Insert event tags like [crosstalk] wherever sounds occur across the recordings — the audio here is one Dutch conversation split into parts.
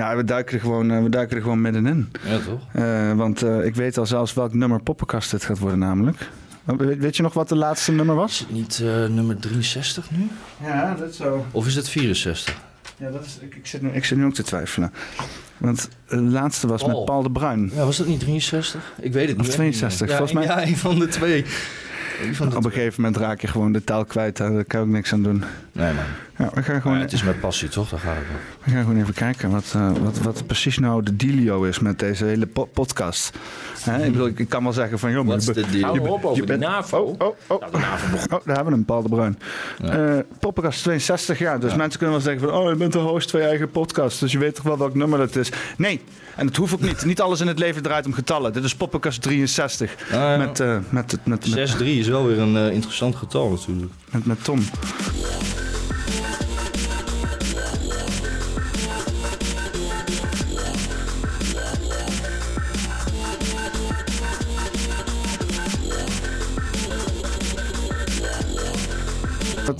Ja, we duiken er gewoon, eh, we duiken er gewoon middenin. Ja, toch? Eh, want eh, ik weet al zelfs welk nummer poppenkast dit gaat worden namelijk. Weet, je nog wat de laatste nummer Is was? het niet nummer 63 nu? Ja, dat zo. Of is het 64? Ja, dat is, ik, ik, zit nu, ik zit nu ook te twijfelen. Want de laatste was met Paul. De Bruin. Ja, was dat niet 63? Ik weet het Of niet. 62, Ja, volgens mij. Ja, een van de twee. Van de Op een gegeven moment raak je gewoon de taal kwijt. Daar kan ook niks aan doen. Nee, man. Ja, we gaan Maar gewoon, het is met passie, toch? Daar het om. we gaan gewoon even kijken wat, eh, wat, wat precies nou de dealio is met deze hele po- podcast. Hè, ik, bedoel, ik kan wel zeggen van... Joh, Wat is de deal? Hou op over je de bent- NAVO. Oh, oh, oh. Nou, de NAVO begon. Oh, daar hebben we hem, Paul de Bruin. Ja. Eh, Poppenkast 62 jaar. Dus mensen kunnen wel zeggen van... Oh, je bent de host van je eigen podcast. Dus je weet toch wel welk nummer dat is. Nee, en dat hoeft ook niet. Niet alles in het leven draait om getallen. Dit is Poppenkast 63. Ah, ja. Met, eh, met, met, met, met, 6-3 is wel weer een eh, interessant getal natuurlijk. met, met Tom.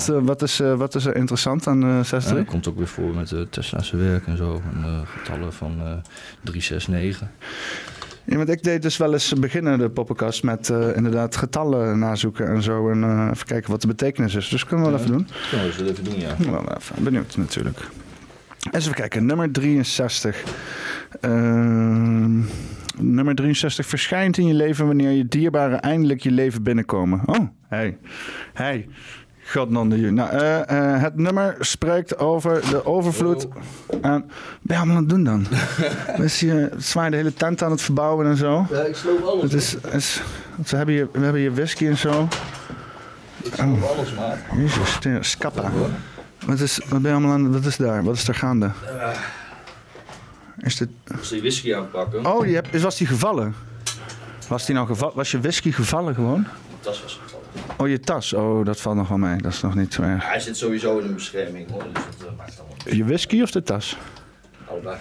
Wat, eh, wat, is, eh, wat is er interessant aan eh Ja, 63? dat komt ook weer voor met de Tesla's werk en zo. En eh, getallen van eh 369. Ja, want ik deed dus wel eens beginnen de poppenkast met eh, inderdaad getallen nazoeken en zo. En eh, even kijken wat de betekenis is. Dus kunnen we wel Ja. even doen. Dat kunnen we wel even doen, ja. Wel even benieuwd natuurlijk. Eens even kijken, nummer 63. Ehm, nummer 63 verschijnt in je leven wanneer je dierbaren eindelijk je leven binnenkomen. Oh, hey. Hey. God non de Nou, eh, eh, het nummer spreekt over de overvloed aan... Ben je allemaal aan het doen dan? [laughs] is je zwaar de hele tent aan het verbouwen en zo? Ja, ik sloop alles. Het is, is, we, hebben hier, we hebben hier whisky en zo. Ik sloop alles, maat. Jezus, scappa. Wat is, wat ben je allemaal aan, wat is daar? Wat is er gaande? Is dit... Als die whisky aanpakken. Oh, die heb, was die gevallen? Was, die nou gevallen? was je whisky gevallen gewoon? Tas was gevallen. Oh, je tas. Oh, dat valt nog wel mee. Dat is nog niet zo erg. Hij zit sowieso in een bescherming hoor, dus dat eh, maakt allemaal niet. Je whisky of de tas? Allebei.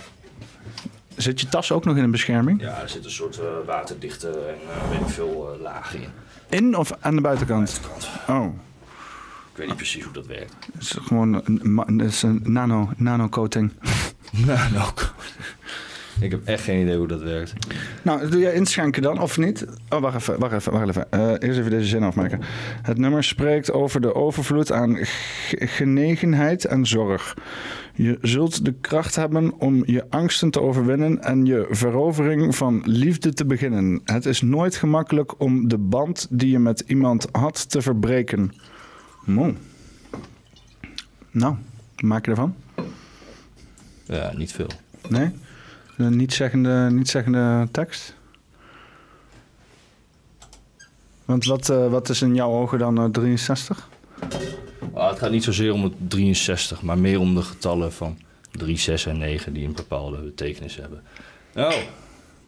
Zit je tas ook nog in een bescherming? Ja, er zit een soort eh, waterdichte en eh, weet ik veel lagen in. In of aan de buitenkant? Kant. Oh, Ik weet niet precies hoe dat werkt. het is gewoon een, een nano, nano coating. [laughs] Nou, nou. Ik heb echt geen idee hoe dat werkt. Nou, doe jij inschenken dan, of niet? Oh, wacht even, wacht even, wacht even. Eh, eerst even deze zin afmaken. Het nummer spreekt over de overvloed aan genegenheid en zorg. Je zult de kracht hebben om je angsten te overwinnen en je verovering van liefde te beginnen. Het is nooit gemakkelijk om de band die je met iemand had te verbreken. Mooi. Nou, wat maak je ervan? Ja, niet veel. Nee? Een niet-zeggende, niet-zeggende tekst? Want wat, eh, wat is in jouw ogen dan eh, 63? Ah, het gaat niet zozeer om het 63, maar meer om de getallen van 3, 6 en 9 die een bepaalde betekenis hebben. Nou,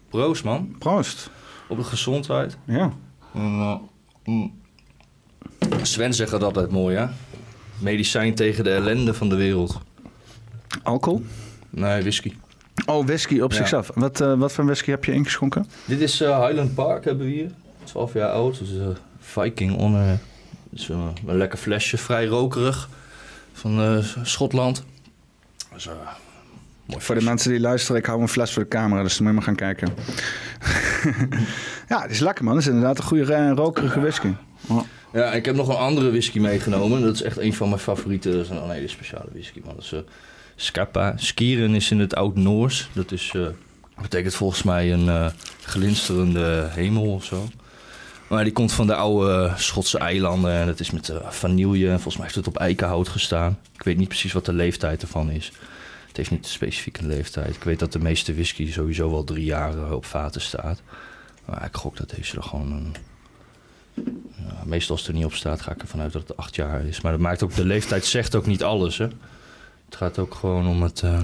proost man. Proost. Op de gezondheid. Ja. En, eh, mm. Sven zegt dat altijd mooi, hè? Medicijn tegen de ellende van de wereld. Alcohol? Nee, whisky. Oh, whisky op Ja. zichzelf. Wat, eh, wat voor whisky heb je ingeschonken? Dit is eh, Highland Park hebben we hier. 12 jaar oud. Dus eh, Viking Honor. Dus, eh, een lekker flesje, vrij rokerig. Van eh, Schotland. Dus, eh, mooi Voor de mensen die luisteren, ik hou een fles voor de camera, dus dan moet je maar gaan kijken. [laughs] ja, het is lekker man. Het is inderdaad een goede rokerige whisky. Oh. Ja, ik heb nog een andere whisky meegenomen. Dat is echt een van mijn favorieten. Dat is een hele speciale whisky, man. Dat is Scappa. Skieren is in het Oud-Noors. Dat is, eh, betekent volgens mij een eh, glinsterende hemel of zo. Maar die komt van de oude Schotse eilanden. En dat is met eh, vanille. En volgens mij heeft het op eikenhout gestaan. Ik weet niet precies wat de leeftijd ervan is. Het heeft niet specifiek een leeftijd. Ik weet dat de meeste whisky sowieso wel drie jaar op vaten staat. Maar ik gok dat deze er gewoon een ja, meestal als het er niet op staat, ga ik ervan uit dat het acht jaar is. Maar dat maakt ook, de leeftijd zegt ook niet alles, hè. Het gaat ook gewoon om het... eh,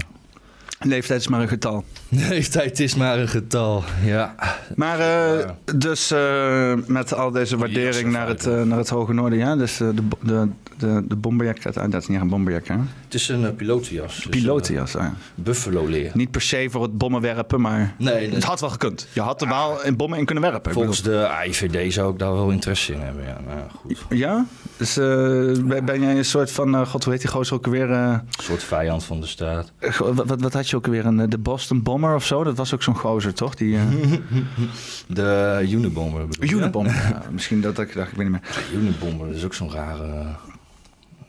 Leeftijd is maar een getal. [laughs] Leeftijd is maar een getal, ja. Maar eh, Ja. dus eh, met al deze waardering naar het, naar het Hoge Noorden, ja. Dus de, de De, de bomberjack uit. Dat is niet echt een bomberjack, hè? Het is een uh, pilotenjas. Dus, Pilotenjas, ja. Buffalo leer. Niet per se voor het bommen werpen, maar Nee, nee. het had wel gekund. Je had er wel een bommen in kunnen werpen. Volgens de AIVD zou ik daar wel interesse in hebben. Ja, nou, goed. Ja? Dus eh, ben, jij een soort van... eh, God, hoe heet die gozer ook weer? eh, Een soort vijand van de staat. wat, wat, wat had je ook weer? Een, eh, de Boston Bomber of zo? Dat was ook zo'n gozer, toch? Die... eh [laughs] De Unibomber? Unibomber. Ja, misschien dat ik dacht, ik weet niet meer. Unibomber, dat is ook zo'n rare...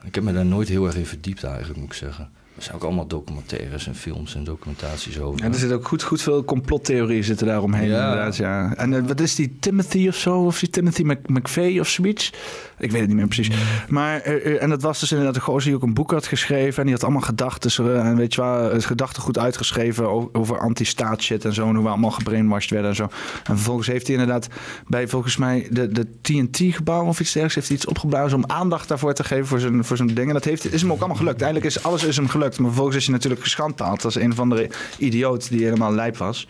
Ik heb me daar nooit heel erg in verdiept eigenlijk, moet ik zeggen. Er zijn ook allemaal documentaires en films en documentaties over. Ja, er zit ook goed, goed veel complottheorieën zitten daaromheen Ja. inderdaad, ja. En eh, wat is die Timothy of zo? Of die Timothy Mc, McVeigh of zoiets? Ik weet het niet meer precies. Maar, eh, eh, en dat was dus inderdaad een gozer die ook een boek had geschreven. En die had allemaal gedachten, en weet je wel, eh, gedachten goed uitgeschreven over, over anti-staat shit en zo. En hoe we allemaal gebrainwashed werden en zo. En vervolgens heeft hij inderdaad bij volgens mij de, de TNT-gebouw of iets dergelijks, heeft hij iets opgeblazen om aandacht daarvoor te geven voor zijn, voor zijn ding. En dat heeft, is hem ook allemaal gelukt. Eindelijk is alles is hem gelukt. Maar vervolgens is hij natuurlijk geschandpaald als een van de idioot die helemaal lijp was.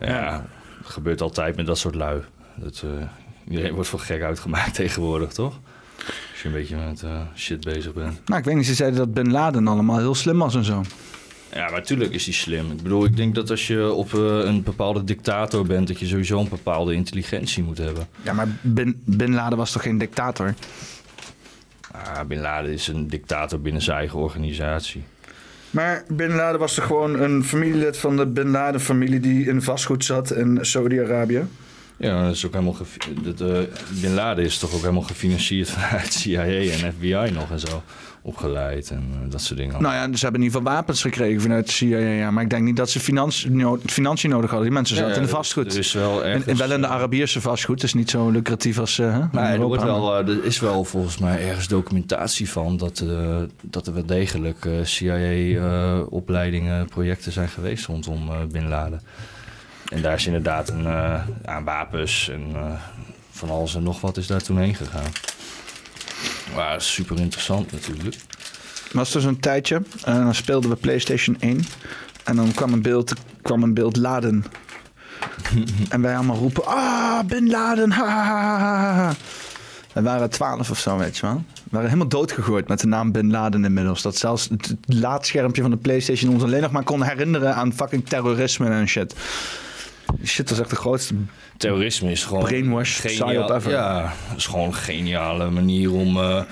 Ja, gebeurt altijd met dat soort lui. Dat, eh, iedereen wordt voor gek uitgemaakt [laughs] tegenwoordig, toch? Als je een beetje met eh, shit bezig bent. Nou, ik weet niet, ze zeiden dat Bin Laden allemaal heel slim was en zo. Ja, maar natuurlijk is hij slim. Ik bedoel, ik denk dat als je op eh, een bepaalde dictator bent... dat je sowieso een bepaalde intelligentie moet hebben. Ja, maar Bin, Bin Laden was toch geen dictator? Ah, Bin Laden is een dictator binnen zijn eigen organisatie. Maar Bin Laden was toch gewoon een familielid van de Bin Laden-familie die in vastgoed zat in Saudi-Arabië? Ja, dat is ook helemaal... Dat, eh, Bin Laden is toch ook helemaal gefinancierd [laughs] vanuit CIA en FBI nog en zo. Opgeleid en eh, dat soort dingen. Nou ja, dus ze hebben in ieder geval wapens gekregen vanuit de CIA. Ja, maar ik denk niet dat ze financi no- financiën nodig hadden. Die mensen zaten in de vastgoed. Er is wel En, ergens... en wel in de Arabiëse vastgoed. Het is niet zo lucratief als eh, in Maar er, wordt wel, eh, er is wel volgens mij ergens documentatie van dat, eh, dat er wel degelijk CIA-opleidingen, projecten zijn geweest rondom eh Bin Laden. En daar is inderdaad een, eh, aan wapens en eh, van alles en nog wat is daar toen heen gegaan. Maar super interessant natuurlijk. was dus een tijdje. En dan speelden we PlayStation 1. En dan kwam een beeld, kwam een beeld laden. [laughs] en wij allemaal roepen: Ah, Bin Laden, ha, ha, ha, ha. We waren twaalf of zo, weet je wel. We waren helemaal doodgegooid met de naam Bin Laden inmiddels. Dat zelfs het het laadschermpje van de PlayStation ons alleen nog maar kon herinneren aan fucking terrorisme en shit. Shit was echt de grootste. Terrorisme is gewoon Brainwash, psyop ever. Ja, is gewoon een geniale manier om eh,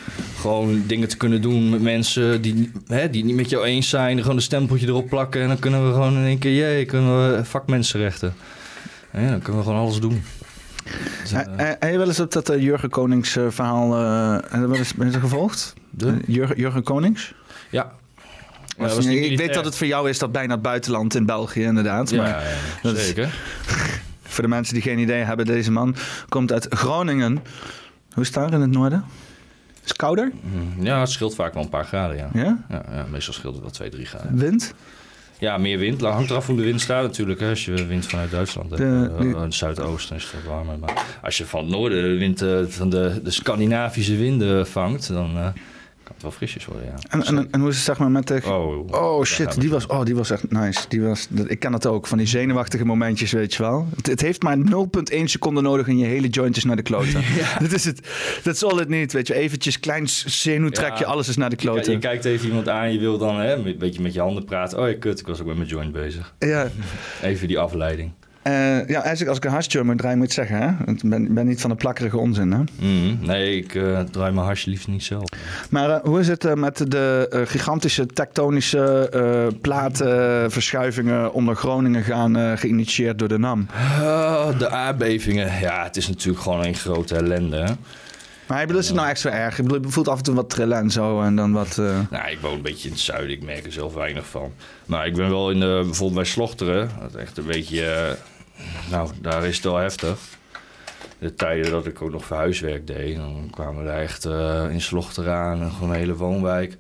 gewoon dingen te kunnen doen met mensen die, hè, die niet met jou eens zijn. Gewoon een stempeltje erop plakken en dan kunnen we gewoon in één keer, jee, kunnen we vakmensenrechten. Ja, dan kunnen we gewoon alles doen. Dus, eh, Eh, Heb je wel eens op dat eh, Jurgen Konings verhaal. heb je wel eens, ben je gevolgd? de- Jurgen, Jurgen Konings? ja. Was niet- ik weet dat het voor jou is dat bijna het buitenland in België, inderdaad. Ja, maar ja, dat is- zeker. [laughs] voor de mensen die geen idee hebben, deze man komt uit Groningen. Hoe is het daar in het noorden? Is het kouder? Mm, Ja, het scheelt vaak wel een paar graden, ja. Ja? Ja, ja, meestal scheelt het wel 2, 3 graden. Wind? Ja, meer wind. Nou, hangt eraf hoe de wind staat natuurlijk. Hè. Als je wind vanuit Duitsland hebt, De- eh, de- in het zuidoosten is het wat warmer. Maar als je van het noorden de wind eh, van de, de Scandinavische winden vangt, dan eh, kan het wel frisjes worden, ja. En, en, en hoe is het zeg maar met de... Oh, Oh shit, die was, oh, die was echt nice. Die was, ik ken dat ook, van die zenuwachtige momentjes, weet je wel. Het, het heeft maar 0,1 seconde nodig en je hele joint is naar de kloten. [laughs] Dat is het. Dat is all it niet, weet je. Eventjes klein zenuwtrekje, Ja. alles is naar de Ja, kloten. je kijkt even iemand aan, je wil dan hè, een beetje met je handen praten. Oh ja, kut, ik was ook met mijn joint bezig. Ja, [laughs] Even die afleiding. Eh, ja, eigenlijk als ik een hasjummer draai moet zeggen, hè. Ik ben, ben niet van de plakkerige onzin, hè. Mhm. Nee, ik eh, draai mijn harsje liefst niet zelf. Maar eh, hoe is het met de gigantische tektonische platenverschuivingen onder Groningen gaan geïnitieerd door de NAM? Ah, de aardbevingen, ja, het is natuurlijk gewoon een grote ellende. Hè? Maar bedoel, is het nou echt zo erg? Ik bedoel, je voelt af en toe wat trillen en zo en dan wat... eh, Nou, ik woon een beetje in het zuiden, ik merk er zelf weinig van. Maar ik ben wel in de, bijvoorbeeld bij Slochteren, dat is echt een beetje, nou, daar is het wel heftig. De tijden dat ik ook nog verhuiswerk deed, dan kwamen we echt eh, in Slochteren aan, gewoon hele woonwijk.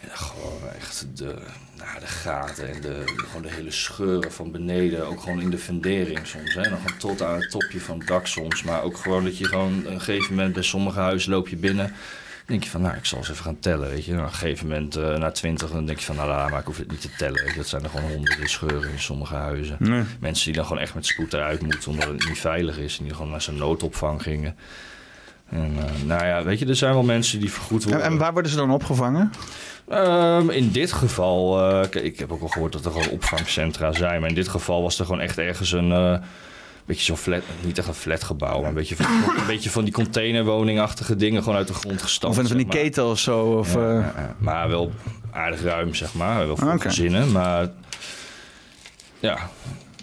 En gewoon echt de, nou, de gaten en de, gewoon de hele scheuren van beneden, ook gewoon in de fundering soms. Hè. Dan tot aan het topje van het dak soms, maar ook gewoon dat je gewoon een gegeven moment bij sommige huizen loop je binnen... Denk je van, nou, ik zal eens even gaan tellen, weet je. Nou, op een gegeven moment, eh, na twintig, dan denk je van, nou, maar, ik hoef het niet te tellen. Weet je. Dat zijn er gewoon honderden scheuren in sommige huizen. nee. Mensen die dan gewoon echt met spoed eruit moeten, omdat het niet veilig is. En die gewoon naar zijn noodopvang gingen. En eh, nou ja, weet je, er zijn wel mensen die vergoed En, worden. en waar worden ze dan opgevangen? Ehm, in dit geval, kijk, ik heb ook al gehoord dat er gewoon opvangcentra zijn. Maar in dit geval was er gewoon echt ergens een beetje zo'n flat, niet echt een flatgebouw, maar een beetje van, [laughs] een beetje van die containerwoningachtige dingen gewoon uit de grond gestampt. Of van die ketel of zo? Of, Ja, eh, ja, ja. Maar wel aardig ruim, zeg maar. Wel voor Oké. gezinnen, maar ja...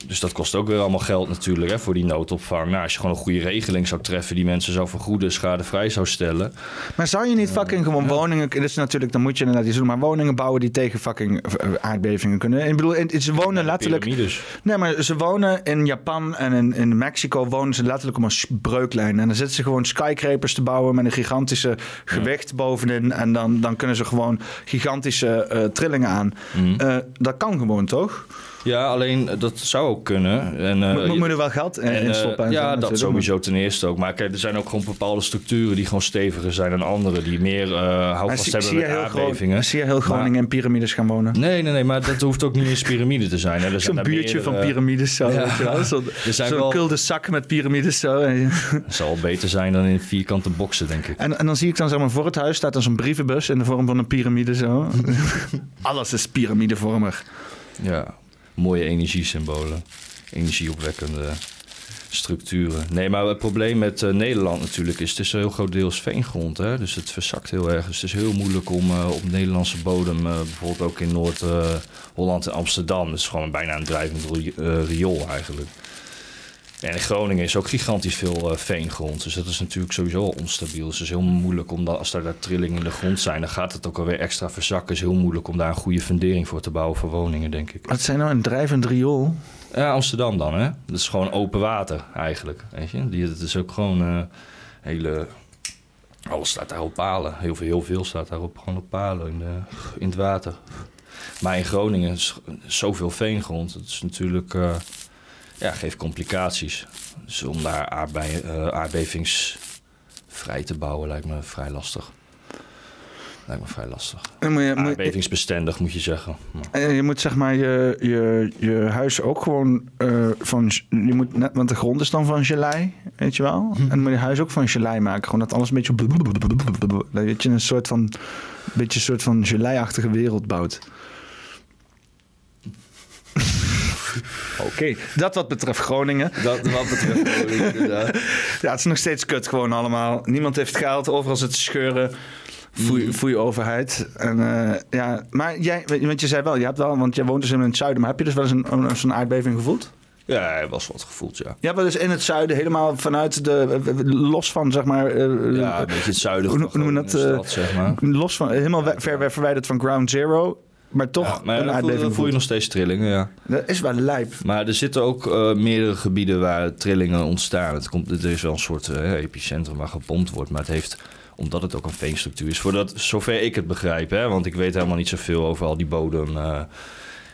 Dus dat kost ook weer allemaal geld natuurlijk hè, voor die noodopvang. Nou, als je gewoon een goede regeling zou treffen... die mensen zou vergoeden, schadevrij zou stellen... Maar zou je niet fucking gewoon woningen... Is natuurlijk, dan moet je inderdaad iets doen. Maar woningen bouwen die tegen fucking eh, aardbevingen kunnen. Ik bedoel, ze wonen letterlijk... Piramides. Nee, maar ze wonen in Japan en in, in Mexico wonen ze letterlijk op een breuklijn. En dan zitten ze gewoon skyscrapers te bouwen met een gigantische gewicht bovenin. En dan, dan kunnen ze gewoon gigantische eh, trillingen aan. Mhm. Eh, dat kan gewoon, toch? Ja, alleen eh, dat zou ook kunnen. En, eh, Moet, moet er wel geld in, en, eh, stoppen? en zo ja, dat natuurlijk. sowieso ten eerste ook. Maar kijk, er zijn ook gewoon bepaalde structuren die gewoon steviger zijn dan andere. Die meer Maar houvast zie, hebben zie, je met heel aardbevingen. Zie je heel Groningen in piramides gaan wonen? Nee, nee, nee, maar dat hoeft ook niet eens piramide te zijn. hè. Er [laughs] Zo'n buurtje van piramides zo. Ja. [laughs] Zo'n Er zijn zo'n wel- kulde zak met piramides zo. En, Het zal beter zijn dan in vierkante boxen, denk ik. en, en dan zie ik dan zeg maar voor het huis staat dan zo'n brievenbus in de vorm van een piramide zo. [laughs] Alles is piramidevormig. Ja, mooie energiesymbolen. Energieopwekkende structuren. Nee, maar het probleem met eh, Nederland natuurlijk is... het is een heel groot deels veengrond, hè? dus het verzakt heel erg. Dus het is heel moeilijk om eh, op Nederlandse bodem... eh, bijvoorbeeld ook in Noord-Holland en Amsterdam... dat is gewoon bijna een drijvend ri- riool eigenlijk. En in Groningen is ook gigantisch veel eh, veengrond. Dus dat is natuurlijk sowieso al onstabiel. Dus het is heel moeilijk om dat, als daar, daar trillingen in de grond zijn, dan gaat het ook alweer extra verzakken. Het is heel moeilijk om daar een goede fundering voor te bouwen voor woningen, denk ik. Wat zijn nou een drijvend riool? Ja, Amsterdam dan, hè? Dat is gewoon open water eigenlijk. Weet je? Die, het is ook gewoon eh, hele. Alles staat daar op palen. Heel veel, heel veel staat daar op, gewoon op palen in, de, in het water. Maar in Groningen is zoveel veengrond. Het is natuurlijk. eh, ja, geeft complicaties. Dus om daar aardbei, eh, aardbevingsvrij te bouwen lijkt me vrij lastig. Lijkt me vrij lastig. Dan moet je, Aardbevingsbestendig moet je zeggen. Je moet zeg maar je, je, je huis ook gewoon eh, van... Je moet net, want de grond is dan van gelei, weet je wel? En dan moet je huis ook van gelei maken. Gewoon dat alles een beetje... Dat je een soort van... beetje een soort van geleiachtige wereld bouwt. [laughs] Oké, dat wat betreft Groningen. Dat wat betreft Groningen, [laughs] inderdaad. Ja, het is nog steeds kut gewoon allemaal. Niemand heeft geld, overal zit te scheuren. Foei, foei overheid. En, eh, ja, maar jij, want je zei wel, je hebt wel, want jij woont dus in het zuiden, maar heb je dus wel eens een, een, zo'n aardbeving gevoeld? Ja, hij was wat gevoeld, ja. Ja, maar dus in het zuiden, helemaal vanuit de, los van zeg maar, eh, Ja, een beetje het zuiden hoe noemen dat, eh, stad, zeg maar. los van, helemaal ver verwijderd van ground zero, maar toch Ja, maar een voel, je nog steeds trillingen, ja. Dat is wel lijp. Maar er zitten ook eh, meerdere gebieden waar trillingen ontstaan. Het komt, er is wel een soort eh, epicentrum waar gepompt wordt, maar het heeft omdat het ook een veenstructuur is. Voordat, zover ik het begrijp, hè, want ik weet helemaal niet zoveel over al die bodem eh,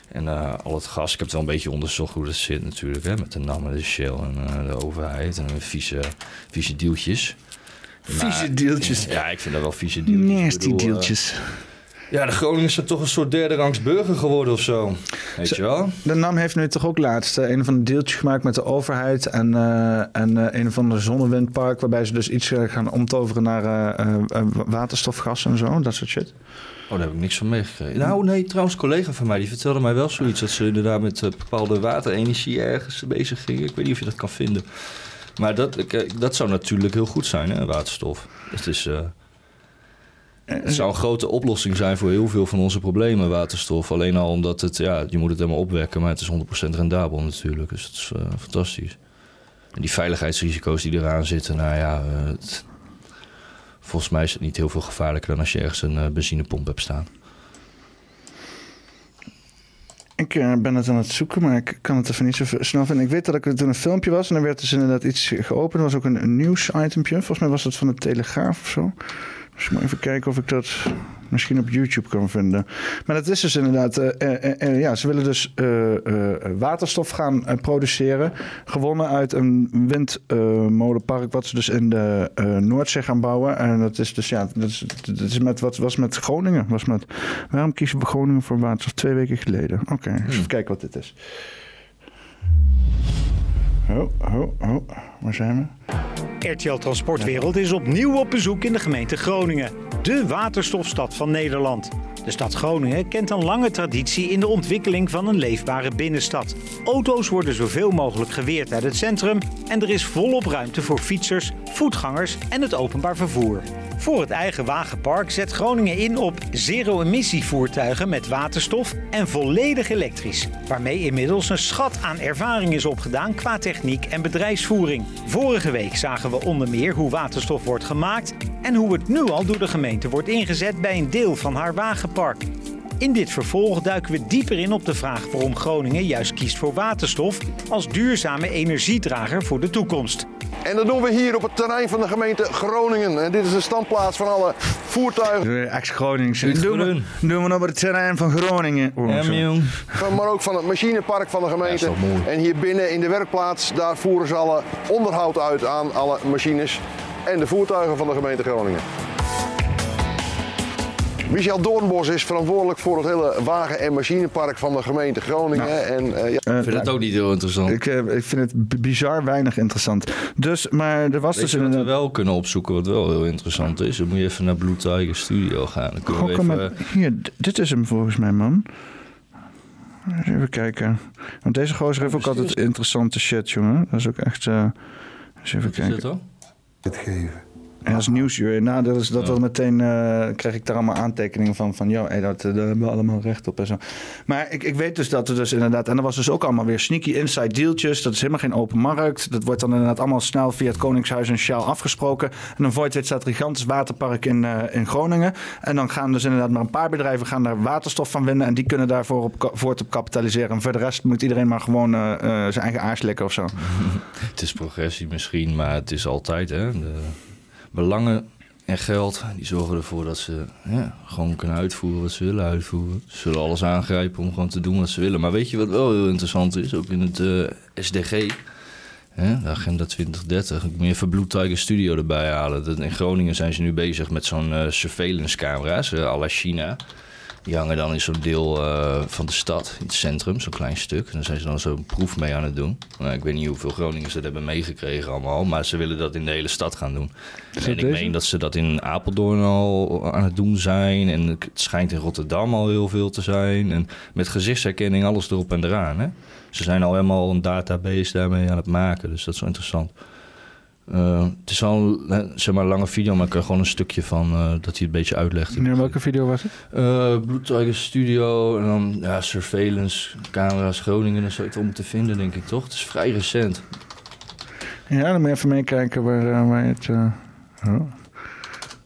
en al het gas. Ik heb het wel een beetje onderzocht hoe dat zit natuurlijk, hè, met de NAM en de Shell en de overheid en de vieze, vieze deeltjes. Vieze deeltjes. Ja, ik vind dat wel vieze deeltjes. Nasty deeltjes. Ja, de Groningers zijn toch een soort derde rangs burger geworden of zo. Weet je wel? De NAM heeft nu toch ook laatst eh, een van de deeltjes gemaakt met de overheid en, eh, en eh, een van de zonnewindpark, waarbij ze dus iets gaan omtoveren naar waterstofgas en zo, dat soort shit. Oh, daar heb ik niks van meegekregen. Nou, nee, trouwens, een collega van mij die vertelde mij wel zoiets. Dat ze inderdaad met bepaalde waterenergie ergens bezig gingen. Ik weet niet of je dat kan vinden. Maar dat, dat zou natuurlijk heel goed zijn, hè, waterstof. Het, is, het zou een grote oplossing zijn voor heel veel van onze problemen, waterstof. Alleen al omdat het, ja, je moet het helemaal opwekken, maar het is 100% rendabel natuurlijk. Dus dat is eh, fantastisch. En die veiligheidsrisico's die eraan zitten, nou ja, eh, volgens mij is het niet heel veel gevaarlijker dan als je ergens een eh, benzinepomp hebt staan. Ik eh, ben het aan het zoeken, maar ik kan het even niet zo snel vinden. Ik weet dat ik er toen een filmpje was en er werd dus inderdaad iets geopend. Er was ook een, een nieuwsitempje. Volgens mij was dat van de Telegraaf of zo. Dus ik moet even kijken of ik dat misschien op YouTube kan vinden. Maar dat is dus inderdaad... eh, eh, eh, ja, ze willen dus waterstof gaan produceren. Gewonnen uit een windmolenpark... wat ze dus in de Noordzee gaan bouwen. En dat is dus, ja... Dat is, dat is met, wat was met Groningen. Was met, waarom kiezen we Groningen voor waterstof? Twee weken geleden. Oké, eens even kijken wat dit is. Oh, oh, oh. Waar zijn we? RTL Transportwereld is opnieuw op bezoek in de gemeente Groningen. De waterstofstad van Nederland. De stad Groningen kent een lange traditie in de ontwikkeling van een leefbare binnenstad. Auto's worden zoveel mogelijk geweerd uit het centrum en er is volop ruimte voor fietsers, voetgangers en het openbaar vervoer. Voor het eigen wagenpark zet Groningen in op zero-emissievoertuigen met waterstof en volledig elektrisch. Waarmee inmiddels een schat aan ervaring is opgedaan qua techniek en bedrijfsvoering. Vorige week zagen we onder meer hoe waterstof wordt gemaakt en hoe het nu al door de gemeente wordt ingezet bij een deel van haar wagenpark. In dit vervolg duiken we dieper in op de vraag waarom Groningen juist kiest voor waterstof als duurzame energiedrager voor de toekomst. En dat doen we hier op het terrein van de gemeente Groningen. En dit is de standplaats van alle voertuigen, Ex-Gronings. Doen we, doen we op het terrein van Groningen. Oh, Ja, maar ook van het machinepark van de gemeente. Ja, en hier binnen in de werkplaats, daar voeren ze alle onderhoud uit aan alle machines en de voertuigen van de gemeente Groningen. Michel Doornbos is verantwoordelijk voor het hele wagen- en machinepark van de gemeente Groningen. En, eh, ja, Eh, Ik vind het ook niet heel interessant. ik, eh, ik vind het bizar weinig interessant. Dus, maar er was Weet dus je wat we wel kunnen opzoeken, wat wel heel interessant is? Dan moet je even naar Blue Tiger Studio gaan. Dan kunnen we Gokken even... met- Hier, dit is hem volgens mij, man. Even kijken. Want deze gozer heeft ook altijd interessante shit, jongen. Dat is ook echt... eh eens even Wat is kijken. dit dan? Dat is nieuwsuur. Nou, dat is dat dan meteen eh, krijg ik daar allemaal aantekeningen van. Van, joh, hey, dat, eh, daar hebben we allemaal recht op en zo. Maar ik, ik weet dus dat er dus inderdaad... En er was dus ook allemaal weer sneaky inside dealtjes. Dat is helemaal geen open markt. Dat wordt dan inderdaad allemaal snel via het Koningshuis en Shell afgesproken. En dan Voigt staat een gigantisch waterpark in, eh, in Groningen. En dan gaan dus inderdaad maar een paar bedrijven gaan daar waterstof van winnen. En die kunnen daarvoor op, voort op kapitaliseren. En voor de rest moet iedereen maar gewoon zijn eigen aars likken of zo. [laughs] Het is progressie misschien, maar het is altijd hè, de belangen en geld die zorgen ervoor dat ze ja, gewoon kunnen uitvoeren wat ze willen uitvoeren. Ze zullen alles aangrijpen om gewoon te doen wat ze willen. Maar weet je wat wel heel interessant is, ook in het eh, SDG, hè, de Agenda 2030, ik moet even Blue Tiger Studio erbij halen. Dat in Groningen zijn ze nu bezig met zo'n eh, surveillance camera's, eh, à la China. Die hangen dan in zo'n deel eh, van de stad, in het centrum, zo'n klein stuk. En daar zijn ze dan zo'n proef mee aan het doen. Nou, ik weet niet hoeveel Groningers dat hebben meegekregen allemaal, maar ze willen dat in de hele stad gaan doen. en ik deze? meen dat ze dat in Apeldoorn al aan het doen zijn. En het schijnt in Rotterdam al heel veel te zijn. En met gezichtsherkenning alles erop en eraan. Hè? Ze zijn al helemaal een database daarmee aan het maken, dus dat is wel interessant. Eh, het is al een eh, zeg maar, lange video, maar ik kan gewoon een stukje van eh, dat hij het een beetje uitlegt. Nu, welke video was het? Eh Blue Tiger Studio en dan ja, surveillance, camera's, Groningen. Zou je het wel moeten vinden, denk ik toch? Het is vrij recent. Ja, dan moet je even meekijken waar, eh, waar je het... eh, oh.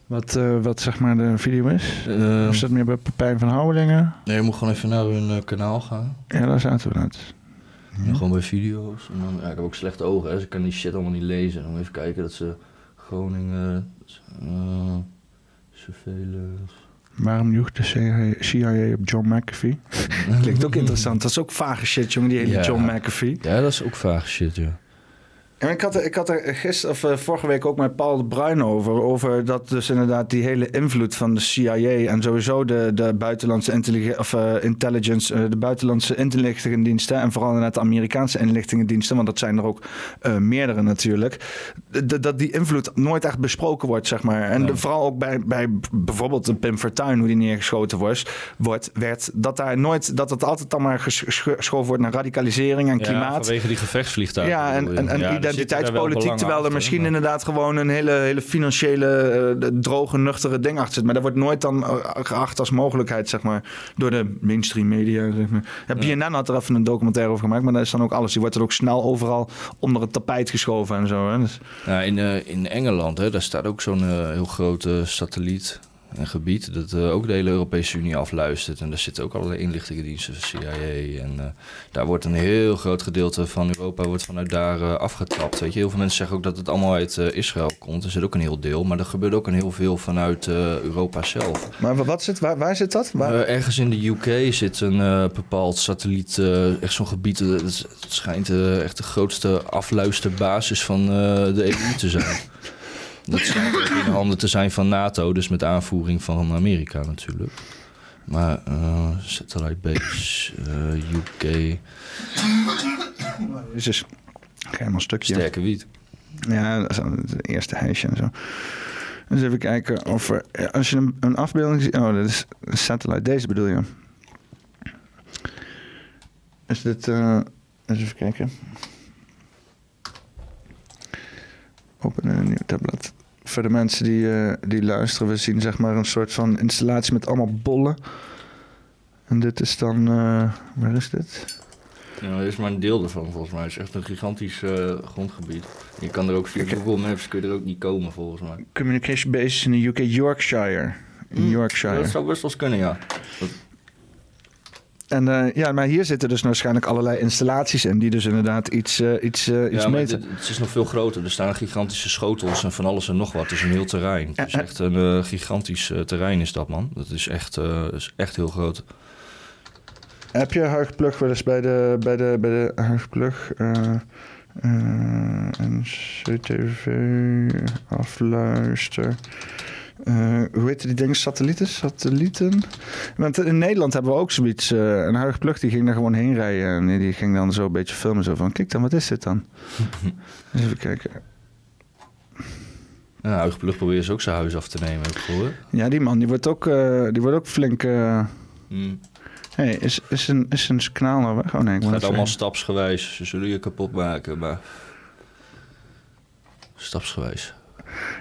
Wat, eh, wat zeg maar de video is. Eh, Is dat meer bij Pepijn van Houwelingen? nee, je moet gewoon even naar hun eh, kanaal gaan. Ja, daar zaten we net. Ja, gewoon bij video's. En dan, ja, ik heb ook slechte ogen, hè, dus ik kan die shit allemaal niet lezen. Dan even kijken dat ze Groningen, eh surveillance. Waarom joeg de CIA, CIA op John McAfee? [laughs] Klinkt ook interessant. Dat is ook vage shit, jongen, die hele Ja. John McAfee. Ja, dat is ook vaag shit, ja. En ik had er, ik had er gisteren, of eh, vorige week ook met Paul de Bruin over. Over dat dus inderdaad die hele invloed van de CIA en sowieso de, de buitenlandse of, eh, intelligence, eh, de buitenlandse inlichtingendiensten. En vooral inderdaad de Amerikaanse inlichtingendiensten, want dat zijn er ook meerdere natuurlijk. D- dat die invloed nooit echt besproken wordt, zeg maar. En Ja. de- vooral ook bij, bij bijvoorbeeld de Pim Fortuyn, hoe die neergeschoten was, wordt, werd, dat daar nooit, dat het altijd dan maar ges- ges- geschoven wordt naar radicalisering en Ja, klimaat. vanwege die gevechtsvliegtuigen. Ja, en, en Ja, daar identiteitspolitiek, terwijl er misschien inderdaad gewoon een hele, hele financiële, eh, droge, nuchtere ding achter zit. Maar dat wordt nooit dan eh, geacht als mogelijkheid, zeg maar, door de mainstream media, zeg maar. Ja, BNN had er even een documentaire over gemaakt, maar dat is dan ook alles. Die wordt er ook snel overal onder het tapijt geschoven en zo. Hè. Dus, Ja, in, eh, in Engeland, hè, daar staat ook zo'n heel grote satelliet. Een gebied dat eh, ook de hele Europese Unie afluistert. En daar zitten ook allerlei inlichtingendiensten van CIA. En eh, daar wordt een heel groot gedeelte van Europa wordt vanuit daar eh, afgetapt. Weet je? Heel veel mensen zeggen ook dat het allemaal uit Israël komt. Er zit ook een heel deel. Maar er gebeurt ook een heel veel vanuit Europa zelf. maar wat zit, waar, waar zit dat? Waar? Ergens in de UK zit een bepaald satelliet, echt zo'n gebied. Het, schijnt echt de grootste afluisterbasis van de EU te zijn. [laughs] Dat schijnt ook in handen te zijn van NATO, dus met aanvoering van Amerika natuurlijk. Maar eh Satellite Base, eh, UK. Jezus. Helemaal een stukje. Sterke wiet. Ja, dat is het eerste huisje en zo. Dus even kijken of er... Als je een, een afbeelding ziet... Oh, dat is een satellite. Deze bedoel je? Is dit... eh, eens even kijken. Openen een nieuw tablet. Voor de mensen die, eh, die luisteren, we zien zeg maar een soort van installatie met allemaal bollen. En dit is dan... eh, waar is dit? Ja, er is maar een deel ervan volgens mij. Het is echt een gigantisch eh, grondgebied. Je kan er ook via Google Maps kun je er ook niet komen volgens mij. Communication bases in de UK, Yorkshire. In Yorkshire. Dat zou best wel eens kunnen, ja. En eh, ja, maar hier zitten dus waarschijnlijk allerlei installaties in die dus inderdaad iets, eh, iets, eh, iets ja, meten. dit- het is nog veel groter. Er staan gigantische schotels en van alles en nog wat. Het is een heel terrein. Het is echt een gigantisch terrein is dat, man. Dat is echt, is echt heel groot. Heb je Huigplug wel eens bij de, bij de, bij de Huigplug en CTV afluister? Eh, hoe heet die dingen? Satellieten? Satellieten? Want in Nederland hebben we ook zoiets. eh een Huigplug die ging daar gewoon heen rijden. En die- ging dan zo een beetje filmen. Zo van, kijk dan, wat is dit dan? [laughs] Even kijken. Ja, Huigenplug probeert ze ook zijn huis af te nemen, gehoord. Ja, die man die wordt ook, eh, die wordt ook flink... Hmm. hey, is, is, een, is een kanaal nou weg? Oh nee, ik Het gaat allemaal stapsgewijs. Ze zullen je kapot maken, maar... Stapsgewijs.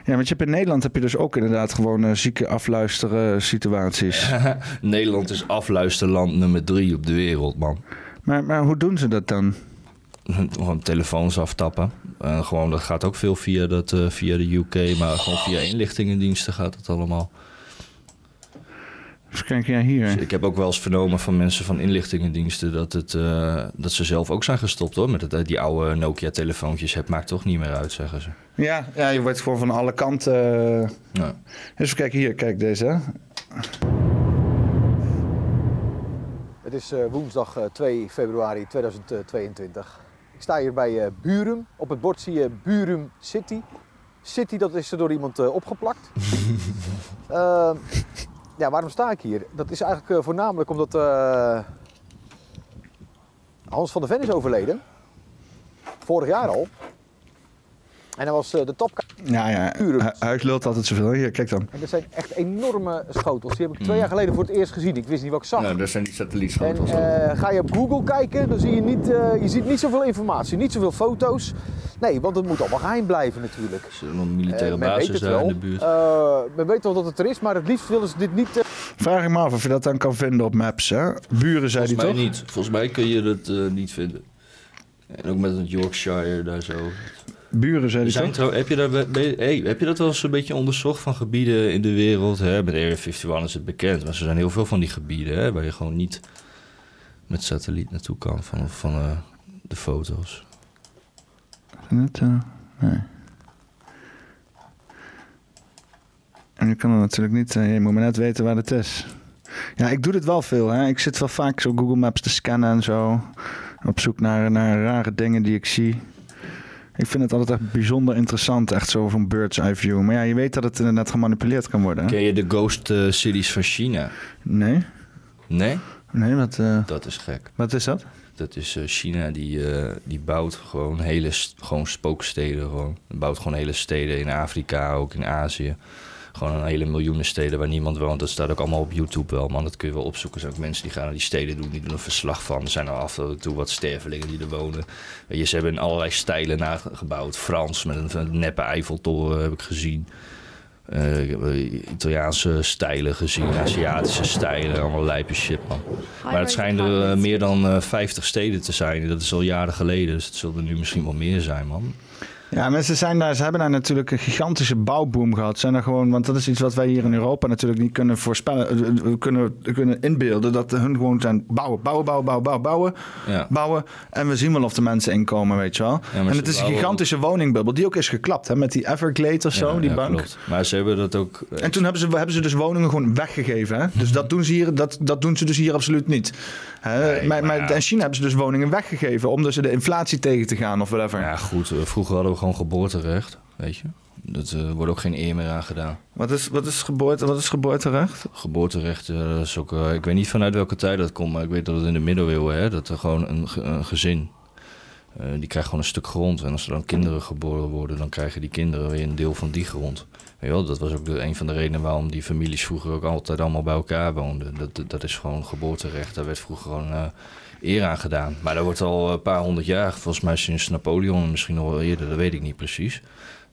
Ja, want je hebt in Nederland heb je dus ook inderdaad gewoon eh, zieke afluisteren situaties. [laughs] Nederland is afluisterland nummer drie op de wereld, man. Maar, maar hoe doen ze dat dan? [laughs] Gewoon telefoons aftappen. En gewoon, dat gaat ook veel via, dat, eh, via de UK, maar gewoon via inlichtingendiensten gaat het allemaal. Even kijken, ja hier. Dus ik heb ook wel eens vernomen van mensen van inlichtingendiensten dat, het, eh, dat ze zelf ook zijn gestopt hoor. Met het, eh, die oude Nokia-telefoontjes. Het maakt toch niet meer uit, zeggen ze. Ja, ja, je wordt gewoon van alle kanten... eh, Ja. Even kijken hier, kijk deze. hè. Het is eh, woensdag eh, 2 februari 2022. Ik sta hier bij eh, Burum. Op het bord zie je Burum City. City, dat is er door iemand eh, opgeplakt. [laughs] Ehm, ja, waarom sta ik hier? Dat is eigenlijk eh, voornamelijk omdat eh, Hans van der Ven is overleden. Vorig jaar al. En hij was eh, de top. Ja, ja. Huis lult altijd zoveel. Hier, kijk dan. En dat zijn echt enorme schotels. Die heb ik twee jaar geleden voor het eerst gezien. Ik wist niet wat ik zag. Nou, dat zijn die satellietschotels. eh, ga je op Google kijken, dan zie je niet, eh, je ziet niet zoveel informatie, niet zoveel foto's. Nee, want het moet allemaal geheim blijven natuurlijk. Er zit nog een militaire weet basis daar wel. in de buurt. Eh, men weet wel dat het er is, maar het liefst willen ze dit niet. Vraag ik me af of je dat dan kan vinden op Maps, hè? Buren, zei Volgens die mij toch? niet. Volgens mij kun je dat eh, niet vinden. En ook met het Yorkshire daar zo. Buren, zei Er zijn toch? trouw- heb, je daar, hey, heb je dat wel eens een beetje onderzocht van gebieden in de wereld? Hè? Met Area 51 is het bekend, maar er zijn heel veel van die gebieden hè, waar je gewoon niet met satelliet naartoe kan van, van eh, de foto's. Net, eh, nee. En je kan het natuurlijk niet, eh, je moet maar net weten waar het is. Ja, ik doe dit wel veel. Hè. Ik zit wel vaak zo Google Maps te scannen en zo. Op zoek naar, naar rare dingen die ik zie. Ik vind het altijd echt bijzonder interessant, echt zo van bird's eye view. Maar ja, je weet dat het inderdaad gemanipuleerd kan worden. Hè? Ken je de ghost eh, cities van China? Nee? Nee? Nee, wat, eh, Dat is gek. wat is dat? Dat is eh, China, die, eh, die bouwt gewoon hele gewoon spooksteden. Gewoon. Bouwt gewoon hele steden in Afrika, ook in Azië. Gewoon een hele miljoenen steden waar niemand woont. Dat staat ook allemaal op YouTube wel, man. Dat kun je wel opzoeken. Er zijn ook mensen die gaan naar die steden doen, die doen een verslag van. Er zijn er af en toe wat stervelingen die er wonen. Weet je, ze hebben in allerlei stijlen nagebouwd. Frans, met een, neppe Eiffeltoren heb ik gezien. Eh, eh, Italiaanse stijlen gezien, Aziatische stijlen, allemaal lijpe shit, man. Maar het schijnen er eh, meer dan eh 50 steden te zijn. Dat is al jaren geleden, dus het zullen er nu misschien wel meer zijn, man. Ja, mensen zijn daar, ze hebben daar natuurlijk een gigantische bouwboom gehad. Zijn er gewoon, want dat is iets wat wij hier in Europa natuurlijk niet kunnen voorspellen. eh, We kunnen, we kunnen inbeelden dat hun gewoon zijn bouwen, bouwen, bouwen, bouwen, bouwen, bouwen, Ja. bouwen. En we zien wel of de mensen inkomen, weet je wel. en het is een gigantische woningbubbel die ook is geklapt, hè, met die Everglades of zo, Ja, die ja, bank. klopt. Maar ze hebben dat ook... eh, En toen hebben ze, hebben ze dus woningen gewoon weggegeven. Hè? Dus dat doen, ze hier, dat, dat doen ze dus hier absoluut niet. Hè? Nee, maar, maar in China hebben ze dus woningen weggegeven om dus de inflatie tegen te gaan of whatever. Ja, goed. eh, Vroeger hadden we gewoon geboorterecht, weet je. Dat eh, wordt ook geen eer meer aan gedaan. Wat, is, wat, is geboorte, wat is geboorterecht? Geboorterecht, eh, dat is ook... eh, ik weet niet vanuit welke tijd dat komt, maar ik weet dat het in de middeleeuwen, hè, dat er gewoon een, ge- een gezin die krijgen gewoon een stuk grond. En als er dan kinderen geboren worden, dan krijgen die kinderen weer een deel van die grond. Weet je wel, dat was ook de, een van de redenen waarom die families vroeger ook altijd allemaal bij elkaar woonden. Dat, dat, dat is gewoon geboorterecht. Daar werd vroeger gewoon eer aan gedaan. Maar dat wordt al een paar honderd jaar, volgens mij sinds Napoleon, misschien nog wel eerder, dat weet ik niet precies.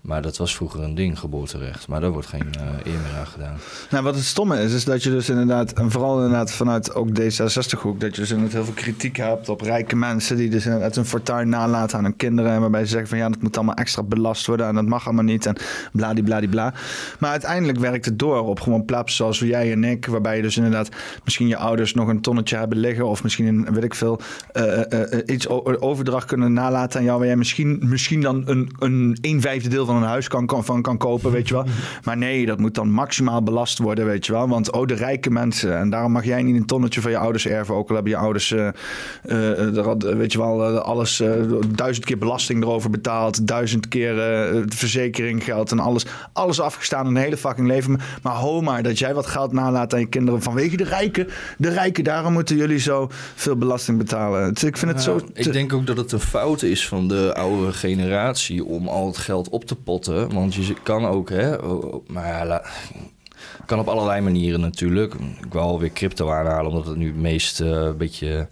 Maar dat was vroeger een ding, geboorterecht. Maar daar wordt geen uh, eer meer aan gedaan. Nou, wat het stomme is, is dat je dus inderdaad, en vooral inderdaad vanuit ook D66-hoek, dat je dus inderdaad heel veel kritiek hebt op rijke mensen die dus inderdaad hun fortuin nalaten aan hun kinderen. En waarbij ze zeggen van ja, dat moet allemaal extra belast worden en dat mag allemaal niet en bladibladibla. Maar uiteindelijk werkt het door op gewoon plaats zoals jij en ik, waarbij je dus inderdaad misschien je ouders nog een tonnetje hebben liggen of misschien een, weet ik veel, uh, uh, iets overdracht kunnen nalaten aan jou, waar jij misschien, misschien dan een, een, een vijfde deel van een huis kan, kan, van kan kopen, weet je wel. [laughs] Maar nee, dat moet dan maximaal belast worden, weet je wel. Want oh, de rijke mensen. En daarom mag jij niet een tonnetje van je ouders erven. Ook al hebben je ouders, uh, uh, weet je wel, alles duizend keer belasting erover betaald. Duizend keer verzekering geld en alles. Alles afgestaan in een hele fucking leven. Maar ho maar, dat jij wat geld nalaat aan je kinderen vanwege de rijken. De rijken, daarom moeten jullie zo veel belasting betalen. Dus ik vind het zo... Ik denk ook dat het een fout is van de oude generatie om al het geld op te potten. Want je kan ook, hè, maar ja, kan op allerlei manieren natuurlijk. Ik wil alweer crypto aanhalen, omdat het nu het meest uh, beetje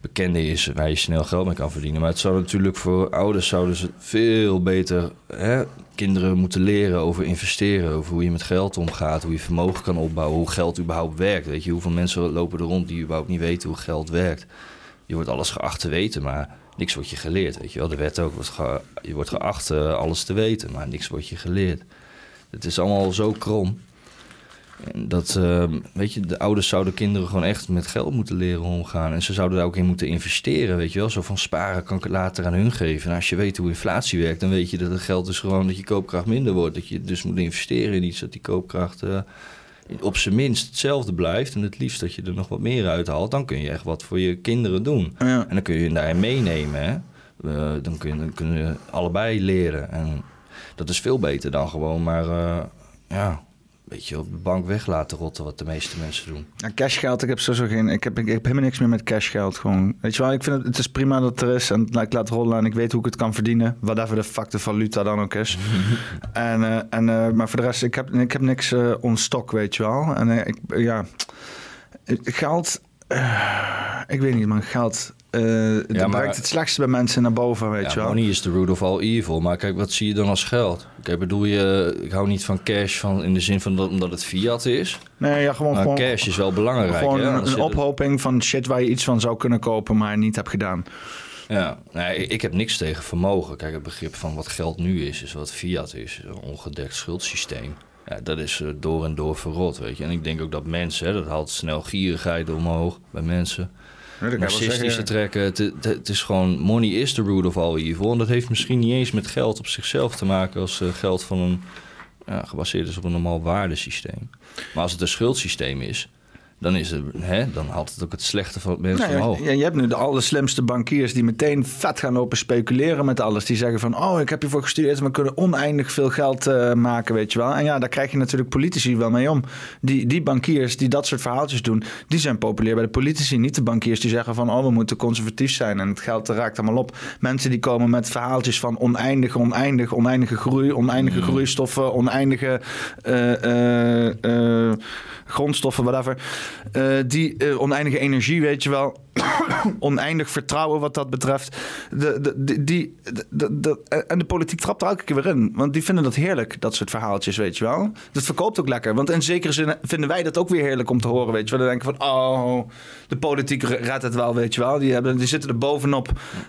bekende is waar je snel geld mee kan verdienen. Maar het zou natuurlijk voor ouders zouden ze veel beter hè, kinderen moeten leren over investeren, over hoe je met geld omgaat, hoe je vermogen kan opbouwen, hoe geld überhaupt werkt. Weet je, hoeveel mensen lopen er rond die überhaupt niet weten hoe geld werkt. Je wordt alles geacht te weten, maar niks wordt je geleerd. Weet je wel, de wet ook. Wordt je wordt geacht uh, alles te weten, maar niks wordt je geleerd. Het is allemaal zo krom. Dat, uh, weet je, de ouders zouden kinderen gewoon echt met geld moeten leren omgaan. En ze zouden daar ook in moeten investeren, weet je wel. Zo van sparen kan ik het later aan hun geven. En als je weet hoe inflatie werkt, dan weet je dat het geld dus gewoon dat je koopkracht minder wordt. Dat je dus moet investeren in iets dat die koopkracht uh, op zijn minst hetzelfde blijft. En het liefst dat je er nog wat meer uit haalt. Dan kun je echt wat voor je kinderen doen. Ja. En dan kun je hen daarin meenemen. Hè? Uh, dan, kun je, dan kunnen je allebei leren. En dat is veel beter dan gewoon maar uh, ja, beetje op de bank weg laten rotten, wat de meeste mensen doen. Ja, cashgeld, ik heb sowieso geen. Ik heb, ik, heb helemaal niks meer met cashgeld. Gewoon. Weet je wel, ik vind het, het is prima dat het er is. En ik laat rollen en ik weet hoe ik het kan verdienen. Whatever de fuck de valuta dan ook is. [laughs] en, uh, en, uh, maar voor de rest, ik heb, ik heb niks uh, on stok, weet je wel. En ik, ja, geld. ik weet niet, man, geld. Uh, ja, brengt het slechtste bij mensen naar boven, weet ja, je wel. Money is the root of all evil. Maar kijk, wat zie je dan als geld? Kijk, bedoel je, ik hou niet van cash van, in de zin van dat, omdat het fiat is. Nee, ja, gewoon, maar gewoon cash is wel belangrijk. Gewoon hè? een, een ophoping van shit waar je iets van zou kunnen kopen, maar niet hebt gedaan. Ja, nee, ik heb niks tegen vermogen. Kijk, het begrip van wat geld nu is, is wat fiat is. Een ongedekt schuldsysteem. Ja, dat is door en door verrot, weet je. En ik denk ook dat mensen, hè, dat haalt snel gierigheid omhoog bij mensen narcistische trekken. Het, is gewoon, money is the root of all evil. En dat heeft misschien niet eens met geld op zichzelf te maken als uh, geld van een, ja, gebaseerd is op een normaal waardesysteem. Maar als het een schuldsysteem is, dan, is het, hè, dan haalt het ook het slechte van het mensen nou, omhoog. Ja, je hebt nu de allerslimste bankiers die meteen vet gaan lopen speculeren met alles. Die zeggen van, oh, ik heb je voor gestudeerd we kunnen oneindig veel geld uh, maken, weet je wel. En ja, daar krijg je natuurlijk politici wel mee om. Die, die bankiers die dat soort verhaaltjes doen, die zijn populair bij de politici. Niet de bankiers die zeggen van, oh, we moeten conservatief zijn en het geld raakt allemaal op. Mensen die komen met verhaaltjes van oneindige, oneindig, oneindige groei, oneindige mm. groeistoffen, oneindige... Uh, uh, grondstoffen, whatever. Uh, die uh, oneindige energie, weet je wel. [coughs] oneindig vertrouwen wat dat betreft. De, de, die, de, de, en de politiek trapt er elke keer weer in. Want die vinden dat heerlijk, dat soort verhaaltjes, weet je wel. Dat verkoopt ook lekker. Want in zekere zin vinden wij dat ook weer heerlijk om te horen, weet je wel. Dan denken van, oh, de politiek redt het wel, weet je wel. Die, hebben, die zitten er bovenop.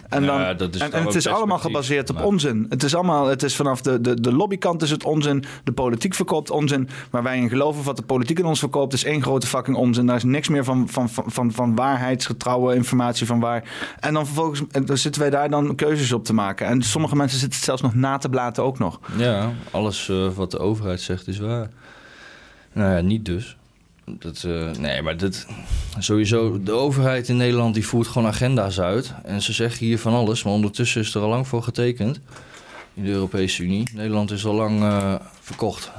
En, dan, ja, dat is en, en het is allemaal gebaseerd op maar... onzin. Het is allemaal, het is vanaf de, de, de lobbykant is het onzin. De politiek verkoopt onzin. Waar wij in geloven wat de politiek in ons verkoopt, is één grote fucking onzin. Daar is niks meer van, van, van, van, van informatie van waar. En dan vervolgens dan zitten wij daar dan keuzes op te maken. En sommige mensen zitten zelfs nog na te blaten ook nog. Ja, alles uh, wat de overheid zegt is waar. Nou ja, niet dus. Dat, uh, nee, maar dat, sowieso, de overheid in Nederland die voert gewoon agenda's uit. En ze zeggen hier van alles, maar ondertussen is er al lang voor getekend. In de Europese Unie. Nederland is al lang uh, verkocht.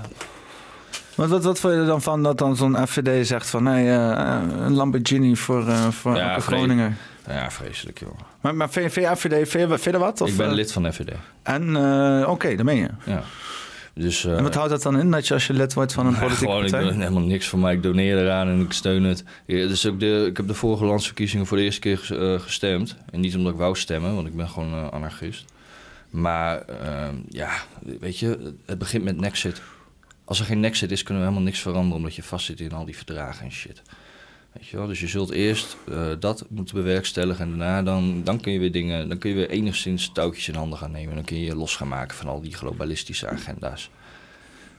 Wat, wat, wat vond je er dan van dat dan zo'n FVD zegt van nee, uh, een Lamborghini voor, uh, voor ja, Groningen? Ja, vreselijk, joh. Maar, maar vind, je- vind je FVD, wat? Of, ik ben eh, lid van FVD. En, eh, oké, daar ben je. Ja. Dus, eh, en wat houdt dat dan in, dat je als je lid wordt van een [laughs] politieke gewoon, ik partij? doe helemaal niks voor mij. Ik doneer eraan en ik steun het. Ja, dus ook de, ik heb de vorige landsverkiezingen voor de eerste keer ges- eh, gestemd. En niet omdat ik wou stemmen, want ik ben gewoon eh, anarchist. Maar ehm, ja, weet je, het begint met Nexit. Als er geen Nexit is, kunnen we helemaal niks veranderen... omdat je vastzit in al die verdragen en shit. Weet je wel? Dus je zult eerst eh, dat moeten bewerkstelligen... en daarna dan, dan kun je weer dingen... dan kun je weer enigszins touwtjes in handen gaan nemen. Dan kun je je los gaan maken van al die globalistische agenda's.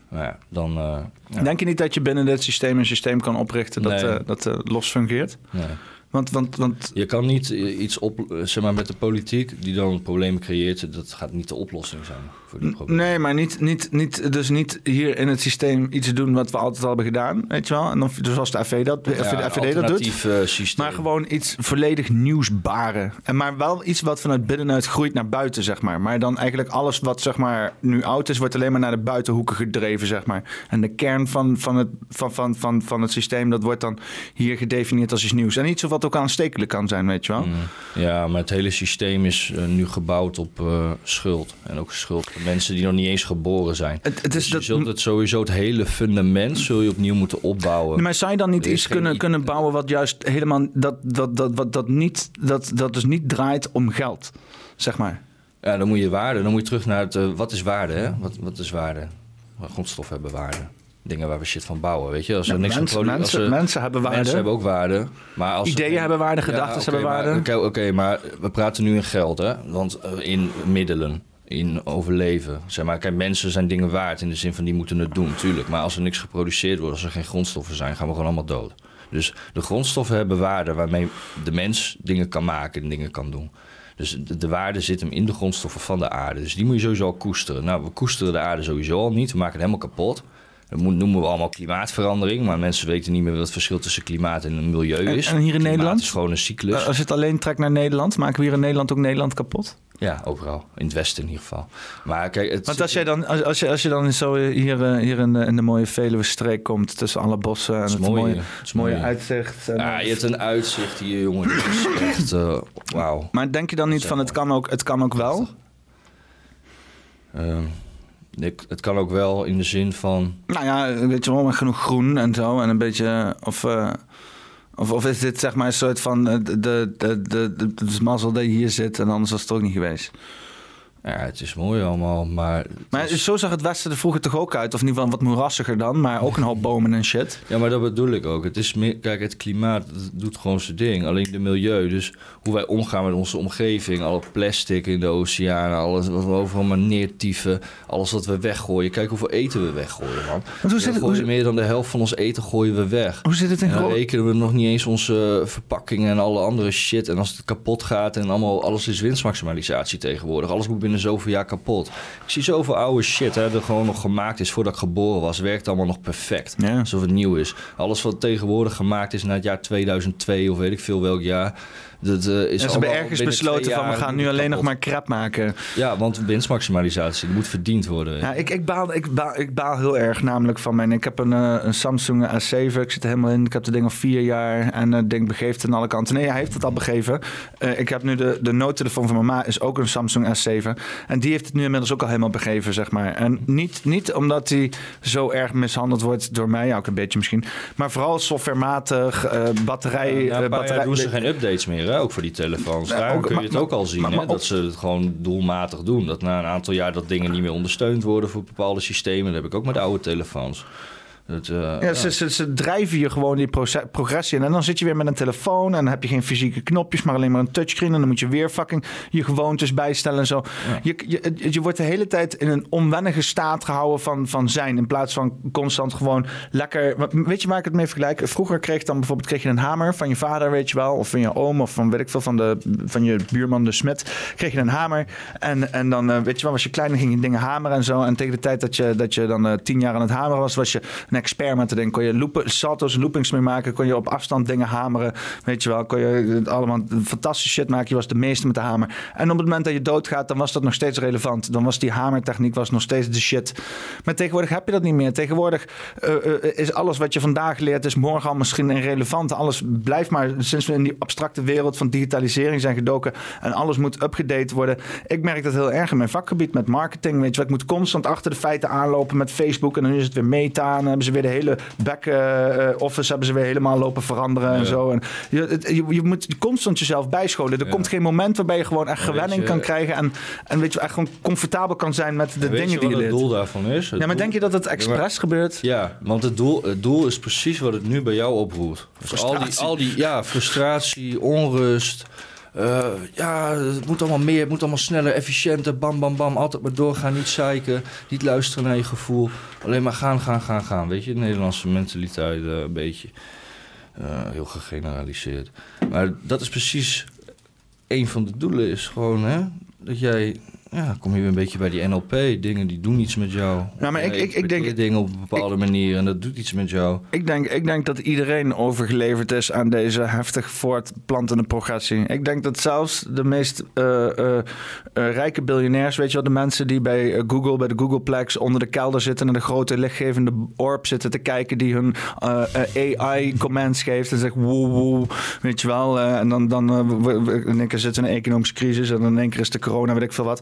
Maar ja, dan... eh, ja. Denk je niet dat je binnen dit systeem een systeem kan oprichten dat, Nee. eh, dat los fungeert? Nee. Want, want, want Je kan niet iets op, zeg maar, met de politiek die dan problemen creëert. Dat gaat niet de oplossing zijn voor die problemen. nee, maar niet, niet, niet, dus niet hier in het systeem iets doen wat we altijd al hebben gedaan, weet je wel? En dan, dus als de FV dat, Ja, FVD dat doet. eh, systeem. Maar gewoon iets volledig nieuws baren. En maar wel iets wat vanuit binnenuit groeit naar buiten, zeg maar. Maar dan eigenlijk alles wat zeg maar nu oud is, wordt alleen maar naar de buitenhoeken gedreven, zeg maar. En de kern van, van, het, van, van, van, van het systeem, dat wordt dan hier gedefinieerd als iets nieuws. En iets wat ook aanstekelijk kan zijn, weet je wel. Mm. Ja, maar het hele systeem is eh, nu gebouwd op eh, schuld. En ook schuld mensen die nog niet eens geboren zijn. Het, het is Dus je dat, zult het sowieso, het hele fundament, zul je opnieuw moeten opbouwen. maar zou je dan niet iets kunnen, kunnen bouwen wat juist helemaal dat, dat, dat, wat, dat, niet, dat, dat dus niet draait om geld, zeg maar? Ja, dan moet je waarde. Dan moet je terug naar het, eh, wat is waarde, hè? Wat, wat is waarde? Grondstoffen hebben waarde. Dingen waar we shit van bouwen, weet je? Als er Ja, niks mensen, produ- als mensen, er- mensen hebben waarde. Mensen hebben ook waarde. Maar als Ideeën hebben waarde, gedachten hebben waarde. Oké, oké, maar we praten nu in geld, hè? Want eh, in middelen, in overleven. Zeg maar, kijk, mensen zijn dingen waard in de zin van die moeten het doen, tuurlijk. Maar als er niks geproduceerd wordt, als er geen grondstoffen zijn, gaan we gewoon allemaal dood. Dus de grondstoffen hebben waarde waarmee de mens dingen kan maken en dingen kan doen. Dus de, de waarde zit hem in de grondstoffen van de aarde. Dus die moet je sowieso al koesteren. Nou, we koesteren de aarde sowieso al niet. We maken het helemaal kapot. Dat noemen we allemaal klimaatverandering. Maar mensen weten niet meer wat het verschil tussen klimaat en milieu is. en hier in Klimaat Nederland? is gewoon een cyclus. Eh, Als je het alleen trekt naar Nederland, maken we hier in Nederland ook Nederland kapot? Ja, overal. In het westen in ieder geval. Maar kijk, het Want als, jij dan, als, als, je, als je dan zo hier, eh, hier in, de, in de mooie Veluwe-streek komt... tussen alle bossen en Het is mooie, hè? Het is mooie mooi. uitzicht... En, Ja, je hebt een uitzicht hier, jongen. Dat is echt, eh, wauw. Maar denk je dan niet van het kan ook, het kan ook wel? Ehm, ik, het kan ook wel in de zin van... Nou ja, weet je wel, met genoeg groen en zo. En een beetje... Of, eh, of, of is dit zeg maar een soort van... eh, De, de, de, de, de, de mazzel dat je hier zit en anders was het ook niet geweest. Ja, het is mooi allemaal, maar... Maar is- zo zag het Westen er vroeger toch ook uit? Of in ieder geval wat moerassiger dan, maar ook een hoop bomen en shit. Ja, maar dat bedoel ik ook. Het is meer, kijk, het klimaat doet gewoon zijn ding. Alleen de milieu, dus hoe wij omgaan met onze omgeving, alle plastic in de oceanen, alles wat we overal maar neertieven, alles wat we weggooien. Kijk hoeveel eten we weggooien, man. hoe zit het- hoe- meer dan de helft van ons eten gooien we weg. Hoe zit het in En dan rekenen we nog niet eens onze verpakkingen en alle andere shit. En als het kapot gaat en allemaal, alles is winstmaximalisatie tegenwoordig. Alles moet binnen zoveel jaar kapot. Ik zie zoveel oude shit, hè, dat gewoon nog gemaakt is voordat ik geboren was. Werkt allemaal nog perfect. Ja. Alsof het nieuw is. Alles wat tegenwoordig gemaakt is na het jaar 2002 of weet ik veel welk jaar. Dat, eh, is En ze hebben ergens besloten van we gaan nu alleen nog maar crap maken. Ja, want winstmaximalisatie, moet verdiend worden. Ja, ik, ik, baal, ik, baal, ik baal heel erg namelijk van mijn... Ik heb een, eh, een Samsung A7, ik zit er helemaal in. Ik heb het ding al vier jaar en het ding begeeft aan alle kanten. Nee, hij heeft het al begeven. Eh, ik heb nu de, de noodtelefoon van mijn ma, is ook een Samsung S7. En die heeft het nu inmiddels ook al helemaal begeven, zeg maar. En niet, niet omdat hij zo erg mishandeld wordt door mij, ja, ook een beetje misschien. Maar vooral softwarematig, batterij... Ja, batterij doen ze geen updates meer, hè? Ook voor die telefoons. Ook- kun je maar- het ook al zien, maar- hè? dat ze het gewoon doelmatig doen. Dat na een aantal jaar dat dingen niet meer ondersteund worden voor bepaalde systemen. Dat heb ik ook met oude telefoons. Dat, eh, Ja. Ze, ze, ze drijven je gewoon die progressie in. En dan zit je weer met een telefoon en dan heb je geen fysieke knopjes, maar alleen maar een touchscreen. En dan moet je weer fucking je gewoontes bijstellen en zo. Je, je, je wordt de hele tijd in een onwennige staat gehouden van, van zijn. In plaats van constant gewoon lekker. Weet je waar ik het mee vergelijk? Vroeger kreeg je dan bijvoorbeeld kreeg je een hamer van je vader, weet je wel. Of van je oom, of van weet ik veel, van, de, van je buurman, de smid. Kreeg je een hamer. En, en dan, eh, weet je wel, was je klein, dan ging je dingen hameren en zo. En tegen de tijd dat je, dat je dan eh, tien jaar aan het hameren was, was je een expert met te denken. Kon je loopen, salto's en loopings mee maken. Kon je op afstand dingen hameren. Weet je wel. Kon je allemaal fantastische shit maken. Je was de meeste met de hamer. En op het moment dat je doodgaat, dan was dat nog steeds relevant. Dan was die hamertechniek was nog steeds de shit. Maar tegenwoordig heb je dat niet meer. Tegenwoordig uh, uh, is alles wat je vandaag leert, is morgen al misschien irrelevant. Alles blijft maar, sinds we in die abstracte wereld van digitalisering zijn gedoken en alles moet upgedate worden. Ik merk dat heel erg in mijn vakgebied met marketing. Weet je wat, ik moet constant achter de feiten aanlopen met Facebook en dan is het weer meta en hebben ze weer de hele back uh, office hebben ze weer helemaal lopen veranderen ja. en zo. En je, je, je, moet constant jezelf bijscholen. Er ja. komt geen moment waarbij je gewoon echt gewenning je, kan krijgen en, en weet je, echt gewoon comfortabel kan zijn met de dingen die je leert. het doel daarvan is? Het ja, maar doel... denk je dat het expres gebeurt? Ja, want het doel, het doel is precies wat het nu bij jou oproept. Dus al die, al die ja, frustratie, onrust. Uh, ja, het moet allemaal meer, het moet allemaal sneller, efficiënter, bam, bam, bam. Altijd maar doorgaan, niet zeiken, niet luisteren naar je gevoel. Alleen maar gaan, gaan, gaan, gaan. Weet je, de Nederlandse mentaliteit uh, een beetje uh, heel gegeneraliseerd. Maar dat is precies een van de doelen, is gewoon hè, dat jij ja, kom je weer een beetje bij die NLP. Dingen die doen iets met jou. Ja, maar ik, ik, ik denk... dingen op een bepaalde ik, manier en dat doet iets met jou. Ik denk, ik denk dat iedereen overgeleverd is aan deze heftig voortplantende progressie. Ik denk dat zelfs de meest uh, uh, uh, rijke biljonairs, weet je wel, de mensen die bij Google, bij de Googleplex onder de kelder zitten en de grote lichtgevende orb zitten te kijken die hun AI-commands geeft en zegt woe woe, weet je wel. en dan, dan in één keer zit een economische crisis en dan in één keer is de corona, weet ik veel wat.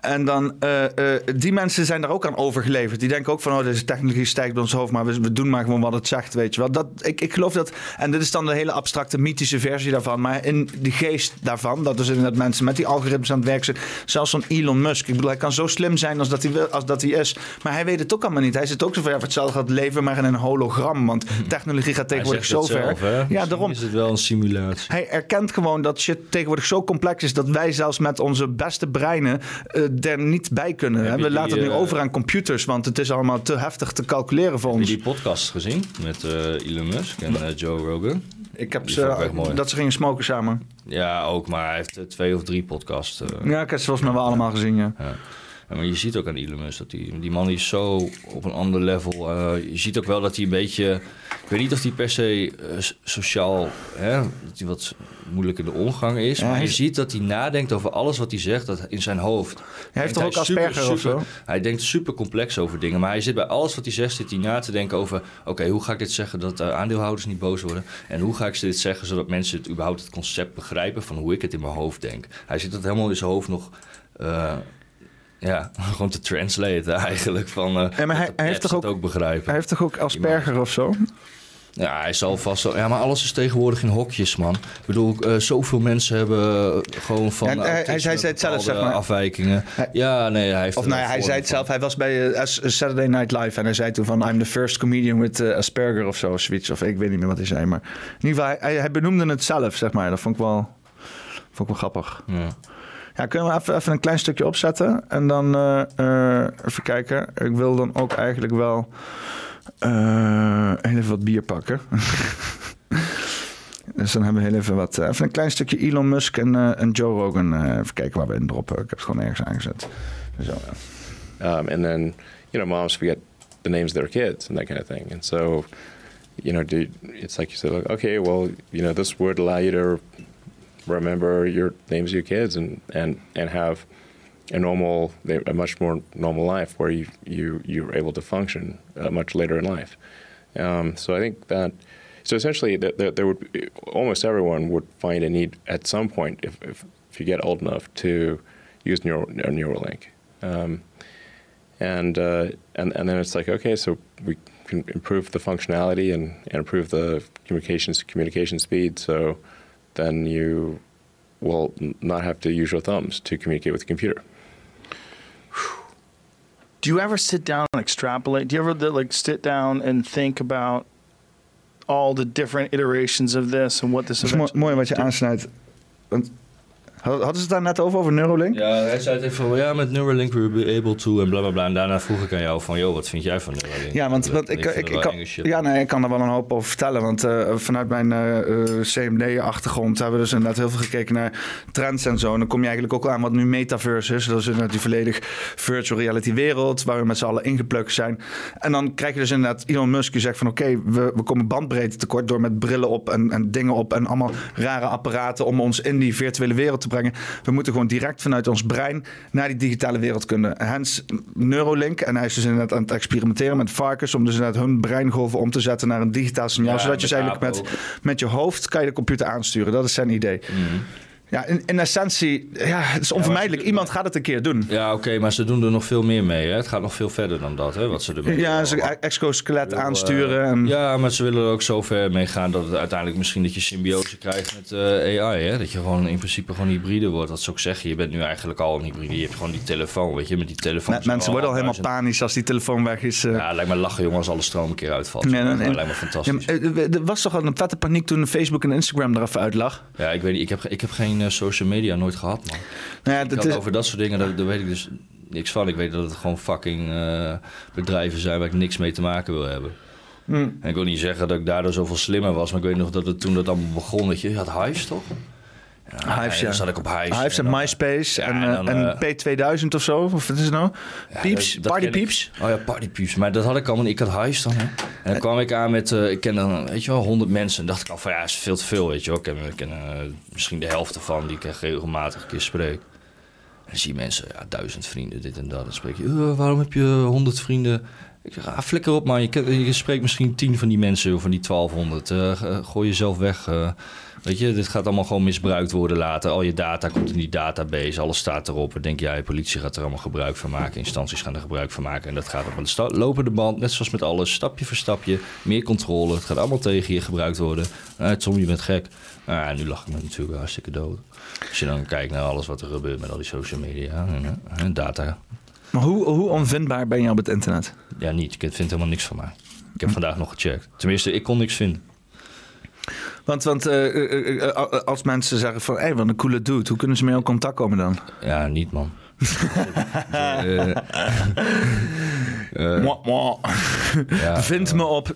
En dan, uh, uh, die mensen zijn daar ook aan overgeleverd. Die denken ook van, oh, deze technologie stijgt bij ons hoofd, maar we, we, doen maar gewoon wat het zegt, weet je wel. Dat, ik, ik geloof dat, en dit is dan de hele abstracte, mythische versie daarvan, maar in de geest daarvan, dat dus inderdaad mensen met die algoritmes aan het werk zijn, zelfs zo'n Elon Musk. Ik bedoel, hij kan zo slim zijn als dat hij, wil, als dat hij is, maar hij weet het ook allemaal niet. Hij zit ook zo ver, hetzelfde gaat leven, maar in een hologram, want technologie gaat tegenwoordig zo ver. Zelf, ja, daarom. is het wel een simulatie. Hij erkent gewoon dat shit tegenwoordig zo complex is dat wij zelfs met onze beste breinen er niet bij kunnen. Hè? We die, laten het nu uh, over aan computers, want het is allemaal te heftig te calculeren voor heb ons. Heb je die podcast gezien met uh, Elon Musk en Joe Rogan? Ik heb ze, dat ze gingen smoken samen. Ja, ook, maar hij heeft twee of drie podcasts. ja, ik heb ze volgens mij wel allemaal gezien, ja. ja. Maar je ziet ook aan Elon Musk dat die, die man is zo op een ander level. Uh, je ziet ook wel dat hij een beetje. Ik weet niet of hij per se uh, sociaal. Hè, dat hij wat moeilijk in de omgang is. Ja, maar je ziet dat hij nadenkt over alles wat hij zegt dat in zijn hoofd. Hij heeft toch ook Asperger of zo? Hij denkt super complex over dingen. Maar hij zit bij alles wat hij zegt, zit hij na te denken over... oké, okay, hoe ga ik dit zeggen dat uh, aandeelhouders niet boos worden? En hoe ga ik ze dit zeggen zodat mensen het überhaupt het concept begrijpen... van hoe ik het in mijn hoofd denk? Hij zit dat helemaal in zijn hoofd nog... Ja, [laughs] gewoon te translaten eigenlijk. Van, uh, ja, maar hij, hij heeft toch ook, ook begrijpen. Hij heeft toch ook Asperger of zo? Ja, hij zal vast zo. Ja, maar alles is tegenwoordig in hokjes, man. Ik bedoel, uh, zoveel mensen hebben gewoon van. Ja, hij, hij zei het zelf, zeg maar. Afwijkingen. Hij, ja, nee, hij heeft. Of nou, hij zei het zelf. Hij was bij uh, Saturday Night Live en hij zei toen van: I'm the first comedian with uh, Asperger of zo, zoiets. Of ik weet niet meer wat hij zei. Maar in ieder geval, hij, hij benoemde het zelf, zeg maar. Dat vond ik wel, vond ik wel grappig. Ja. Ja, kunnen we even, even een klein stukje opzetten? En dan uh, even kijken. Ik wil dan ook eigenlijk wel uh, even wat bier pakken. [laughs] dus dan hebben we heel even wat. even een klein stukje Elon Musk en, en Joe Rogan. even kijken waar we in droppen. Ik heb het gewoon ergens aangezet. Zo. Um, and then, you know, moms forget the names of their kids and that kind of thing. And so, you know, do, it's like you said, okay, well, you know, this would allow you to remember your names of your kids and, and, and have a normal, a much more normal life where you, you, you're able to function uh, much later in life. Um, so I think that, so essentially that, that there would, almost everyone would find a need at some point if, if, if you get old enough to use Neuro, Neuralink. Um, and, uh, and, and then it's like, okay, so we can improve the functionality and, and improve the communications, communication speed. So then you will not have to use your thumbs to communicate with the computer. Do you ever sit down and extrapolate? Do you ever like sit down and think about all the different iterations of this and what this is? mooi wat je aansnijdt. Want Hadden ze het daar net over, over Neuralink? Ja, hij zei het even van, ja, met Neuralink we'll be able to en bla bla bla. En daarna vroeg ik aan jou van, joh, wat vind jij van Neuralink? Ja, want, want ik, ik, ik, kan, ja, nee, ik kan er wel een hoop over vertellen. Want eh, vanuit mijn eh, eh, CMD-achtergrond hebben we dus inderdaad heel veel gekeken naar trends en zo. En dan kom je eigenlijk ook aan wat nu metaverse is. Dat is inderdaad die volledig virtual reality wereld waar we met z'n allen ingeplukt zijn. En dan krijg je dus inderdaad Elon Musk die zegt van oké, we, we komen bandbreedte tekort door met brillen op en, en dingen op en allemaal rare apparaten om ons in die virtuele wereld te brengen. We moeten gewoon direct vanuit ons brein naar die digitale wereld kunnen. Hens Neuralink. En hij is dus inderdaad aan het experimenteren met varkens om dus inderdaad hun breingolven om te zetten naar een digitaal signaal. Ja, zodat je dus eigenlijk met, met je hoofd kan je de computer aansturen. Dat is zijn idee. Mhm. Ja, in, in essentie, ja, het is onvermijdelijk. Iemand gaat het een keer doen. Ja, oké, maar ze doen er nog veel meer mee. Hè? Het gaat nog veel verder dan dat, hè, wat ze ermee Ja, doen. ze e- exoskelet aansturen. eh, En, Ja, maar ze willen er ook zo ver mee gaan dat het uiteindelijk misschien dat je symbiose krijgt met eh, AI. Hè? Dat je gewoon in principe gewoon hybride wordt. Dat ze ook zeggen, je bent nu eigenlijk al een hybride. Je hebt gewoon die telefoon, weet je, met die telefoon. Me- mensen worden al helemaal panisch als die telefoon weg is. eh. Ja, lijkt me lachen, jongen, als alle stroom een keer uitvalt. Nee, nee, nee. Lijkt me Ja, fantastisch. maar, eh, er was toch al een vette paniek toen Facebook en Instagram er even uit lag. Ja, ik weet niet, ik heb, ik heb geen eh, social media nooit gehad, man. Nou ja, dat is, over dat soort dingen, daar, daar weet ik dus niks van. Ik weet dat het gewoon fucking eh, bedrijven zijn waar ik niks mee te maken wil hebben. Hmm. En ik wil niet zeggen dat ik daardoor zoveel slimmer was, maar ik weet nog dat het toen dat allemaal begon, dat je, had Hives toch? Ja, Hives, en ja. zat ik op Hives. Hives en dan, MySpace ja, en, en eh, dan, en eh, P2000 of zo. Of wat is het nou? Pieps? dat- dat Party ik. Pieps? Oh ja, Party Pieps. Maar dat had ik allemaal niet. Ik had Hives dan, hè. En dan kwam ik aan met, eh, ik ken dan, weet je wel, 100 mensen. En dacht ik al van, ja, is veel te veel, weet je wel. Ik ken, ik ken eh, misschien de helft ervan die ik echt regelmatig een keer spreek. En dan zie je mensen, ja, duizend vrienden, dit en dat. Dan spreek je, "Eh, waarom heb je honderd vrienden? Ik zeg, ah, flikker op man, je, je spreekt misschien tien van die mensen, van die 1200. Eh, g- gooi jezelf weg. eh. weet je, dit gaat allemaal gewoon misbruikt worden later. Al je data komt in die database, alles staat erop. Dan denk jij, politie gaat er allemaal gebruik van maken. Instanties gaan er gebruik van maken. En dat gaat op een lopende band, net zoals met alles. Stapje voor stapje, meer controle. Het gaat allemaal tegen je gebruikt worden. Uh, Tom, je bent gek. Ja, nu lach ik me natuurlijk hartstikke dood. Als je dan kijkt naar alles wat er gebeurt met al die social media en, eh, en data. Maar hoe, hoe onvindbaar ben je op het internet? Ja, niet. Ik vind helemaal niks van mij. Ik heb vandaag nog gecheckt. Tenminste, ik kon niks vinden. Want, want eh, eh, eh, als mensen zeggen van, hé, wat een coole dude. Hoe kunnen ze mee in contact komen dan? Ja, niet man. [laughs] Ja, Vind me op.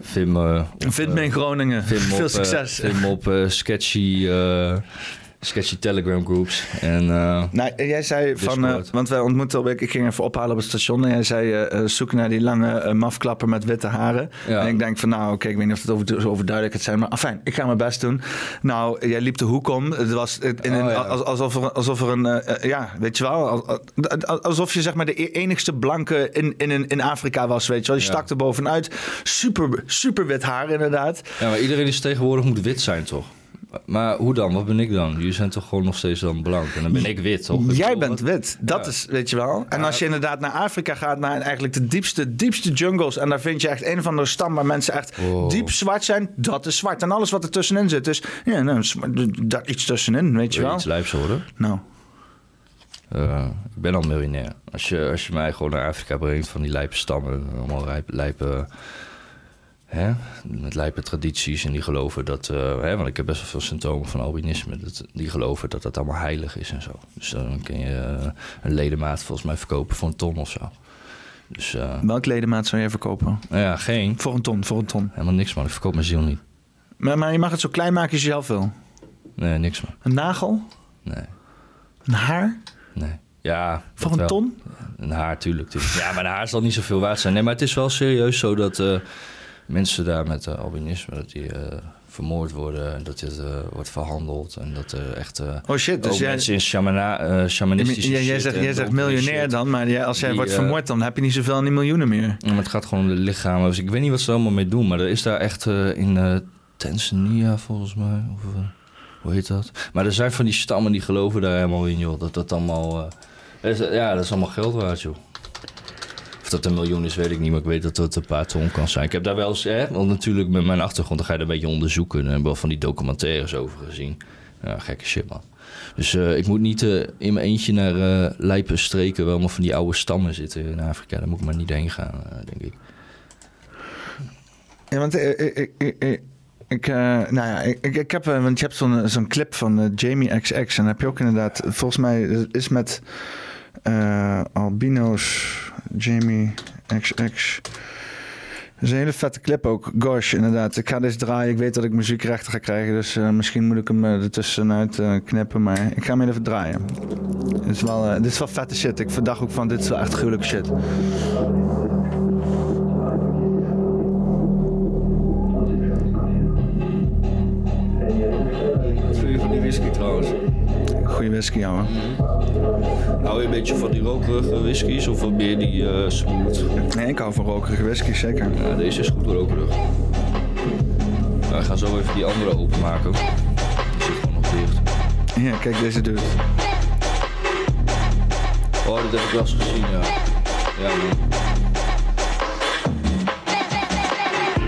Vind me op, Vind me in Groningen. vind me Veel op, succes. vind me op sketchy, sketchy Telegram groups. En eh, Nou, jij zei van, eh, want wij ontmoetten, op- ik ging even ophalen op het station en jij zei eh, zoek naar die lange mafklapper met witte haren. Ja. En ik denk van, nou oké, ik weet niet of het over, overduidelijk het zijn, maar afijn, ik ga mijn best doen. Nou, jij liep de hoek om. Het was het- in een, Oh, ja. als- alsof, er, alsof er een, ja, weet je wel, al- al- alsof je zeg maar de e- enigste blanke in, in, in, in Afrika was, weet je wel. Je Ja. stak er bovenuit. Super, super wit haar inderdaad. ja, maar iedereen is tegenwoordig moet wit zijn, toch? Maar hoe dan? Wat ben ik dan? Jullie zijn toch gewoon nog steeds dan blank? En dan ben ik wit, toch? Jij bent wit. Dat Ja. is, weet je wel. En als je inderdaad naar Afrika gaat, naar eigenlijk de diepste, diepste jungles. En daar vind je echt een van de stam waar mensen echt Wow. diep zwart zijn. Dat is zwart. En alles wat er tussenin zit. Dus ja, nou, daar iets tussenin, weet je Wil je wel. iets lijps horen? Nou, Eh, ik ben al miljonair. Als je, als je mij gewoon naar Afrika brengt van die lijpe stammen, allemaal lijpe, lijpe hè, met lijpe tradities en die geloven dat, eh, hè, want ik heb best wel veel symptomen van albinisme, dat, die geloven dat dat allemaal heilig is en zo. Dus dan kun je eh, een ledemaat volgens mij verkopen voor een ton of zo. Dus eh, welk ledemaat zou je verkopen? nou ja, geen, Voor een ton, voor een ton. helemaal niks man, ik verkoop mijn ziel niet. Maar, maar je mag het zo klein maken als je zelf wil. Nee, niks man. Een nagel? Nee, Een haar? nee. Ja, Voor een wel. ton? Een haar, tuurlijk, tuurlijk. Ja, maar een haar zal niet zoveel waard zijn. Nee, maar het is wel serieus zo dat mensen daar met eh, albinisme... dat die eh, vermoord worden en dat dit eh, wordt verhandeld. En dat er echt... Oh shit, dus jij, mensen in shamana, shamanistische jij, zegt, jij miljonair shit. dan. Maar jij- als jij Die, wordt vermoord, dan heb je niet zoveel aan die miljoenen meer. Ja, maar het gaat gewoon om de lichamen. Dus ik weet niet wat ze allemaal mee doen. Maar er is daar echt in Tanzania volgens mij... Of, hoe heet dat? Maar er zijn van die stammen die geloven daar helemaal in, joh. Dat dat allemaal... ja, dat is allemaal geld waard, joh. Of dat een miljoen is, weet ik niet. Maar ik weet dat het een paar ton kan zijn. Ik heb daar wel eens... Hè, want natuurlijk met mijn achtergrond... dan ga je een beetje onderzoeken. En ik heb wel van die documentaires over gezien. Ja, gekke shit, man. Dus eh, ik moet niet eh, in mijn eentje naar lijpe streken... waar allemaal van die oude stammen zitten in Afrika. Daar moet ik maar niet heen gaan, denk ik. Ja, want eh, Ik, eh, nou ja, ik, ik, ik heb, want je hebt zo'n clip van Jamie XX. En heb je ook inderdaad, volgens mij is met eh, albino's Jamie XX. Dat is een hele vette clip ook. Gosh, inderdaad. Ik ga deze draaien. Ik weet dat ik muziekrechten ga krijgen. Dus eh, misschien moet ik hem eh, ertussenuit knippen. Maar ik ga hem even draaien. Dit is, wel, dit is wel vette shit. Ik verdacht ook van dit is wel echt gruwelijke shit. Van die whisky trouwens? Goeie whisky, ouwe. Hou je een beetje van die rokerige whiskies of wat meer die eh smooth? Nee, ik hou van rokerige whisky, zeker. Ja, deze is goed rokerig. Nou, we gaan zo even die andere openmaken. Die zit gewoon nog dicht. Ja, kijk deze dude. Oh, dat heb ik wel eens gezien, ja. Ja, man.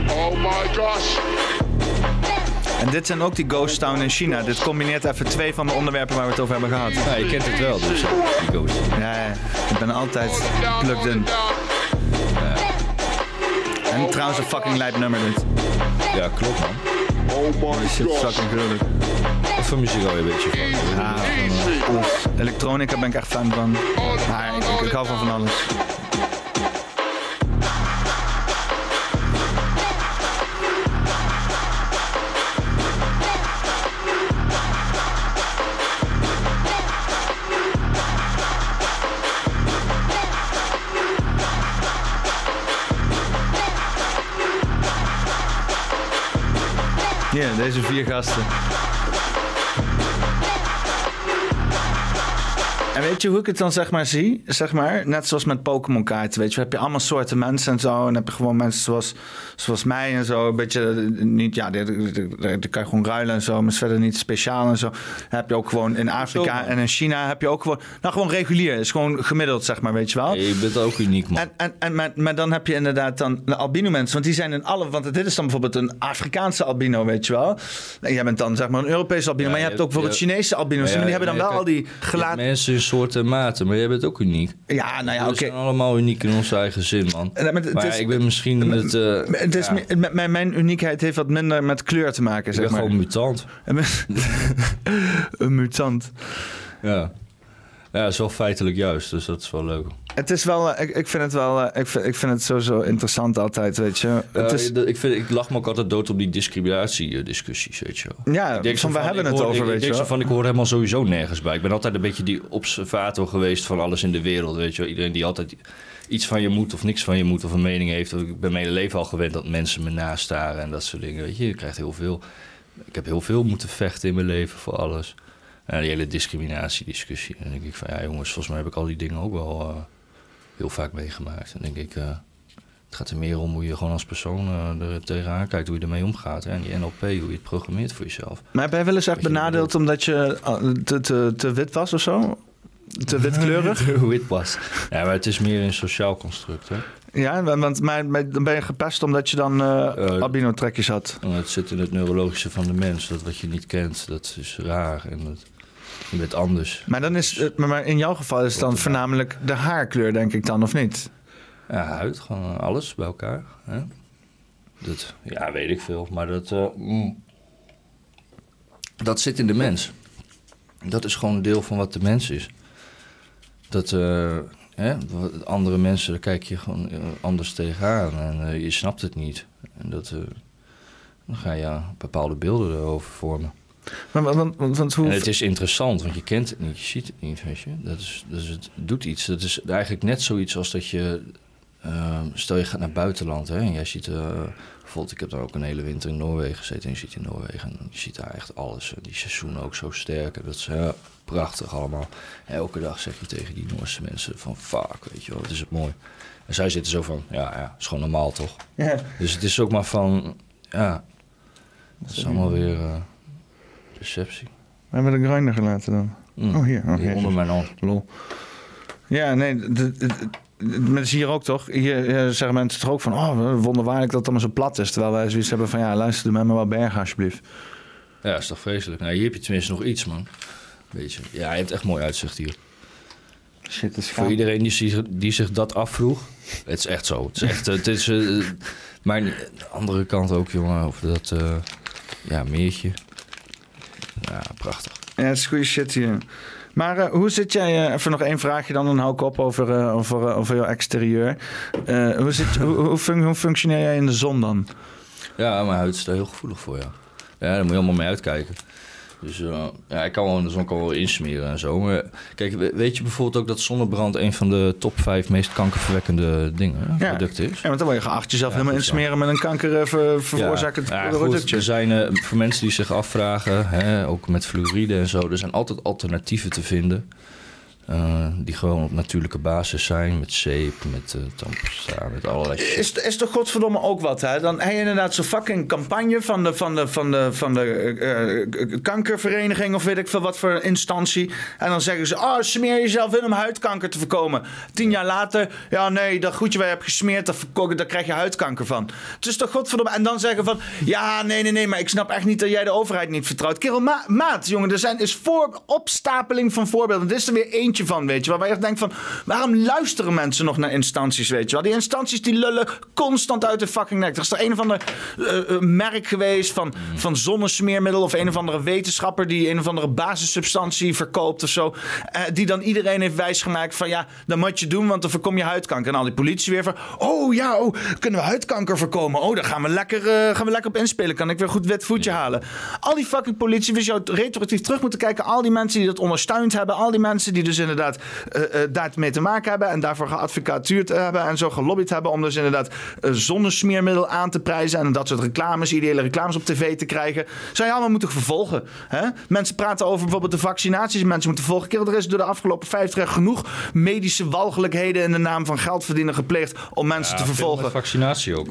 Oh my gosh. En dit zijn ook die Ghost Town in China. Dit combineert even twee van de onderwerpen waar we het over hebben gehad. Ja, je kent het wel, dus die ghost. Ja, ja. ik ben altijd plugged in. En trouwens een fucking lijp nummer dit. Ja, klopt man. Oh my Shit, fucking gruwelijk. Wat voor muziek hou je een beetje van? Ja, van, eh. Elektronica ben ik echt fan van. Maar ik hou van van alles. Deze vier gasten. En weet je hoe ik het dan zeg maar zie? Zeg maar, net zoals met Pokémon kaarten, weet je. Heb je allemaal soorten mensen en zo. En heb je gewoon mensen zoals, zoals mij en zo. Een beetje, eh, niet, ja, die, kan je gewoon ruilen en zo. Maar is verder niet speciaal en zo. Dan heb je ook gewoon in Afrika en in China heb je ook gewoon... Nou, gewoon regulier. is gewoon gemiddeld, zeg maar, weet je wel. Nee, je bent ook uniek man. En, en, en, maar, maar dan heb je inderdaad dan de albino mensen. Want die zijn in alle... Want dit is dan bijvoorbeeld een Afrikaanse albino, weet je wel. En jij bent dan zeg maar een Europese albino. Ja, maar je je hebt ook bijvoorbeeld Chinese albino's. Maar die ja, hebben dan wel je al die Je gelaat... mensen soorten en maten, maar jij bent ook uniek. Ja, nou ja, We oké. zijn allemaal uniek in onze eigen zin, man. En, maar ik ben misschien het... eh, Het is, met- mijn, mijn uniekheid heeft wat minder met kleur te maken, ik zeg ben maar. gewoon mutant. [laughs] een mutant. Ja. Ja, dat is wel feitelijk juist, dus dat is wel leuk. Het is wel, eh, ik, ik vind het wel, eh, ik vind, ik vind het sowieso interessant altijd, weet je. Het Ja, is, ik, vind, ik lach me ook altijd dood op die discriminatiediscussies, weet je wel. ja, Ik denk zo van, we hebben ik het hoor- over, ik, ik weet je denk zo wel. van, ik hoor helemaal sowieso nergens bij. Ik ben altijd een beetje die observator geweest van alles in de wereld, weet je wel. Iedereen die altijd iets van je moet of niks van je moet of een mening heeft. Ik ben mijn hele leven al gewend dat mensen me nastaren en dat soort dingen, weet je. Je krijgt heel veel... Ik heb heel veel moeten vechten in mijn leven voor alles. Die hele discriminatiediscussie. En dan denk ik van, ja jongens, volgens mij heb ik al die dingen ook wel eh, heel vaak meegemaakt. En denk ik... eh, het gaat er meer om hoe je gewoon als persoon eh, er tegenaan kijkt, hoe je ermee omgaat. Hè? En die NLP, hoe je het programmeert voor jezelf. Maar ben je wel eens echt benadeeld omdat je te, te, te wit was of zo? Te [laughs] witkleurig? hoe het was. Ja, maar het is meer een sociaal construct. Hè? ja, want maar, maar dan ben je gepest omdat je dan Eh, albino-trekjes had. Het zit in het neurologische van de mens. Dat wat je niet kent, dat is raar. En dat, je bent anders. Maar, dan is, het- maar in jouw geval is het dan voornamelijk de haarkleur, denk ik dan, of niet? Ja, huid, gewoon alles bij elkaar. Hè? Dat, ja, weet ik veel. Maar dat, eh, mm, dat zit in de mens. Dat is gewoon een deel van wat de mens is. Dat eh, hè, wat andere mensen, daar kijk je gewoon eh, anders tegenaan. En eh, je snapt het niet. En dat, eh, dan ga je ja, bepaalde beelden erover vormen. Maar, want, want, want hoe... En het is interessant, want je kent het niet, je ziet het niet, weet je. Dat is, dus het doet iets. Dat is eigenlijk net zoiets als dat je... eh, stel je gaat naar het buitenland, hè, en jij ziet... eh, bijvoorbeeld, ik heb daar ook een hele winter in Noorwegen gezeten. En je ziet in Noorwegen, en je ziet daar echt alles. Die seizoenen ook zo sterk. En dat is ja, prachtig allemaal. En elke dag zeg je tegen die Noorse mensen van... Fuck, weet je wel, wat is het mooi. En zij zitten zo van, ja, ja, is gewoon normaal, toch? Ja. Dus het is ook maar van, ja... Het is allemaal weer eh, perceptie. We hebben de grinder gelaten dan. Mm. Oh, hier. Oh, Hier onder mijn hand. Lol. Ja, nee, dat is hier ook toch? Hier zeggen mensen toch ook van... oh, wonderbaarlijk dat het allemaal zo plat is. Terwijl wij zoiets hebben van... ja, luister, doe mij maar wel bergen alsjeblieft. Ja, is toch vreselijk. Nou, hier heb je tenminste nog iets, man. Beetje. Ja, je hebt echt mooi uitzicht hier. Shit, is Voor iedereen die zich, die zich dat afvroeg, het is echt zo. Het is echt, het is, eh, maar aan de andere kant ook, jongen, of dat, eh, Ja, meertje. Ja, prachtig. Ja, het is goede shit hier. Maar eh, hoe zit jij, eh, even nog één vraagje dan, dan hou ik op over, eh, over, over jouw exterieur. Hoe, zit, hoe, hoe, fun- hoe functioneer jij in de zon dan? Ja, mijn huid is daar heel gevoelig voor, ja. Ja, daar moet je allemaal mee uitkijken. Dus eh, ja, ik kan wel in de zon kan wel insmeren en zo. Maar kijk, we- weet je bijvoorbeeld ook dat zonnebrand een van de top 5 meest kankerverwekkende dingen, Ja. producten is? Ja, want dan word je geacht jezelf Ja, helemaal goed insmeren met een kanker eh, ver, veroorzakend ja, goed, productje. er zijn eh, voor mensen die zich afvragen, hè, ook met fluoride en zo, er zijn altijd alternatieven te vinden. Eh, die gewoon op natuurlijke basis zijn, met zeep, met uh, met allerlei. Is, is toch godverdomme ook wat, hè? Dan heb je inderdaad zo'n fucking campagne van de, van de, van de, van de eh, kankervereniging of weet ik veel wat voor instantie. En dan zeggen ze, oh, smeer jezelf in om huidkanker te voorkomen. Tien jaar later, ja nee, dat goedje waar je hebt gesmeerd, daar krijg je huidkanker van. Het is toch godverdomme... En dan zeggen van, ja nee, nee, nee, maar ik snap echt niet dat jij de overheid niet vertrouwt. Kerel, ma- maat, jongen, er zijn, is voor, opstapeling van voorbeelden. Dit is er weer eentje van, weet je wel. Waar je echt denkt van, waarom luisteren mensen nog naar instanties, weet je wel? Die instanties die lullen constant uit de fucking nek. Er is er een of ander eh, eh, merk geweest van, van zonnesmeermiddel... of een of andere wetenschapper die een of andere basissubstantie verkoopt of zo... eh, die dan iedereen heeft wijsgemaakt van, ja, dat moet je doen... want dan voorkom je huidkanker. En al die politie weer van, oh ja, oh, kunnen we huidkanker voorkomen? Oh, daar gaan we lekker, gaan we lekker op inspelen. Kan ik weer goed wit voetje halen. Al die fucking politie, we zouden retroactief terug moeten kijken... al die mensen die dat ondersteund hebben... al die mensen die dus inderdaad eh, eh, daarmee te maken hebben... en daarvoor geadvocatuurd hebben en zo gelobbyd hebben... om dus inderdaad eh, zonnesmeermiddel aan te prijzen... en dat soort reclames, ideële reclames op tv te krijgen... zou je allemaal moeten vervolgen. Hè? Mensen praten over bijvoorbeeld de vaccinaties... mensen moeten volgen. Kerel, er is door de afgelopen 50 jaar genoeg medische walgelijkheden... in de naam van geld verdienen gepleegd om mensen te vervolgen. Vaccinatie ook.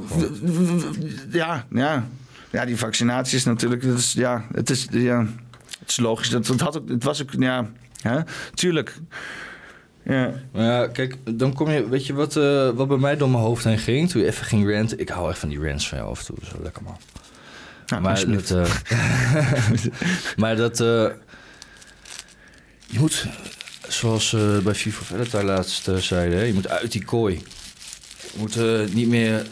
Ja, ja. Ja, die vaccinatie is natuurlijk... Dat is, ja, het is, ja, het is logisch. Dat, dat had ook, het was ook... Ja, hè? tuurlijk. Ja. Maar ja, kijk, dan kom je, weet je wat, eh, wat bij mij door mijn hoofd heen ging? Toen je even ging ranten. Ik hou echt van die rants van jou af en toe. Zo lekker man. Nou, maar, dat, eh, [laughs] maar dat, eh, je moet, zoals bij FIFA Verder laatst zeiden, je moet uit die kooi. Je moet niet meer,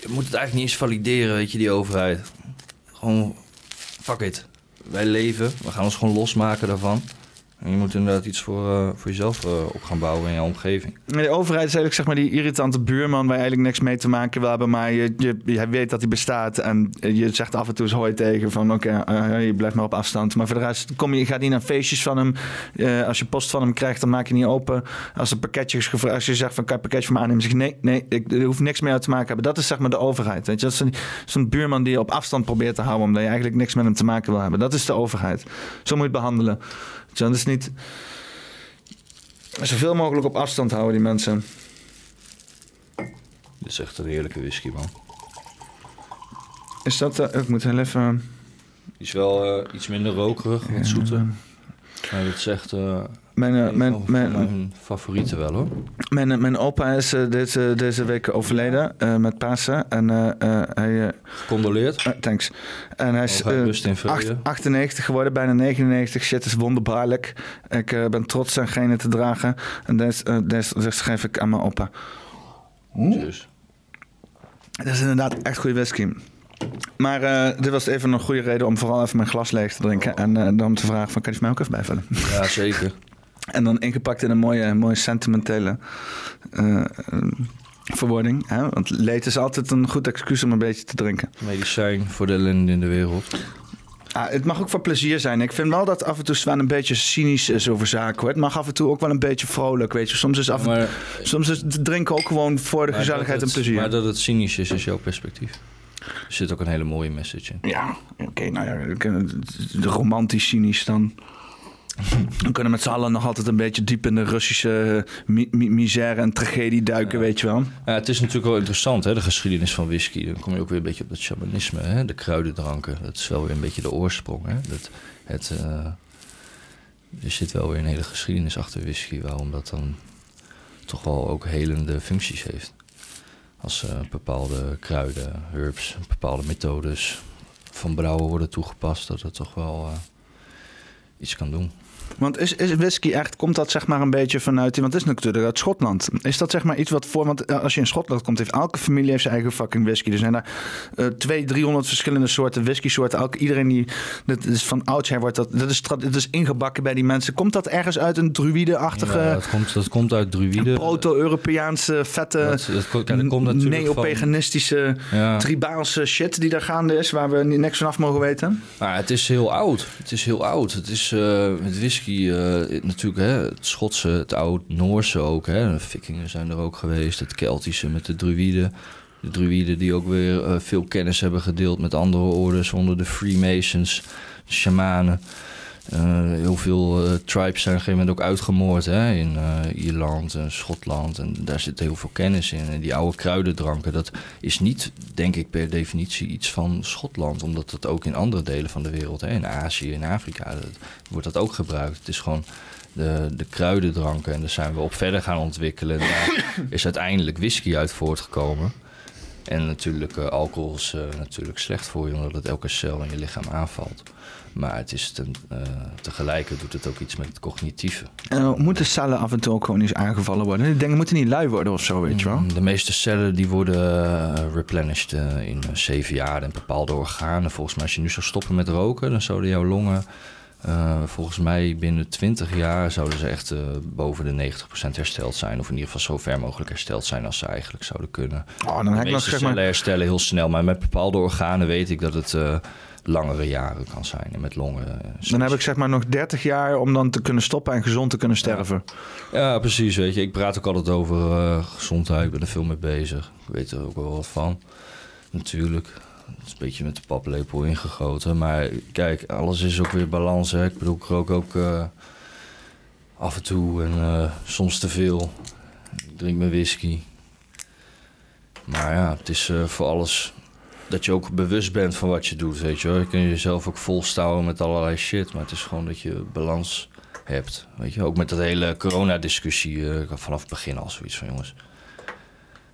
je moet het eigenlijk niet eens valideren, weet je, die overheid. Gewoon, fuck it. Wij leven, we gaan ons gewoon losmaken daarvan. Je moet inderdaad iets voor, eh, voor jezelf eh, op gaan bouwen in je omgeving. De overheid is eigenlijk zeg maar die irritante buurman waar je eigenlijk niks mee te maken wil hebben, maar je, je, je weet dat hij bestaat en je zegt af en toe eens hoi tegen van oké, eh, je blijft maar op afstand. Maar voor de rest kom je, gaat niet naar feestjes van hem. Als je post van hem krijgt, dan maak je niet open. Als een pakketje is gevraagd, als je zegt van kan je een pakketje van me aannemen, zeg nee, nee, ik hoeft niks mee uit te maken hebben. Dat is zeg maar de overheid. Weet je, dat is zo'n buurman die je op afstand probeert te houden omdat je eigenlijk niks met hem te maken wil hebben. Dat is de overheid. Zo moet je het behandelen. Dat is niet zoveel mogelijk op afstand houden die mensen. Dit is echt een heerlijke whisky, man. Is dat... eh, ik moet heel even... Die is wel eh, iets minder rokerig, wat zoeter. Maar dat is echt Mijn, eh, mijn, mijn, mijn favorieten wel, hoor. mijn, eh, mijn opa is eh, deze, deze week overleden met Pasen. En hij... Gecondoleerd. eh, thanks. En hij is Mogen hij eh, rust in vrede. acht- 98 geworden, bijna 99. Shit is wonderbaarlijk. Ik ben trots zijn genen te dragen. En deze, schrijf ik aan mijn opa. Dus. Dat is inderdaad echt goede whisky. Maar dit was even een goede reden om vooral even mijn glas leeg te drinken. En eh, dan te vragen van, kan je mij ook even bijvullen? Ja, zeker. [laughs] En dan ingepakt in een mooie, mooie sentimentele eh, verwoording. Hè? Want leed is altijd een goed excuus om een beetje te drinken. Medicijn voor de ellende in de wereld. Ah, het mag ook voor plezier zijn. Ik vind wel dat af en toe Sven een beetje cynisch is over zaken. Hoor. Het mag af en toe ook wel een beetje vrolijk. Weet je. Soms is, af Maar, soms is drinken ook gewoon voor de gezelligheid en plezier. Maar dat het cynisch is, is jouw perspectief. Er zit ook een hele mooie message in. Ja, oké, nou ja, romantisch cynisch dan. We kunnen met z'n allen nog altijd een beetje diep in de Russische mi- mi- misère en tragedie duiken, weet je wel. Ja, het is natuurlijk wel interessant, hè, de geschiedenis van whisky. Dan kom je ook weer een beetje op het shamanisme, hè, de kruidendranken. Dat is wel weer een beetje de oorsprong. Hè. Dat, het, eh, er zit wel weer een hele geschiedenis achter whisky, waarom dat dan toch wel ook helende functies heeft. Als eh, bepaalde kruiden, herbs, bepaalde methodes van brouwen worden toegepast, dat het toch wel eh, iets kan doen. Want is, is whisky echt, komt dat zeg maar een beetje vanuit, want het is natuurlijk uit Schotland. Is dat zeg maar iets wat voor, want eh, als je in Schotland komt, heeft elke familie heeft zijn eigen fucking whisky. Er zijn daar eh 200, 300 verschillende soorten whisky soorten. Elke, iedereen die, dat is van oudsher wordt dat, dat is, dat is ingebakken bij die mensen. Komt dat ergens uit een druïde-achtige, Ja, dat, komt, dat komt uit druïde. proto-Europeaanse, vette, Dat, komt natuurlijk van... neopaganistische, Ja. tribaalse shit die daar gaande is, waar we ni- niks vanaf mogen weten? Maar het is heel oud. Het is heel oud. Het is eh, met whisky eh, natuurlijk hè, het Schotse, het oud-Noorse ook. Hè. De vikingen zijn er ook geweest. Het Keltische met de druïden. De druïden die ook weer eh, veel kennis hebben gedeeld met andere ordes. Onder de Freemasons, de shamanen. Eh, heel veel eh, tribes zijn op een gegeven moment ook uitgemoord hè, in eh, Ierland en Schotland. En daar zit heel veel kennis in. En die oude kruidendranken, dat is niet, denk ik, per definitie iets van Schotland. Omdat dat ook in andere delen van de wereld, hè, in Azië, in Afrika, wordt dat ook gebruikt. Het is gewoon de, de kruidendranken. En daar zijn we op verder gaan ontwikkelen. En daar is uiteindelijk whisky uit voortgekomen. En natuurlijk, alcohol is natuurlijk slecht voor je, omdat het elke cel in je lichaam aanvalt. Maar het is ten, eh, tegelijk doet het ook iets met het cognitieve. Uh, moeten cellen af en toe ook gewoon eens aangevallen worden? Die dingen moeten niet lui worden of zo, weet je wel? De meeste cellen die worden eh, replenished eh, in zeven jaar en bepaalde organen. Volgens mij als je nu zou stoppen met roken, dan zouden jouw longen... volgens mij binnen 20 jaar zouden ze echt boven de 90% hersteld zijn. Of in ieder geval zo ver mogelijk hersteld zijn als ze eigenlijk zouden kunnen. Oh, dan de heb ik nog zeg maar... herstellen heel snel. Maar met bepaalde organen weet ik dat het langere jaren kan zijn. En met longen... eh, Dan heb ik zeg maar nog 30 jaar om dan te kunnen stoppen en gezond te kunnen sterven. Ja, precies. Weet je. Ik praat ook altijd over eh, gezondheid. Ik ben er veel mee bezig. Ik weet er ook wel wat van. Natuurlijk. Het is een beetje met de paplepel ingegoten. Maar kijk, alles is ook weer balans. Hè. Ik bedoel, ik rook ook eh, af en toe en soms te veel. Ik drink mijn whisky. Maar ja, het is voor alles dat je ook bewust bent van wat je doet, weet je wel. Je kunt jezelf ook volstouwen met allerlei shit. Maar het is gewoon dat je balans hebt. Weet je, ook met dat hele coronadiscussie eh, vanaf het begin al zoiets van jongens.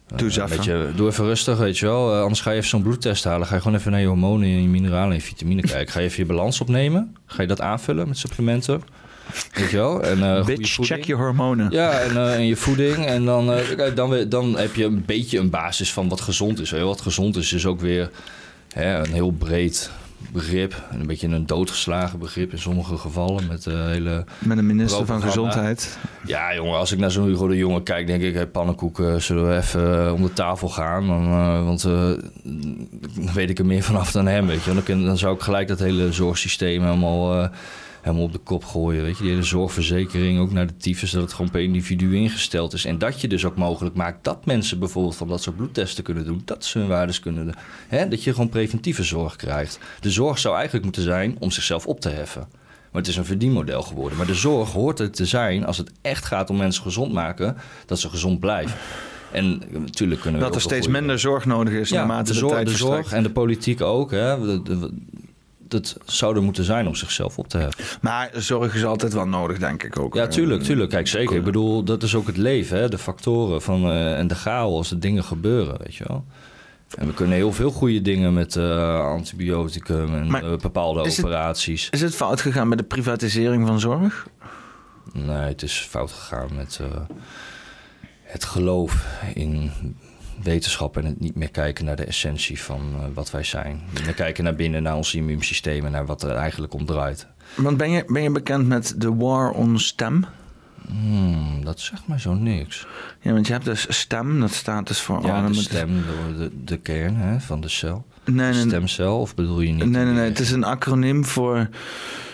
eh, Doe eens een even. beetje- doe even rustig, weet je wel. Eh, anders ga je even zo'n bloedtest halen. Ga je gewoon even naar je hormonen en je mineralen en je vitamine kijken. Ga je even je balans opnemen. Ga je dat aanvullen met supplementen. Weet je wel. En, eh, Bitch, check je hormonen. Ja, en, eh, en je voeding. En dan, eh, dan, dan heb je een beetje een basis van wat gezond is. Wat gezond is, is ook weer hè, een heel breed begrip. En een beetje een doodgeslagen begrip in sommige gevallen. Met de hele Met een minister van. Gezondheid. ja, jongen, als ik naar zo'n Hugo de Jonge kijk, denk ik, hey, pannenkoeken, zullen we even om de tafel gaan? Dan, want eh, dan weet ik er meer vanaf dan hem, weet je. Dan, dan zou ik gelijk dat hele zorgsysteem helemaal, helemaal op de kop gooien, weet je. Die hele zorgverzekering ook naar de tyfus, dat het gewoon per individu ingesteld is. En dat je dus ook mogelijk maakt dat mensen bijvoorbeeld van dat soort bloedtesten kunnen doen. Dat ze hun waardes kunnen... Hè, dat je gewoon preventieve zorg krijgt. De zorg zou eigenlijk moeten zijn om zichzelf op te heffen. Maar het is een verdienmodel geworden. Maar de zorg hoort er te zijn als het echt gaat om mensen gezond maken, dat ze gezond blijven. En eh, natuurlijk kunnen we Dat er steeds minder zorg nodig is ja, naarmate de, de, zorg, tijd de zorg en de politiek ook. Hè, De- de- dat zou er moeten zijn om zichzelf op te heffen. Maar zorg is altijd wel nodig, denk ik ook. Ja, Eh, tuurlijk, tuurlijk. Kijk, zeker. Ik bedoel, dat is ook het leven, hè? de factoren van, eh, en de chaos, de dingen gebeuren, weet je wel. En we kunnen heel veel goede dingen met eh, antibioticum en Maar eh, bepaalde is het- operaties. Is het fout gegaan met de privatisering van zorg? Nee, het is fout gegaan met eh, het geloof in wetenschap en het niet meer kijken naar de essentie van eh, wat wij zijn. Niet meer kijken naar binnen, naar ons immuunsysteem en naar wat er eigenlijk om draait. Want ben je, ben je bekend met de war on stem? Hmm, dat zegt mij zo niks. Ja, want je hebt dus stem, dat staat dus voor... Ja, de stem, de, de, kern hè, van de cel. Nee, nee. Stemcel, of bedoel je niet? Nee, nee, nee. Het is een acroniem voor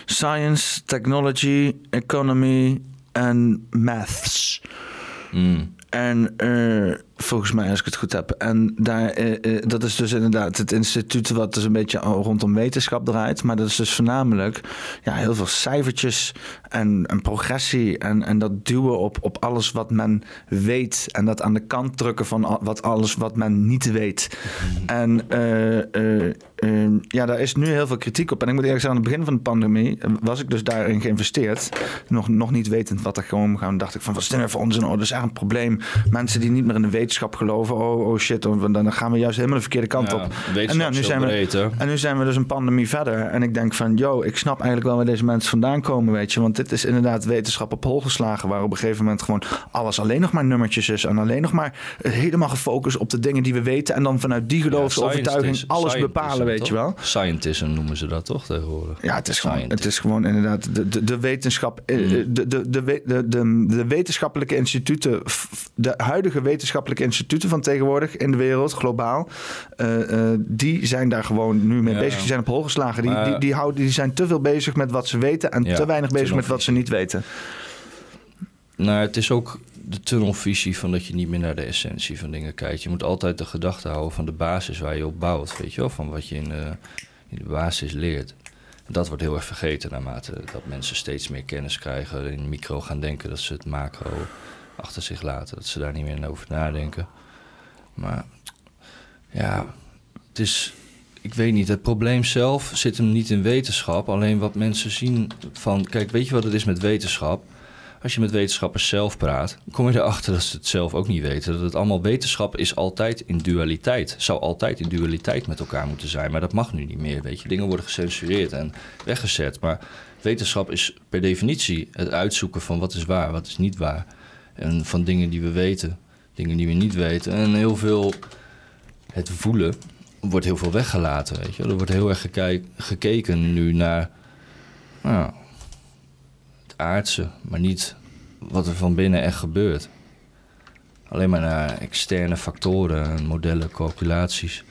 Science, Technology, Economy en Maths. Hmm. En eh, volgens mij, als ik het goed heb. En daar, eh, eh, dat is dus inderdaad het instituut wat dus een beetje rondom wetenschap draait. Maar dat is dus voornamelijk ja, heel veel cijfertjes en, en progressie. En, en dat duwen op, op alles wat men weet. En dat aan de kant drukken van wat alles wat men niet weet. En eh, ja, daar is nu heel veel kritiek op. En ik moet eerlijk zeggen, aan het begin van de pandemie was ik dus daarin geïnvesteerd. Nog, nog niet wetend wat er gewoon omgaan. dacht ik van, wat is dit nou voor onzin? Oh, dat is echt een probleem. Mensen die niet meer in de wetenschap geloven. Oh, oh shit, dan, dan gaan we juist helemaal de verkeerde kant Ja, op. wetenschap En ja, nu zijn we- hè? En nu zijn we dus een pandemie verder. En ik denk van, yo, ik snap eigenlijk wel waar deze mensen vandaan komen, weet je. Want dit is inderdaad wetenschap op hol geslagen. Waar op een gegeven moment gewoon alles alleen nog maar nummertjes is. En alleen nog maar eh, helemaal gefocust op de dingen die we weten. En dan vanuit die geloofsovertuiging alles bepalen, weet toch? je wel. Scientism noemen ze dat toch tegenwoordig? Ja, het is gewoon, het is gewoon inderdaad de, de, de wetenschap. eh, Mm. De, de, de, we- de, de, de wetenschappelijke instituten, de huidige wetenschappelijke instituten van tegenwoordig in de wereld, globaal, eh, eh, die zijn daar gewoon nu mee Ja. bezig. Die zijn op hol geslagen. Die, die, die, houden, die zijn te veel bezig met wat ze weten en te weinig bezig met wat ze niet weten. Nou, het is ook de tunnelvisie van dat je niet meer naar de essentie van dingen kijkt. Je moet altijd de gedachte houden van de basis waar je op bouwt, weet je wel? Van wat je in de, in de basis leert. Dat wordt heel erg vergeten naarmate dat mensen steeds meer kennis krijgen. In micro gaan denken dat ze het macro achter zich laten. Dat ze daar niet meer over nadenken. Maar ja, het is... Ik weet niet, het probleem zelf zit hem niet in wetenschap. Alleen wat mensen zien van... Kijk, weet je wat het is met wetenschap? Als je met wetenschappers zelf praat, kom je erachter dat ze het zelf ook niet weten. Dat het allemaal wetenschap is altijd in dualiteit. Zou altijd in dualiteit met elkaar moeten zijn. Maar dat mag nu niet meer. Weet je. Dingen worden gecensureerd en weggezet. Maar wetenschap is per definitie het uitzoeken van wat is waar, wat is niet waar. En van dingen die we weten, dingen die we niet weten. En heel veel het voelen wordt heel veel weggelaten. Weet je. Er wordt heel erg gekeken nu naar. Nou, het aardse, maar niet wat er van binnen echt gebeurt. Alleen maar naar externe factoren, en modellen, calculaties.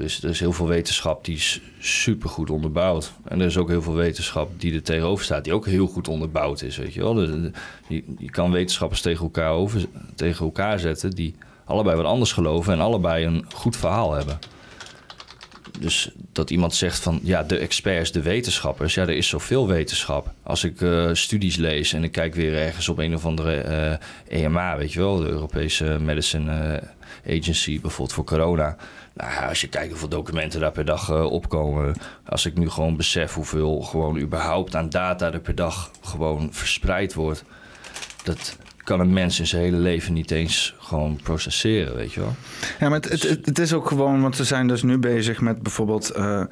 Dus er is heel veel wetenschap die is supergoed onderbouwd. En er is ook heel veel wetenschap die er tegenover staat, die ook heel goed onderbouwd is. Weet je, wel? Je, je kan wetenschappers tegen elkaar, over, tegen elkaar zetten die allebei wat anders geloven en allebei een goed verhaal hebben. Dus dat iemand zegt van ja, de experts, de wetenschappers, ja, er is zoveel wetenschap. Als ik eh, studies lees en ik kijk weer ergens op een of andere eh, EMA, weet je wel, de Europese Medicine eh, Agency, bijvoorbeeld voor corona. Nou als je kijkt hoeveel documenten daar per dag eh, opkomen. Als ik nu gewoon besef hoeveel gewoon überhaupt aan data er per dag gewoon verspreid wordt. Dat kan een mens in zijn hele leven niet eens gewoon processeren, weet je wel. Ja, maar het, het, is ook gewoon, want ze zijn dus nu bezig met bijvoorbeeld. eh,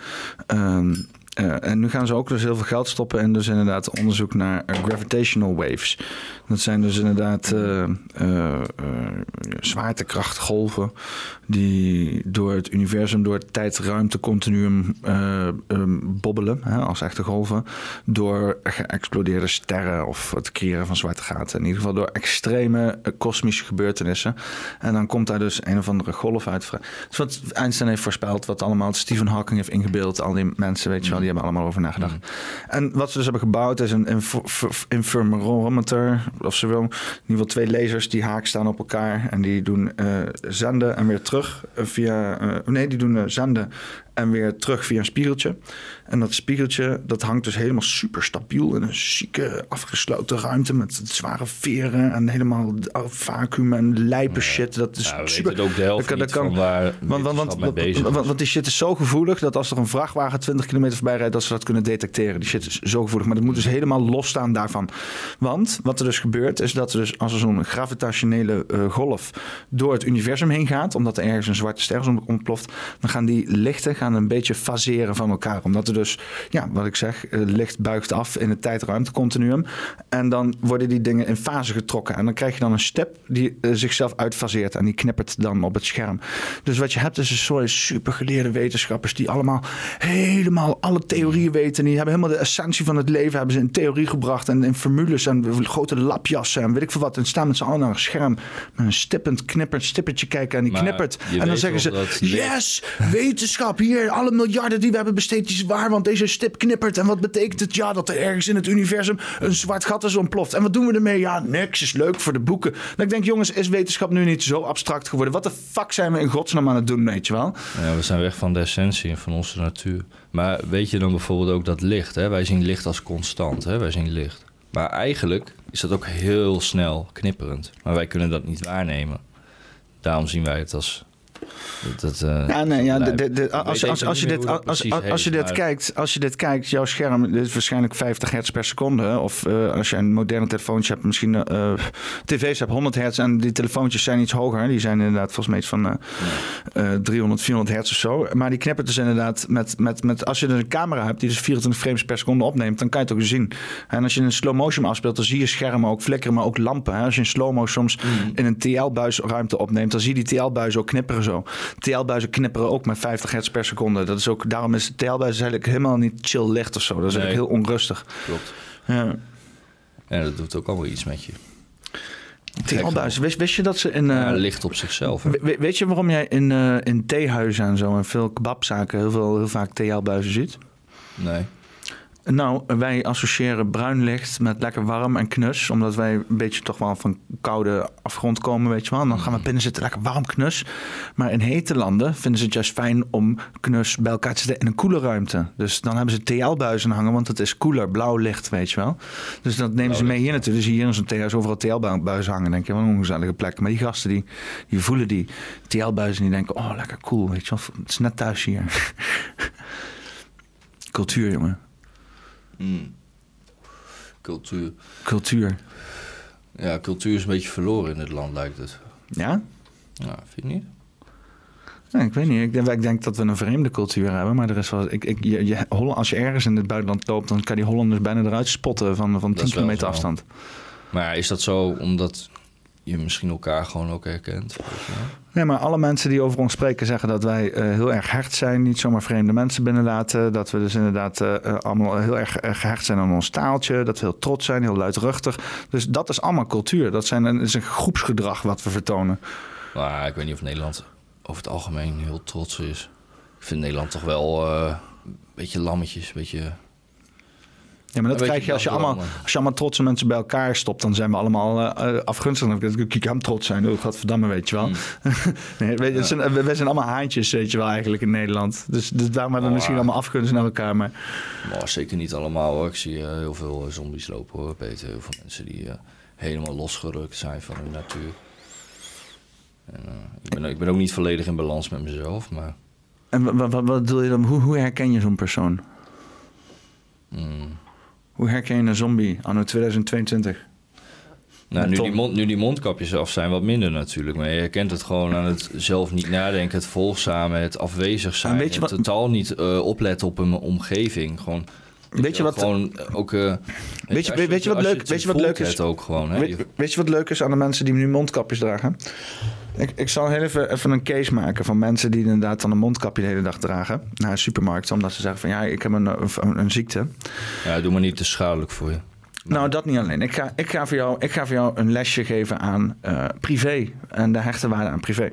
ehm, eh, en nu gaan ze ook dus heel veel geld stoppen in dus inderdaad onderzoek naar gravitational waves. Dat zijn dus inderdaad eh, eh, zwaartekrachtgolven die door het universum, door het tijd-ruimte-continuum eh, ehm, bobbelen, hè, als echte golven, door geëxplodeerde sterren of het creëren van zwarte gaten. In ieder geval door extreme kosmische gebeurtenissen. En dan komt daar dus een of andere golf uit. is wat Einstein heeft voorspeld, wat allemaal Stephen Hawking heeft ingebeeld. Al die mensen, weet je wel, die hebben allemaal over nagedacht. En wat ze dus hebben gebouwd is een infrarometer, of ze wil, in ieder geval twee lasers die haak staan op elkaar. En die doen eh, zenden en weer terug eh, via, eh, nee, die doen zenden en weer terug via een spiegeltje. En dat spiegeltje, dat hangt dus helemaal super stabiel in een zieke afgesloten ruimte met zware veren en helemaal vacuüm en lijpe shit. Dat is Ja, we super. ook de helft dat kan- waar want, want, want, bezig want, want die shit is zo gevoelig dat als er een vrachtwagen 20 kilometer voorbij rijdt, dat ze dat kunnen detecteren. Die shit is zo gevoelig. Maar dat moet dus helemaal losstaan daarvan. Want wat er dus gebeurt, is dat er dus als er zo'n gravitationele eh, golf door het universum heen gaat, omdat er ergens een zwarte ster ontploft, dan gaan die lichten gaan een beetje faseren van elkaar. Omdat er dus, ja, wat ik zeg, eh, licht buigt af in het tijd-ruimte-continuum. En dan worden die dingen in fase getrokken. En dan krijg je dan een step die eh, zichzelf uitfaseert en die knippert dan op het scherm. Dus wat je hebt is een soort supergeleerde wetenschappers die allemaal helemaal alle theorieën weten. Die hebben helemaal de essentie van het leven hebben ze in theorie gebracht en in formules en grote lapjassen en weet ik veel wat. En staan met z'n allen naar een scherm met een stippend, knipperend stippertje kijken en die Maar knippert. En dan zeggen ze, yes, wetenschap hier, alle miljarden die we hebben besteed, is waar, want deze stip knippert. En wat betekent het? Ja, dat er ergens in het universum een zwart gat is ontploft. En wat doen we ermee? Ja, niks, is leuk voor de boeken. Dan ik denk, jongens, is wetenschap nu niet zo abstract geworden? Wat de fuck zijn we in godsnaam aan het doen, weet je wel? Ja, we zijn weg van de essentie en van onze natuur. Maar weet je dan bijvoorbeeld ook dat licht? Hè? Wij zien licht als constant. Hè? Wij zien licht. Maar eigenlijk is dat ook heel snel knipperend. Maar wij kunnen dat niet waarnemen. Daarom zien wij het als Dat, eh, Ja, nee, ja, de, de, als, als, als, je dit, als, als, je dit kijkt, als je dit kijkt, jouw scherm dit is waarschijnlijk 50 hertz per seconde. Of eh, als je een moderne telefoontje hebt, misschien eh, tv's hebt 100 hertz en die telefoontjes zijn iets hoger. Die zijn inderdaad volgens mij iets van eh, eh, 300, 400 hertz of zo. Maar die knippen dus inderdaad met, met, met, als je dus een camera hebt die dus 24 frames per seconde opneemt, dan kan je het ook zien. En als je een slow motion afspeelt, dan zie je schermen ook flikkeren, maar ook lampen. Hè? Als je een slow mo soms in een TL-buis ruimte opneemt, dan zie je die TL-buizen ook knipperen zo. TL-buizen knipperen ook met 50 hertz per seconde. Dat is ook, daarom is de TL-buis eigenlijk helemaal niet chill licht of zo. Dat is Nee. eigenlijk heel onrustig. Klopt. Ja. Ja, dat doet ook allemaal iets met je. TL-buizen, wist, wist je dat ze in... Ja, eh, licht op zichzelf. we- weet je waarom jij in, eh, in theehuizen en zo en veel kebabzaken heel, veel, heel vaak TL-buizen ziet? Nee. Nou, wij associëren bruin licht met lekker warm en knus. Omdat wij een beetje toch wel van koude afgrond komen, weet je wel. En dan gaan we binnen zitten, lekker warm knus. Maar in hete landen vinden ze het juist fijn om knus bij elkaar te zitten in een koele ruimte. Dus dan hebben ze TL-buizen hangen, want het is koeler, blauw licht, weet je wel. Dus dat nemen ze mee hier naartoe. Dus hier in zo'n overal TL-buizen hangen. denk je, wat een ongezellige plek. Maar die gasten, die, die voelen die TL-buizen en die denken, oh, lekker cool, weet je wel. Het is net thuis hier. [laughs] Cultuur, jongen. Mm. Cultuur. Cultuur. Ja, cultuur is een beetje verloren in het land, lijkt het. Ja? Ja, vind je niet? Nee, ik weet niet. Ik denk, ik denk dat we een vreemde cultuur hebben. Maar er is wel. Ik, ik, je, je, als je ergens in het buitenland loopt, dan kan die Hollanders bijna eruit spotten van, van Dat 10 is wel kilometer afstand. Maar is dat zo omdat je misschien elkaar gewoon ook herkent? Nee, maar alle mensen die over ons spreken zeggen dat wij eh, heel erg hecht zijn. Niet zomaar vreemde mensen binnenlaten. Dat we dus inderdaad eh, eh, allemaal heel erg eh, gehecht zijn aan ons taaltje. Dat we heel trots zijn, heel luidruchtig. Dus dat is allemaal cultuur. Dat zijn een, is een groepsgedrag wat we vertonen. Maar ik weet niet of Nederland over het algemeen heel trots is. Ik vind Nederland toch wel een beetje lammetjes, een beetje... Ja, maar dat krijg je als je, allemaal, als je allemaal trotse mensen bij elkaar stopt, dan zijn we allemaal eh, afgunstig. Dan denk ik, hem trots zijn. Oh, godverdamme, weet je wel. [laughs] nee, weet je, het zijn, we, we zijn allemaal haantjes, weet je wel, eigenlijk in Nederland. Dus, dus daarom hebben we Oh, misschien allemaal afgunst naar elkaar. Maar Maar zeker niet allemaal hoor. Ik zie eh, heel veel zombies lopen hoor, Peter. Heel veel mensen die helemaal losgerukt zijn van hun natuur. En, ik, ben, ik ben ook niet volledig in balans met mezelf, maar... en wat, wat, wat bedoel je dan? Hoe, hoe herken je zo'n persoon? mm, Hoe herken je een zombie anno 2022? Nou, nu die, mond, nu die mondkapjes af zijn, wat minder natuurlijk. Maar je herkent het gewoon aan het zelf niet nadenken, het volgzame, het afwezig zijn. wat- totaal niet eh, opletten op een omgeving. Gewoon, Weet je wat- Gewoon eh, ook... eh, Weet je- als weet je wat leuk- weet je wat leuk is? ook gewoon. Hè? Weet, weet je wat leuk is aan de mensen die nu mondkapjes dragen? Ik, ik zal heel even, even een case maken van mensen die inderdaad dan een mondkapje de hele dag dragen naar een supermarkt. Omdat ze zeggen van ja, ik heb een, een, een ziekte. Ja, doe maar niet te schadelijk voor je. Nou, dat niet alleen. Ik ga, ik ga, voor, jou, ik ga voor jou een lesje geven aan eh, privé en de hechte waarde aan privé.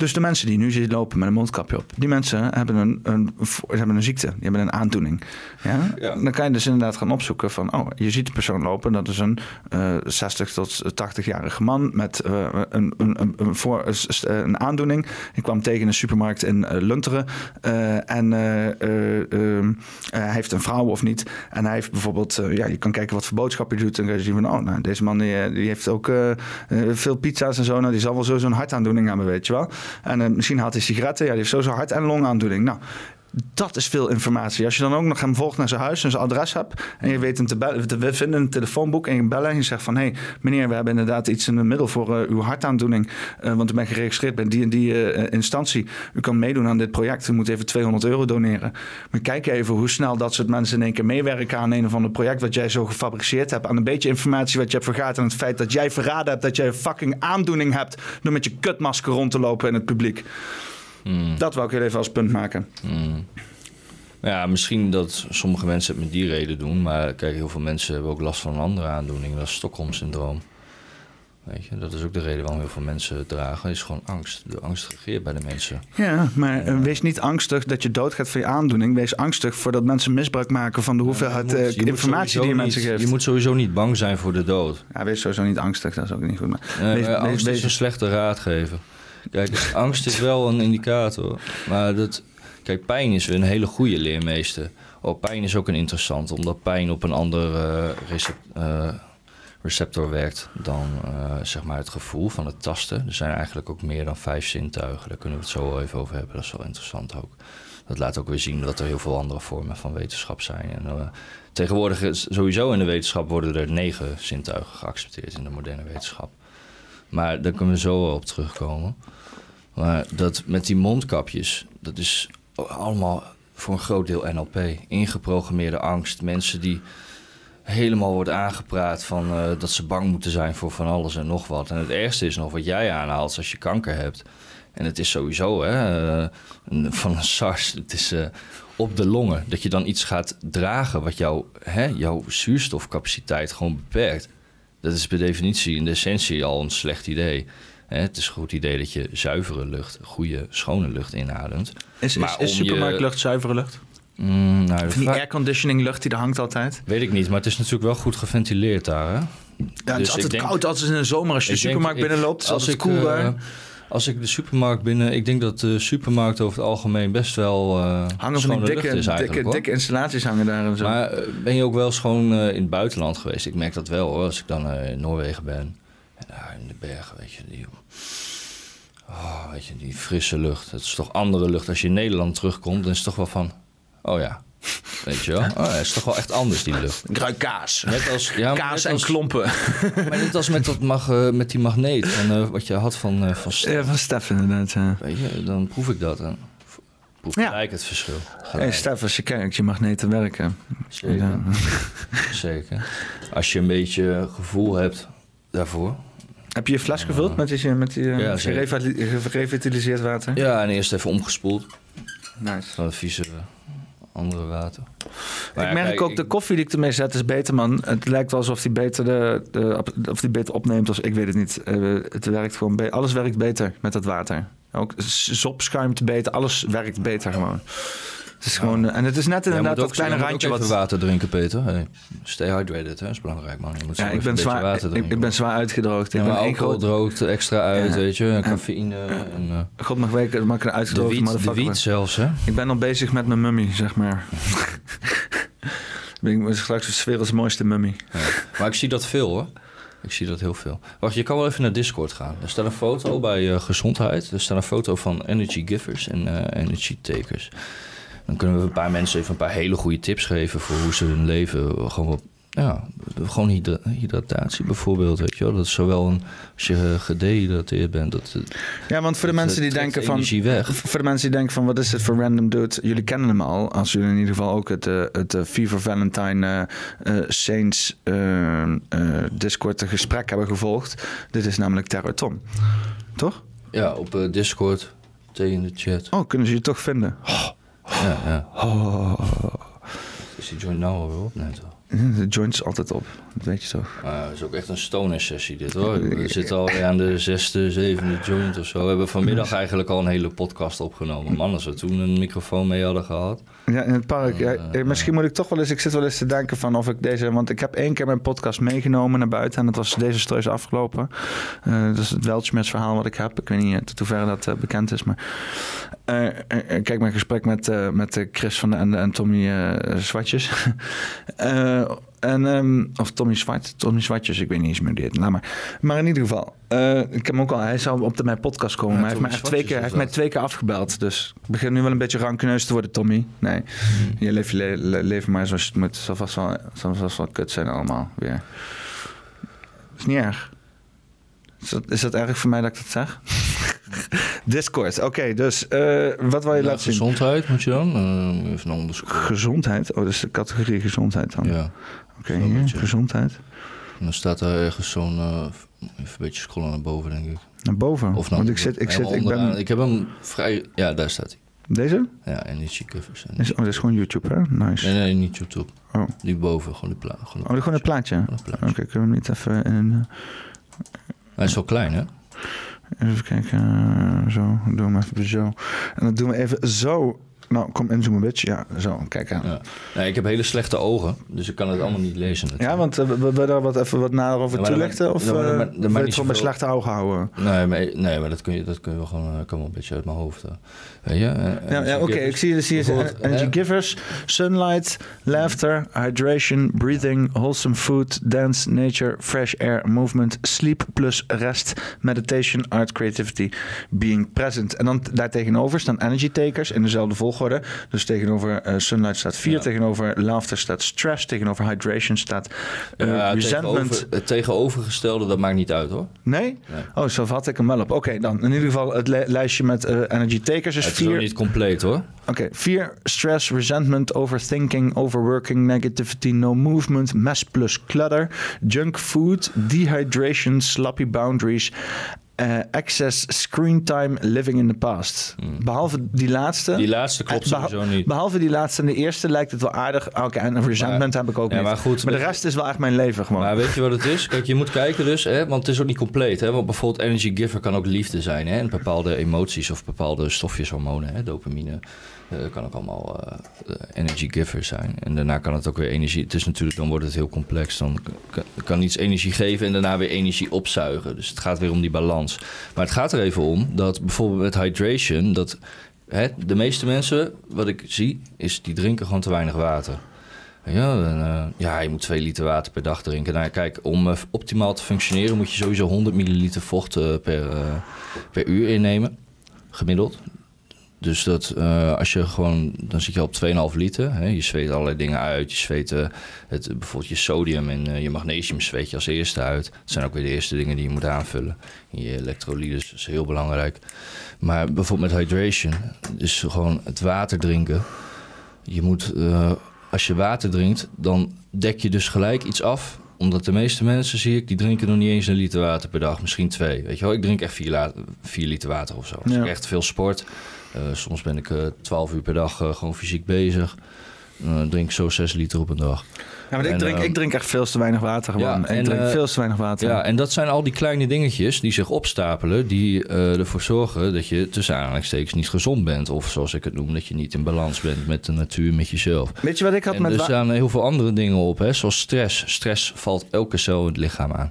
Dus de mensen die nu zitten lopen met een mondkapje op, die mensen hebben een, een, ze hebben een ziekte, die hebben een aandoening. Ja? Ja. Dan kan je dus inderdaad gaan opzoeken van, oh, je ziet een persoon lopen, dat is een eh 60 tot 80-jarige man met eh, een, een, een, een, voor, een aandoening. Ik kwam tegen in een supermarkt in eh, Lunteren eh, en eh, eh, ehm, eh, hij heeft een vrouw of niet. En hij heeft bijvoorbeeld, eh, ja, je kan kijken wat voor boodschap je doet. En dan kan je zien van, oh, nou, deze man die, eh, die heeft ook eh, eh, veel pizza's en zo. Nou, die zal wel sowieso een hartaandoening hebben, weet je wel. En eh, misschien haalt hij sigaretten. Ja, die heeft sowieso hart- en longaandoening. Nou, dat is veel informatie. Als je dan ook nog hem volgt naar zijn huis en zijn adres hebt. En je weet hem te bellen. We vinden een telefoonboek en je bellen. En je zegt van hé, hey, meneer, we hebben inderdaad iets in het middel voor eh, uw hartaandoening. Eh, want u bent geregistreerd bij die en die eh, instantie. U kan meedoen aan dit project. U moet even 200 euro doneren. Maar kijk even hoe snel dat soort mensen in één keer meewerken aan een of ander project. wat jij zo gefabriceerd hebt. Aan een beetje informatie wat je hebt vergaat. En het feit dat jij verraden hebt dat jij een fucking aandoening hebt. door met je kutmasker rond te lopen in het publiek. Hmm. Dat wou ik heel even als punt maken. Hmm. Ja, misschien dat sommige mensen het met die reden doen. Maar kijk, heel veel mensen hebben ook last van een andere aandoening. Dat is Stockholm-syndroom. Weet je, dat is ook de reden waarom heel veel mensen het dragen. is gewoon angst. De angst regeert bij de mensen. Ja, maar eh, wees niet angstig dat je doodgaat van je aandoening. Wees angstig voordat mensen misbruik maken van de hoeveelheid Je moet- eh, je informatie die je mensen geeft. Je moet sowieso niet bang zijn voor de dood. Ja, wees sowieso niet angstig, dat is ook niet goed. Maar Nee, wees, maar wees- angst wees- is een slechte raadgever. Kijk, angst is wel een indicator. Maar dat, kijk, pijn is een hele goede leermeester. Oh, pijn is ook een interessant, omdat pijn op een ander eh, eh, receptor werkt dan eh, zeg maar het gevoel van het tasten. Er zijn eigenlijk ook meer dan vijf zintuigen. Daar kunnen we het zo even over hebben. Dat is wel interessant ook. Dat laat ook weer zien dat er heel veel andere vormen van wetenschap zijn. En, tegenwoordig sowieso in de wetenschap worden er negen zintuigen geaccepteerd in de moderne wetenschap. Maar daar kunnen we zo wel op terugkomen. Maar dat met die mondkapjes, dat is allemaal voor een groot deel NLP. Ingeprogrammeerde angst. Mensen die helemaal worden aangepraat van eh, dat ze bang moeten zijn voor van alles en nog wat. En het ergste is nog wat jij aanhaalt als je kanker hebt. En het is sowieso hè, eh, van een SARS, het is eh, op de longen. Dat je dan iets gaat dragen wat jouw, jouw zuurstofcapaciteit gewoon beperkt. Dat is per definitie in de essentie al een slecht idee. Het is een goed idee dat je zuivere lucht, goede, schone lucht inademt. Is, Maar is, is je- supermarktlucht zuivere lucht? Mm, nou, die vraag- airconditioning lucht die er hangt altijd? Weet ik niet, maar het is natuurlijk wel goed geventileerd daar. Hè? Ja, het Dus is altijd ik denk- koud, altijd in de zomer als je de supermarkt ik- binnenloopt. Is als altijd ik, cool eh. Als ik de supermarkt binnen... Ik denk dat de supermarkt over het algemeen best wel uh, Hangen van die dikke, lucht is eigenlijk. dikke, dikke installaties hangen daar en zo. Maar eh, ben je ook wel eens gewoon eh, in het buitenland geweest? Ik merk dat wel hoor, als ik dan in Noorwegen ben. En daar in de bergen, weet je, die... Oh, weet je, die frisse lucht. Het is toch andere lucht. Als je in Nederland terugkomt, dan is het toch wel van... Oh ja, weet je wel. Oh, het is toch wel echt anders, die lucht. Ik ruik kaas. Net als, [laughs] ja, kaas net en klompen. [laughs] Maar net als met, dat mag, eh, met die magneet van, eh, wat je had van, eh van Stef. Ja, van Stef inderdaad. Ja. Weet je, dan proef ik dat en proef Ja. gelijk het verschil. Hey, Gelijk. Stef, als je kijkt, je magneten werken. Zeker. Ja. [laughs] Zeker. Als je een beetje gevoel hebt daarvoor. Heb je je fles gevuld met die, met die Ja, gerevitaliseerd water? Ja, en eerst even omgespoeld. Nice. Van het vieze andere water. Maar ik ja, merk kijk, ook, de koffie die ik ermee zet is beter, man. Het lijkt wel alsof die beter, de, de, of die beter opneemt. Als, ik weet het niet. Eh, het werkt gewoon be- Alles werkt beter met dat water. Ook sop schuimt beter. Alles werkt beter gewoon. Het is gewoon, eh, en het is net inderdaad dat kleine randje wat... water drinken, Peter. Hey, stay hydrated, hè. Dat is belangrijk, man. Je moet Ja, ik ben, zwaar, ik, ben zwaar uitgedroogd. Ja, ik ben alcohol groot... droogt extra uit, weet je. En cafeïne en... eh, God mag weten, mag ik een de wiet, de wiet zelfs, hè. Ik ben al bezig met mijn mummy, zeg maar. ben [laughs] ik straks de werelds mooiste mummy. Maar ik zie dat veel hoor. Ik zie dat heel veel. Wacht, je kan wel even naar Discord gaan. Er staat een foto bij eh, gezondheid. Er staat een foto van energy givers en energy takers. Dan kunnen we een paar mensen even een paar hele goede tips geven voor hoe ze hun leven gewoon wat. Ja, gewoon hydra- hydratatie bijvoorbeeld, weet je wel. Dat is zowel een, als je gedehydrateerd bent, dat, het- Ja, want voor de mensen die eh, denken van... weg. Voor de mensen die denken van wat is dit voor random dude? Jullie kennen hem al. Als jullie in ieder geval ook het, eh, het eh, Fever Valentine eh, eh, Saints eh, eh, Discord gesprek hebben gevolgd. Dit is namelijk Terror Tom. Toch? Ja, op eh, Discord, thee in de chat. Oh, kunnen ze je toch vinden? Ja, ja. Oh, Is die joint nou alweer op net al? de joint is altijd op. Dat weet je toch? Maar het is ook echt een stoner sessie dit hoor. We zitten alweer aan de zesde, zevende joint of zo. We hebben vanmiddag eigenlijk al een hele podcast opgenomen. Man, als we toen een microfoon mee hadden gehad. Ja, in het park. Ja, Eh, eh, misschien moet ik toch wel eens... Ik zit wel eens te denken van of ik deze... Want ik heb één keer mijn podcast meegenomen naar buiten. En dat was deze streus afgelopen. Eh, dat is het Weltschmerz verhaal wat ik heb. Ik weet niet eh, tot hoeverre dat eh, bekend is. Maar eh, eh, eh, kijk, mijn gesprek met, eh, met eh, Chris van de en, en Tommy eh Zwartjes. [laughs] Eh, en, ehm, of Tommy Zwart. Tommy Zwartjes. Ik weet niet eens meer dit. Nou, maar, maar in ieder geval. eh, ik heb hem ook al... Hij zou op de, mijn podcast komen. Ja, maar hij heeft, mij twee keer, hij heeft mij twee keer afgebeld. Dus ik begin nu wel een beetje rankeneus te worden, Tommy. Nee. Je leeft je le- le- leven maar zoals je het moet. Het zal vast wel, het zal vast wel kut zijn allemaal weer. is niet erg. Is dat, is dat erg voor mij dat ik dat zeg? [laughs] Discord. Oké, dus eh, wat wil je Ja, laten zien? gezondheid moet je dan. Eh, even een onderscore. Gezondheid. Oh, dat is de categorie gezondheid dan. Ja. Oké. Gezondheid. En dan staat daar ergens zo'n... eh, even een beetje scrollen naar boven, denk ik. Naar boven. Of naar Want ik zit, ik zit, ik ben... Ik heb hem vrij... Ja, daar staat hij. Deze? Ja, energy givers. Is, oh, dat is gewoon YouTube, hè? Nice. Nee, nee, niet YouTube. Oh. Die boven, gewoon die plaat. Oh, gewoon een plaatje. Gewoon Oké, een plaatje. kunnen we hem niet even in... Is wel klein, hè? even kijken. eh, zo, doen we hem even zo. En dan doen we even zo Nou, kom inzoomen, bitch. Ja, zo, kijk aan. Ja, Ja. Nee, ik heb hele slechte ogen, dus ik kan het allemaal niet lezen. natuurlijk. want uh, we we daar wat even wat nader over Ja, toelichten? Of ja, eh, wil je het gewoon bij slechte ogen houden? Nee, maar, nee, maar dat kun je, dat kun je wel gewoon, eh, kan wel een beetje uit mijn hoofd. eh. Weet je? eh, Ja, ja oké. Ik zie, zie je energy givers, sunlight, laughter, hydration, breathing, wholesome food, dance, nature, fresh air, movement, sleep plus rest, meditation, art, creativity, being present. En dan daartegenover staan energy takers in dezelfde volgorde. Dus tegenover eh, sunlight staat 4, Ja. tegenover laughter staat stress, tegenover hydration staat Ja, resentment. tegenover, het tegenovergestelde, dat maakt niet uit hoor. Nee? Nee. Oh, zo had ik hem wel op. Oké, dan in ieder geval het li- lijstje met eh, energy takers is het is ook 4. niet compleet hoor. Oké, fear, stress, resentment, overthinking, overworking, negativity, no movement, mess plus clutter, junk food, dehydration, sloppy boundaries, eh, excess screen time, living in the past. Behalve die laatste. Hmm. Die laatste klopt eh, beha- sowieso niet. Behalve die laatste en de eerste lijkt het wel aardig. Oké, en resentment heb ik ook ja, niet. maar goed, maar de weet- rest is wel echt mijn leven gewoon. Maar weet je wat het is? Kijk, je moet kijken dus, hè, want het is ook niet compleet. Hè? Want bijvoorbeeld energy giver kan ook liefde zijn. Hè? En bepaalde emoties of bepaalde stofjes, hormonen, hè? dopamine. Eh, kan ook allemaal eh, eh, energy giver zijn. En daarna kan het ook weer energie... Het is natuurlijk, dan wordt het heel complex. Dan kan, iets energie geven en daarna weer energie opzuigen. Dus het gaat weer om die balans. Maar het gaat er even om dat bijvoorbeeld met hydration... dat hè, de meeste mensen, wat ik zie, is die drinken gewoon te weinig water. Ja, ja, je moet 2 liter water per dag drinken. Nou, kijk, om optimaal te functioneren moet je sowieso 100 milliliter vocht per, per uur innemen, gemiddeld. Dus dat eh, als je gewoon, dan zit je op 2,5 liter. Hè, je zweet allerlei dingen uit. Je zweet eh, het, bijvoorbeeld je sodium en eh, je magnesium zweet je als eerste uit. Dat zijn ook weer de eerste dingen die je moet aanvullen. Je elektrolytes is heel belangrijk. Maar bijvoorbeeld met hydration, dus gewoon het water drinken. Je moet, als je water drinkt, dan dek je dus gelijk iets af. Omdat de meeste mensen, zie ik, die drinken nog niet eens een liter water per dag. Misschien twee. Weet je wel, ik drink echt vier liter water of zo. Als Ja. ik echt veel sport. Eh, soms ben ik eh 12 uur per dag eh, gewoon fysiek bezig. Dan drink zo 6 liter op een dag. ja, maar ik, en, drink, eh, ik drink echt veel te weinig water gewoon. ja, ik en, drink eh, veel te weinig water. Ja, en dat zijn al die kleine dingetjes die zich opstapelen, die eh, ervoor zorgen dat je tussen aanhalingstekens niet gezond bent. Of zoals ik het noem, dat je niet in balans bent met de natuur, met jezelf. Weet je wat ik had En met er staan heel veel andere dingen op, hè, zoals stress. Stress valt elke cel in het lichaam aan.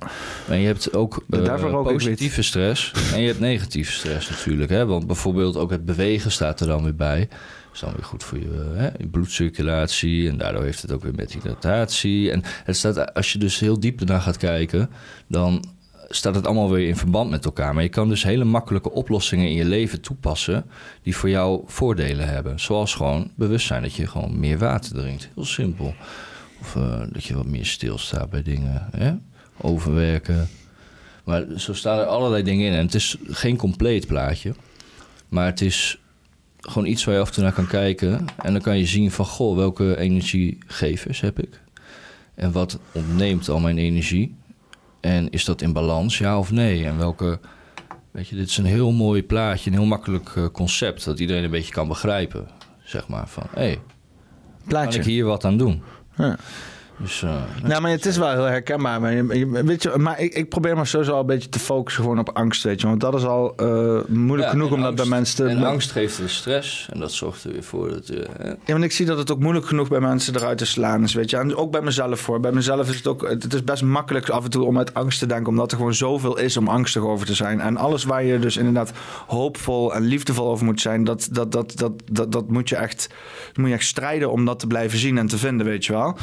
En je hebt ook eh, positieve stress en je hebt negatieve stress natuurlijk. Hè, want bijvoorbeeld ook het bewegen staat er dan weer bij. Is dan weer goed voor je, hè, je bloedcirculatie. En daardoor heeft het ook weer met hydratatie. En het staat, als je dus heel diep ernaar gaat kijken, dan staat het allemaal weer in verband met elkaar. Maar je kan dus hele makkelijke oplossingen in je leven toepassen die voor jou voordelen hebben. Zoals gewoon bewustzijn dat je gewoon meer water drinkt. Heel simpel. Of eh, dat je wat meer stilstaat bij dingen. Hè? Overwerken. Maar zo staan er allerlei dingen in. En het is geen compleet plaatje. Maar het is gewoon iets waar je af en toe naar kan kijken. En dan kan je zien van, goh, welke energiegevers heb ik? En wat ontneemt al mijn energie? En is dat in balans, ja of nee? En welke... Weet je, dit is een heel mooi plaatje, een heel makkelijk eh, concept... dat iedereen een beetje kan begrijpen. Zeg maar van, hé, hey, kan ik hier wat aan doen? Ja. Dus, eh, Nou, maar het is wel heel herkenbaar. Maar, je, je- weet je, maar ik, ik probeer me sowieso al een beetje te focussen gewoon op angst, weet je. Want dat is al eh, moeilijk ja, genoeg en om dat bij mensen te... En angst geeft weer stress. En dat zorgt er weer voor dat... hè, Ja, want ik zie dat het ook moeilijk genoeg bij mensen eruit te slaan is, weet je. En ook bij mezelf voor. Bij mezelf is het ook... Het is best makkelijk af en toe om uit angst te denken. Omdat er gewoon zoveel is om angstig over te zijn. En alles waar je dus inderdaad hoopvol en liefdevol over moet zijn... Dat, dat, dat, dat, dat, dat moet je echt... moet je echt strijden om dat te blijven zien en te vinden, weet je wel.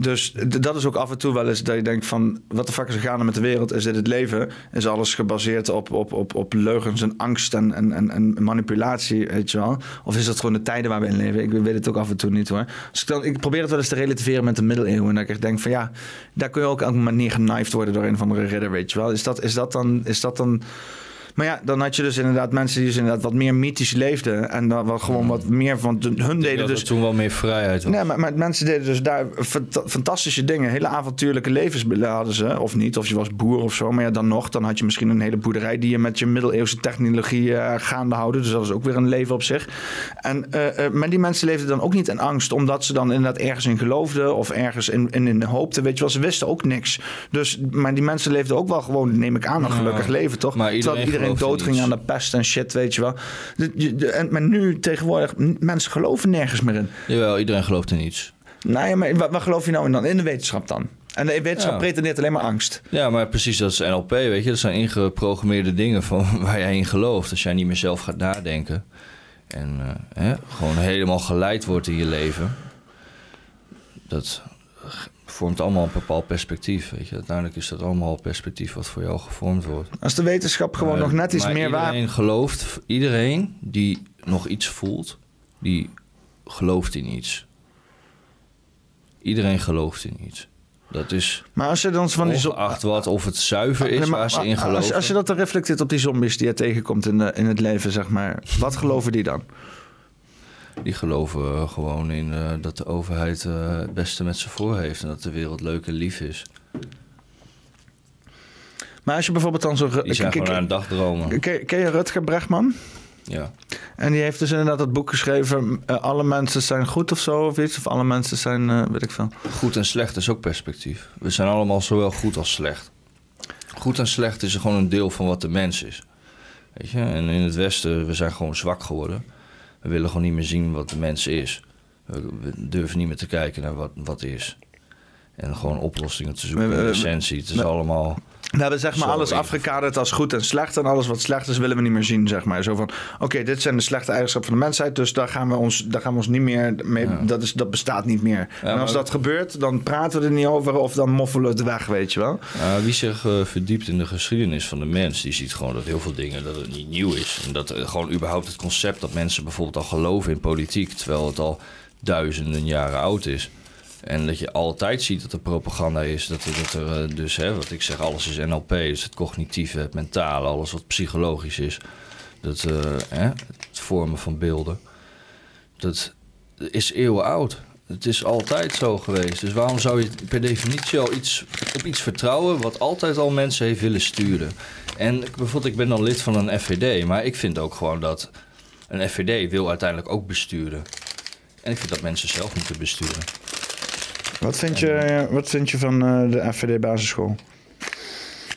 Dus dat is ook af en toe wel eens dat je denkt van... wat de fuck is er gaande met de wereld? Is dit het leven? Is alles gebaseerd op, op, op, op leugens en angst en, en, en, manipulatie, weet je wel? Of is dat gewoon de tijden waar we in leven? Ik weet het ook af en toe niet hoor. Dus ik, dan, ik probeer het wel eens te relativeren met de middeleeuwen. En dat ik denk van ja, daar kun je ook elke manier genaaid worden door een of andere ridder, weet je wel? Is dat, is dat dan... Is dat dan maar ja, dan had je dus inderdaad mensen die dus inderdaad wat meer mythisch leefden. En dan wel gewoon wat meer van hun deden dus toen wel meer vrijheid was. Nee, maar, maar mensen deden dus daar fant- fantastische dingen. Hele avontuurlijke levens hadden ze. Of niet, of je was boer of zo. Maar ja, dan nog. Dan had je misschien een hele boerderij... die je met je middeleeuwse technologie eh, gaande houden. Dus dat is ook weer een leven op zich. En, eh, eh, maar die mensen leefden dan ook niet in angst... omdat ze dan inderdaad ergens in geloofden... of ergens in, in, in hoopten. Weet je wel, ze wisten ook niks. Dus, maar die mensen leefden ook wel gewoon... neem ik aan, een gelukkig leven, toch? Maar Terwijl iedereen, iedereen doodging aan de pest en shit, weet je wel. De- de- de- en, maar nu tegenwoordig, mensen geloven nergens meer in. Jawel, iedereen gelooft in iets. Nou ja, maar wat, wat geloof je nou in dan? In de wetenschap dan? En de wetenschap Ja. pretendeert alleen maar angst. Ja, maar precies, dat is NLP, weet je. Dat zijn ingeprogrammeerde dingen van [laughs] waar jij in gelooft. Als jij niet meer zelf gaat nadenken. En eh, hè, gewoon helemaal geleid wordt in je leven. Dat vormt allemaal een bepaald perspectief, weet je. Uiteindelijk is dat allemaal perspectief wat voor jou gevormd wordt. Als de wetenschap gewoon nog net iets meer waar... Iedereen gelooft, iedereen die nog iets voelt, die gelooft in iets. Iedereen gelooft in iets. Dat is Maar als je dan van die... ongeacht wat, of het zuiver is Nee, maar waar ze in als- geloven. Als je dat dan reflecteert op die zombies die je tegenkomt in, de, in het leven, zeg maar. Wat geloven die dan? Die geloven gewoon in eh, dat de overheid eh, het beste met ze voor heeft. En dat de wereld leuk en lief is. Maar als je bijvoorbeeld dan zo... Die zijn gewoon aan het dagdromen. Ken, ken je Rutger Bregman? Ja. En die heeft dus inderdaad dat boek geschreven... eh, alle mensen zijn goed of zo, of iets. Of alle mensen zijn, weet ik veel. Goed en slecht is ook perspectief. We zijn allemaal zowel goed als slecht. Goed en slecht is gewoon een deel van wat de mens is. Weet je? En in het Westen, we zijn gewoon zwak geworden. We willen gewoon niet meer zien wat de mens is. We, durven niet meer te kijken naar wat, wat is. En gewoon oplossingen te zoeken we- essentie. Het is allemaal... We hebben zeg maar alles afgekaderd als goed en slecht. En alles wat slecht is willen we niet meer zien, zeg maar. Zo van, oké, dit zijn de slechte eigenschappen van de mensheid. Dus daar gaan we ons, daar gaan we ons niet meer mee... Ja. Dat, is, dat bestaat niet meer. en als dat gebeurt, dan praten we er niet over. Of dan moffelen we het weg, weet je wel. Wie zich eh, verdiept in de geschiedenis van de mens, die ziet gewoon dat heel veel dingen dat het niet nieuw is. En dat eh, gewoon überhaupt het concept dat mensen bijvoorbeeld al geloven in politiek, terwijl het al duizenden jaren oud is. En dat je altijd ziet dat er propaganda is. Dat er, eh, dus, hè, wat ik zeg, alles is NLP. Dus het cognitieve, het mentale, alles wat psychologisch is. Dat, eh, hè, het vormen van beelden. Dat is eeuwen oud. Het is altijd zo geweest. Dus waarom zou je per definitie al iets, op iets vertrouwen... wat altijd al mensen heeft willen sturen? En bijvoorbeeld, ik ben dan lid van een FVD... maar ik vind ook gewoon dat een FVD wil uiteindelijk ook besturen. En ik vind dat mensen zelf moeten besturen. Wat vind je, wat vind je van eh, de FVD basisschool?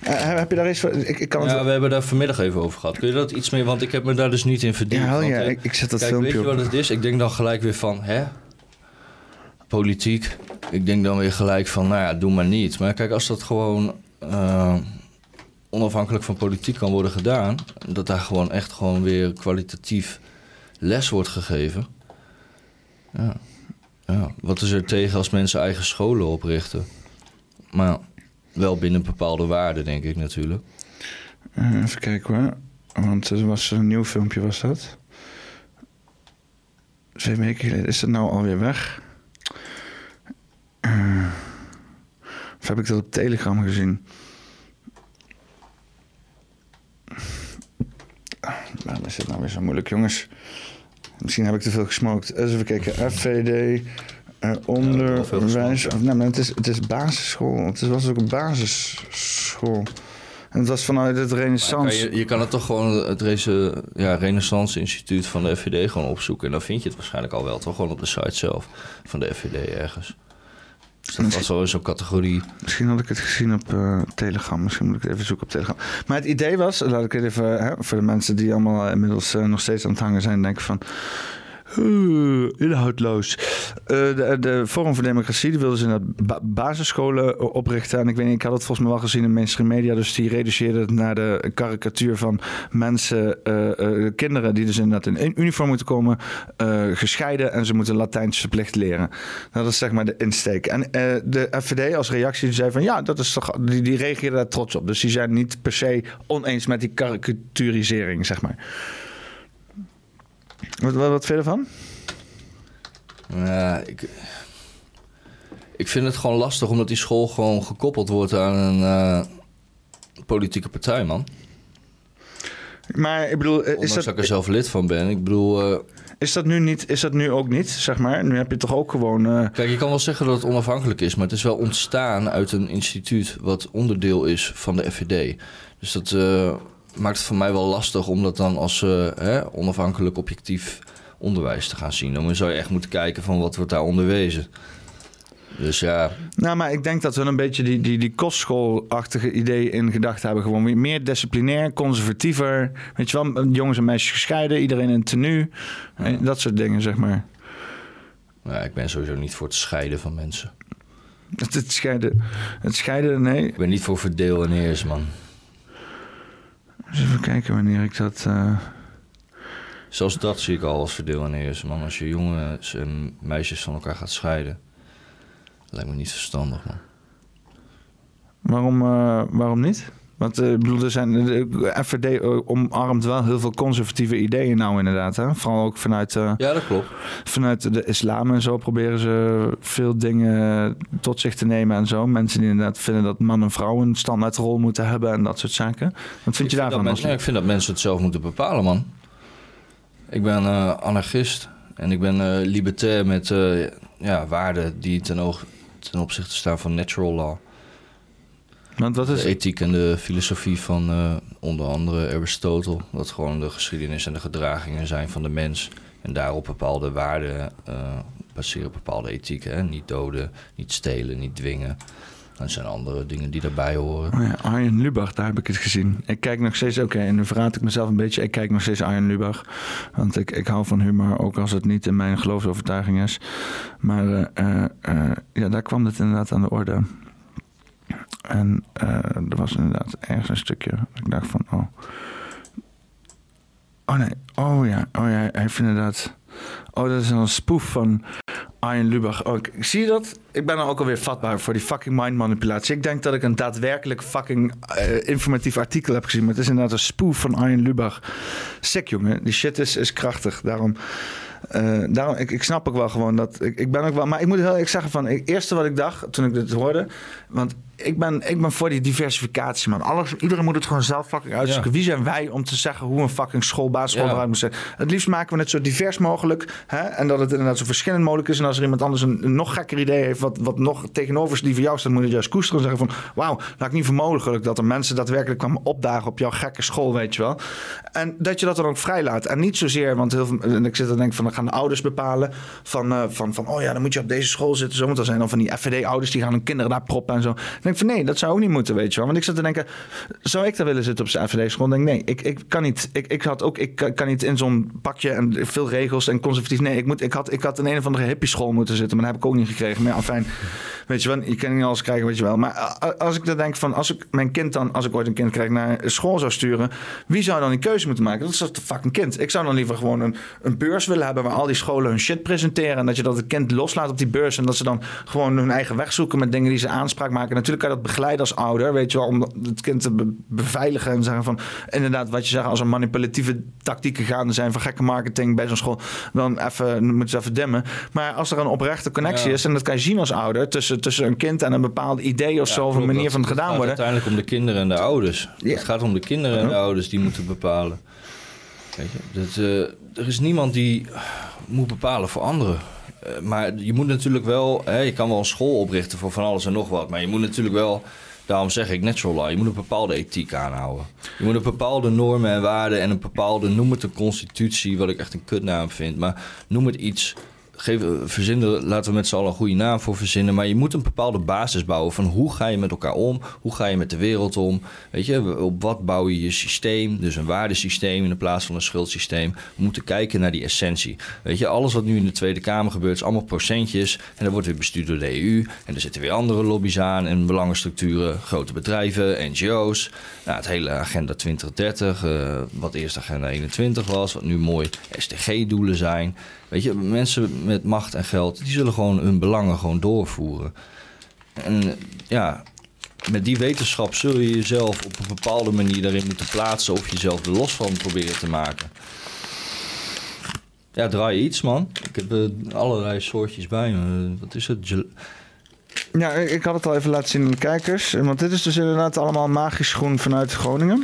Eh, heb je daar iets van? Ik, ik kan het Ja, we hebben daar vanmiddag even over gehad. Kun je dat iets meer... Want ik heb me daar dus niet in verdiept. Ja, want, ja, eh, ik, ik zet dat Kijk, filmpje weet je wat het is? Ik denk dan gelijk weer van, hè? Politiek. Ik denk dan weer gelijk van, nou ja, doe maar niet. Maar kijk, als dat gewoon onafhankelijk van politiek kan worden gedaan... dat daar gewoon echt gewoon weer kwalitatief les wordt gegeven... Ja. Ja. Wat is er tegen als mensen eigen scholen oprichten? Maar wel binnen bepaalde waarden, denk ik natuurlijk. Eh, even kijken hoor. Want er was een nieuw filmpje, was dat? Twee weken geleden. Is dat nou alweer weg? Eh, of heb ik dat op Telegram gezien? Waarom is dit nou weer zo moeilijk, jongens? Misschien heb ik te veel gesmokt. Eens even kijken. FVD, eh, onderwijs. Of, nee, maar het is, het is basisschool. Het is- was ook een basisschool. En het was vanuit het Renaissance. kan je, je kan het toch gewoon het reze, ja, Renaissance Instituut van de FVD gewoon opzoeken. En dan vind je het waarschijnlijk al wel, toch? Gewoon op de site zelf van de FVD ergens. Dus dat was wel zo'n categorie. Misschien had ik het gezien op eh, Telegram. Misschien moet ik het even zoeken op Telegram. Maar het idee was, laat ik het even hè, voor de mensen die allemaal eh, inmiddels eh, nog steeds aan het hangen zijn, denken van. "Oeh, inhoudloos. Eh, de, de Forum voor Democratie die wilde ze inderdaad ba- basisscholen eh, oprichten. En ik weet niet, ik had het volgens mij wel gezien in mainstream media. Dus die reduceerde het naar de karikatuur van mensen, eh, kinderen die dus inderdaad in uniform moeten komen, gescheiden en ze moeten Latijns verplicht leren. Dat is zeg maar de insteek. En de FVD als reactie zei van ja, dat is toch, die, die reageerde daar trots op. Dus die zijn niet per se oneens met die karikaturisering, zeg maar. Wat, wat, wat vind je ervan? Ja, ik, ik vind het gewoon lastig omdat die school gewoon gekoppeld wordt aan een eh, politieke partij, man. Maar ik bedoel, eh, is Ondanks dat, dat, ik er zelf lid van ben. Ik bedoel, eh, is dat nu niet, is dat nu ook niet, zeg maar? Nu heb je toch ook gewoon. eh, kijk, je kan wel zeggen dat het onafhankelijk is, maar het is wel ontstaan uit een instituut wat onderdeel is van de FVD. Dus dat eh, maakt het voor mij wel lastig om dat dan als eh, hè, onafhankelijk objectief onderwijs te gaan zien. Dan zou je echt moeten kijken van wat wordt daar onderwezen. Dus ja, Nou, maar ik denk dat we een beetje die, die, die kostschoolachtige idee in gedachten hebben. Gewoon weer meer disciplinair, conservatiever. Weet je wel, jongens en meisjes gescheiden, iedereen in tenue. Eh, Dat soort dingen, zeg maar. ja, ik ben sowieso niet voor het scheiden van mensen. Het, het scheiden, het scheiden, nee. Ik ben niet voor verdeel en heers, man. Even kijken wanneer ik dat... eh, Zelfs dat zie ik al als verdeel heers, man. Als je jongens en meisjes van elkaar gaat scheiden. Lijkt me niet verstandig, man. Waarom, eh, waarom niet? Want eh, bedoel, er zijn, de FVD omarmt wel heel veel conservatieve ideeën nou inderdaad. Hè? Vooral ook vanuit, eh, Ja, dat klopt. vanuit de islam en zo proberen ze veel dingen tot zich te nemen en zo. Mensen die inderdaad vinden dat man en vrouw een standaardrol moeten hebben en dat soort zaken. Wat vind je vind daarvan? dat men- Als... ja, ik vind dat mensen het zelf moeten bepalen, man. Ik ben eh, anarchist en ik ben eh, libertair met eh, ja, waarden die ten, oog, ten opzichte staan van natural law. Want wat is De ethiek en de filosofie van eh, onder andere Aristotle. Dat gewoon de geschiedenis en de gedragingen zijn van de mens. En daarop bepaalde waarden eh, baseren bepaalde ethieken. Hè? Niet doden, niet stelen, niet dwingen. Dat zijn andere dingen die daarbij horen. Oh ja, Arjen Lubach, daar heb ik het gezien. Ik kijk nog steeds, oké, en nu verraad ik mezelf een beetje. Ik kijk nog steeds Arjen Lubach. Want ik, ik hou van humor, ook als het niet in mijn geloofsovertuiging is. Maar eh, ja, daar kwam het inderdaad aan de orde. En eh, er was inderdaad ergens een stukje. Ik dacht van, oh. Oh nee, oh ja, oh ja, hij heeft inderdaad. Oh, dat is een spoof van Arjen Lubach. Oh, ik- zie je dat? Ik ben ook alweer vatbaar voor die fucking mindmanipulatie. Ik denk dat ik een daadwerkelijk fucking eh, informatief artikel heb gezien. Maar het is inderdaad een spoof van Arjen Lubach. Sick, jongen. Die shit is, is krachtig. Daarom... eh, daarom, ik, ik snap ook wel gewoon dat. Ik, ik ben ook wel. Maar ik moet heel eerlijk zeggen: van. Het eerste wat ik dacht toen ik dit hoorde. Want ik ben, ik ben voor die diversificatie, man. Alles, iedereen moet het gewoon zelf fucking uitzoeken. Ja. Wie zijn wij om te zeggen hoe een fucking school, basisschool Ja. eruit moet zijn? Het liefst maken we het zo divers mogelijk. Hè? En dat het inderdaad zo verschillend mogelijk is. En als er iemand anders een, een nog gekker idee heeft, wat, wat nog tegenover is die voor jou staat, moet je juist koesteren en zeggen van, wauw, laat ik niet voor mogelijk dat er mensen daadwerkelijk kwamen opdagen op jouw gekke school, weet je wel. En dat je dat dan ook vrijlaat. En niet zozeer, want heel veel, en ik zit dan denk van, dan gaan de ouders bepalen van, eh, van, van, oh ja, dan moet je op deze school zitten. Zo, want er zijn dan van die FVD-ouders die gaan hun kinderen daar proppen en zo. Dan nee, dat zou ook niet moeten, weet je wel. Want ik zit te denken, zou ik daar willen zitten op zijn FVD-school? Dan denk nee, ik, ik kan niet. Ik, ik had ook, ik kan- niet in zo'n pakje en veel regels en conservatief. Nee, ik, moet, ik, had, ik had in een of andere hippie-school moeten zitten, maar dat heb ik ook niet gekregen. Maar ja, fijn, weet je wel, je kan niet alles krijgen, weet je wel. Maar als ik dan denk van, als ik mijn kind dan, als ik ooit een kind krijg, naar school zou sturen, wie zou dan die keuze moeten maken? Dat is dat fucking kind. Ik zou dan liever gewoon een, een beurs willen hebben waar al die scholen hun shit presenteren en dat je dat het kind loslaat op die beurs en dat ze dan gewoon hun eigen weg zoeken met dingen die ze aanspraak maken. Natuurlijk kan je dat begeleiden als ouder, weet je wel, om het kind te be- beveiligen en zeggen van, inderdaad, wat je zegt, als er manipulatieve tactieken gaande zijn van gekke marketing bij zo'n school, dan even, moeten ze even demmen. Maar als er een oprechte connectie Ja. is, en dat kan je zien als ouder, tussen, tussen een kind en een bepaald idee of zo, of een manier van het gedaan Het worden. gaat uiteindelijk om de kinderen en de ouders. Ja. Het gaat om de kinderen en de ouders die moeten bepalen. Weet je, dat, eh, er is niemand die moet bepalen voor anderen. Eh, maar je moet natuurlijk wel, hè, je kan wel een school oprichten voor van alles en nog wat. Maar je moet natuurlijk wel, daarom zeg ik natural law, je moet een bepaalde ethiek aanhouden. Je moet een bepaalde normen en waarden en een bepaalde, noem het een constitutie, wat ik echt een kutnaam vind. Maar noem het iets geef, verzin er, laten we met z'n allen een goede naam voor verzinnen. Maar je moet een bepaalde basis bouwen van hoe ga je met elkaar om? Hoe ga je met de wereld om? Weet je, op wat bouw je je systeem? Dus een waardesysteem in plaats van een schuldsysteem. We moeten kijken naar die essentie. Weet je, alles wat nu in de Tweede Kamer gebeurt is allemaal procentjes. En dat wordt weer bestuurd door de EU. En er zitten weer andere lobby's aan en belangenstructuren. Grote bedrijven, NGO's. Nou, het hele agenda 2030, eh, wat eerst agenda 21 was. Wat nu mooi SDG-doelen zijn. Weet je, mensen met macht en geld, die zullen gewoon hun belangen gewoon doorvoeren. En ja, met die wetenschap zul je jezelf op een bepaalde manier daarin moeten plaatsen of jezelf er los van proberen te maken. Ja, draai iets, man. Ik heb eh, allerlei soortjes bij me. Wat is het? Ja, ik had het al even laten zien aan de kijkers. Want dit is dus inderdaad allemaal magisch groen vanuit Groningen.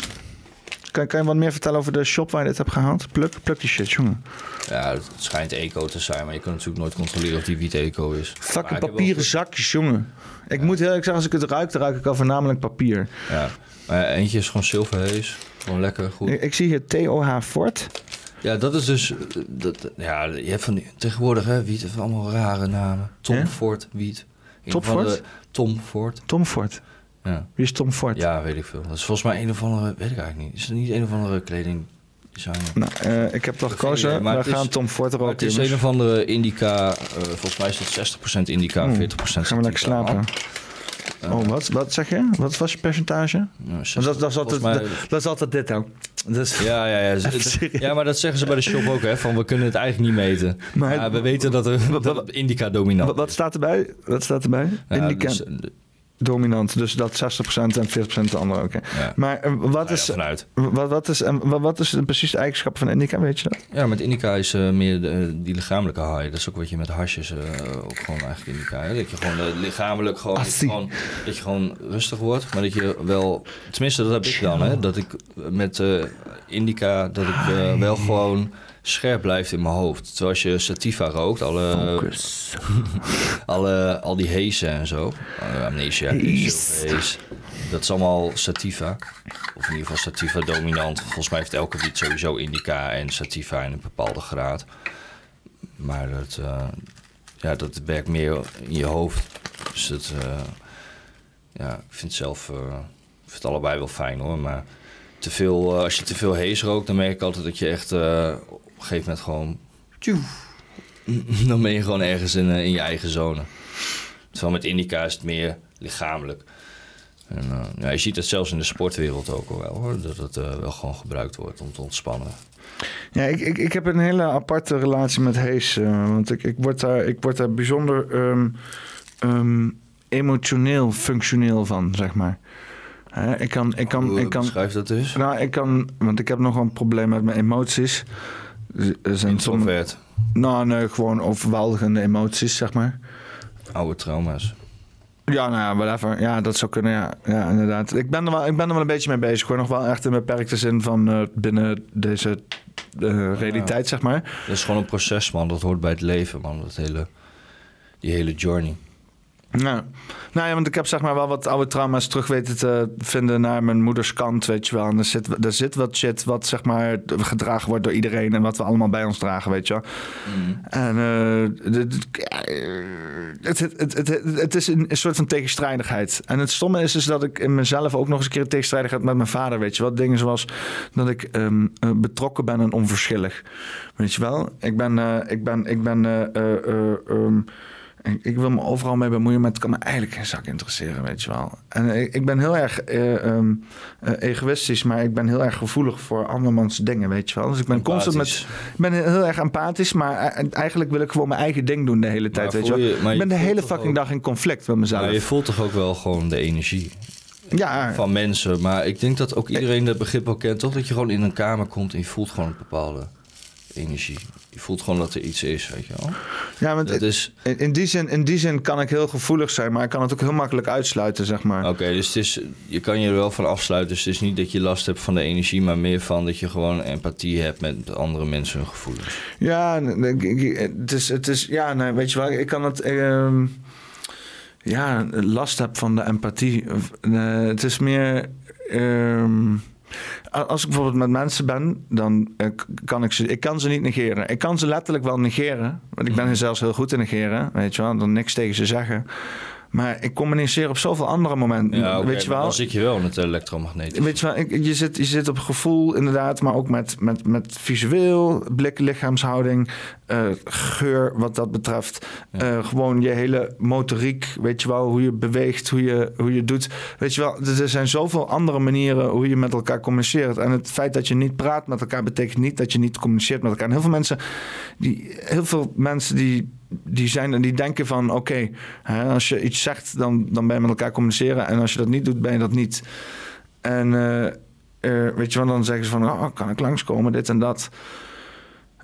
Kan, kan je wat meer vertellen over de shop waar je dit hebt gehaald? Pluk, pluk die shit, jongen. Ja, het schijnt eco te zijn, maar je kan natuurlijk nooit controleren of die wiet eco is. Fucking wel papieren zakjes, jongen. Ik moet heel erg zeggen, als ik het ruik, dan ruik ik al voornamelijk papier. Ja, maar ja, eentje is gewoon zilverhees. Gewoon lekker, goed. Ik, ik zie hier TOH Fort. Ja, dat is dus. eh, Dat, ja, je hebt van die, tegenwoordig, hè, wiet heeft allemaal rare namen. Tom? Ford, wiet. Van de- Ford? Tom Ford. Tom Ford. Ja. Wie is Tom Ford? ja, weet ik veel. Dat is volgens mij een of andere, weet ik eigenlijk niet. Is het niet een of andere kledingdesigner? Nou, eh, ik heb toch gekozen. maar We is- gaan Tom Ford er ook het is een of andere indica, eh, volgens mij is het 60% indica, Oeh, 40% Gaan we lekker slapen. Oh, wat, wat zeg je? Wat was je percentage? Nou, dat, dat, is altijd, volgens mij- dat, dat is altijd dit ook. Dus, Ja, ja, ja. [laughs] Ja, maar dat zeggen ze bij de shop ook, hè. Van, we kunnen het eigenlijk niet meten. Maar- Maar we weten dat er dat indica dominant wat, staat erbij? Wat staat erbij? Indica dus, eh, dominant. Dus dat 60% en 40% de andere. Oké. ja. Maar eh, wat, is, wat, wat, is, wat, wat is de precies de eigenschap van indica? Weet je dat? Ja, met indica is eh, meer de, die lichamelijke high. Dat is ook wat je met hasjes eh, ook gewoon eigenlijk indica. Hè? Dat je gewoon lichamelijk gewoon, dat je gewoon, dat je gewoon rustig wordt. Maar dat je wel, tenminste dat heb ik dan, hè, dat ik met indica, dat ik wel gewoon scherp blijf in mijn hoofd. Terwijl als je sativa rookt, alle, Focus. [laughs] alle, al die hazen en zo, uh, amnesia, haze, dat is allemaal sativa. Of in ieder geval sativa dominant. Volgens mij heeft elke wiet sowieso indica en sativa in een bepaalde graad. Maar dat, eh, ja, dat werkt meer in je hoofd. Dus dat, eh, ja, ik vind het zelf, eh, ik vind het allebei wel fijn hoor. Maar te veel, eh, als je te veel haze rookt, dan merk ik altijd dat je echt eh, een gegeven moment gewoon... [laughs] dan ben je gewoon ergens in, eh, in je eigen zone. Terwijl met indica is het meer lichamelijk. En, eh, ja, je ziet het zelfs in de sportwereld ook al wel hoor. Dat het eh, wel gewoon gebruikt wordt om te ontspannen. Ja, ik, ik, ik heb een hele aparte relatie met Hees. want ik, ik, word daar, ik word daar bijzonder ehm, ehm, emotioneel, functioneel van, zeg maar. Ik kan, ik kan, ik kan, beschrijf dat dus? nou, ik kan, want ik heb nog wel een probleem met mijn emoties. Zijn Introvert. nou, nee, gewoon overweldigende emoties, zeg maar. Oude trauma's. Ja, nou ja, whatever. Ja, dat zou kunnen, ja. Ja, inderdaad. Ik ben er wel, ik ben er wel een beetje mee bezig, hoor. Nog wel echt in beperkte zin van eh, binnen deze eh, realiteit, zeg maar. Dat is gewoon een proces, man. Dat hoort bij het leven, man. Dat hele, die hele journey. Nou, nou ja, want ik heb zeg maar wel wat oude trauma's terug weten te vinden naar mijn moeders kant, weet je wel. En er zit, er zit wat shit wat zeg maar gedragen wordt door iedereen en wat we allemaal bij ons dragen, weet je wel. En eh, het, het, het, het, het is een, soort van tegenstrijdigheid. En het stomme is, is dat ik in mezelf ook nog eens een keer tegenstrijdigheid met mijn vader, weet je wel. Dingen zoals dat ik ehm, eh, betrokken ben en onverschillig. Weet je wel? Ik ben, eh, ik ben, ik ben, eh, eh, eh, ehm, ik, ik wil me overal mee bemoeien, maar het kan me eigenlijk geen zak interesseren, weet je wel. En ik, ik ben heel erg eh, ehm, eh, egoïstisch, maar ik ben heel erg gevoelig voor andermans dingen, weet je wel. Dus ik ben constant met, ik ben heel erg empathisch, maar eh, eigenlijk wil ik gewoon mijn eigen ding doen de hele tijd, weet je wel. ik ben de hele fucking ook- dag in conflict met mezelf. Maar je voelt toch ook wel gewoon de energie ja, van mensen. Maar ik denk dat ook iedereen dat begrip wel kent, toch? Dat je gewoon in een kamer komt en je voelt gewoon een bepaalde energie. Je voelt gewoon dat er iets is, weet je wel. ja, want Dat is... in, in, die zin, in die zin kan ik heel gevoelig zijn, maar ik kan het ook heel makkelijk uitsluiten, zeg maar. Oké, dus het is, je kan je er wel van afsluiten. Dus het is niet dat je last hebt van de energie, maar meer van dat je gewoon empathie hebt met andere mensen hun gevoelens. Ja, het is, het is, ja, nee, weet je wel, ik kan het, ehm, ja, last heb van de empathie. Het is meer, ehm, als ik bijvoorbeeld met mensen ben, dan eh, kan ik ze, ik kan ze niet negeren. Ik kan ze letterlijk wel negeren, want ik ben er zelfs heel goed in negeren, weet je wel, dan niks tegen ze zeggen. Maar ik communiceer op zoveel andere momenten, Ja, oké, weet je wel. dan zit je wel het elektromagnetisch. Weet je wel, ik- je, zit, je zit op gevoel inderdaad, maar ook met, met, met visueel, blik, lichaamshouding, eh, geur wat dat betreft. Eh, gewoon je hele motoriek, weet je wel, hoe je beweegt, hoe je, hoe je doet. Weet je wel, er er zijn zoveel andere manieren hoe je met elkaar communiceert. En het feit dat je niet praat met elkaar betekent niet dat je niet communiceert met elkaar. En heel veel mensen, die, heel veel mensen die die zijn die denken van oké, als je iets zegt, dan, dan ben je met elkaar communiceren. En als je dat niet doet, ben je dat niet. En eh, weet je wel, dan zeggen ze van oh, kan ik langskomen, dit en dat.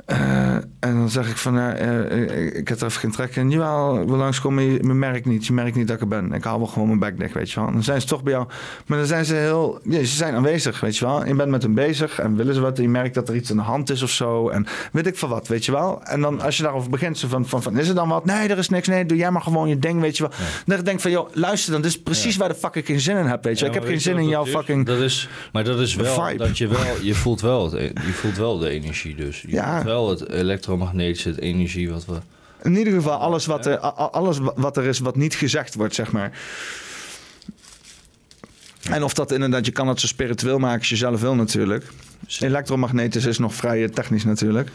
Eh, en dan zeg ik van, ja, eh, ik heb er even geen trek in. Jawel, wil langskomen, je, je merkt niet. Je merkt niet dat ik er ben. Ik haal wel gewoon mijn bek dicht, weet je wel. En dan zijn ze toch bij jou. Maar dan zijn ze heel... Ja, ze zijn aanwezig, weet je wel. Je bent met hen bezig en willen ze wat. En je merkt dat er iets aan de hand is of zo. En weet ik van wat, weet je wel. En dan als je daarover begint, zo van, van, van is er dan wat? Nee, er is niks. Nee, doe jij maar gewoon je ding, weet je wel. Dan denk ik van, joh, luister dan. Dit is precies waar de fuck ik geen zin in heb, weet je wel. Ik heb geen zin in jouw is? fucking... Dat is, maar dat is wel vibe. dat je wel, je voelt wel, je voelt wel de energie dus. Je Ja. Wel het elektromagnetische, het energie wat we In ieder geval alles wat, er, alles wa- wat er is wat niet gezegd wordt, zeg maar. En of dat inderdaad, je kan het zo spiritueel maken als je zelf wil natuurlijk. Elektromagnetisch is nog vrij eh, technisch natuurlijk.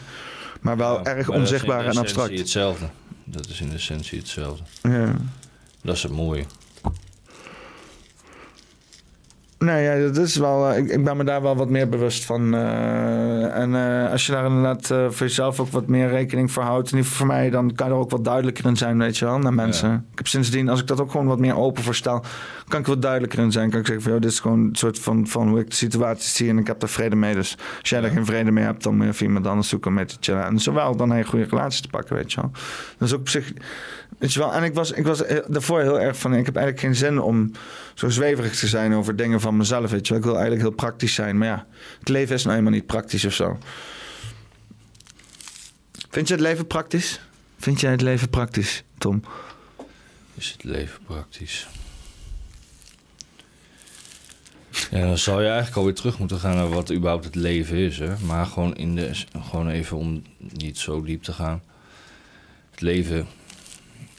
Maar wel Ja, erg maar dat is onzichtbaar in en abstract. essentie hetzelfde. Dat is in de essentie hetzelfde. Ja. Dat is het mooie. Nee, ja, dat is wel. eh, ik, ik ben me daar wel wat meer bewust van. eh, en eh, als je daar inderdaad voor jezelf ook wat meer rekening voor houdt, in ieder geval voor mij, dan kan je er ook wat duidelijker in zijn, weet je wel, naar mensen. Ja. Ik heb sindsdien, als ik dat ook gewoon wat meer open voor stel, kan ik wat duidelijker in zijn. Kan ik zeggen van, joh, dit is gewoon een soort van, van hoe ik de situatie zie en ik heb er vrede mee. Dus als jij er geen vrede mee hebt, dan moet je even iemand anders zoeken om mee te chillen. En zowel dan een goede relatie te pakken, weet je wel. Dat is ook op zich. Weet je wel, en ik was, ik was daarvoor heel erg van, ik heb eigenlijk geen zin om zo zweverig te zijn over dingen van mezelf, weet je wel. Ik wil eigenlijk heel praktisch zijn, maar ja, het leven is nou eenmaal niet praktisch of zo. Vind je het leven praktisch? Vind jij het leven praktisch, Tom? Is het leven praktisch? Ja, dan zou je eigenlijk alweer terug moeten gaan naar wat überhaupt het leven is. Hè? Maar gewoon, in de, gewoon even om niet zo diep te gaan. Het leven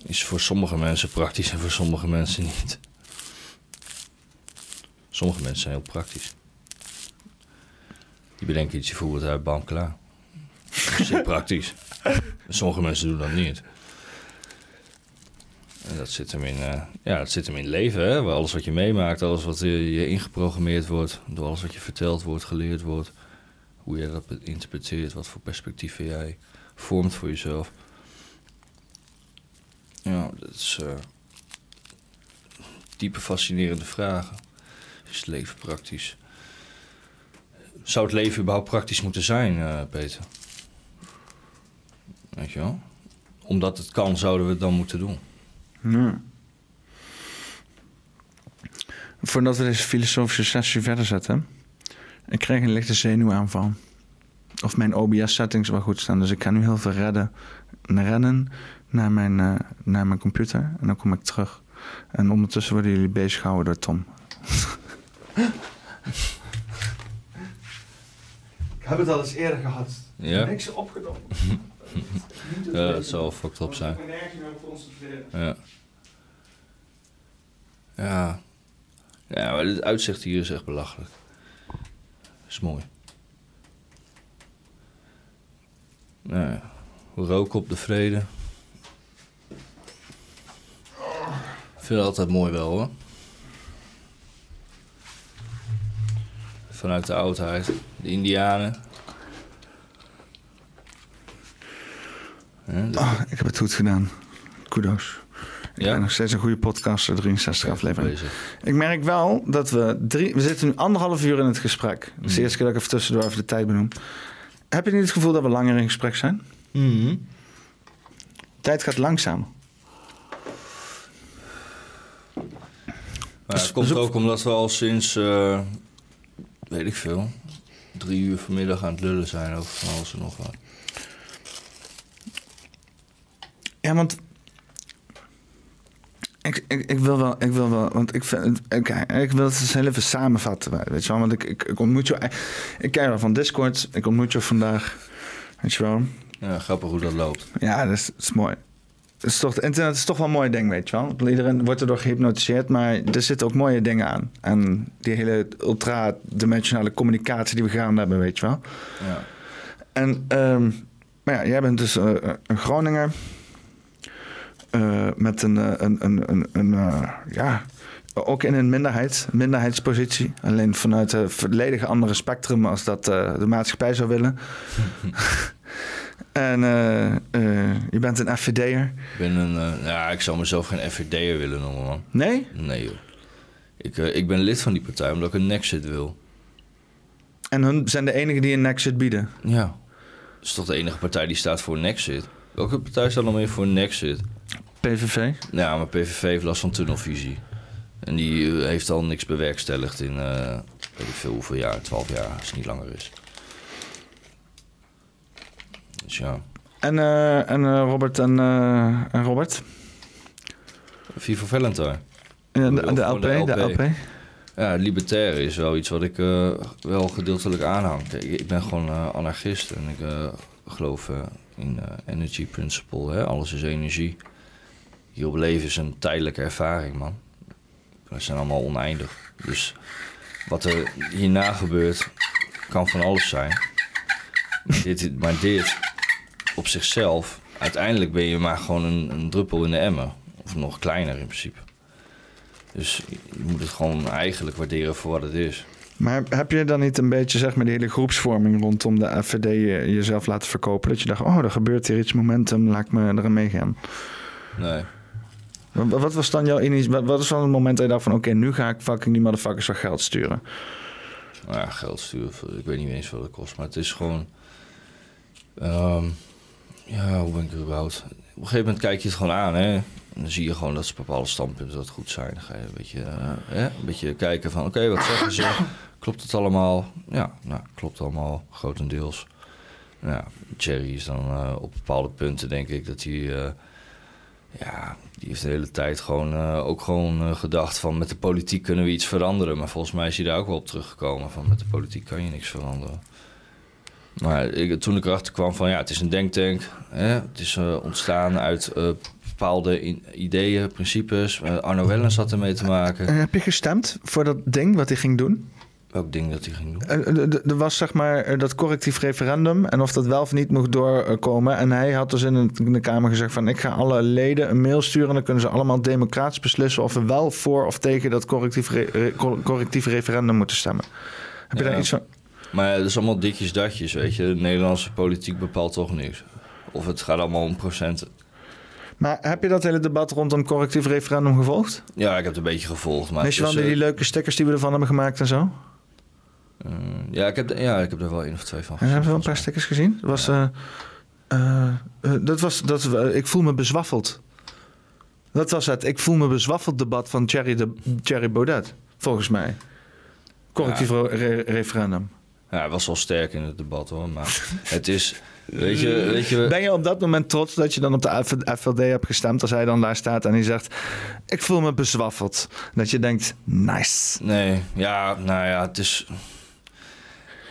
is voor sommige mensen praktisch en voor sommige mensen niet. Sommige mensen zijn heel praktisch. Die bedenken iets, je voelt het uit, bam, klaar. Dat is heel praktisch. [laughs] Sommige mensen doen dat niet. En dat zit hem in, eh, ja, dat zit hem in leven, hè? Waar Alles wat je meemaakt, alles wat eh, je ingeprogrammeerd wordt, door alles wat je verteld wordt, geleerd wordt, hoe je dat interpreteert, wat voor perspectieven jij vormt voor jezelf. Ja, dat is eh, diepe fascinerende vragen. Is het leven praktisch? Zou het leven überhaupt praktisch moeten zijn, Peter? Weet je wel? Omdat het kan, zouden we het dan moeten doen. Ja. Voordat we deze filosofische sessie verder zetten, ik kreeg een lichte zenuwaanval. Of mijn OBS-settings wel goed staan, dus ik ga nu heel veel redden, rennen naar mijn, eh, naar mijn computer en dan kom ik terug. En ondertussen worden jullie bezig gehouden door Tom. [laughs] ik heb het al eens eerder gehad. Ja? Niks opgenomen. [laughs] Ja, dat zal fucked up zijn. Ja. Ja. Ja, maar het uitzicht hier is echt belachelijk. Is mooi. Nou ja. Roken op de vrede. Ik vind het altijd mooi wel hoor. Vanuit de oudheid. De Indianen. De- Ah, ik heb het goed gedaan. Kudos. Ik Ja? ben nog steeds een goede podcaster, 63 afleveringen. bezig. Ik merk wel dat we drie... We zitten nu anderhalf uur in het gesprek. Dat is de eerste keer dat ik even tussendoor even de tijd benoem. Heb je niet het gevoel dat we langer in gesprek zijn? Tijd gaat langzaam. Maar het komt dus ook- ook omdat we al sinds, eh, weet ik veel, drie uur vanmiddag aan het lullen zijn over van alles en nog wat. Ja, want... Ik, ik, ik wil wel, ik wil wel, want ik vind, ik, ik wil het eens heel even samenvatten, weet je wel, want ik, ik, ik ontmoet je, ik ken je wel van Discord, ik ontmoet je vandaag, weet je wel. Ja, grappig hoe dat loopt. Ja, dat is, dat is mooi. Het, is toch, het internet is toch wel een mooi ding, weet je wel. Iedereen wordt erdoor gehypnotiseerd, maar er zitten ook mooie dingen aan. En die hele ultra-dimensionale communicatie die we gaande hebben, weet je wel. Ja. En, ehm, maar ja, jij bent dus eh, een Groninger. Eh, met een, eh, een, een, een, een eh, ja, ook in een minderheid, minderheidspositie. Alleen vanuit een volledig andere spectrum als dat eh, de maatschappij zou willen. [laughs] en eh, eh, je bent een FVD'er. Ik ben een, eh, ja, ik zou mezelf geen FVD'er willen noemen, man. Nee? Nee, joh. Ik, eh, ik ben lid van die partij omdat ik een Nexit wil. En hun zijn de enigen die een Nexit bieden. Ja. Dat is toch de enige partij die staat voor Nexit? Welke partij staat nog meer voor Nexit? PVV. Ja, maar PVV heeft last van tunnelvisie. En die eh, heeft al niks bewerkstelligd in, eh weet ik veel hoeveel jaar, 12 jaar, als het niet langer is. Dus ja, En, eh, en Robert en, en Robert. Viva Valentine. Ja, de, de, LP, de de LP. Ja, libertaire is wel iets wat ik wel gedeeltelijk aanhang. Kijk, ik ben gewoon anarchist en ik geloof in Energy Principle. Hè? Alles is energie. Hier op leven is een tijdelijke ervaring, man. We zijn allemaal oneindig. Dus wat er hierna gebeurt, kan van alles zijn. Maar dit, maar dit op zichzelf, uiteindelijk ben je maar gewoon een, een druppel in de emmer. Of nog kleiner in principe. Dus je moet het gewoon eigenlijk waarderen voor wat het is. Maar heb je dan niet een beetje zeg maar die hele groepsvorming rondom de FVD je- jezelf laten verkopen? Dat je dacht, oh, er gebeurt hier iets momentum, laat ik me erin meegaan. Nee. Wat was dan jouw initiatief? Wat was dan het moment dat je dacht van... oké, nu ga ik fucking die motherfuckers wat geld sturen? Nou ja, geld sturen, ik weet niet eens wat het kost. Maar het is gewoon... ehm, ja, hoe ben ik er überhaupt? Op een gegeven moment kijk je het gewoon aan, hè. En dan zie je gewoon dat ze bepaalde standpunten wat goed zijn. Dan ga je een beetje, eh, een beetje kijken van... oké, wat zeggen ze? Klopt het allemaal? Ja, nou, klopt allemaal, grotendeels. Nou, ja, Thierry is dan eh, op bepaalde punten, denk ik, dat hij... eh, ja, die heeft de hele tijd gewoon eh, ook gewoon eh, gedacht van met de politiek kunnen we iets veranderen. Maar volgens mij is hij daar ook wel op teruggekomen van met de politiek kan je niks veranderen. Maar toen ik erachter kwam van ja, het is een denktank. Hè? Het is eh, ontstaan uit bepaalde ideeën, principes. Arno Wellens had ermee te maken. En heb je gestemd voor dat ding wat hij ging doen? Welk ding dat hij ging doen? Eh, Er was zeg maar eh, dat correctief referendum en of dat wel of niet mocht doorkomen. En hij had dus in, de Kamer gezegd van... ik ga alle leden een mail sturen... en dan kunnen ze allemaal democratisch beslissen... of we wel voor of tegen dat correctief, re- re- cor- correctief referendum moeten stemmen. Heb je Ja. daar iets van... Maar het is allemaal ditjes datjes, weet je. De Nederlandse politiek bepaalt toch niks. Of het gaat allemaal om procenten. Maar heb je dat hele debat rondom correctief referendum gevolgd? Ja, ik heb het een beetje gevolgd. Maar Weet je wel die eh, leuke stickers die we ervan hebben gemaakt en zo? Eh, ja, ik heb, ja, ik heb er wel één of twee van En hebben we wel een paar stickers gezien? Dat was, eh, eh, dat was dat, eh, ik voel me bezwaffeld. Dat was het. Ik voel me bezwaffeld debat van Thierry, de, Thierry Baudet, volgens mij. Correctief re- re- referendum. Ja, hij was wel sterk in het debat hoor. Maar [laughs] het is, weet je, weet je Ben je op dat moment trots dat je dan op de FLD hebt gestemd als hij dan daar staat en hij zegt: Ik voel me bezwaffeld. Dat je denkt: Nice. nee, ja, nou ja, het is...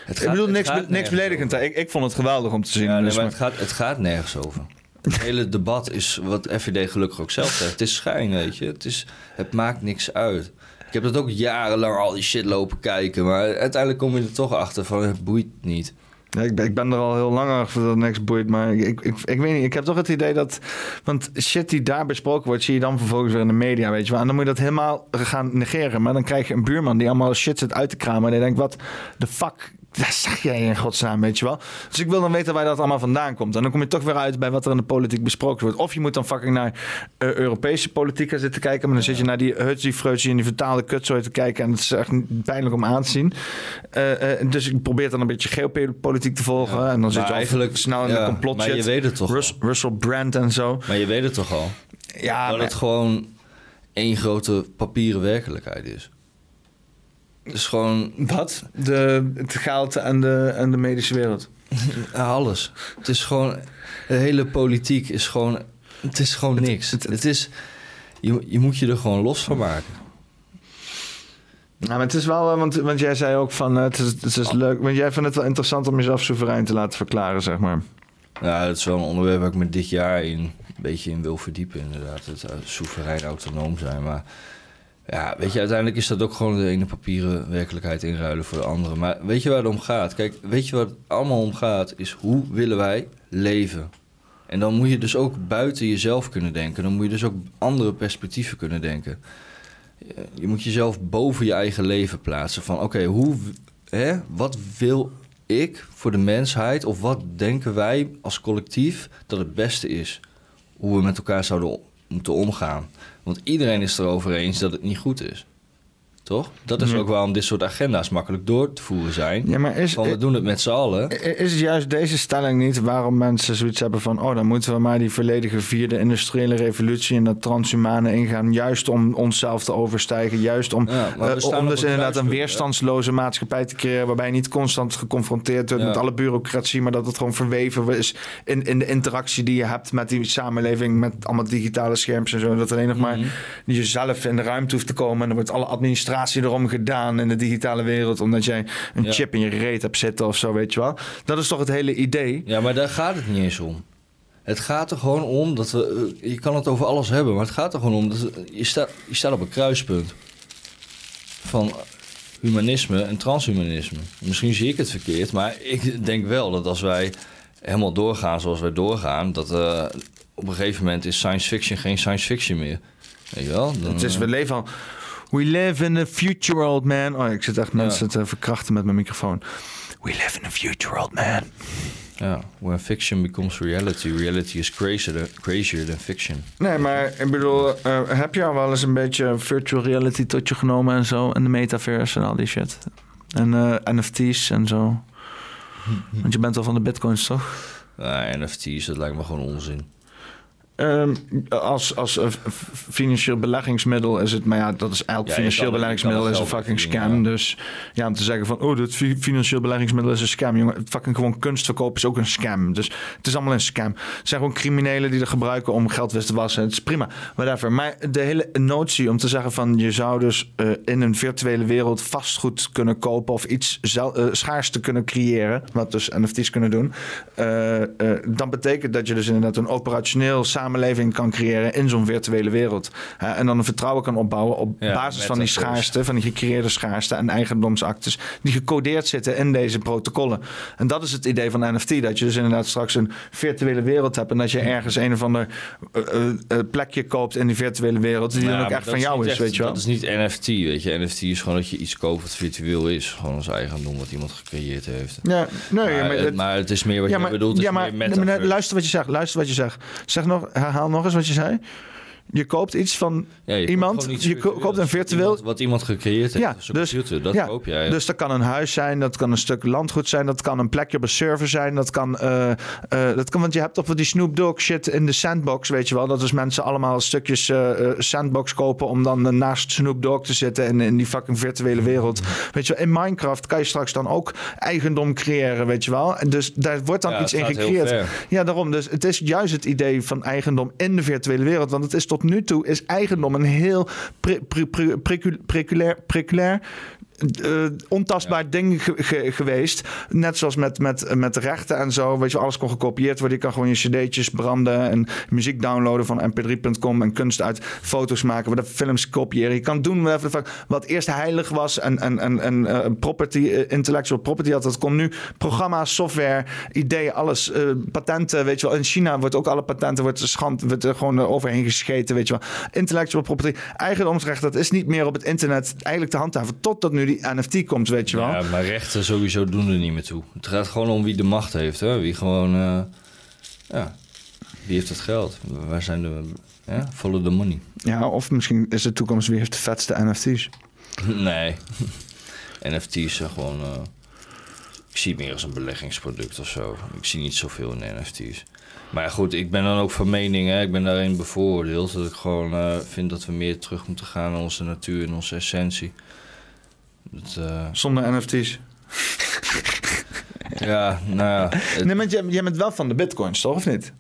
Het ik bedoel, niks, gaat niks beledigend. Ik, ik vond het geweldig om te zien. Ja, nee, dus maar maar- het, gaat, het gaat nergens over. Het [laughs] hele debat is wat FVD gelukkig ook zelf zegt. Het is schijn, weet je. Het, is, het maakt niks uit. Ik heb dat ook jarenlang al die shit lopen kijken. Maar uiteindelijk kom je er toch achter van het boeit niet. Ja, ik, ben, ik ben er al heel lang achter dat niks boeit. Maar ik, ik, ik weet niet, ik heb toch het idee dat... Want shit die daar besproken wordt, zie je dan vervolgens weer in de media, weet je wel. En dan moet je dat helemaal gaan negeren. Maar dan krijg je een buurman die allemaal shit zit uit te kramen. En die denkt, wat de fuck... Daar zag jij in godsnaam, weet je wel. Dus ik wil dan weten waar dat allemaal vandaan komt. En dan kom je toch weer uit bij wat er in de politiek besproken wordt. Of je moet dan fucking naar eh, Europese politiek gaan zitten kijken. Maar dan zit je naar die hutsie, freutsie en die vertaalde kutzooi te kijken. En het is echt pijnlijk om aan te zien. Eh, eh, dus ik probeer dan een beetje geopolitiek te volgen. En dan zit je eigenlijk- snel in ja, de complot maar je weet het toch Rus- Russell Brand en zo. Maar je weet het toch al? Ja, dat maar- het gewoon één grote papieren werkelijkheid is. Het is gewoon Wat? De, het geld en de, en de medische wereld. Ja, [laughs] alles. Het is gewoon... De hele politiek is gewoon... Het is gewoon niks. Het, is... Je, je moet je er gewoon los van maken. Nou, maar het is wel, eh, want, want jij zei ook van, eh, het is, het is leuk, want jij vindt het wel interessant om jezelf soeverein te laten verklaren, zeg maar. Ja, dat is wel een onderwerp waar ik me dit jaar in, een beetje in wil verdiepen, inderdaad. Het uh, soeverein autonoom zijn. Maar ja, weet je, uiteindelijk is dat ook gewoon de ene papieren werkelijkheid inruilen voor de andere. Maar weet je waar het om gaat? Kijk, weet je waar het allemaal om gaat? Is hoe willen wij leven? En dan moet je dus ook buiten jezelf kunnen denken. Dan moet je dus ook andere perspectieven kunnen denken. Je moet jezelf boven je eigen leven plaatsen. Van oké, hoe, hè, wat wil ik voor de mensheid? Of wat denken wij als collectief dat het beste is? Hoe we met elkaar zouden moeten omgaan. Want iedereen is erover eens dat het niet goed is. Toch? Dat is Ja. ook waarom dit soort agenda's makkelijk door te voeren zijn. Ja, maar is, we doen het met z'n allen. is het juist deze stelling niet waarom mensen zoiets hebben van... oh, dan moeten we maar die volledige vierde industriële revolutie... en dat transhumane ingaan, juist om onszelf te overstijgen. Juist om, Ja, eh, staan om dus inderdaad een weerstandsloze maatschappij te creëren... waarbij je niet constant geconfronteerd wordt Ja. met alle bureaucratie... maar dat het gewoon verweven is in, in de interactie die je hebt met die samenleving... met allemaal digitale scherms en zo. Dat alleen nog Mhm. maar jezelf in de ruimte hoeft te komen... en dan wordt alle administratie erom gedaan in de digitale wereld... omdat jij een Ja. chip in je reet hebt zitten of zo, weet je wel. Dat is toch het hele idee? Ja, maar daar gaat het niet eens om. Het gaat er gewoon om dat we. eh, Je kan het over alles hebben, maar het gaat er gewoon om. Dat je, staat, je staat op een kruispunt van humanisme en transhumanisme. Misschien zie ik het verkeerd, maar ik denk wel dat als wij helemaal doorgaan zoals wij doorgaan, dat eh, op een gegeven moment is science fiction geen science fiction meer. Weet je wel? Dan, Het is, eh, we leven al... We live in a future world, man. Oh, ik zit echt mensen te verkrachten met mijn microfoon. We live in a future world, man. Ja, when fiction becomes reality, reality is crazier, crazier than fiction. Nee, maar ik bedoel, eh, heb je al wel eens een beetje virtual reality tot je genomen en zo? En de metaverse en al die shit. En eh, NFT's en zo. [laughs] Want je bent wel van de bitcoins, toch? Ja, NFT's, dat lijkt me gewoon onzin. Ehm, als als financieel beleggingsmiddel is het, maar ja, dat is elk financieel beleggingsmiddel is een fucking scam. Dus ja, om te zeggen van, oh, dat fi- financieel beleggingsmiddel is een scam, jongen. Fucking gewoon kunstverkoop is ook een scam. Dus het is allemaal een scam. Het zijn gewoon criminelen die er gebruiken om geld te wassen. Het is prima, whatever. Maar de hele notie om te zeggen van, je zou dus eh, in een virtuele wereld vastgoed kunnen kopen of iets eh, schaars te kunnen creëren, wat dus NFT's kunnen doen. eh, dan betekent dat je dus inderdaad een operationeel samenleving kan creëren in zo'n virtuele wereld. Hè, en dan een vertrouwen kan opbouwen op Ja, basis van die metaverse. schaarste, van die gecreëerde schaarste en eigendomsactes die gecodeerd zitten in deze protocollen. En dat is het idee van NFT, dat je dus inderdaad straks een virtuele wereld hebt en dat je ergens een of ander eh, eh, eh, plekje koopt in die virtuele wereld die Ja, dan ook echt van jou is, echt- weet je wel. Dat is niet NFT, weet je. NFT is gewoon dat je iets koopt wat virtueel is. Gewoon als eigendom wat iemand gecreëerd heeft. Ja, nee, maar, maar het, het- maar het is meer wat ja, je maar, bedoelt. ja, maar, luister wat je zegt. Luister wat je zegt. Zeg nog, herhaal nog eens wat je zei. Je koopt iets van Ja, je koopt iemand. Je koopt een virtueel. iemand- Wat iemand gecreëerd heeft. Ja, dus, computer, dat ja, koop ja. Dus dat kan een huis zijn, dat kan een stuk landgoed zijn, dat kan een plekje op een server zijn, dat kan, eh, eh, dat kan want je hebt op die Snoop Dogg shit in de sandbox, weet je wel, dat dus mensen allemaal stukjes eh, sandbox kopen om dan naast Snoop Dogg te zitten in, in die fucking virtuele wereld. Weet je wel, in Minecraft kan je straks dan ook eigendom creëren, weet je wel. En dus daar wordt dan iets in gecreëerd. Ja, daarom. Dus het is juist het idee van eigendom in de virtuele wereld. Want het is tot nu toe is eigendom een heel pre- pre- pre- precul- preculair, preculair eh, ontastbaar ding ge- ge- geweest. Net zoals met, met, met de rechten en zo. Weet je, wel, alles kon gekopieerd worden. Je kan gewoon je cd'tjes branden en muziek downloaden van mp3.com en kunst uit foto's maken, wat films kopiëren. Je kan doen wat eerst heilig was en, en, en, en eh, property, eh, intellectual property had. Dat kon nu programma's, software, ideeën, alles, patenten. Weet je wel, in China wordt ook alle patenten wordt, schand, wordt er gewoon overheen gescheten. Weet je wel, intellectual property, eigendomsrecht, dat is niet meer op het internet eigenlijk te handhaven. Totdat nu die NFT komt, weet je wel. Ja, maar rechten sowieso doen er niet meer toe. Het gaat gewoon om wie de macht heeft. Hè? Wie gewoon... eh, ja, wie heeft het geld? Waar zijn de... Ja, follow the money. Ja, of misschien is de toekomst wie heeft de vetste NFT's. [laughs] Nee. [laughs] NFT's zijn gewoon... eh, ik zie het meer als een beleggingsproduct of zo. Ik zie niet zoveel in NFT's. Maar goed, ik ben dan ook van mening, hè, ik ben daarin bevooroordeeld... dat ik gewoon eh, vind dat we meer terug moeten gaan naar onze natuur en onze essentie. Eh, Zonder NFT's. [laughs] ja, nou ja, het- Nee, maar jij, jij bent wel van de bitcoins, toch? Of niet?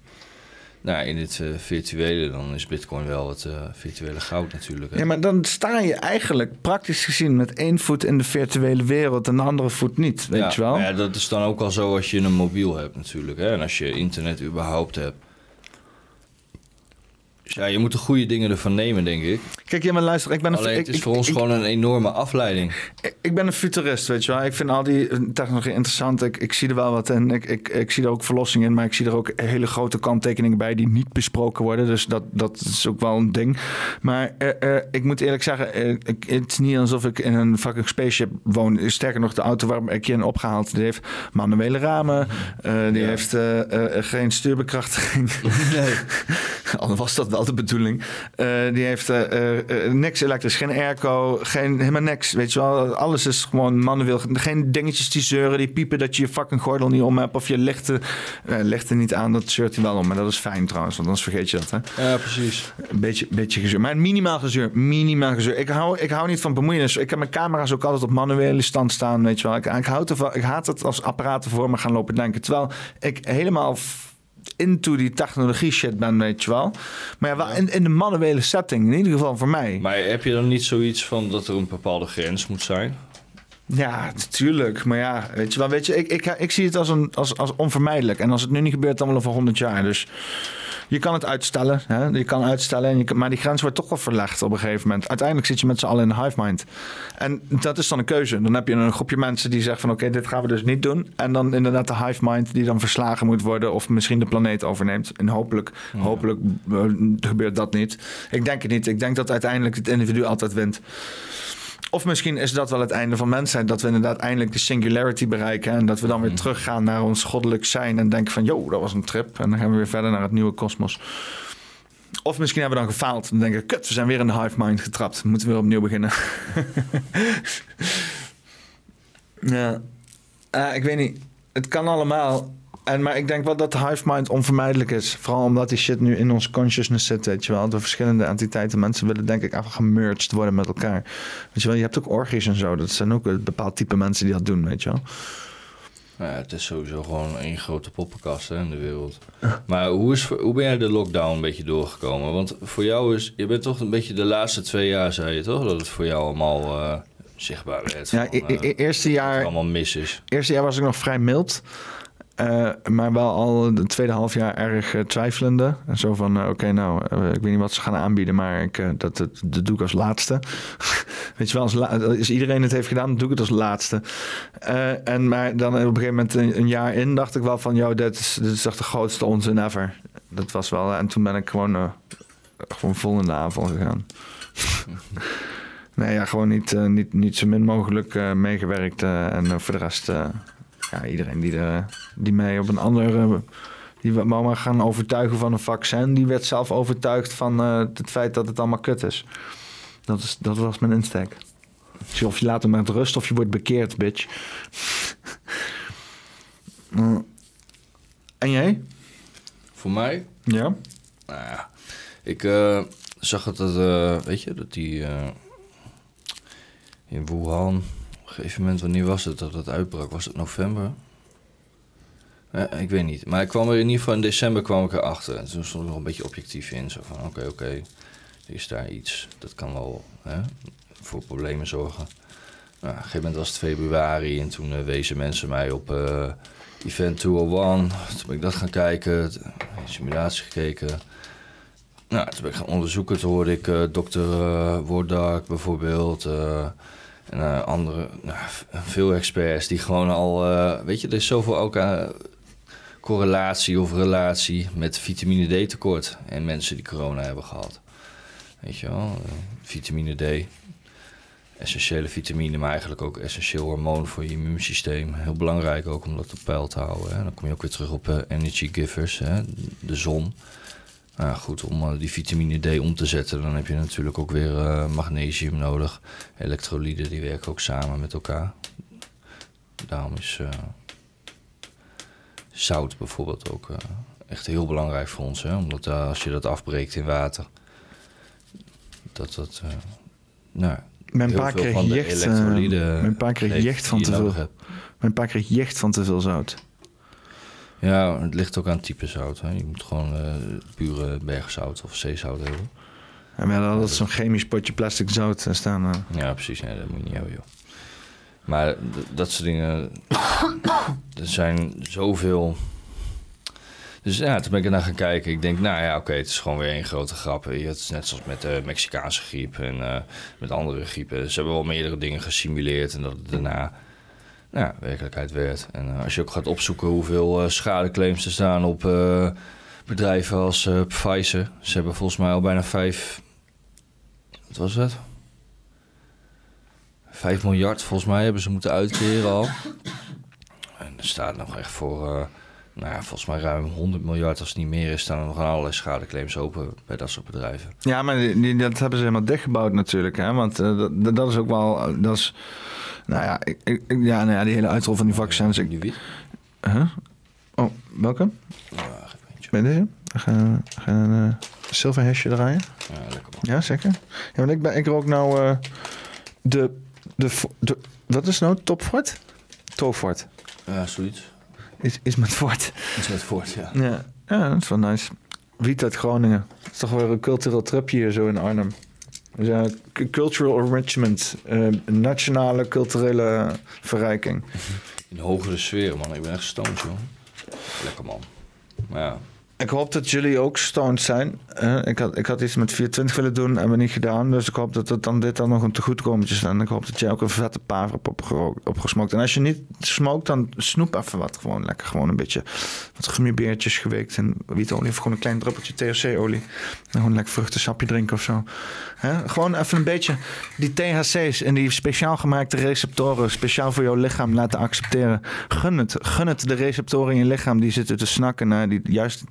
nou, in het eh, virtuele dan is bitcoin wel het eh, virtuele goud natuurlijk. hè. Ja, maar dan sta je eigenlijk praktisch gezien met één voet in de virtuele wereld en de andere voet niet, weet ja, je wel? Ja, dat is dan ook al zo als je een mobiel hebt natuurlijk. Hè? En als je internet überhaupt hebt. Dus ja, je moet de goede dingen ervan nemen, denk ik. Kijk, ja, maar luister, ik ben een, Alleen ik, het is ik- voor ons ik- gewoon een enorme afleiding. ik, ben een futurist, weet je wel. Ik vind al die eh, technologie interessant. Ik, ik zie er wel wat in. Ik, ik, ik zie er ook verlossing in, maar ik zie er ook hele grote kanttekeningen bij die niet besproken worden. Dus dat, dat is ook wel een ding. Maar eh, eh, ik moet eerlijk zeggen, ik, het is niet alsof ik in een fucking spaceship woon. Sterker nog, de auto waar ik in opgehaald, die heeft manuele ramen. die Ja. heeft geen stuurbekrachtiging. Nee. [laughs] Al was dat wel de bedoeling. Eh, die heeft eh, eh, niks elektrisch, geen airco, geen, helemaal niks. Weet je wel, alles is gewoon manueel. Geen dingetjes die zeuren, die piepen dat je je fucking gordel niet om hebt. Of je lichten, lichten niet aan, dat zeurt hij wel om. Maar dat is fijn trouwens, want anders vergeet je dat. Hè? Ja, precies. Een beetje, beetje gezeur. Maar minimaal gezeur, minimaal gezeur. Ik hou, ik hou niet van bemoeienis. Ik heb mijn camera's ook altijd op manuele stand staan, weet je wel. Ik, ik, houd ervan, ik haat het als apparaten voor me gaan lopen denken. Terwijl ik helemaal into die technologie shit ben, weet je wel. Maar ja, wel in, in de manuele setting, in ieder geval voor mij. Maar heb je dan niet zoiets van dat er een bepaalde grens moet zijn? Ja, natuurlijk. Maar ja, weet je wel, weet je, ik, ik, ik zie het als, een, als, als onvermijdelijk. En als het nu niet gebeurt, dan wel over 100 jaar. Dus je kan het uitstellen. Hè? Je kan uitstellen, en je kan, maar die grens wordt toch wel verlegd op een gegeven moment. Uiteindelijk zit je met z'n allen in een hive mind. En dat is dan een keuze. Dan heb je een groepje mensen die zeggen van oké, dit gaan we dus niet doen. En dan inderdaad de hive mind die dan verslagen moet worden of misschien de planeet overneemt. En hopelijk, hopelijk eh, gebeurt dat niet. Ik denk het niet. Ik denk dat uiteindelijk het individu altijd wint. Of misschien is dat wel het einde van mensheid. Dat we inderdaad eindelijk de singularity bereiken. En dat we dan weer teruggaan naar ons goddelijk zijn. En denken van, yo, dat was een trip. En dan gaan we weer verder naar het nieuwe kosmos. Of misschien hebben we dan gefaald. Dan denken we, kut, we zijn weer in de hive mind getrapt. We moeten weer opnieuw beginnen. [laughs] ja. Eh, ik weet niet. Het kan allemaal. En, maar ik denk wel dat hive mind onvermijdelijk is. Vooral omdat die shit nu in ons consciousness zit, weet je wel. De verschillende entiteiten. Mensen willen denk ik even gemerged worden met elkaar. Weet je wel, je hebt ook orgies en zo. Dat zijn ook een bepaald type mensen die dat doen, weet je wel. Nou ja, het is sowieso gewoon één grote poppenkast hè, in de wereld. Maar hoe, is, hoe ben jij de lockdown een beetje doorgekomen? Want voor jou is... Je bent toch een beetje de laatste twee jaar, zei je toch? Dat het voor jou allemaal eh, zichtbaar werd. Ja, van, e- e- eh, eerste jaar... allemaal mis is. Eerste jaar was ik nog vrij mild. Eh, maar wel al de tweede half jaar erg eh, twijfelende. En zo van, eh, oké, nou, ik weet niet wat ze gaan aanbieden, maar ik, dat, dat, doe ik als laatste. [laughs] weet je wel, als, la- iedereen het heeft gedaan, doe ik het als laatste. En, maar dan op een gegeven moment, een, jaar in, dacht ik wel van, joh, dit is, dit is echt de grootste onzin ever. Dat was wel, en toen ben ik gewoon, gewoon vol in de aanval gegaan. [laughs] nee, ja, gewoon niet, niet, niet zo min mogelijk meegewerkt. en voor de rest... eh, ja, iedereen die, er, die mij op een andere. die maar gaan overtuigen van een vaccin, die werd zelf overtuigd van eh, het feit dat het allemaal kut is. Dat, is, dat was mijn insteek. Dus of je laat hem met rust of je wordt bekeerd, bitch. [laughs] Mm. en jij? Voor mij? Ja? Nou ja, ik eh, zag dat eh, weet je, dat die eh, in Wuhan, een gegeven moment, wanneer was het dat het uitbrak? Was het november? Ik weet niet. Maar ik kwam er in ieder geval in december kwam ik erachter. En toen stond ik nog een beetje objectief in. Zo van, oké, oké, is daar iets. Dat kan wel hè, voor problemen zorgen. Nou, op een gegeven moment was het februari en toen eh, wezen mensen mij op eh, Event 201. Toen ben ik dat gaan kijken, simulatie gekeken. Nou, toen ben ik gaan onderzoeken. Toen hoorde ik eh, dokter Wordak bijvoorbeeld. En eh, andere, nou, veel experts die gewoon al... eh, weet je, er is zoveel ook eh, correlatie of relatie met vitamine D tekort. En mensen die corona hebben gehad. Weet je wel, eh, vitamine D. Essentiële vitamine, maar eigenlijk ook essentieel hormoon voor je immuunsysteem. Heel belangrijk ook om dat op peil te houden. Hè. Dan kom je ook weer terug op energy givers, hè, de zon. Nou goed, om eh, die vitamine D om te zetten, dan heb je natuurlijk ook weer eh, magnesium nodig. Elektrolyten, die werken ook samen met elkaar. Daarom is eh, zout bijvoorbeeld ook echt heel belangrijk voor ons. Hè? Omdat als je dat afbreekt in water, dat dat... eh, nou, Mijn pa kreeg van mijn pa kreeg jicht van te veel. Mijn pa kreeg jicht van te veel zout. Ja, het ligt ook aan het type zout. Hè. Je moet gewoon eh, pure bergzout of zeezout hebben. En we hadden altijd zo'n chemisch potje plastic zout staan. eh. Ja, precies. Nee, dat moet je niet hebben, joh. Maar dat soort dingen... [coughs] er zijn zoveel... Dus ja, toen ben ik ernaar gaan kijken. Ik denk, nou ja, oké, het is gewoon weer één grote grap. Het is net zoals met de Mexicaanse griep en eh, met andere griepen. Ze hebben wel meerdere dingen gesimuleerd en dat het daarna ja, werkelijkheid werd. En eh, als je ook gaat opzoeken hoeveel eh, schadeclaims er staan op eh, bedrijven als Pfizer. Ze hebben volgens mij al bijna vijf... Wat was het? 5 miljard volgens mij hebben ze moeten uitkeren al. En er staat nog echt voor, nou ja, volgens mij ruim 100 miljard als het niet meer is, staan er nog allerlei schadeclaims open bij dat soort bedrijven. Ja, maar dat hebben ze helemaal dichtgebouwd natuurlijk. Hè? Want dat, dat is ook wel... Dat is, nou ja, ik, ik- ja, nou ja, die hele uitrol van die vaccins. Ik? Huh? Oh, welke? Ja. Ben je deze? Ga, ga een uh, zilverhesje draaien? Ja, lekker man. Ja, zeker. Ja, want ik, ben, ik rook nou eh, de, de, de... Wat is nou? Topfort? Topfort. Ja, zoiets. Is, is met fort. Iets met voort, ja. Ja. ja, dat is wel nice. Wiet uit Groningen. Het is toch weer een cultureel tripje hier zo in Arnhem. Ja, cultural enrichment. eh, nationale culturele verrijking. In hogere sferen, man. Ik ben echt stoned, joh. Lekker, man. Maar ja, Ik hoop dat jullie ook stoned zijn. Ik, had, ik had iets met 420 willen doen, hebben we niet gedaan. Dus ik hoop dat het dan dit dan nog een tegoedkometje is. En ik hoop dat jij ook een vette paver hebt opgero- opgesmokt. En als je niet smokt, dan snoep even wat. Gewoon lekker, gewoon een beetje wat gummibeertjes geweekt. En wietolie of gewoon een klein druppeltje THC-olie. En gewoon lekker vruchtensapje drinken of zo. Gewoon even een beetje die THC's en die speciaal gemaakte receptoren... speciaal voor jouw lichaam laten accepteren. Gun het. Gun het de receptoren in je lichaam die zitten te snakken naar die juiste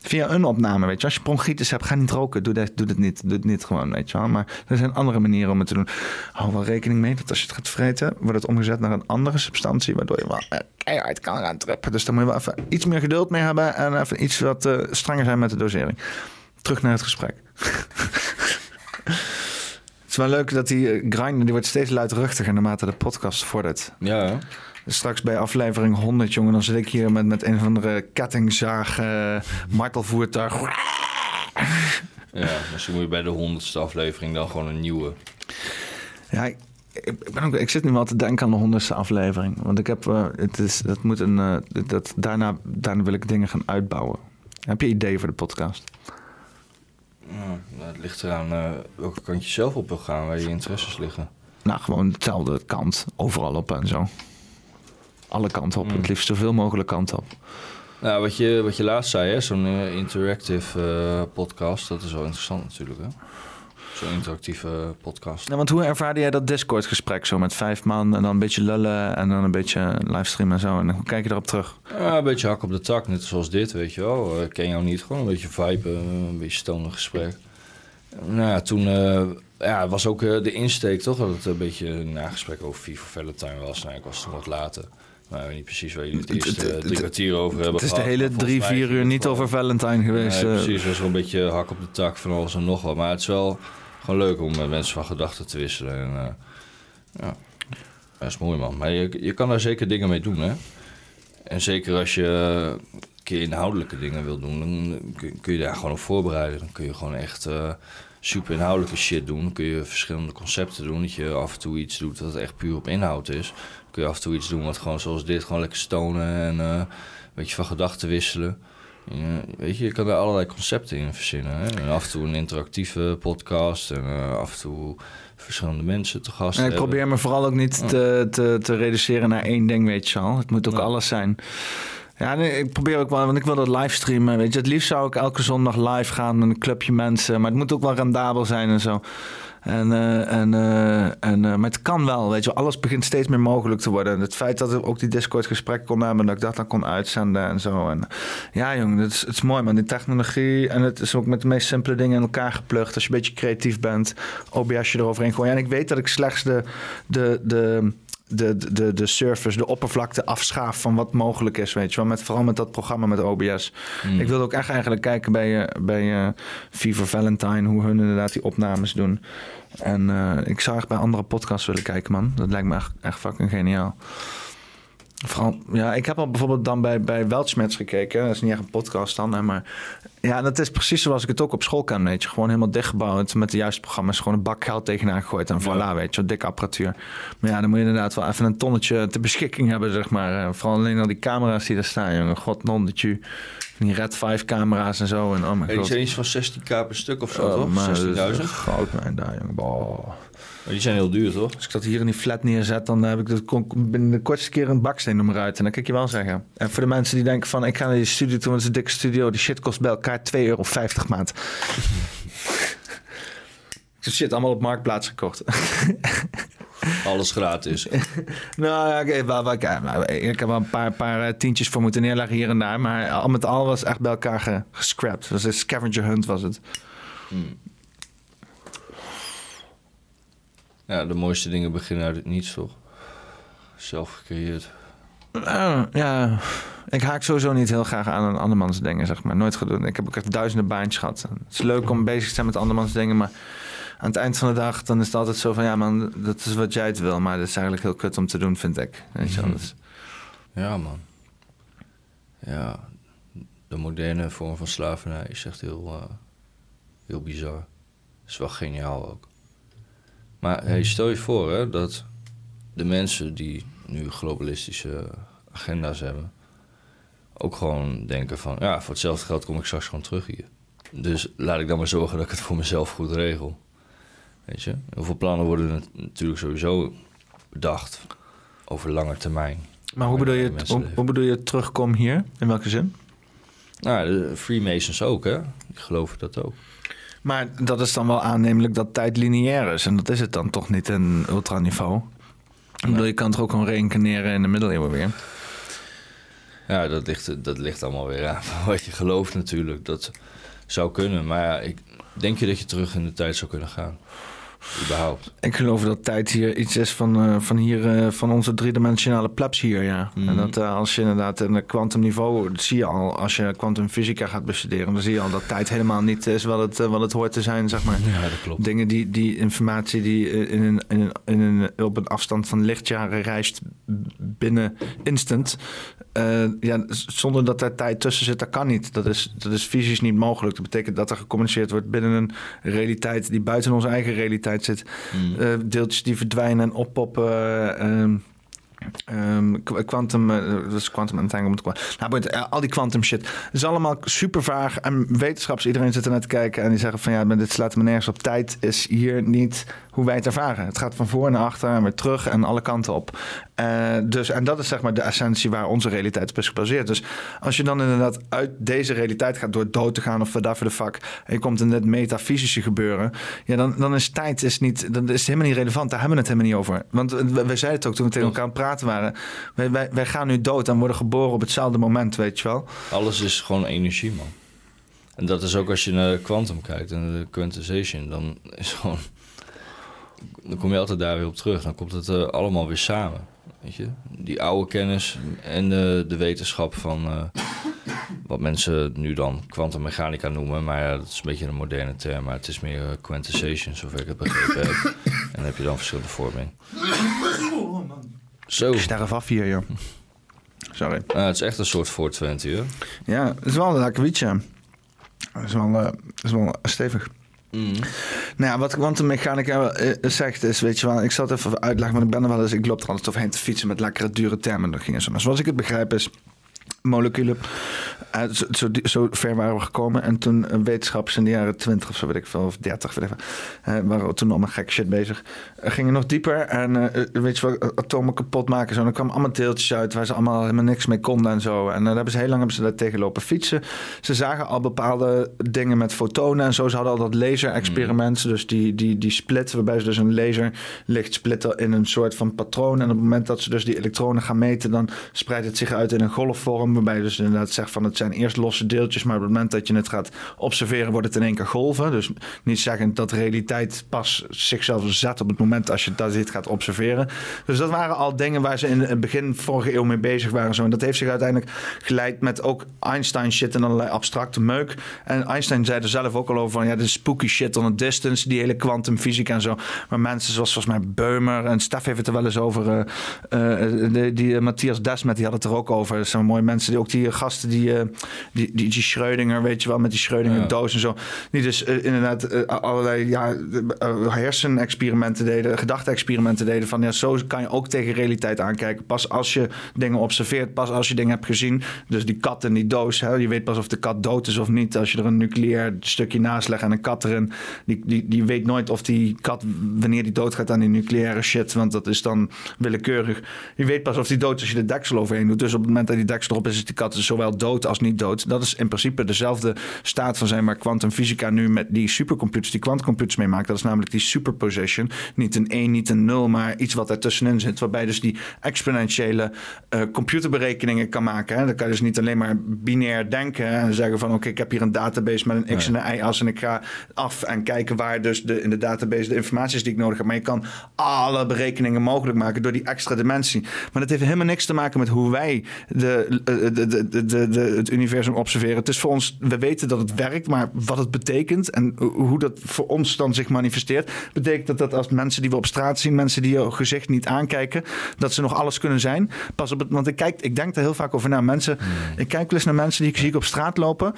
Via een opname, weet je. Als je bronchitis hebt, ga niet roken. Doe dat, doe dat niet. Doe het niet gewoon, weet je wel. Maar er zijn andere manieren om het te doen. Hou wel rekening mee dat als je het gaat vreten... wordt het omgezet naar een andere substantie... waardoor je wel eh, keihard kan gaan trippen. Dus daar moet je wel even iets meer geduld mee hebben... en even iets wat eh, strenger zijn met de dosering. Terug naar het gesprek. [laughs] Het is wel leuk dat die eh, grind die wordt steeds luidruchtiger naarmate de podcast vordert. ja? Dus straks bij aflevering 100, jongen, dan zit ik hier met, met een of andere kettingzaag, eh martelvoertuig. ja. Misschien moet je bij de honderdste aflevering dan gewoon een nieuwe. Ja, ik, ik, ben ook, ik zit nu wel te denken aan de honderdste aflevering. Want ik heb, eh, het is, dat moet een, eh, dat, daarna, daarna wil ik dingen gaan uitbouwen. Heb je ideeën voor de podcast? Ja, nou, het ligt eraan welke kant je zelf op wil gaan, waar je interesses liggen. Nou, gewoon hetzelfde kant, overal op en zo. Alle kanten op, het liefst zoveel mogelijk kanten op. Nou, wat je, wat je laatst zei, hè, zo'n eh, interactive eh, podcast, dat is wel interessant natuurlijk, hè? Zo'n interactieve podcast. Nou, want hoe ervaarde jij dat Discord-gesprek zo met vijf man en dan een beetje lullen en dan een beetje livestreamen en zo? En hoe kijk je erop terug? Ja, een beetje hak op de tak, net zoals dit, weet je wel. Eh, Ik ken jou niet, gewoon een beetje vibe, eh, een beetje stoner gesprek. Nou ja, toen eh, ja, was ook eh, de insteek toch, dat het een beetje een nagesprek over FIFA Valentine was. Nou, ik was toen wat later. Maar ik weet niet precies waar jullie het eerste eh, drie kwartier over hebben Het is de hele drie, vier uur niet over Valentine geweest. Eh. precies, het was wel een beetje hak op de tak van alles en nog wat. Maar het is wel gewoon leuk om met mensen van gedachten te wisselen. En, eh, ja, dat is mooi man. Maar je, je kan daar zeker dingen mee doen, hè. En zeker als je een keer inhoudelijke dingen wil doen, dan kun, je daar gewoon op voorbereiden. Dan kun je gewoon echt eh, super inhoudelijke shit doen. Dan kun je verschillende concepten doen. Dat je af en toe iets doet wat echt puur op inhoud is. Kun je af en toe iets doen wat gewoon zoals dit, gewoon lekker stonen en eh, een beetje van gedachten wisselen. Ja, weet je, je kan daar allerlei concepten in verzinnen. Hè? En af en toe een interactieve podcast en eh, af en toe verschillende mensen te gast En ik hebben. probeer me vooral ook niet te, te, te reduceren naar één ding, weet je wel. Het moet ook Ja. alles zijn. Ja, nee, ik probeer ook wel, want ik wil dat livestreamen. Weet je, het liefst zou ik elke zondag live gaan met een clubje mensen. Maar het moet ook wel rendabel zijn en zo. En, eh, en, eh, en, eh, maar het kan wel, weet je. Alles begint steeds meer mogelijk te worden. En het feit dat ik ook die Discord gesprek kon hebben... dat ik dat dan kon uitzenden en zo. En, ja, jongen, het is, het is mooi, man. Die technologie. En het is ook met de meest simpele dingen in elkaar geplukt. Als je een beetje creatief bent, OBSje eroverheen gooien. En ik weet dat ik slechts de... de, de de, de, de surface, de oppervlakte afschaaf van wat mogelijk is, weet je wel. Met, vooral met dat programma met OBS. Ik wilde ook echt eigenlijk kijken bij, eh, bij eh, Fever Valentine, hoe hun inderdaad die opnames doen. En eh, ik zou echt bij andere podcasts willen kijken, man. Dat lijkt me echt, echt fucking geniaal. Vooral, ja, ik heb al bijvoorbeeld dan bij, bij Weltschmerz gekeken. Dat is niet echt een podcast dan, hè, maar... Ja, dat is precies zoals ik het ook op school kan, weet je. Gewoon helemaal dichtgebouwd met de juiste programma's. Gewoon een bak geld tegenaan gegooid en voilà, weet je. Dikke apparatuur. Maar ja, dan moet je inderdaad wel even een tonnetje ter beschikking hebben, zeg maar. Eh, Vooral alleen al die camera's die er staan, jongen. God, non, dat je... Die Red 5 camera's en zo. En oh mijn Hey, die god. zijn iets van 16k per stuk of zo, Oh, toch? man, dat is 16.000. echt Goud, man, daar, jongen. Boah. Die zijn heel duur, toch? Als ik dat hier in die flat neerzet, dan heb ik kon- binnen de kortste keer een baksteen om eruit. En dat kan ik je wel zeggen. En voor de mensen die denken van, ik ga naar die studio toe, want het is een dikke studio. Die shit kost bij elkaar 2,50 euro maand. Ik [laughs] heb shit allemaal op Marktplaats gekocht. [laughs] Alles gratis. [laughs] nou ja, oké, wel, wel, kijk, maar ik heb wel een paar, paar eh, tientjes voor moeten neerleggen hier en daar. Maar al met al was echt bij elkaar ge, gescrapt. Was een scavenger hunt was het. Ja, de mooiste dingen beginnen uit het niets, toch? Zelf gecreëerd. Eh, ja, ik haak sowieso niet heel graag aan aan andermans dingen, zeg maar. Nooit gedaan. Ik heb ook echt duizenden baantjes gehad. Het is leuk om bezig te zijn met andermans dingen, maar aan het eind van de dag dan is het altijd zo van... ja man, dat is wat jij het wil, maar dat is eigenlijk heel kut om te doen, vind ik. Weet je wel, dus- Ja, man. Ja, de moderne vorm van slavernij is echt heel, eh, heel bizar. is wel geniaal ook. Maar hey, stel je voor hè, dat de mensen die nu globalistische agenda's hebben, ook gewoon denken van, ja, voor hetzelfde geld kom ik straks gewoon terug hier. Dus laat ik dan maar zorgen dat ik het voor mezelf goed regel. Weet je? Hoeveel plannen worden nat- natuurlijk sowieso bedacht over lange termijn. Maar hoe bedoel, je, Mensen hoe, bedoel je terugkom hier? In welke zin? Nou, de Freemasons ook, hè? Die geloven dat ook. Maar dat is dan wel aannemelijk dat tijd lineair is. En dat is het dan toch niet in ultraniveau. Ik bedoel, je kan toch ook gewoon reïncarneren in de middeleeuwen weer. Ja, dat ligt, dat ligt allemaal weer aan [laughs] wat je gelooft natuurlijk. Dat zou kunnen, maar ja, ik, denk je dat je terug in de tijd zou kunnen gaan? Überhaupt. Ik geloof dat tijd hier iets is van, eh, van, hier, eh, van onze driedimensionale plebs hier, ja. Mhm. En dat eh, als je inderdaad in het kwantumniveau, dat zie je al, als je kwantumfysica gaat bestuderen, dan zie je al dat tijd helemaal niet is wat het, wat het hoort te zijn, zeg maar. Ja, dat klopt. Dingen die, die informatie die in een, in een, in een, op een afstand van lichtjaren reist binnen instant. ja, zonder dat er tijd tussen zit, dat kan niet. Dat is, dat is fysisch niet mogelijk. Dat betekent dat er gecommuniceerd wordt binnen een realiteit die buiten onze eigen realiteit zit. Mm. Eh, deeltjes die verdwijnen en oppoppen. eh, qu- quantum, eh, dat is quantum entanglement. Nou, eh, al die quantum shit. Het is allemaal super vaag. En wetenschappers, iedereen zit er naar te kijken en die zeggen van ja, maar dit slaat me nergens op. Tijd is hier niet hoe wij het ervaren. Het gaat van voor naar achter en weer terug en alle kanten op. Eh, dus, en dat is zeg maar de essentie waar onze realiteit op is gebaseerd. Dus als je dan inderdaad uit deze realiteit gaat door dood te gaan of whatever de fuck. En je komt in dit metafysische gebeuren. Ja, dan, dan is tijd is niet, dan is het helemaal niet relevant. Daar hebben we het helemaal niet over. Want we- wij zeiden het ook toen we tegen elkaar aan het praten waren. Wij, wij, wij gaan nu dood en worden geboren op hetzelfde moment, weet je wel. Alles is gewoon energie, man. En dat is ook als je naar de quantum kijkt en de quantization, dan is gewoon... Dan kom je altijd daar weer op terug. Dan komt het eh, allemaal weer samen. Weet je? Die oude kennis en de, de wetenschap van eh, wat mensen nu dan kwantummechanica noemen. Maar ja, dat is een beetje een moderne term. Maar het is meer eh, quantization, zover ik het begrepen heb. En dan heb je dan verschillende vorming. Zo. Ik sterf af hier, joh. Sorry. Ah, het is echt een soort 420, hè? Ja, het is wel een akkefietje. Het is wel, het is wel stevig. Nou ja, wat kwantummechanica eh, zegt is, weet je wel, ik zal het even uitleggen, want ik ben er wel eens, ik loop er altijd overheen te fietsen met lekkere dure terminologie en zo. Maar zoals ik het begrijp is, moleculen, eh, zo, zo, zo ver waren we gekomen. En toen eh, wetenschappers in de jaren 20 of zo, weet ik veel, of 30, weet ik veel, waren we toen allemaal gek shit bezig. Gingen nog dieper en eh, weet je wel, eh, atomen kapot maken en zo. En er kwamen allemaal deeltjes uit waar ze allemaal helemaal niks mee konden en zo. En dan hebben ze heel lang hebben ze daar tegen lopen fietsen. Ze zagen al bepaalde dingen met fotonen en zo. Ze hadden al dat laser-experiment, dus die, die, die split, waarbij ze dus een laserlicht splitten in een soort van patroon. En op het moment dat ze dus die elektronen gaan meten, dan spreidt het zich uit in een golfvorm, waarbij je dus inderdaad zegt van het zijn eerst losse deeltjes, maar op het moment dat je het gaat observeren, wordt het in één keer golven. Dus niet zeggen dat de realiteit pas zichzelf zet op het moment als je dat dit gaat observeren. Dus dat waren al dingen waar ze in het begin vorige eeuw mee bezig waren. Zo. En dat heeft zich uiteindelijk geleid met ook Einstein shit en allerlei abstracte meuk. En Einstein zei er zelf ook al over van ja, is spooky shit on a distance, die hele kwantumfysica en zo. Maar mensen zoals volgens mij Beumer en Stef heeft het er wel eens over. eh, eh, die die eh, Matthias Desmet, die had het er ook over. Dat zijn mooie mensen. Die, ook die gasten, die, eh, die, die, die Schrödinger, weet je wel, met die Schrödinger Ja. doos en zo. Die dus eh, inderdaad eh, allerlei ja, uh, hersenexperimenten deden, gedachte-experimenten deden. Van ja, zo kan je ook tegen realiteit aankijken. Pas als je dingen observeert, pas als je dingen hebt gezien. Dus die kat in die doos, hè, je weet pas of de kat dood is of niet. Als je er een nucleair stukje naast legt en een kat erin. Die, die, die weet nooit of die kat, wanneer die doodgaat aan die nucleaire shit. Want dat is dan willekeurig. Je weet pas of die dood is als je de deksel overheen doet. Dus op het moment dat die deksel erop is, is die kat dus zowel dood als niet dood. Dat is in principe dezelfde staat van zijn waar kwantumfysica nu met die supercomputers, die quantumcomputers meemaakt. Dat is namelijk die superposition. Niet een 1, niet een 0, maar iets wat ertussenin zit. Waarbij dus die exponentiële eh, computerberekeningen kan maken. Hè. Dan kan je dus niet alleen maar binair denken en zeggen van oké, ik heb hier een database met een x en een y-as en ik ga af en kijken waar dus de, in de database de informatie is die ik nodig heb. Maar je kan alle berekeningen mogelijk maken door die extra dimensie. Maar dat heeft helemaal niks te maken met hoe wij de, eh, de, de, de, het universum observeren. Het is voor ons, we weten dat het werkt, maar wat het betekent en hoe dat voor ons dan zich manifesteert, betekent dat dat als mensen die we op straat zien, mensen die je gezicht niet aankijken, dat ze nog alles kunnen zijn. Pas op het, want ik kijk, ik denk er heel vaak over na. Mensen, ik kijk wel eens naar mensen die ik zie op straat lopen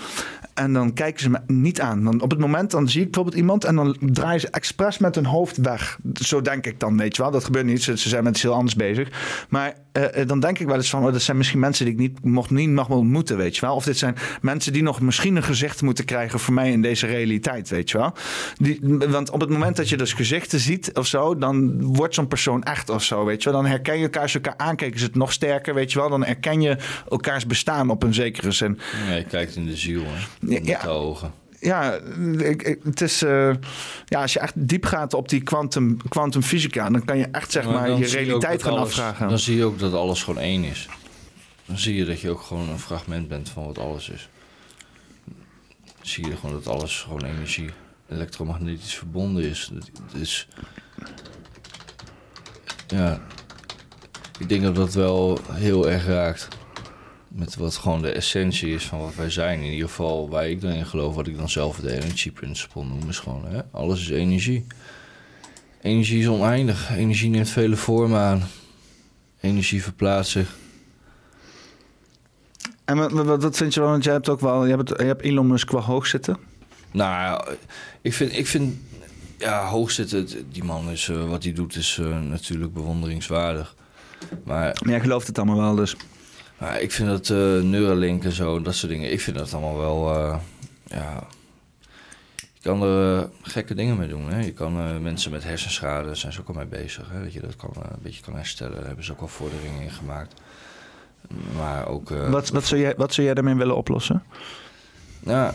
en dan kijken ze me niet aan. Dan op het moment dan zie ik bijvoorbeeld iemand en dan draaien ze expres met hun hoofd weg. Zo denk ik dan, weet je wel. Dat gebeurt niet. Ze, ze zijn met iets heel anders bezig. Maar eh, eh, dan denk ik wel eens van, oh, dat zijn misschien mensen die ik niet mocht niet mag ontmoeten, weet je wel. Of dit zijn mensen die nog misschien een gezicht moeten krijgen voor mij in deze realiteit, weet je wel. Die, want op het moment dat je dus gezichten ziet of zo, dan wordt zo'n persoon echt of zo, weet je wel. Dan herken je elkaar, als je elkaar aankijken, is het nog sterker, weet je wel. Dan herken je elkaars bestaan op een zekere zin. Ja, je kijkt in de ziel, hè. Ja, Met ja. de ogen. Ja, ik, ik- het is, eh, ja, als je echt diep gaat op die quantum, quantumfysica, dan kan je echt zeg maar, je realiteit gaan alles- afvragen. Dan zie je ook dat alles gewoon één is. Dan zie je dat je ook gewoon een fragment bent van wat alles is. Zie je gewoon dat alles gewoon energie elektromagnetisch verbonden is. Het het is... Ja, ik denk dat dat wel heel erg raakt. Met wat gewoon de essentie is van wat wij zijn. In ieder geval waar ik dan in geloof, wat ik dan zelf de energy principle noem, is gewoon, hè, alles is energie. Energie is oneindig. Energie neemt vele vormen aan. Energie verplaatst zich. En wat, wat, wat vind je wel, want jij hebt ook wel, je hebt, je hebt Elon Musk wel hoog zitten. Nou, ja, ik vind, ik vind ja, hoog zitten, die man is, eh, wat hij doet is eh, natuurlijk bewonderingswaardig. Maar Maar jij gelooft het allemaal wel, dus. Maar ik vind dat eh Neuralink en zo, dat soort dingen, ik vind dat allemaal wel, ja... Je kan er gekke dingen mee doen. Hè? Je kan mensen met hersenschade, daar zijn ze ook al mee bezig. Hè? Dat je dat kan, een beetje kan herstellen. Daar hebben ze ook al vorderingen in gemaakt. Maar ook... eh, Wat, wat, zou jij, wat zou jij daarmee willen oplossen? nou,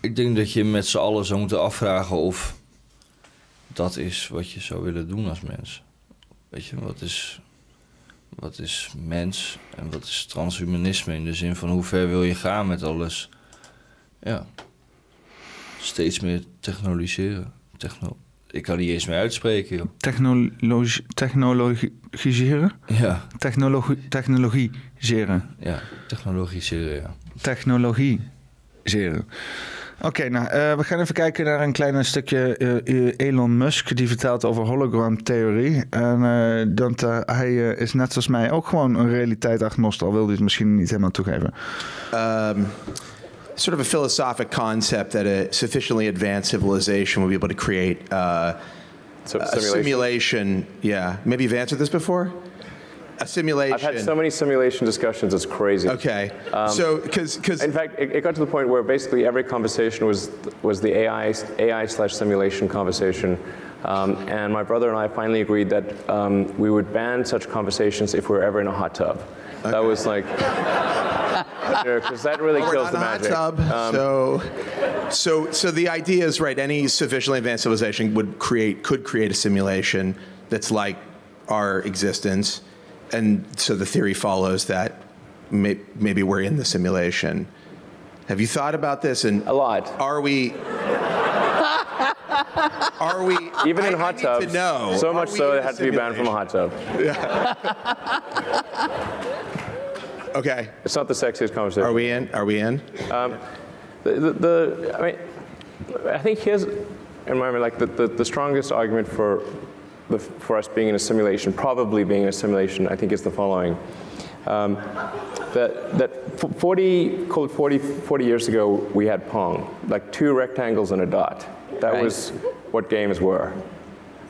ik denk dat je met z'n allen zou moeten afvragen of dat is wat je zou willen doen als mens. Weet je, wat is, wat is mens en wat is transhumanisme in de zin van hoe ver wil je gaan met alles? Ja, steeds meer technologiseren. Techno ik kan niet eens meer uitspreken, joh. Technologi technologiseren? Ja, Technologie, technologiseren. ja, technologiseren, ja. Technologiseren. Oké, nou, eh, we gaan even kijken naar een klein stukje eh, Elon Musk. Die vertelt over hologramtheorie. En eh, dat, eh, hij eh, is net zoals mij ook gewoon een realiteit agnost. Al wil hij het misschien niet helemaal toegeven. um, sort of a philosophic concept that a sufficiently advanced civilization will be able to create uh, So, a simulation. simulation. Yeah, maybe you've answered this before. A simulation. I've had so many simulation discussions, it's crazy. Okay, Um, so because because In fact, it, it got to the point where basically every conversation was was the AI AI slash simulation conversation, um, and my brother and I finally agreed that um, we would ban such conversations if we were ever in a hot tub. That was like, [laughs] because that really we're kills not the in a hot magic. tub. Um, so so so the idea is right. Any sufficiently advanced civilization would create could create a simulation that's like our existence, and so the theory follows that may, maybe we're in the simulation. Have you thought about this? And a lot. Are we? Are we Even in I- I hot tubs, No. so Are much so in it had to be banned from a hot tub. Yeah. [laughs] Okay. It's not the sexiest conversation. Are we in? Are we in? Um, the, the, the, I mean, I think here's, in my mind, like the, the, the strongest argument for, the, for us being in a simulation, probably being in a simulation, I think is the following. Um, that, that f- 40, called 40, 40 years ago, we had Pong, like two rectangles and a dot. That Right. was what games were.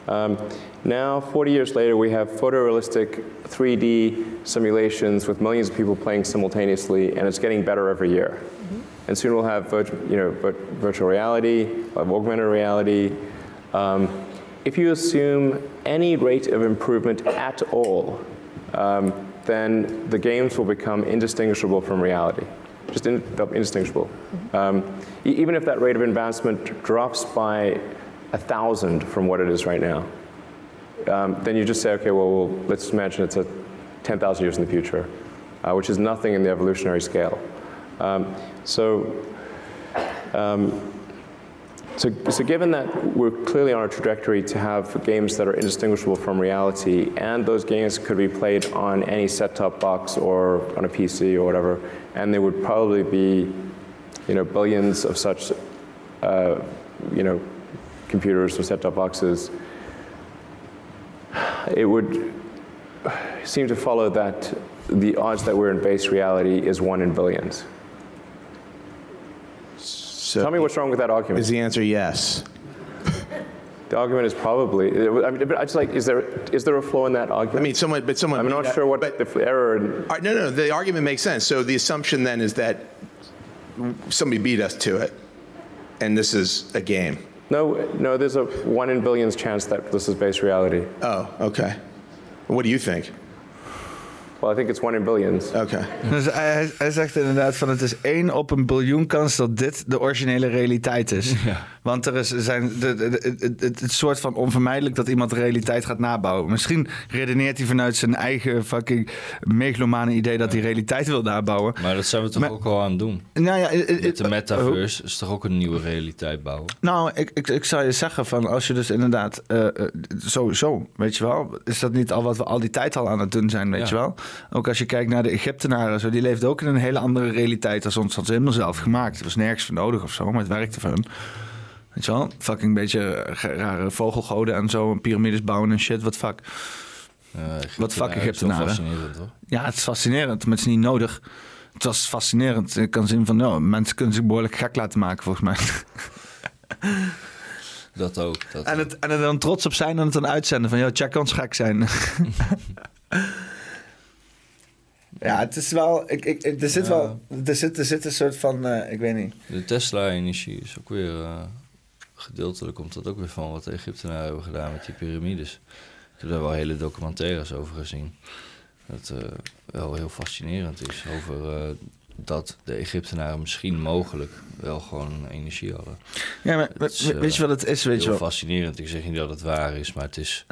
Um, now, 40 years later, we have photorealistic 3D simulations with millions of people playing simultaneously, and it's getting better every year. And soon we'll have virtu- you know, vir- virtual reality, we'll augmented reality. Um, if you assume any rate of improvement at all, um, then the games will become indistinguishable from reality. Just in, indistinguishable. Um, even if that rate of advancement drops by a thousand from what it is right now, um, then you just say, okay, well, well let's imagine it's a 10,000 years in the future, uh, which is nothing in the evolutionary scale. Um, so, um, So, so given that we're clearly on a trajectory to have games that are indistinguishable from reality, and those games could be played on any set-top box or on a PC or whatever, and there would probably be, you know, billions of such, uh, you know, computers or set-top boxes, it would seem to follow that the odds that we're in base reality is one in billions. So Tell me what's wrong with that argument. Is the answer yes? The argument is probably. I mean, but I just like, is there is there a flaw in that argument? I mean, someone, but someone. I'm not that- sure what but- the error. Right, no, no, the argument makes sense. So the assumption then is that somebody beat us to it, and this is a game. no, no. There's a one in billions chance that this is base reality. Oh, okay. What do you think? Well, I think it's one in billions. Okay. Dus hij, hij zegt inderdaad van het is één op een biljoen kans dat dit de originele realiteit is. Want er is, zijn het, het, het soort van onvermijdelijk dat iemand de realiteit gaat nabouwen. Misschien redeneert hij vanuit zijn eigen fucking megalomane idee dat hij realiteit wil nabouwen. Maar dat zijn we toch Maar- ook al aan het doen. Nou ja, het- het- Met de oh. metaverse is toch ook een nieuwe realiteit bouwen? Nou, ik, ik, ik zou je zeggen van als je dus inderdaad eh, eh, sowieso, weet je wel, is dat niet al wat we al die tijd al aan het doen zijn, weet Ja. je wel? Ook als je kijkt naar de Egyptenaren, zo, die leefden ook in een hele andere realiteit als ons. Dat ze helemaal zelf gemaakt. Er was nergens voor nodig of zo, maar het werkte voor hun. Weet je wel? Fucking beetje eh, rare vogelgoden en zo, en piramides bouwen en shit, wat fuck. Wat fuck Egyptenaren. fascinerend hoor. Ja, het is fascinerend, maar het is niet nodig. Het was fascinerend. Ik kan zien van, nou, mensen kunnen zich behoorlijk gek laten maken, volgens mij. [laughs] Dat ook. Dat En, het, en er dan trots op zijn en het dan uitzenden van... joh, check ons gek zijn. [laughs] ja, het is wel... Ik, ik, er, zit Ja. wel er, zit, er zit een soort van... eh, ik weet niet. De Tesla-energie is ook weer... gedeeltelijk komt dat ook weer van wat de Egyptenaren hebben gedaan met die piramides. Ik heb daar wel hele documentaires over gezien. Dat eh, wel heel fascinerend is over eh, dat de Egyptenaren misschien mogelijk wel gewoon energie hadden. Ja, maar is, weet je eh, wat het is, weet je heel wel? fascinerend. Ik zeg niet dat het waar is, maar het is...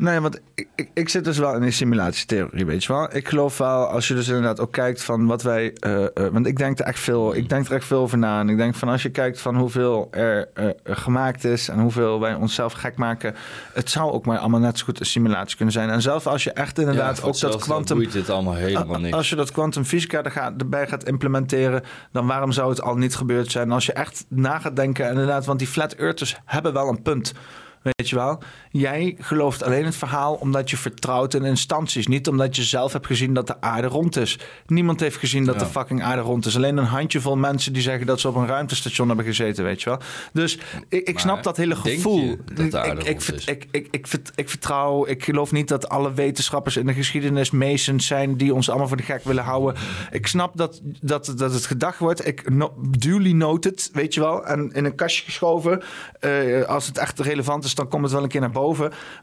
Nee, want ik, ik, ik zit dus wel in een simulatietheorie, weet je wel. Ik geloof wel, als je dus inderdaad ook kijkt van wat wij... eh, eh, want ik denk er echt veel, ik denk er echt veel over na. En ik denk van als je kijkt van hoeveel er eh, gemaakt is... en hoeveel wij onszelf gek maken... het zou ook maar allemaal net zo goed een simulatie kunnen zijn. En zelf als je echt inderdaad Ja, ook dat kwantum... boeit dit allemaal helemaal niks. Als je dat kwantumfysica er gaat, erbij gaat implementeren, dan waarom zou het al niet gebeurd zijn? Als je echt na gaat denken, inderdaad, want die flat earthers hebben wel een punt. Weet je wel? Jij gelooft alleen het verhaal omdat je vertrouwt in instanties. Niet omdat je zelf hebt gezien dat de aarde rond is. Niemand heeft gezien dat Ja. de fucking aarde rond is. Alleen een handjevol mensen die zeggen dat ze op een ruimtestation hebben gezeten, weet je wel. Dus ik, ik snap dat hele gevoel. je dat de aarde ik, ik, rond vert- is? ik, ik, ik, vert- ik vertrouw, ik geloof niet dat alle wetenschappers in de geschiedenis Masons zijn die ons allemaal voor de gek willen houden. Ik snap dat, dat, dat het gedacht wordt. Ik no, duly noted, weet je wel, en in een kastje geschoven. Eh, als het echt relevant is, dan komt het wel een keer naar boven.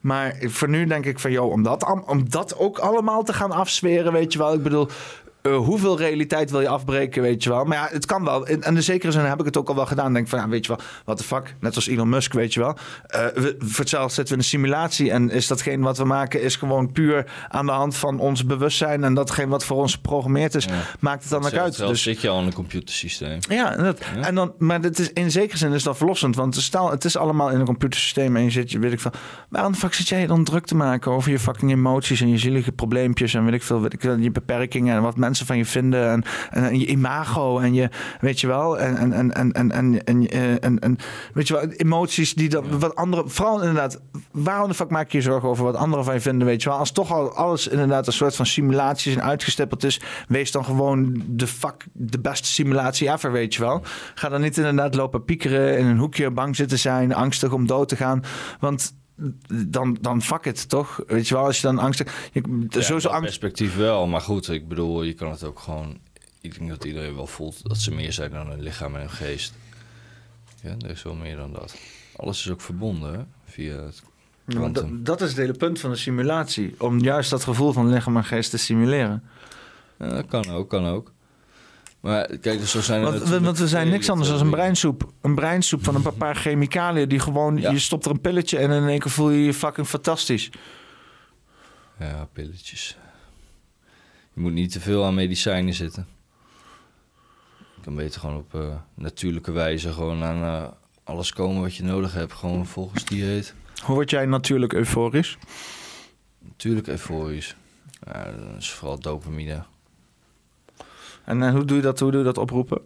Maar voor nu denk ik van, joh, om dat, om dat ook allemaal te gaan afsferen, weet je wel. Ik bedoel, eh, hoeveel realiteit wil je afbreken, weet je wel. Maar ja, het kan wel. In, in de zekere zin heb ik het ook al wel gedaan. Denk van, ja, weet je wel, wat de fuck. Net als Elon Musk, weet je wel. Eh, we, voor hetzelfde zitten we in een simulatie. En is datgene wat we maken, is gewoon puur aan de hand van ons bewustzijn. En datgene wat voor ons geprogrammeerd is, maakt het dan ook uit. Dus zit je al in een computersysteem. ja, en dat, en dan, maar het is, in zekere zin is dat verlossend. Want stel, het is allemaal in een computersysteem en je zit, je weet ik veel. Waarom de fuck zit jij dan druk te maken over je fucking emoties en je zielige probleempjes en weet ik veel, weet ik je beperkingen en wat mensen van je vinden en, en, en je imago en je, weet je wel, en, en, en, en, en, en, en, en, en, weet je wel, emoties die dan, wat andere, vooral inderdaad, waarom de fuck maak je je zorgen over wat anderen van je vinden, weet je wel. Als toch al alles inderdaad een soort van simulaties en uitgestippeld is, wees dan gewoon de fuck, de beste simulatie ever, weet je wel. Ga dan niet inderdaad lopen piekeren in een hoekje, bang zitten zijn, angstig om dood te gaan. Want dan, dan fuck it, toch? Weet je wel, als je dan angstig... Je, Ja, angst... perspectief wel, maar goed, ik bedoel, je kan het ook gewoon... Ik denk dat iedereen wel voelt dat ze meer zijn dan een lichaam en een geest. Ja, er is wel meer dan dat. Alles is ook verbonden, hè, via het Ja, dat, dat is het hele punt van de simulatie. Om juist dat gevoel van lichaam en geest te simuleren. Ja, dat kan ook, kan ook. Maar kijk, zo zijn er Want, we zijn niks anders dan een breinsoep. Een breinsoep van een paar chemicaliën die gewoon... Ja. Je stopt er een pilletje en in één keer voel je je fucking fantastisch. Ja, pilletjes. Je moet niet te veel aan medicijnen zitten. Je kan beter gewoon op eh, natuurlijke wijze gewoon aan eh, alles komen wat je nodig hebt, gewoon volgens dieet. Hoe word jij natuurlijk euforisch? Natuurlijk euforisch. Ja, dat is vooral dopamine. En eh, hoe doe je dat, hoe doe je dat oproepen?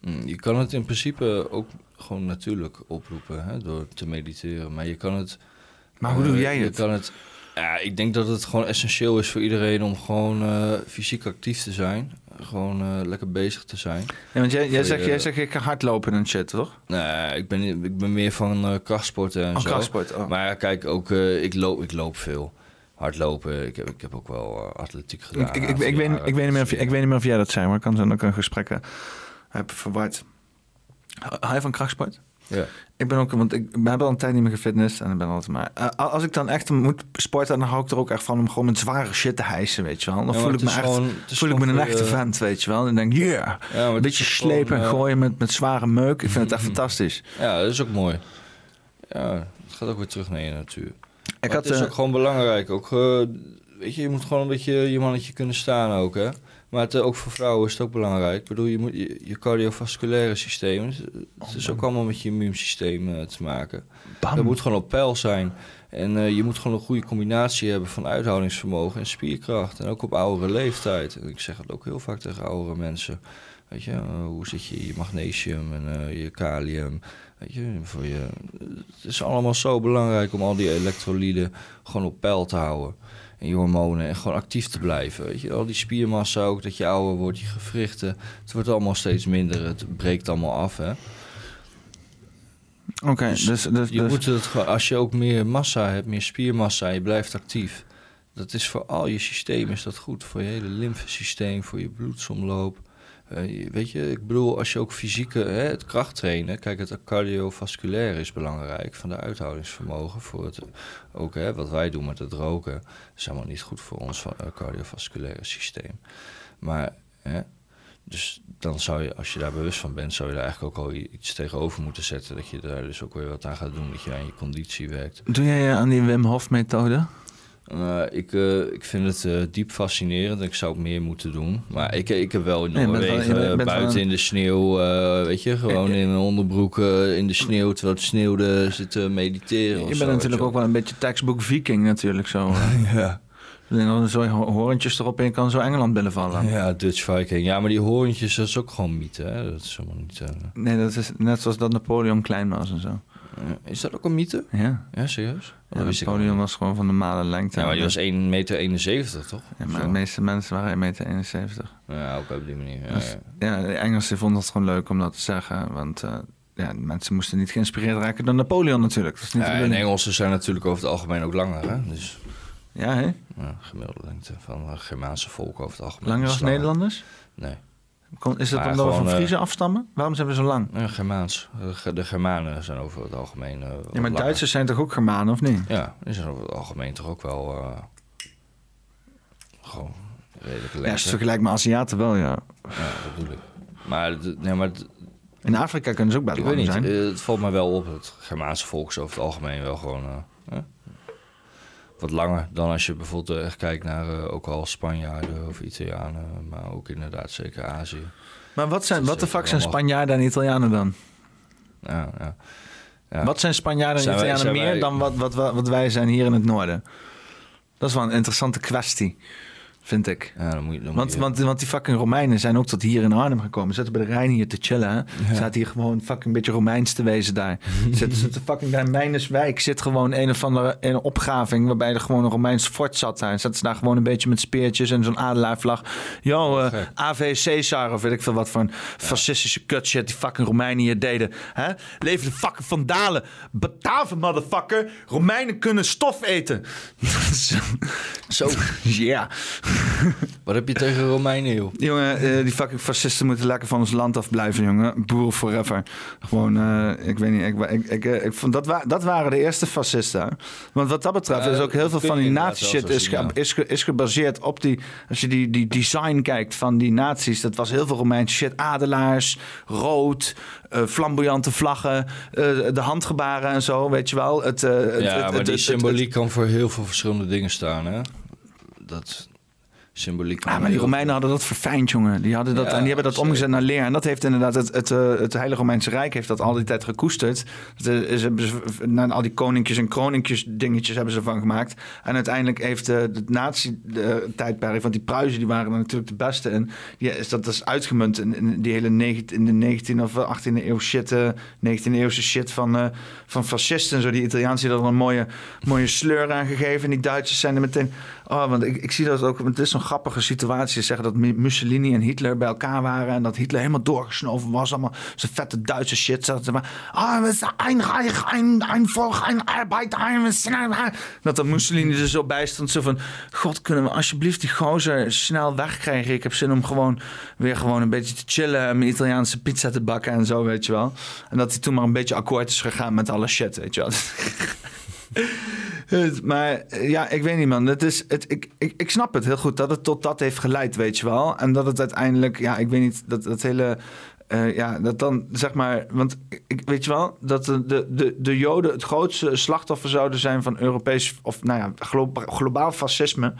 Mm, Je kan het in principe ook gewoon natuurlijk oproepen hè, door te mediteren. Maar je kan het. Maar hoe doe eh, jij je het? Kan het ja, ik denk dat het gewoon essentieel is voor iedereen om gewoon eh, fysiek actief te zijn. Gewoon lekker bezig te zijn. Ja, want jij, jij, zegt, je- jij zegt ik ga hardlopen en shit, toch? Nee, ik ben, ik ben meer van krachtsporten en Oh, zo. krachtsport, oh. Maar ja, kijk, ook, ik, loop, ik loop veel. Hardlopen, ik heb, ik heb ook wel eh, atletiek gedaan. Ik, ik, ik, weet, ik, weet niet meer of, ik weet niet meer of jij dat zei, maar ik kan zo ook een gesprek eh, heb verward. Je van krachtsport? Ja. Ik ben ook, want ik ben al een tijd niet meer gefitness en ik ben altijd maar. eh, als ik dan echt moet sporten, dan hou ik er ook echt van om gewoon met zware shit te hijsen, weet je wel. Dan Ja, voel ik me echt, gewoon- is voel ik me een echte je- vent, weet je wel. En denk, yeah, Ja, een beetje slepen en gooien met, met zware meuk. Ik vind het echt [laughs] fantastisch. Ja, dat is ook mooi. Ja, het gaat ook weer terug naar je natuur. Ik had, het is eh, ook gewoon belangrijk. Ook, eh, weet je, je moet gewoon een beetje je mannetje kunnen staan ook, hè. Maar het, eh, ook voor vrouwen is het ook belangrijk. Ik bedoel, je, moet, je, je cardiovasculaire systeem... Het, het is ook allemaal met je immuunsysteem te maken. Dat moet gewoon op peil zijn. En je moet gewoon een goede combinatie hebben van uithoudingsvermogen en spierkracht. En ook op oudere leeftijd. En ik zeg het ook heel vaak tegen oudere mensen. Weet je, eh, hoe zit je je magnesium en eh, je kalium? Weet je, voor je, het is allemaal zo belangrijk om al die elektrolyten gewoon op peil te houden. En je hormonen en gewoon actief te blijven. Weet je, al die spiermassa ook, dat je ouder wordt, je gewrichten. Het wordt allemaal steeds minder, het breekt allemaal af, hè. Oké, dus, dus, je dus- moet het gewoon, als je ook meer massa hebt, meer spiermassa, je blijft actief. Dat is voor al je systeem is dat goed. Voor je hele lymfesysteem, voor je bloedsomloop. Eh, weet je, ik bedoel, als je ook fysieke, hè, het krachttrainen, kijk, het cardiovasculaire is belangrijk, van de uithoudingsvermogen. Voor het, ook hè, wat wij doen met het roken, is helemaal niet goed voor ons eh, cardiovasculaire systeem. Maar, hè, dus dan zou je, als je daar bewust van bent, zou je daar eigenlijk ook al iets tegenover moeten zetten. Dat je daar dus ook weer wat aan gaat doen, dat je aan je conditie werkt. Doe jij eh, aan die Wim Hof methode? Ik, eh, ik vind het eh, diep fascinerend. Ik zou het meer moeten doen. Maar ik, ik heb wel in Noorwegen eh, buiten in de sneeuw, weet je, gewoon in een onderbroek in de sneeuw, terwijl het sneeuwde, zitten mediteren. Je zo, bent natuurlijk ook wel een beetje textbook viking natuurlijk zo. [laughs] ja. En dan zo ho- horentjes erop en je kan zo Engeland binnenvallen. Ja, Dutch Viking. Ja, maar die hoorntjes, dat is ook gewoon mythe. Hè? Dat is helemaal niet... Nee, dat is net zoals dat Napoleon klein was en zo. Eh, is dat ook een mythe? Ja. Ja, serieus? Ja, Napoleon was gewoon van normale lengte. Ja, maar die was 1,71 meter, toch? Ja, maar Zo. de meeste mensen waren 1,71 meter. Ja, ook op die manier. Ja, Dus, ja. de Engelsen vonden het gewoon leuk om dat te zeggen. Want eh, ja, mensen moesten niet geïnspireerd raken door Napoleon natuurlijk. Dat is niet Ja, en. Engelsen zijn natuurlijk over het algemeen ook langer, hè? Dus Ja, hè? ja, gemiddelde lengte van Germaanse volken over het algemeen. Langer als Nederlanders? Nee. Is het Maar omdat we van eh, Friese afstammen? Waarom zijn we zo lang? Ja, Germaans. De Ge- De Germanen zijn over het algemeen. eh, Ja, maar. Duitsers zijn toch ook Germanen, of niet? Ja, die zijn over het algemeen toch ook wel. eh, gewoon redelijke Ja, als je lengte. het vergelijkt met Aziaten wel, ja. Ja, dat bedoel ik. Maar, nee, maar het- In Afrika kunnen ze ook best ik weet lang niet. zijn. eh, het valt mij wel op. Het Germaanse volk is over het algemeen wel gewoon. eh, eh, wat langer dan als je bijvoorbeeld echt kijkt naar eh, ook al Spanjaarden of Italianen, maar ook inderdaad zeker Azië. Maar wat, zijn, wat de fuck zijn Spanjaarden en Italianen dan? Ja, ja. Ja. Wat zijn Spanjaarden en Zijn Italianen meer wij- dan wat, wat, wat, wat wij zijn hier in het noorden? Dat is wel een interessante kwestie, vind ik. Ja, dan moet je, dan moet Want, je- want, want die fucking Romeinen zijn ook tot hier in Arnhem gekomen. Zitten bij de Rijn hier te chillen. Hè? Zaten hier gewoon fucking een beetje Romeins te wezen daar. [laughs] Zitten ze te fucking daar in Mijnerswijk zit gewoon een of andere een opgraving waarbij er gewoon een Romeins fort zat daar. Zaten ze daar gewoon een beetje met speertjes en zo'n adelaarvlag. Yo, eh, Gek. AV Caesar of weet ik veel wat voor een fascistische kutshit die fucking Romeinen hier deden. Hè? Leven de fucking vandalen. Bataven, motherfucker. Romeinen kunnen stof eten. [laughs] Zo. Ja. [laughs] Wat heb je tegen Romeinen, joh? Jongen, eh, die fucking fascisten moeten lekker van ons land afblijven, jongen. Boer forever. Gewoon, eh, ik weet niet. Ik, ik, ik, eh, ik vond dat, wa dat waren de eerste fascisten. hè. Want wat dat betreft is ook heel veel van die inderdaad nazi wel shit zo is, ge- is, ge- is gebaseerd op die... Als je die, die design kijkt van die nazi's, dat was heel veel Romeinse shit. Adelaars, rood, flamboyante vlaggen, de handgebaren en zo, weet je wel. Het, Ja, het- maar het- die symboliek kan voor heel veel verschillende dingen staan, hè? Dat symboliek. Ja, maar die Romeinen hadden dat verfijnd, jongen. Die, hadden dat, Ja, en die hebben dat zeker. omgezet naar leer. En dat heeft inderdaad het, het, eh, het Heilige Romeinse Rijk heeft dat al die tijd gekoesterd. Hebben ze- na al die koninkjes en kroninkjes dingetjes hebben ze van gemaakt. En uiteindelijk heeft de, het nazi-tijdperk, want die Pruisen die waren er natuurlijk de beste in. Die is, dat is uitgemunt in, in die hele 19, in de 19e of 18e eeuw shit, eh 19e eeuwse shit van, eh, van fascisten en zo. Die Italiaans die er een mooie, mooie sleur aan gegeven. En die Duitsers zijn er meteen... Oh, want ik, ik zie dat ook, het is zo'n grappige situatie. Ze zeggen dat Mussolini en Hitler bij elkaar waren en dat Hitler helemaal doorgesnoven was. Allemaal zo'n vette Duitse shit. Ze maar, ah, we zijn een Reich, een, een volk, een arbeid, een snel. Dat dan Mussolini er zo bij stond. Zo van, god, kunnen we alsjeblieft die gozer snel wegkrijgen? Ik heb zin om gewoon weer gewoon een beetje te chillen en mijn Italiaanse pizza te bakken en zo, weet je wel. En dat hij toen maar een beetje akkoord is gegaan met alle shit, weet je wel. [laughs] Maar eh, ja, ik weet niet, man. Het is, het, ik, ik, ik snap het heel goed dat het tot dat heeft geleid, weet je wel. En dat het uiteindelijk, ja, ik weet niet, dat, dat hele. eh, ja, dat dan zeg maar. Want ik, weet je wel, dat de, de, de, de Joden het grootste slachtoffer zouden zijn van Europees. of nou ja, globa- globaal fascisme.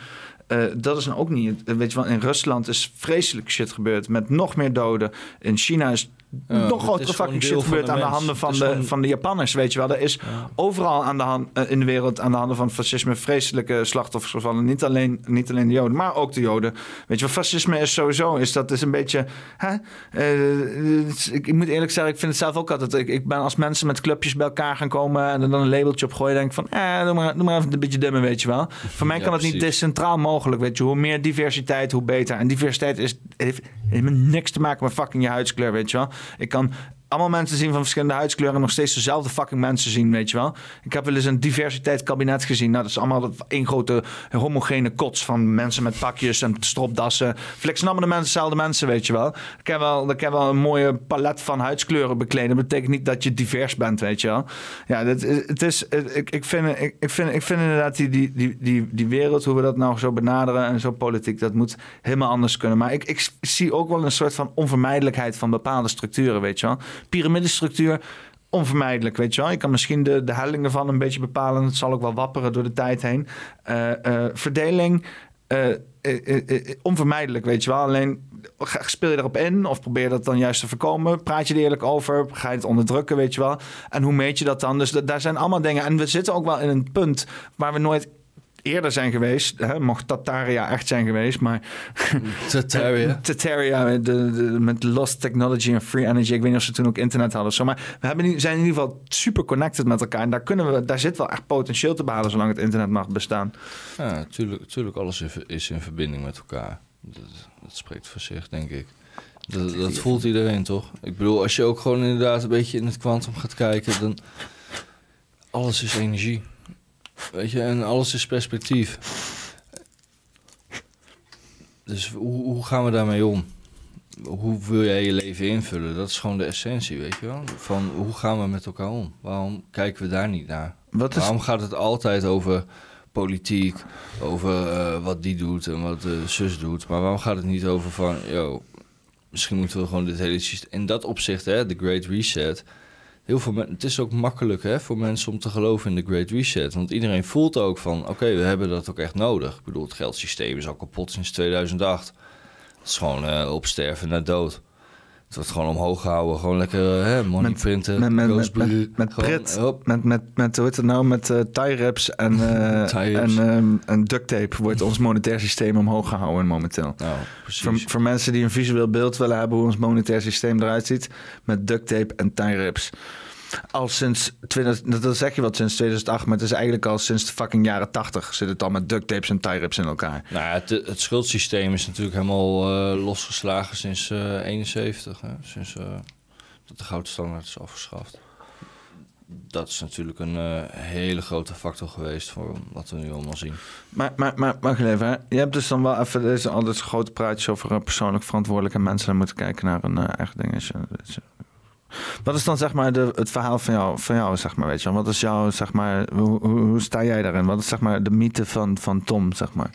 Eh, dat is nou ook niet. Weet je wel, in Rusland is vreselijk shit gebeurd met nog meer doden. In China is nog grotere fucking shit de aan de handen van de, gewoon- van de Japanners. Weet je wel, er is overal aan de hand, eh, in de wereld aan de handen van fascisme vreselijke slachtoffers gevallen. Niet alleen, niet alleen de Joden, maar ook de Joden. Weet je wel, fascisme is sowieso, is dat is een beetje. Hè? Eh, ik, ik moet eerlijk zeggen, ik vind het zelf ook altijd. Ik, ik ben als mensen met clubjes bij elkaar gaan komen en er dan een labeltje op gooien, denk ik van, eh, doe maar, doe maar even een beetje dimmen, weet je wel. Voor mij Ja, kan het niet decentraal mogelijk, weet je. Hoe meer diversiteit, hoe beter. En diversiteit is, heeft helemaal niks te maken met fucking je huidskleur, weet je wel. Ik kan allemaal mensen zien van verschillende huidskleuren en nog steeds dezelfde fucking mensen zien, weet je wel. Ik heb wel eens een diversiteitskabinet gezien. Nou, dat is allemaal één grote homogene kots van mensen met pakjes en stropdassen. Flex de mensen, dezelfde mensen, weet je wel. Ik heb wel, ik heb wel een mooie palet van huidskleuren bekleden. Dat betekent niet dat je divers bent, weet je wel. Ja, het is, ik, ik, vind, ik, ik, vind, ik vind inderdaad die, die, die, die, die wereld, hoe we dat nou zo benaderen en zo politiek, dat moet helemaal anders kunnen. Maar ik, ik zie ook wel een soort van onvermijdelijkheid van bepaalde structuren, weet je wel. Piramidestructuur, onvermijdelijk, weet je wel. Je kan misschien de, de hellingen van een beetje bepalen. Het zal ook wel wapperen door de tijd heen. Eh, eh, verdeling, eh, onvermijdelijk, weet je wel. Alleen speel je erop in of probeer dat dan juist te voorkomen? Praat je er eerlijk over? Ga je het onderdrukken, weet je wel? En hoe meet je dat dan? Dus da- daar zijn allemaal dingen. En we zitten ook wel in een punt waar we nooit eerder zijn geweest. Hè? Mocht Tataria echt zijn geweest, maar... [laughs] Tataria. Tataria, met Lost Technology en Free Energy. Ik weet niet of ze toen ook internet hadden of zo. Maar we hebben, zijn in ieder geval super connected met elkaar. En daar, kunnen we, daar zit wel echt potentieel te behalen zolang het internet mag bestaan. Ja, natuurlijk, natuurlijk alles is in verbinding met elkaar. Dat, dat spreekt voor zich, denk ik. Dat, dat voelt iedereen, toch? Ik bedoel, als je ook gewoon inderdaad een beetje in het kwantum gaat kijken, dan... Alles is energie. Weet je, en alles is perspectief. Dus hoe, hoe gaan we daarmee om? Hoe wil jij je leven invullen? Dat is gewoon de essentie, weet je wel? Van hoe gaan we met elkaar om? Waarom kijken we daar niet naar? Wat is- Waarom gaat het altijd over politiek, over eh, wat die doet en wat de zus doet? Maar waarom gaat het niet over van, yo, misschien moeten we gewoon dit hele systeem... In dat opzicht, hè, de Great Reset... Heel veel het is ook makkelijk hè, voor mensen om te geloven in de Great Reset. Want iedereen voelt ook van, oké, we hebben dat ook echt nodig. Ik bedoel, het geldsysteem is al kapot sinds 2008. Het is gewoon eh, opsterven naar dood. Het wordt gewoon omhoog gehouden. Gewoon lekker eh, hè, money printen. Met, met, met, met, met Gewoon, prit, hop. met, met, met, hoe heet het nou, met eh tie wraps en, [laughs] en duct tape wordt ons monetair systeem omhoog gehouden momenteel. Nou, voor mensen die een visueel beeld willen hebben hoe ons monetair systeem eruit ziet, met duct tape en tie wraps. Al sinds 2000, dat- dat zeg je wat sinds 2008, maar het is eigenlijk al sinds de fucking jaren 80 zit het al met duct tapes en tie wraps in elkaar. Nou ja, het, het schuldsysteem is natuurlijk helemaal eh, losgeslagen sinds eh 71. Hè? Sinds eh, dat de goudstandaard is afgeschaft. Dat is natuurlijk een hele grote factor geweest voor wat we nu allemaal zien. Maar, maar, maar wacht even, hè. je hebt dus dan wel even deze altijd grote praatjes over persoonlijk verantwoordelijke mensen en moeten kijken naar een eigen dingetje. Wat is dan zeg maar de, het verhaal van jou, van jou, zeg maar, weet je wel? Wat is jouw, zeg maar, hoe, hoe, sta jij daarin? Wat is zeg maar de mythe van, van Tom, zeg maar?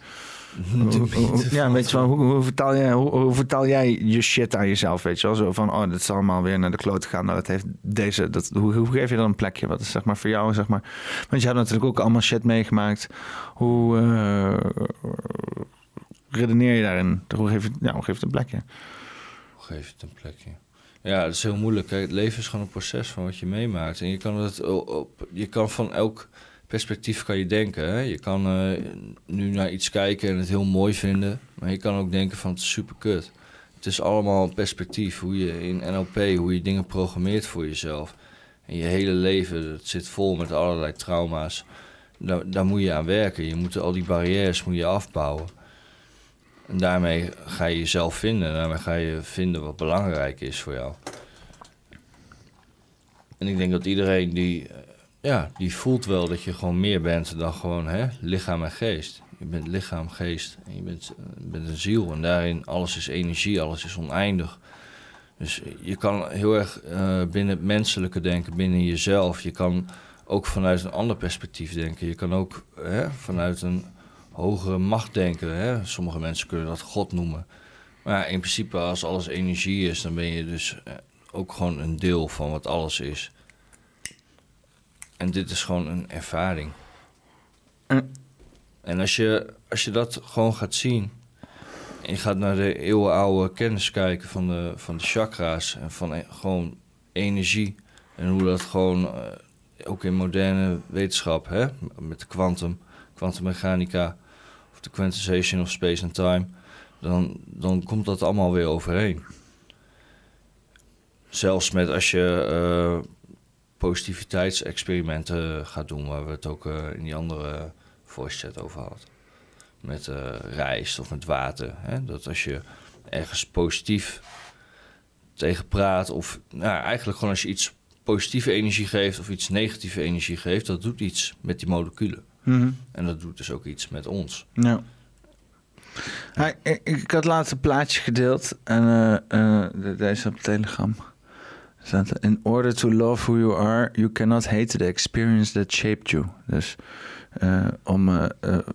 Hoe- ja, weet je wel, hoe, hoe, vertaal jij, hoe, hoe vertaal jij je shit aan jezelf, weet je wel? Zo van, oh, dit is allemaal weer naar de kloot gaan. Nou, dat heeft deze, dat, hoe, hoe geef je dan een plekje? Wat is zeg maar voor jou, zeg maar? Want je hebt natuurlijk ook allemaal shit meegemaakt. Hoe, eh, redeneer je daarin? Hoe geef je, ja, hoe geef je het een plekje? Hoe geef je het een plekje? Ja, dat is heel moeilijk. Het leven is gewoon een proces van wat je meemaakt. En je kan, het op, je kan van elk perspectief kan je denken. Hè? Je kan eh, nu naar iets kijken en het heel mooi vinden. Maar je kan ook denken van het is super kut. Het is allemaal perspectief. Hoe je in NLP, hoe je dingen programmeert voor jezelf. En je hele leven, zit vol met allerlei trauma's. Daar, daar moet je aan werken. Je moet al die barrières moet je afbouwen. En daarmee ga je jezelf vinden. Daarmee ga je vinden wat belangrijk is voor jou. En ik denk dat iedereen die, eh, ja, die voelt wel dat je gewoon meer bent dan gewoon hè, lichaam en geest. Je bent lichaam, geest en je bent, eh, bent een ziel. En daarin alles is energie, alles is oneindig. Dus je kan heel erg uh, binnen het menselijke denken, binnen jezelf. Je kan ook vanuit een ander perspectief denken. Je kan ook hè, vanuit een hogere macht denken. Hè? Sommige mensen kunnen dat God noemen. Maar in principe, als alles energie is, dan ben je dus eh, ook gewoon een deel van wat alles is. En dit is gewoon een ervaring. En als je, als je dat gewoon gaat zien. En je gaat naar de eeuwenoude kennis kijken van de, van de chakra's. En van e- gewoon energie. En hoe dat gewoon, uh, ook in moderne wetenschap, hè, met de kwantum, kwantummechanica de quantization of space and time, dan, dan komt dat allemaal weer overeen. Zelfs met als je uh, positiviteitsexperimenten gaat doen, waar we het ook uh, in die andere voice chat over hadden. Met uh, rijst of met water. Hè? Dat als je ergens positief tegen praat, of nou, eigenlijk gewoon als je iets positieve energie geeft of iets negatieve energie geeft, dat doet iets met die moleculen. Mhm. En dat doet dus ook iets met ons. Ja. Hij, ik, had laatst een plaatje gedeeld en uh, uh, deze op Telegram. Staat, In order to love who you are, you cannot hate the experience that shaped you. Dus uh, om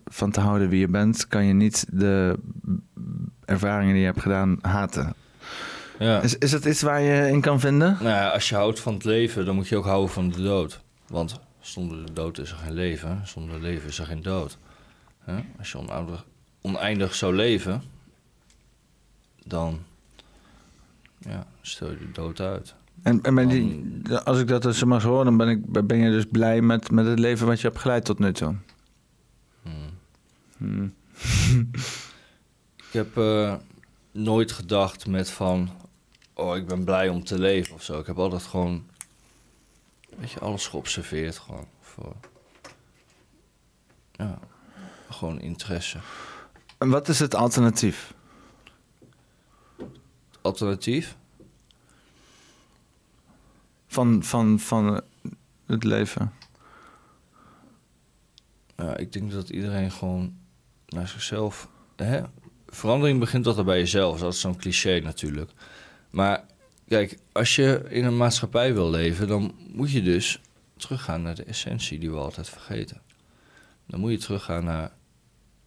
van te houden wie je bent, kan je niet de ervaringen die je hebt gedaan haten. Ja. Is, is dat iets waar je in kan vinden? Nou ja, als je houdt van het leven, dan moet je ook houden van de dood. Want zonder de dood is er geen leven, zonder leven is er geen dood. Als je oneindig, oneindig zou leven, dan ja, stel je de dood uit. En, en ben die, als ik dat dus mag horen, dan ben, ik, ben je dus blij met, met het leven wat je hebt geleid tot nu toe? Hmm. Hmm. [laughs] ik heb uh, nooit gedacht met van, oh ik ben blij om te leven of zo. Ik heb altijd gewoon, weet je, alles geobserveerd gewoon. Voor, ja, gewoon interesse. En wat is het alternatief? Alternatief? Van, van, van het leven? Ja, ik denk dat iedereen gewoon naar zichzelf... Hè? Verandering begint altijd bij jezelf. Dat is zo'n cliché natuurlijk. Maar kijk, als je in een maatschappij wil leven... dan moet je dus teruggaan naar de essentie die we altijd vergeten. Dan moet je teruggaan naar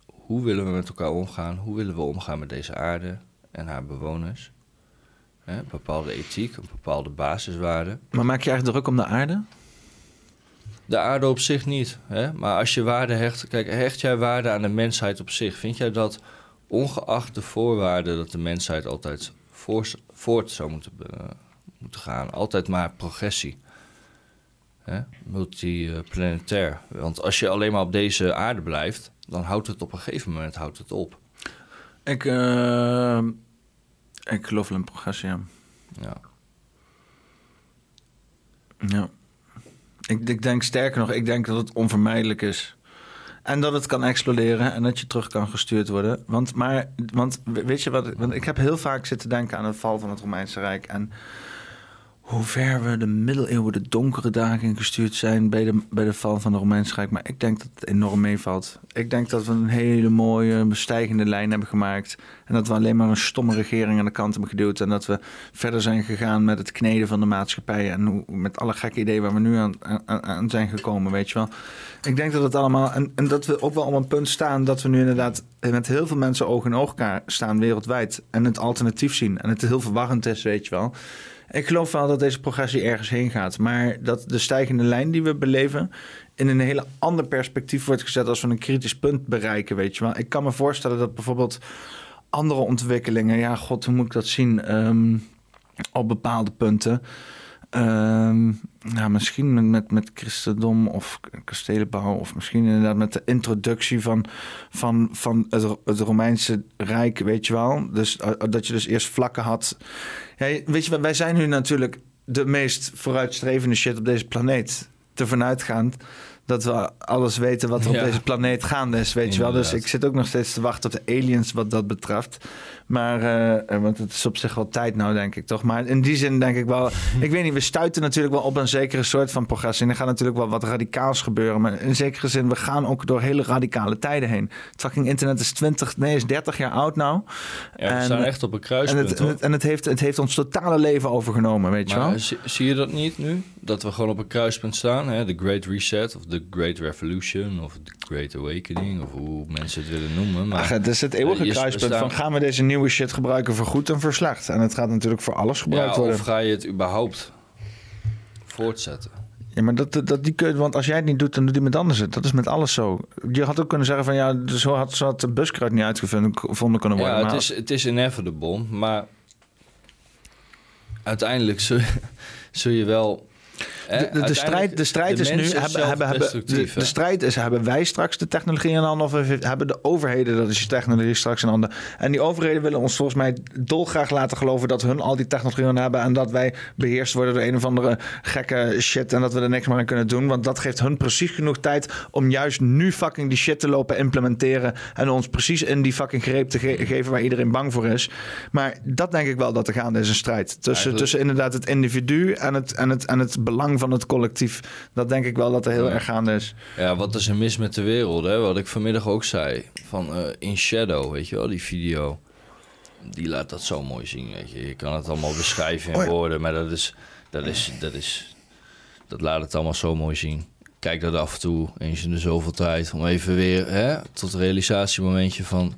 hoe willen we met elkaar omgaan? Hoe willen we omgaan met deze aarde en haar bewoners? een bepaalde ethiek, een bepaalde basiswaarde. Maar maak je eigenlijk druk om de aarde? De aarde op zich niet. Hè? Maar als je waarde hecht... Kijk, hecht jij waarde aan de mensheid op zich? Vind jij dat ongeacht de voorwaarden... dat de mensheid altijd voort zou moeten, moeten gaan... altijd maar progressie... Hè? multiplanetair. Want als je alleen maar op deze aarde blijft... dan houdt het op een gegeven moment houdt het op. Ik... Uh... Ik geloof wel in progressie, ja. Ja. Ja. Ik, ik denk sterker nog, ik denk dat het onvermijdelijk is. En dat het kan exploderen en dat je terug kan gestuurd worden. Want, maar, want weet je wat, want ik heb heel vaak zitten denken aan het val van het Romeinse Rijk. En hoe ver we de middeleeuwen, de donkere dagen ingestuurd zijn bij de, bij de val van de Romeinse Rijk. Maar ik denk dat het enorm meevalt. Ik denk dat we een hele mooie bestijgende lijn hebben gemaakt. En dat we alleen maar een stomme regering aan de kant hebben geduwd. En dat we verder zijn gegaan met het kneden van de maatschappij. En met alle gekke ideeën waar we nu aan, aan, aan, zijn gekomen, weet je wel. Ik denk dat het allemaal... En, en dat we ook wel op een punt staan dat we nu inderdaad met heel veel mensen oog in oog staan wereldwijd. En het alternatief zien. En het heel verwarrend is, weet je wel. Ik geloof wel dat deze progressie ergens heen gaat. Maar dat de stijgende lijn die we beleven... in een hele ander perspectief wordt gezet... als we een kritisch punt bereiken, weet je wel. Ik kan me voorstellen dat bijvoorbeeld andere ontwikkelingen... ja, god, hoe moet ik dat zien? Ehm, op bepaalde punten... Nou, misschien met, met, met christendom of kastelenbouw... of misschien inderdaad met de introductie van, van, van het, het Romeinse Rijk, weet je wel. Dus eh, dat je dus eerst vlakken had. Ja, weet je, wij zijn nu natuurlijk de meest vooruitstrevende shit op deze planeet. Ervan uitgaand dat we alles weten wat er op deze planeet gaande is, weet je wel. Dus ik zit ook nog steeds te wachten op de aliens wat dat betreft. Maar, eh, eh, want het is op zich wel tijd nou, denk ik toch. Maar in die zin denk ik wel... [laughs] ik weet niet, we stuiten natuurlijk wel op een zekere soort van progressie. En er gaat natuurlijk wel wat radicaals gebeuren. Maar in zekere zin, we gaan ook door hele radicale tijden heen. Het fucking internet is 20, nee, is 30 jaar oud nou. Ja, we staan echt op een En, kruispunt, het, en, het, en het, heeft, het heeft ons totale leven overgenomen, weet je wel. Maar zie, zie je dat niet nu? Dat we gewoon op een kruispunt staan. Hè? De Great Reset of de Great Revolution of de Great Awakening. Of hoe mensen het willen noemen. Maar Ach, het is het eeuwige eh, kruispunt staan- van gaan we deze nieuwe shit gebruiken voor goed en voor slecht. En het gaat natuurlijk voor alles gebruikt Ja, worden. of ga je het überhaupt voortzetten? Ja, maar dat, dat die kun, want als jij het niet doet, dan doet iemand anders het. Dat is met alles zo. Je had ook kunnen zeggen van ja, zo had, zo had de buskruid niet uitgevonden gevonden kunnen worden. Ja, het is, het is inevitable, maar uiteindelijk zul, [laughs] zul je wel... hè, de, de, de strijd, de strijd de is nu, hebben, hebben, hebben, de, de strijd is, hebben wij straks de technologie in handen of hebben de overheden, dat is je technologie straks in handen. En die overheden willen ons volgens mij dolgraag laten geloven dat hun al die technologie hebben en dat wij beheerst worden door een of andere gekke shit en dat we er niks meer aan kunnen doen. Want dat geeft hun precies genoeg tijd om juist nu fucking die shit te lopen implementeren en ons precies in die fucking greep te ge- geven waar iedereen bang voor is. Maar dat denk ik wel dat er gaande is een strijd tussen, Eigenlijk- tussen inderdaad het individu en het, en, het, en het belang van het collectief. Dat denk ik wel dat er heel Ja. erg gaande is. Ja, wat is er mis met de wereld? Hè? Wat ik vanmiddag ook zei. Van eh, In Shadow, weet je wel, die video. Die laat dat zo mooi zien, weet je. Je kan het allemaal beschrijven in Oh ja. woorden, maar dat is, dat is, dat is... Dat laat het allemaal zo mooi zien. Kijk dat af en toe, eens in de zoveel tijd. Om even weer hè, tot realisatiemomentje van...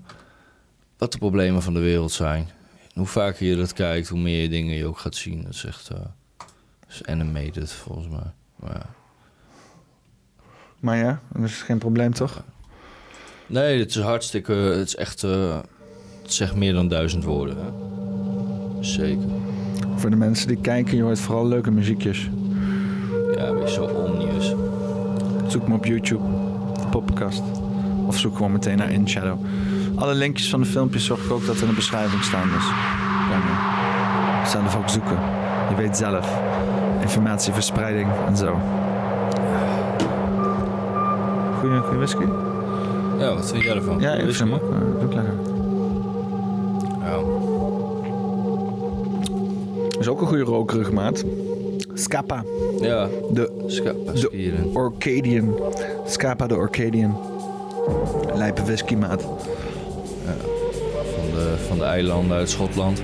Wat de problemen van de wereld zijn. En hoe vaker je dat kijkt, hoe meer dingen je ook gaat zien. Dat is echt... dat is animated, volgens mij. Maar ja. Maar ja, dat is geen probleem toch? Nee, het is hartstikke. Het is echt. eh, het zegt meer dan duizend woorden. Hè? Zeker. Voor de mensen die kijken, je hoort vooral leuke muziekjes. Ja, wees zo omnius. Zoek me op YouTube, podcast. Of zoek gewoon meteen naar In Shadow. Alle linkjes van de filmpjes zorg ik ook dat in de beschrijving staan. Dus ja, man. Zelf ook zoeken. Je weet zelf. Informatieverspreiding en zo. Goeie, goeie whisky? Ja, wat vind jij ervan? Ja, ik vind hem ook. eh, Doe ik lekker. Ja. is ook een goede rokerig, maat. Scapa. Ja. De, Scapa de. Orcadian. Scapa de Orcadian. Lijpe whisky, maat. Van de, van de eilanden uit Schotland.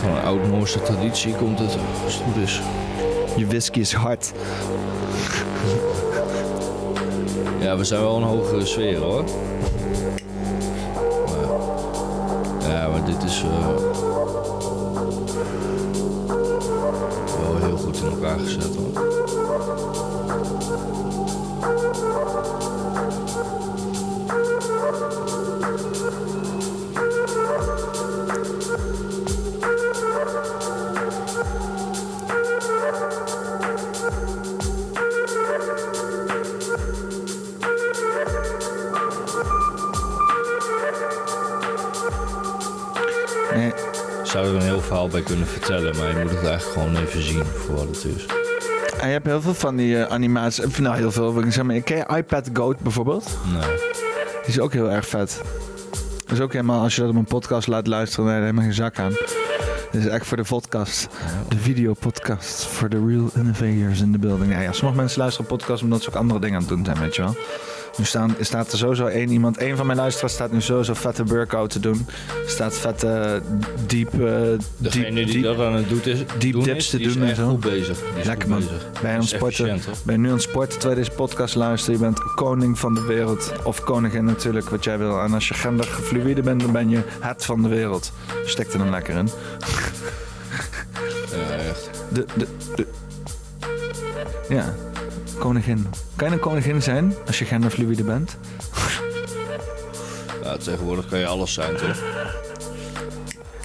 Van een oud-Noorse traditie komt het, als het goed is. Je whisky is hard. Ja, we zijn wel een hogere sfeer hoor. Maar, ja, maar dit is eh, wel heel goed in elkaar gezet hoor. Bij kunnen vertellen, maar je moet het eigenlijk gewoon even zien voor wat het is. En je hebt heel veel van die eh, animaties. Nou, heel veel. ik zeggen, maar ken je iPad Goat bijvoorbeeld? Nee. Die is ook heel erg vet. Dat is ook helemaal, als je dat op een podcast laat luisteren, dan heb je helemaal geen zak aan. Dit is echt voor de podcast. De videopodcast. Voor de real innovators in the building. Ja, ja, sommige mensen luisteren podcasts omdat ze ook andere dingen aan het doen zijn, weet je wel. Nu staan, staat er sowieso één iemand, één van mijn luisteraars staat nu sowieso vette workout te doen. Staat vette diep, eh Degene diep, die diep, dat aan het doen is, doen dips is, te doen en zo. goed bezig. Lekker goed man. bezig. Ben je aan sporten? Ben je nu aan het sporten terwijl deze podcast luistert? Je bent koning van de wereld. Of koningin natuurlijk, wat jij wil. En als je genderfluïde bent, dan ben je het van de wereld. Stek er dan lekker in. Ja, echt. De, de, de... Ja, koningin. Kan je een koningin zijn als je genderfluïde bent? Ja, tegenwoordig kan je alles zijn, toch?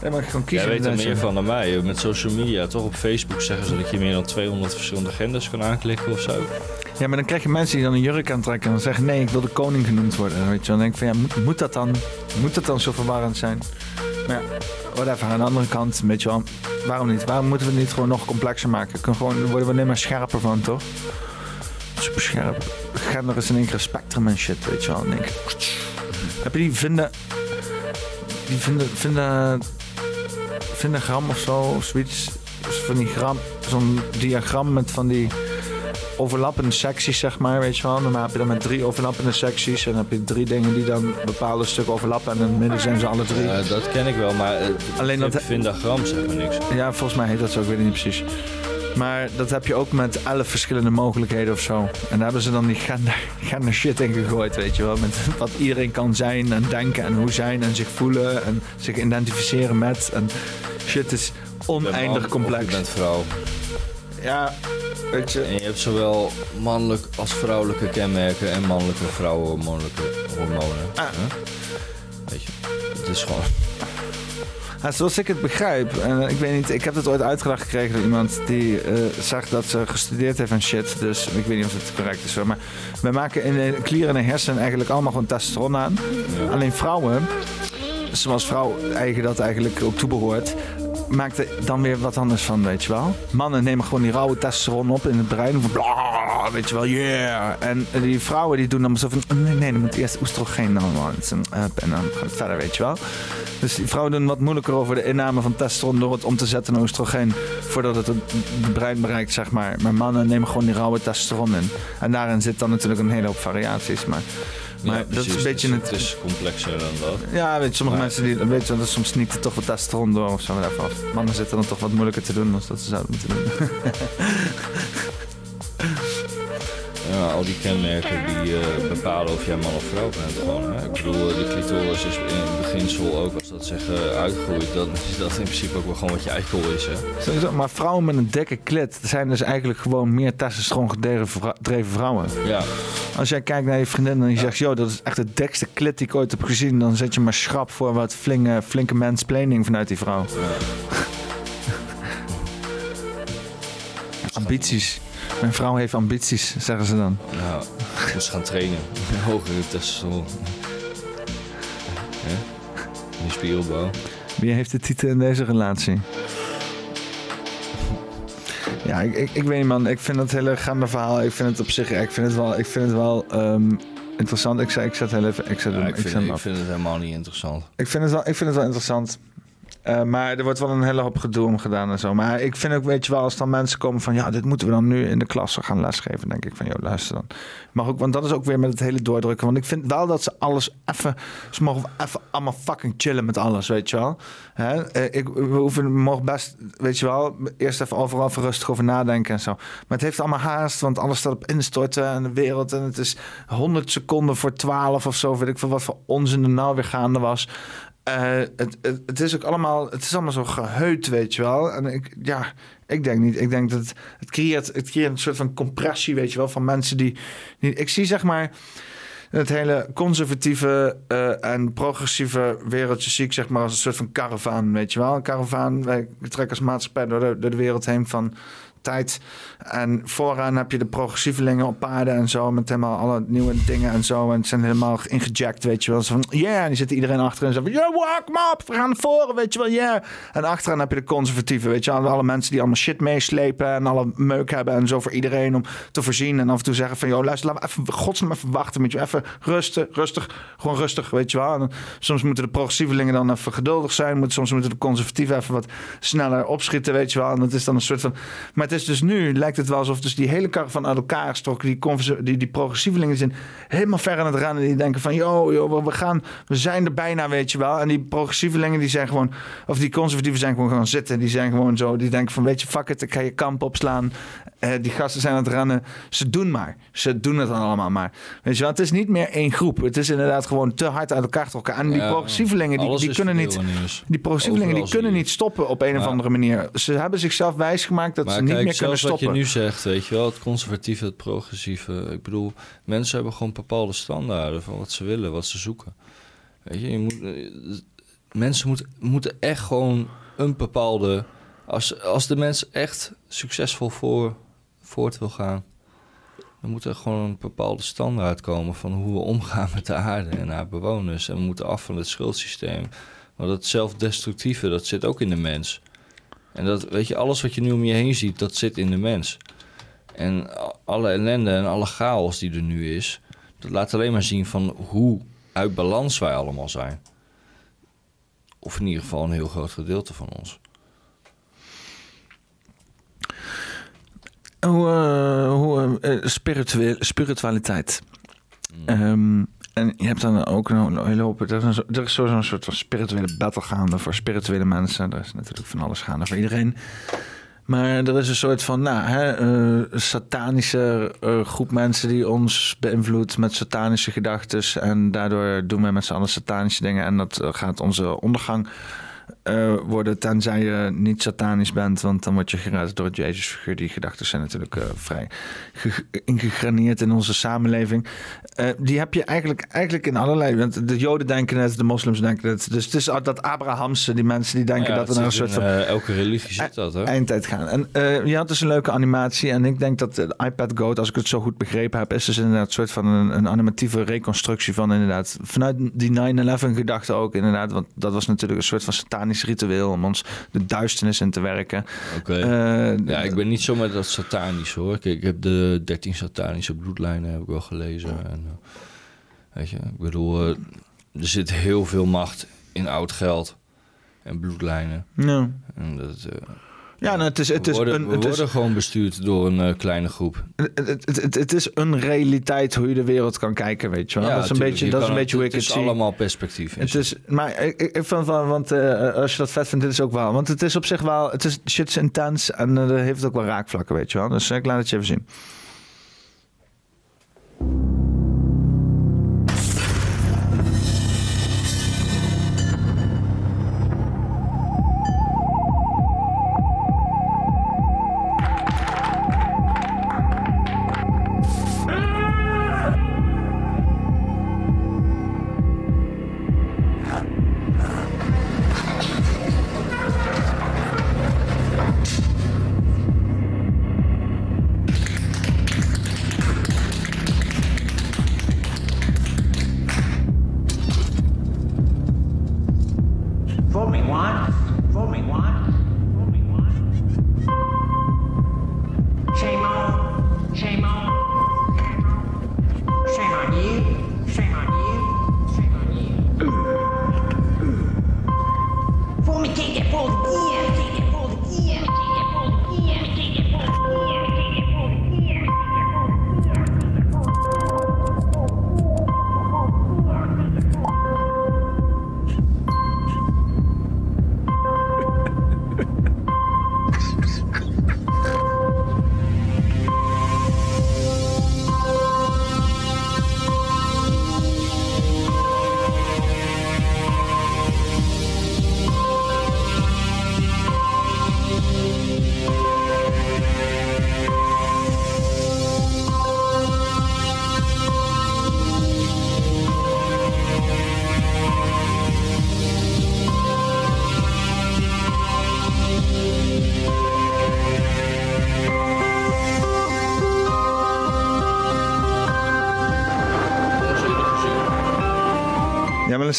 Nee, maar gewoon Jij kiezen. weet er meer van dan mij. Met social media, toch? Op Facebook zeggen ze dat je meer dan 200 verschillende genders kan aanklikken of zo. Ja, maar dan krijg je mensen die dan een jurk aantrekken en dan zeggen: nee, ik wil de koning genoemd worden. Weet je, dan denk ik van ja, moet, moet dat dan? Moet dat dan zo verwarrend zijn? Maar ja, whatever. Aan de andere kant, weet je wel, waarom niet? Waarom moeten we het niet gewoon nog complexer maken? Kunnen gewoon, daar worden we alleen maar scherper van, toch? Super scherp. Gender is in één keer een spectrum en shit, weet je wel. Denk ik, heb je die vinden. Die vinden. vinden. vinden gram of zo, of zoiets. Dus Van die gram. Zo'n diagram met van die overlappende secties, zeg maar, weet je wel. Dan heb je dan met drie overlappende secties. En dan heb je drie dingen die dan bepaalde stukken overlappen. En in het midden zijn ze alle drie. Dat ken ik wel, maar Alleen Alleen dat- dat Vindagram zegt me niks. Ja, volgens mij heet dat zo, ik weet het niet precies. Maar dat heb je ook met elf verschillende mogelijkheden of zo. En daar hebben ze dan die gender, gender shit in gegooid, weet je wel. Met wat iedereen kan zijn en denken en hoe zijn en zich voelen en zich identificeren met. En shit is oneindig Man, complex. Je bent vrouw. Ja, weet je. En je hebt zowel mannelijk als vrouwelijke kenmerken en mannelijke vrouwenhormonelijke hormonen. Ah. Weet je, het is gewoon... Zoals ik het begrijp, en ik weet niet, ik heb het ooit uitgelegd gekregen door iemand die eh, zag dat ze gestudeerd heeft en shit. Dus ik weet niet of het correct is hoor. Maar we maken in de klieren en hersenen eigenlijk allemaal gewoon testosteron aan. Alleen vrouwen, zoals vrouw eigen dat eigenlijk ook toebehoort, maakt er dan weer wat anders van, weet je wel. Mannen nemen gewoon die rauwe testosteron op in het brein. Van bla, weet je wel, yeah. En die vrouwen die doen dan zo van, nee, nee, dan moet eerst oestrogeen en dan gaat het verder, weet je wel. Dus die vrouwen doen wat moeilijker over de inname van testosteron door het om te zetten naar oestrogeen voordat het het brein bereikt, zeg maar. Maar mannen nemen gewoon die rauwe testosteron in. En daarin zit dan natuurlijk een hele hoop variaties. Maar, maar Ja, dat is een beetje het, het, het is complexer dan dat. ja, weet je, sommige Maar- mensen die, weet je, dat soms niet toch wat testosteron door of zo. maar daarvan. Mannen zitten dan toch wat moeilijker te doen dan dat ze zouden moeten doen. [laughs] Ja, al die kenmerken die eh, bepalen of jij man of vrouw bent. Gewoon, hè? Ik bedoel, eh, de clitoris is in het beginsel ook, als dat zeg eh, uitgroeit, dan is dat in principe ook wel gewoon wat je eikel is. Hè? Maar vrouwen met een dikke klit zijn dus eigenlijk gewoon meer testosteron gedreven vrou- dreven vrouwen. Ja, Als jij kijkt naar je vriendin en je zegt, joh, dat is echt de dikste klit die ik ooit heb gezien, dan zet je maar schrap voor wat flinke, flinke mansplaining vanuit die vrouw. [laughs] Ambities. Mijn vrouw heeft ambities, zeggen ze dan. nou, ik moest gaan trainen. [laughs] Hogere testosteron. Hè? Die spieropbouw. Wie heeft de titel in deze relatie? Ja, ik, ik, ik weet niet man. Ik vind dat hele gaande verhaal. Ik vind het op zich. Ik vind het wel. Ik vind het wel ehm, interessant. Ik zei, ik zet heel even. Ik zet Ja, hem. ik, ik vind, zet hem ik vind het helemaal niet interessant. Ik vind het wel. Ik vind het wel interessant. Eh, maar er wordt wel een hele hoop gedoe om gedaan en zo. Maar ik vind ook, weet je wel, als dan mensen komen van... ja, dit moeten we dan nu in de klas gaan lesgeven... denk ik van, joh, luister dan. Mag ook, want dat is ook weer met het hele doordrukken. Want ik vind wel dat ze alles even... ze mogen even allemaal fucking chillen met alles, weet je wel. Hè? Eh, ik, we hoeven, mogen best, weet je wel... eerst even overal even rustig over nadenken en zo. Maar het heeft allemaal haast, want alles staat op instorten... en de wereld, en het is 100 seconden voor 12 of zo... weet ik veel wat voor onzin er nou weer gaande was... Eh, het, is ook allemaal, het is allemaal zo geheut, weet je wel. En ik, ja, ik denk niet. Ik denk dat het, het, creëert, het creëert een soort van compressie, weet je wel, van mensen die. die ik zie zeg maar. Het hele conservatieve eh, en progressieve wereldje zie ik zeg maar als een soort van karavaan, weet je wel. Een karavaan, wij trekken als maatschappij door de, door de wereld heen van tijd. En vooraan heb je de progressievelingen op paarden en zo. Met helemaal alle nieuwe dingen en zo. En zijn helemaal ingejackt, weet je wel. Zo van, yeah. En die zitten iedereen achterin en zo van, yeah, walk me. We gaan naar voren, weet je wel, yeah. En achteraan heb je de conservatieven, weet je wel. Alle mensen die allemaal shit meeslepen en alle meuk hebben en zo voor iedereen om te voorzien. En af en toe zeggen van, joh, luister, laten we even, godsnaam even wachten met je. Even rusten, rustig, gewoon rustig, weet je wel. En soms moeten de progressievelingen dan even geduldig zijn. Moet, soms moeten de conservatieven even wat sneller opschieten, weet je wel. En dat is dan een soort van... is dus nu, lijkt het wel alsof dus die hele kar van uit elkaar strokken. Die, die, die progressievelingen zijn helemaal ver aan het rennen. Die denken van, yo, yo, we- gaan, we zijn er bijna, weet je wel. En die progressievelingen, die zijn gewoon, of die conservatieven zijn gewoon gaan zitten. Die zijn gewoon zo, die denken van, weet je, fuck it, ik ga je kamp opslaan. Eh, die gasten zijn aan het rennen. Ze doen maar. Ze doen het dan allemaal maar. Weet je wel, het is niet meer één groep. Het is inderdaad gewoon te hard uit elkaar trokken. En die Ja, progressievelingen, die, die kunnen niet... nieuws. Die progressievelingen die kunnen je niet stoppen op een of andere manier. Ze hebben zichzelf wijsgemaakt dat Maar ze niet meer kunnen zelfs wat stoppen. je nu zegt, weet je wel, het conservatieve, het progressieve. Ik bedoel, mensen hebben gewoon bepaalde standaarden van wat ze willen, wat ze zoeken. Weet je, je moet, eh, mensen moeten, moeten echt gewoon een bepaalde... Als, als de mens echt succesvol voor, voort wil gaan... dan moet er gewoon een bepaalde standaard komen van hoe we omgaan met de aarde en haar bewoners. En we moeten af van het schuldsysteem. Want dat zelfdestructieve, dat zit ook in de mens. En dat, weet je, alles wat je nu om je heen ziet, dat zit in de mens. En alle ellende en alle chaos die er nu is, dat laat alleen maar zien van hoe uit balans wij allemaal zijn. Of in ieder geval een heel groot gedeelte van ons. Hoe, hoe eh, spiritueel, spiritualiteit. Ehm, en je hebt dan ook een hele hoop... Er is, er is sowieso een soort van spirituele battle gaande voor spirituele mensen. Er is natuurlijk van alles gaande voor iedereen. Maar er is een soort van nou, hè, satanische groep mensen die ons beïnvloedt met satanische gedachten. En daardoor doen wij met z'n allen satanische dingen. En dat gaat onze ondergang eh, worden, tenzij je niet satanisch bent. Want dan word je gered door het Jezusfiguur. Die gedachten zijn natuurlijk eh, vrij ge- ingegraneerd in onze samenleving. Eh, die heb je eigenlijk, eigenlijk in allerlei... Want de Joden denken het, de moslims denken het. Dus het is dat Abrahamse, die mensen die denken Ja, dat naar een soort van... elke religie zit dat, hè? Eindtijd gaan. En je had dus een leuke animatie. En ik denk dat de iPad Goat, als ik het zo goed begrepen heb, is dus inderdaad een soort van een, een animatieve reconstructie van inderdaad. Vanuit die 9-11 gedachte ook inderdaad. Want dat was natuurlijk een soort van satanisch ritueel om ons de duisternis in te werken. Oké. Eh, ja, ik ben niet zo met dat satanisch hoor. Kijk, ik heb de 13 satanische bloedlijnen heb ik wel gelezen. En, eh, weet je, ik bedoel, eh, er zit heel veel macht in oud geld en bloedlijnen. Ja. En dat, Ja, nou, het is, het we is, worden, een, we het, is, worden gewoon bestuurd door een eh, kleine groep. het, het, het, is een realiteit hoe je de wereld kan kijken, weet je wel. Ja, dat is een tuurlijk. beetje, Je dat is een beetje hoe ik het het is zie. allemaal perspectief. Het is, maar ik, ik ik vind wel, want eh, als je dat vet vindt, dit is ook wel. Want het is op zich wel, het is shit is intens en dat heeft ook wel raakvlakken, weet je wel. Dus ik laat het je even zien.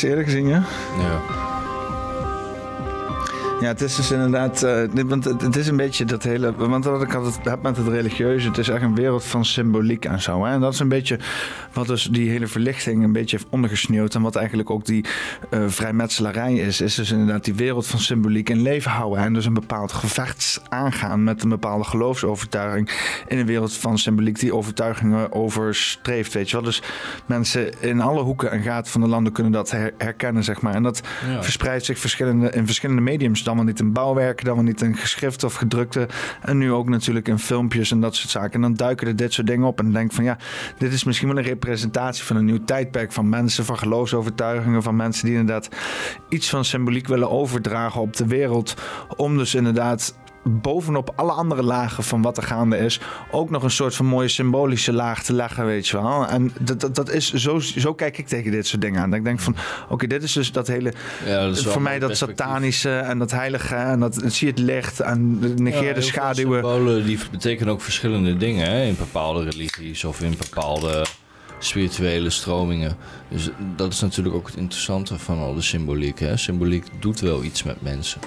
Eerder gezien, ja? Ja. Ja, het is dus inderdaad, eh, want het, het is een beetje dat hele, want wat ik altijd heb met het religieuze, het is echt een wereld van symboliek en zo. Hè? En dat is een beetje wat dus die hele verlichting een beetje heeft ondergesneeuwd en wat eigenlijk ook die eh, vrijmetselarij is, is dus inderdaad die wereld van symboliek in leven houden en dus een bepaald gevecht aangaan met een bepaalde geloofsovertuiging in een wereld van symboliek die overtuigingen overstreeft, weet je wel. Dus mensen in alle hoeken en gaten van de landen kunnen dat her- herkennen, zeg maar. En dat Ja. verspreidt zich verschillende, in verschillende mediums. Dan wel niet in bouwwerken, dan wel niet in geschrift of gedrukte. En nu ook natuurlijk in filmpjes en dat soort zaken. En dan duiken er dit soort dingen op. En denk van ja, dit is misschien wel een representatie van een nieuw tijdperk. Van mensen, van geloofsovertuigingen. Van mensen die inderdaad iets van symboliek willen overdragen op de wereld. Om dus inderdaad bovenop alle andere lagen van wat er gaande is, ook nog een soort van mooie symbolische laag te leggen, weet je wel. En dat, dat, dat is zo, zo kijk ik tegen dit soort dingen aan. Dat ik denk van, oké, dit is dus dat hele, Ja, dat voor mij dat satanische en dat heilige en dat zie het licht en negeer Ja, de schaduwen. Symbolen die betekenen ook verschillende dingen hè, in bepaalde religies of in bepaalde spirituele stromingen. Dus dat is natuurlijk ook het interessante van al de symboliek. Hè. Symboliek doet wel iets met mensen.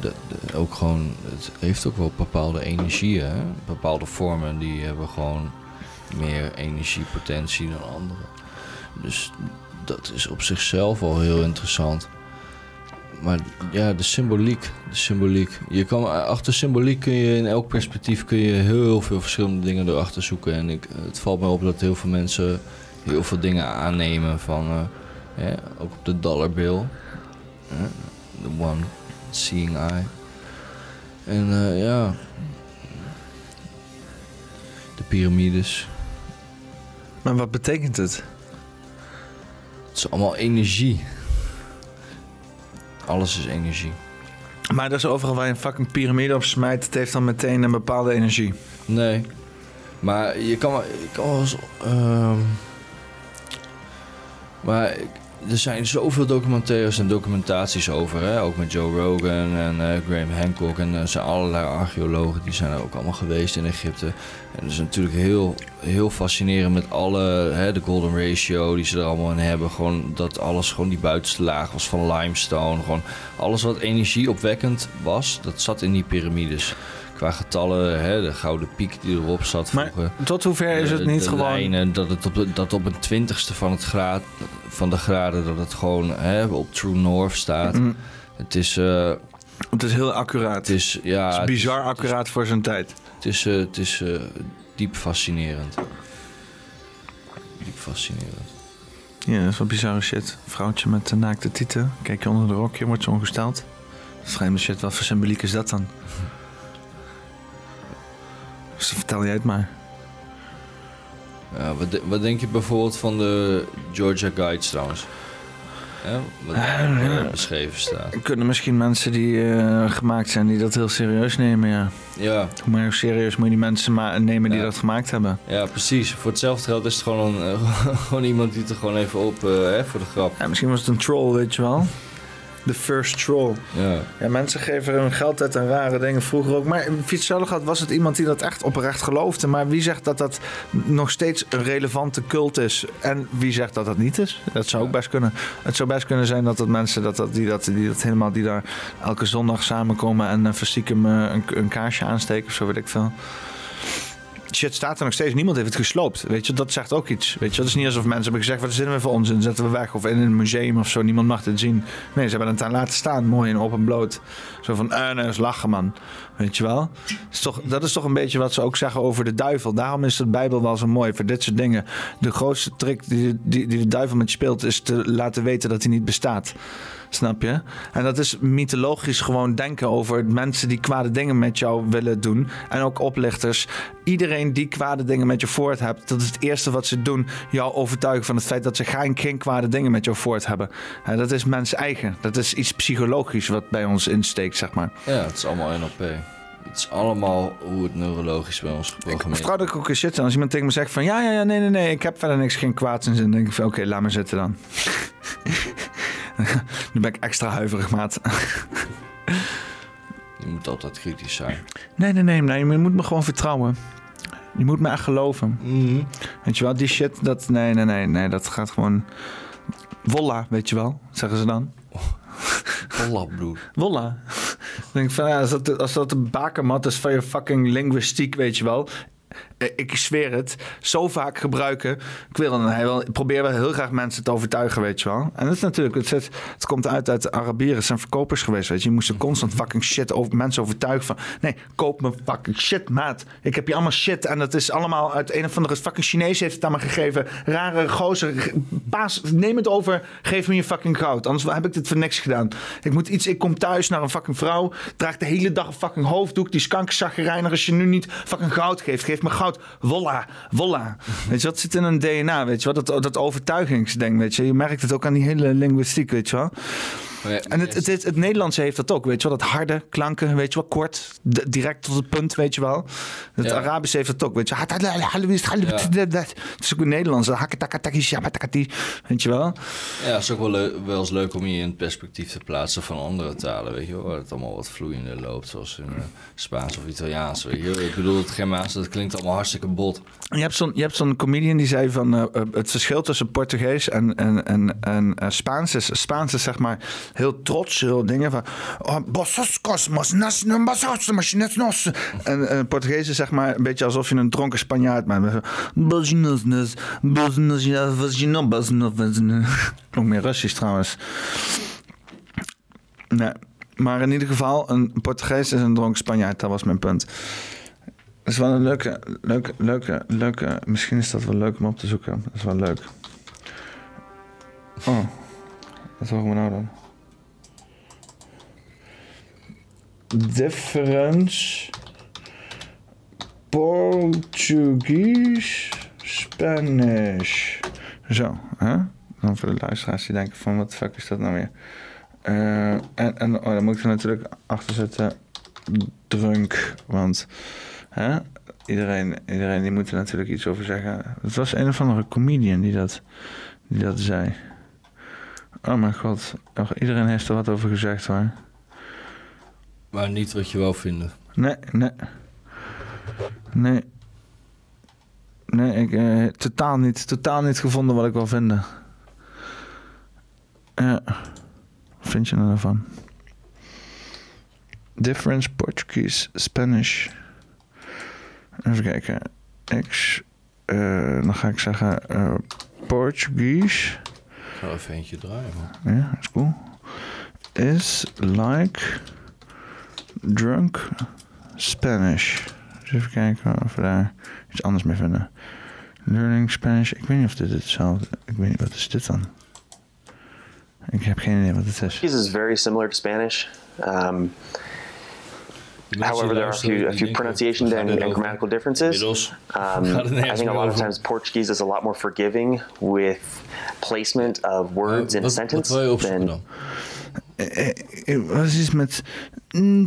De, ook gewoon, het heeft ook wel bepaalde energieën. Bepaalde vormen die hebben gewoon meer energiepotentie dan andere. Dus dat is op zichzelf al heel interessant. Maar ja, de symboliek. De symboliek. Je kan, achter symboliek kun je in elk perspectief kun je heel veel verschillende dingen erachter zoeken. En ik, het valt mij op dat heel veel mensen heel veel dingen aannemen van, eh, ook op de dollar bill. hè, The one seeing eye. En eh, ja, de piramides. Maar wat betekent het? Het is allemaal energie. Alles is energie. Maar dat is overal waar je een fucking piramide op smijt, het heeft dan meteen een bepaalde energie. Nee. Maar je kan wel... Je kan wel eens, ehm, maar ik- er zijn zoveel documentaires en documentaties over. Hè? Ook met Joe Rogan en eh, Graham Hancock. En er zijn allerlei archeologen die zijn er ook allemaal geweest in Egypte. En dat is natuurlijk heel, heel fascinerend met alle... Hè, de golden ratio die ze er allemaal in hebben. Gewoon dat alles, gewoon die buitenste laag was van limestone. Gewoon alles wat energieopwekkend was, dat zat in die piramides. Qua getallen, hè, de gouden piek die erop zat Maar vroeger. tot hoever is het De- niet de gewoon... lijnen, dat het op, de, dat op een twintigste van, het graad, van de graden, dat het gewoon hè, op True North staat. Mm. Het is... eh, het is heel accuraat. Het is, ja, Het is het bizar accuraat voor zijn tijd. Het is, eh, het is eh, diep fascinerend. Diep fascinerend. Ja, dat is wel bizarre shit. Vrouwtje met een naakte tieten. Kijk je onder de rokje, wordt zo ongesteld. Vreemde shit. Wat voor symboliek is dat dan? Dus vertel jij het maar. Ja, wat, de- wat denk je bijvoorbeeld van de Georgia Guides trouwens? Ja, wat ja. er beschreven staat. Er kunnen misschien mensen die gemaakt zijn, die dat heel serieus nemen, ja. Ja. Maar hoe serieus moet je die mensen nemen die Ja. dat gemaakt hebben? Ja, precies. Voor hetzelfde geld is het gewoon, een, [laughs] gewoon iemand die het er gewoon even op hè, voor de grap. Ja, misschien was het een troll, weet je wel. De first troll. Ja. Ja, mensen geven hun geld uit aan rare dingen vroeger ook. Maar had was het iemand die dat echt oprecht geloofde. Maar wie zegt dat dat nog steeds een relevante cult is? En wie zegt dat dat niet is? Dat zou ook best kunnen. Het zou best kunnen zijn dat dat mensen dat, dat, die, dat, die dat helemaal die daar elke zondag samenkomen en uh, stiekem uh, een, een kaarsje aansteken of zo weet ik veel. Shit staat er nog steeds. Niemand heeft het gesloopt. Weet je, dat zegt ook iets. Weet je, het is niet alsof mensen hebben gezegd: wat zitten we voor onzin? Zetten we weg. Of in een museum of zo. Niemand mag dit zien. Nee, ze hebben het daar laten staan. Mooi en open bloot. Zo van: eh, nee, lachen, man. Weet je wel? Is toch, dat is toch een beetje wat ze ook zeggen over de duivel. Daarom is de Bijbel wel zo mooi voor dit soort dingen. De grootste trick die, die, die de duivel met je speelt, is te laten weten dat hij niet bestaat. Snap je? En dat is mythologisch gewoon denken over mensen die kwade dingen met jou willen doen. En ook oplichters. Iedereen die kwade dingen met je voort hebt, dat is het eerste wat ze doen. Jou overtuigen van het feit dat ze geen, geen kwade dingen met jou voort hebben. En dat is mens eigen. Dat is iets psychologisch wat bij ons insteekt, zeg maar. Ja, het is allemaal NLP. Het is allemaal hoe het neurologisch bij ons geprogrammeerd is. Vertrouw dat ik ook eens zitten. Als iemand tegen me zegt van ja, ja, ja, nee, nee, nee, ik heb verder niks, geen kwaad in zin. Dan denk ik van oké, okay, laat me zitten dan. [laughs] nu ben ik extra huiverig, maat. Je moet altijd kritisch zijn. Nee, nee, nee, nee. Je moet me gewoon vertrouwen. Je moet me echt geloven. Mm -hmm. Weet je wel, die shit, dat... Nee, nee, nee, nee. Dat gaat gewoon... Wolla, weet je wel, zeggen ze dan. Wolla, broer. [laughs] Wolla. denk ik van, ja, als, dat, als dat de bakermat is van je fucking linguïstiek, weet je wel. Eh, Ik zweer het, zo vaak gebruiken. Ik, wil, hij wil, probeer wel heel graag mensen te overtuigen, weet je wel. En dat is natuurlijk, het, het komt uit uit de Arabieren. Zijn verkopers geweest, weet je. Je moest er constant fucking shit over mensen overtuigen van... Nee, koop me fucking shit, maat. Ik heb je allemaal shit. En dat is allemaal uit een of andere fucking Chinees heeft het aan me gegeven. Rare gozer. Paas, neem het over, geef me je fucking goud. Anders heb ik dit voor niks gedaan. Ik moet iets, ik kom thuis naar een fucking vrouw. Draagt de hele dag een fucking hoofddoek. Die skankerzaggerijner als je nu niet fucking goud geeft. Geef me goud. Voila, voila. Weet je, dat zit in een DNA, weet je wel. Dat, dat overtuigingsding, weet je. Je merkt het ook aan die hele linguïstiek, weet je wel. En het, het, het, het Nederlandse heeft dat ook, weet je wel. Dat harde klanken, weet je wel. Kort, direct tot het punt, weet je wel. Het Ja. Arabische heeft dat ook, weet je. Het is ook een Nederlands. Weet je wel. Ja, het is ook wel, wel eens leuk om je in het perspectief te plaatsen van andere talen, weet je wel. Waar het allemaal wat vloeiender loopt, zoals in eh, Spaans of Italiaans, weet je wel. Ik bedoel, het Germaans, dat klinkt allemaal hartstikke bot. Je hebt zo'n, comedian die zei van eh, het verschil tussen Portugees en, en, en, en Spaans is. Spaans is zeg maar heel trots, heel dingen van. Oh, bossos cosmos, nas, nos. En eh, Portugees is zeg maar een beetje alsof je een dronken Spanjaard bent. "Bosnos, vagino, bosnos, vagino." Klonk meer Russisch trouwens. Nee. Maar in ieder geval, een Portugees is een dronken Spanjaard. Dat was mijn punt. Dat is wel een leuke, leuke, leuke, leuke. Misschien is dat wel leuk om op te zoeken. Dat is wel leuk. Oh, wat horen we nou dan? Difference Portuguese Spanish. Zo, hè? Dan voor de luisteraars die denken van wat fuck is dat nou weer? Eh, en en oh, dan moet ik er natuurlijk achter zetten drunk, want hè? Iedereen, iedereen die moet er natuurlijk iets over zeggen. Het was een of andere comedian die dat, die dat zei. Oh mijn god, iedereen heeft er wat over gezegd hoor. Maar niet wat je wel vinden. Nee, nee. Nee. Nee, ik eh, totaal niet, totaal niet gevonden wat ik wil vinden. Ja. Wat vind je er nou van? Difference Portuguese Spanish. Even kijken. X. eh, dan ga ik zeggen eh Portuguese. Ik ga even eentje draaien, man. Ja, dat is cool. Is like drunk Spanish. Dus even kijken of we daar iets anders mee vinden. Learning Spanish. Ik weet niet of dit hetzelfde Ik weet niet, wat is dit dan? Ik heb geen idee wat het is. Portuguese is very similar to Spanish. Um, however, there are a few, a few pronunciation and, and grammatical differences. Um, I think a meer lot of times Portuguese is a lot more forgiving with placement of words in a sentence than Eh, eh, Wat is iets met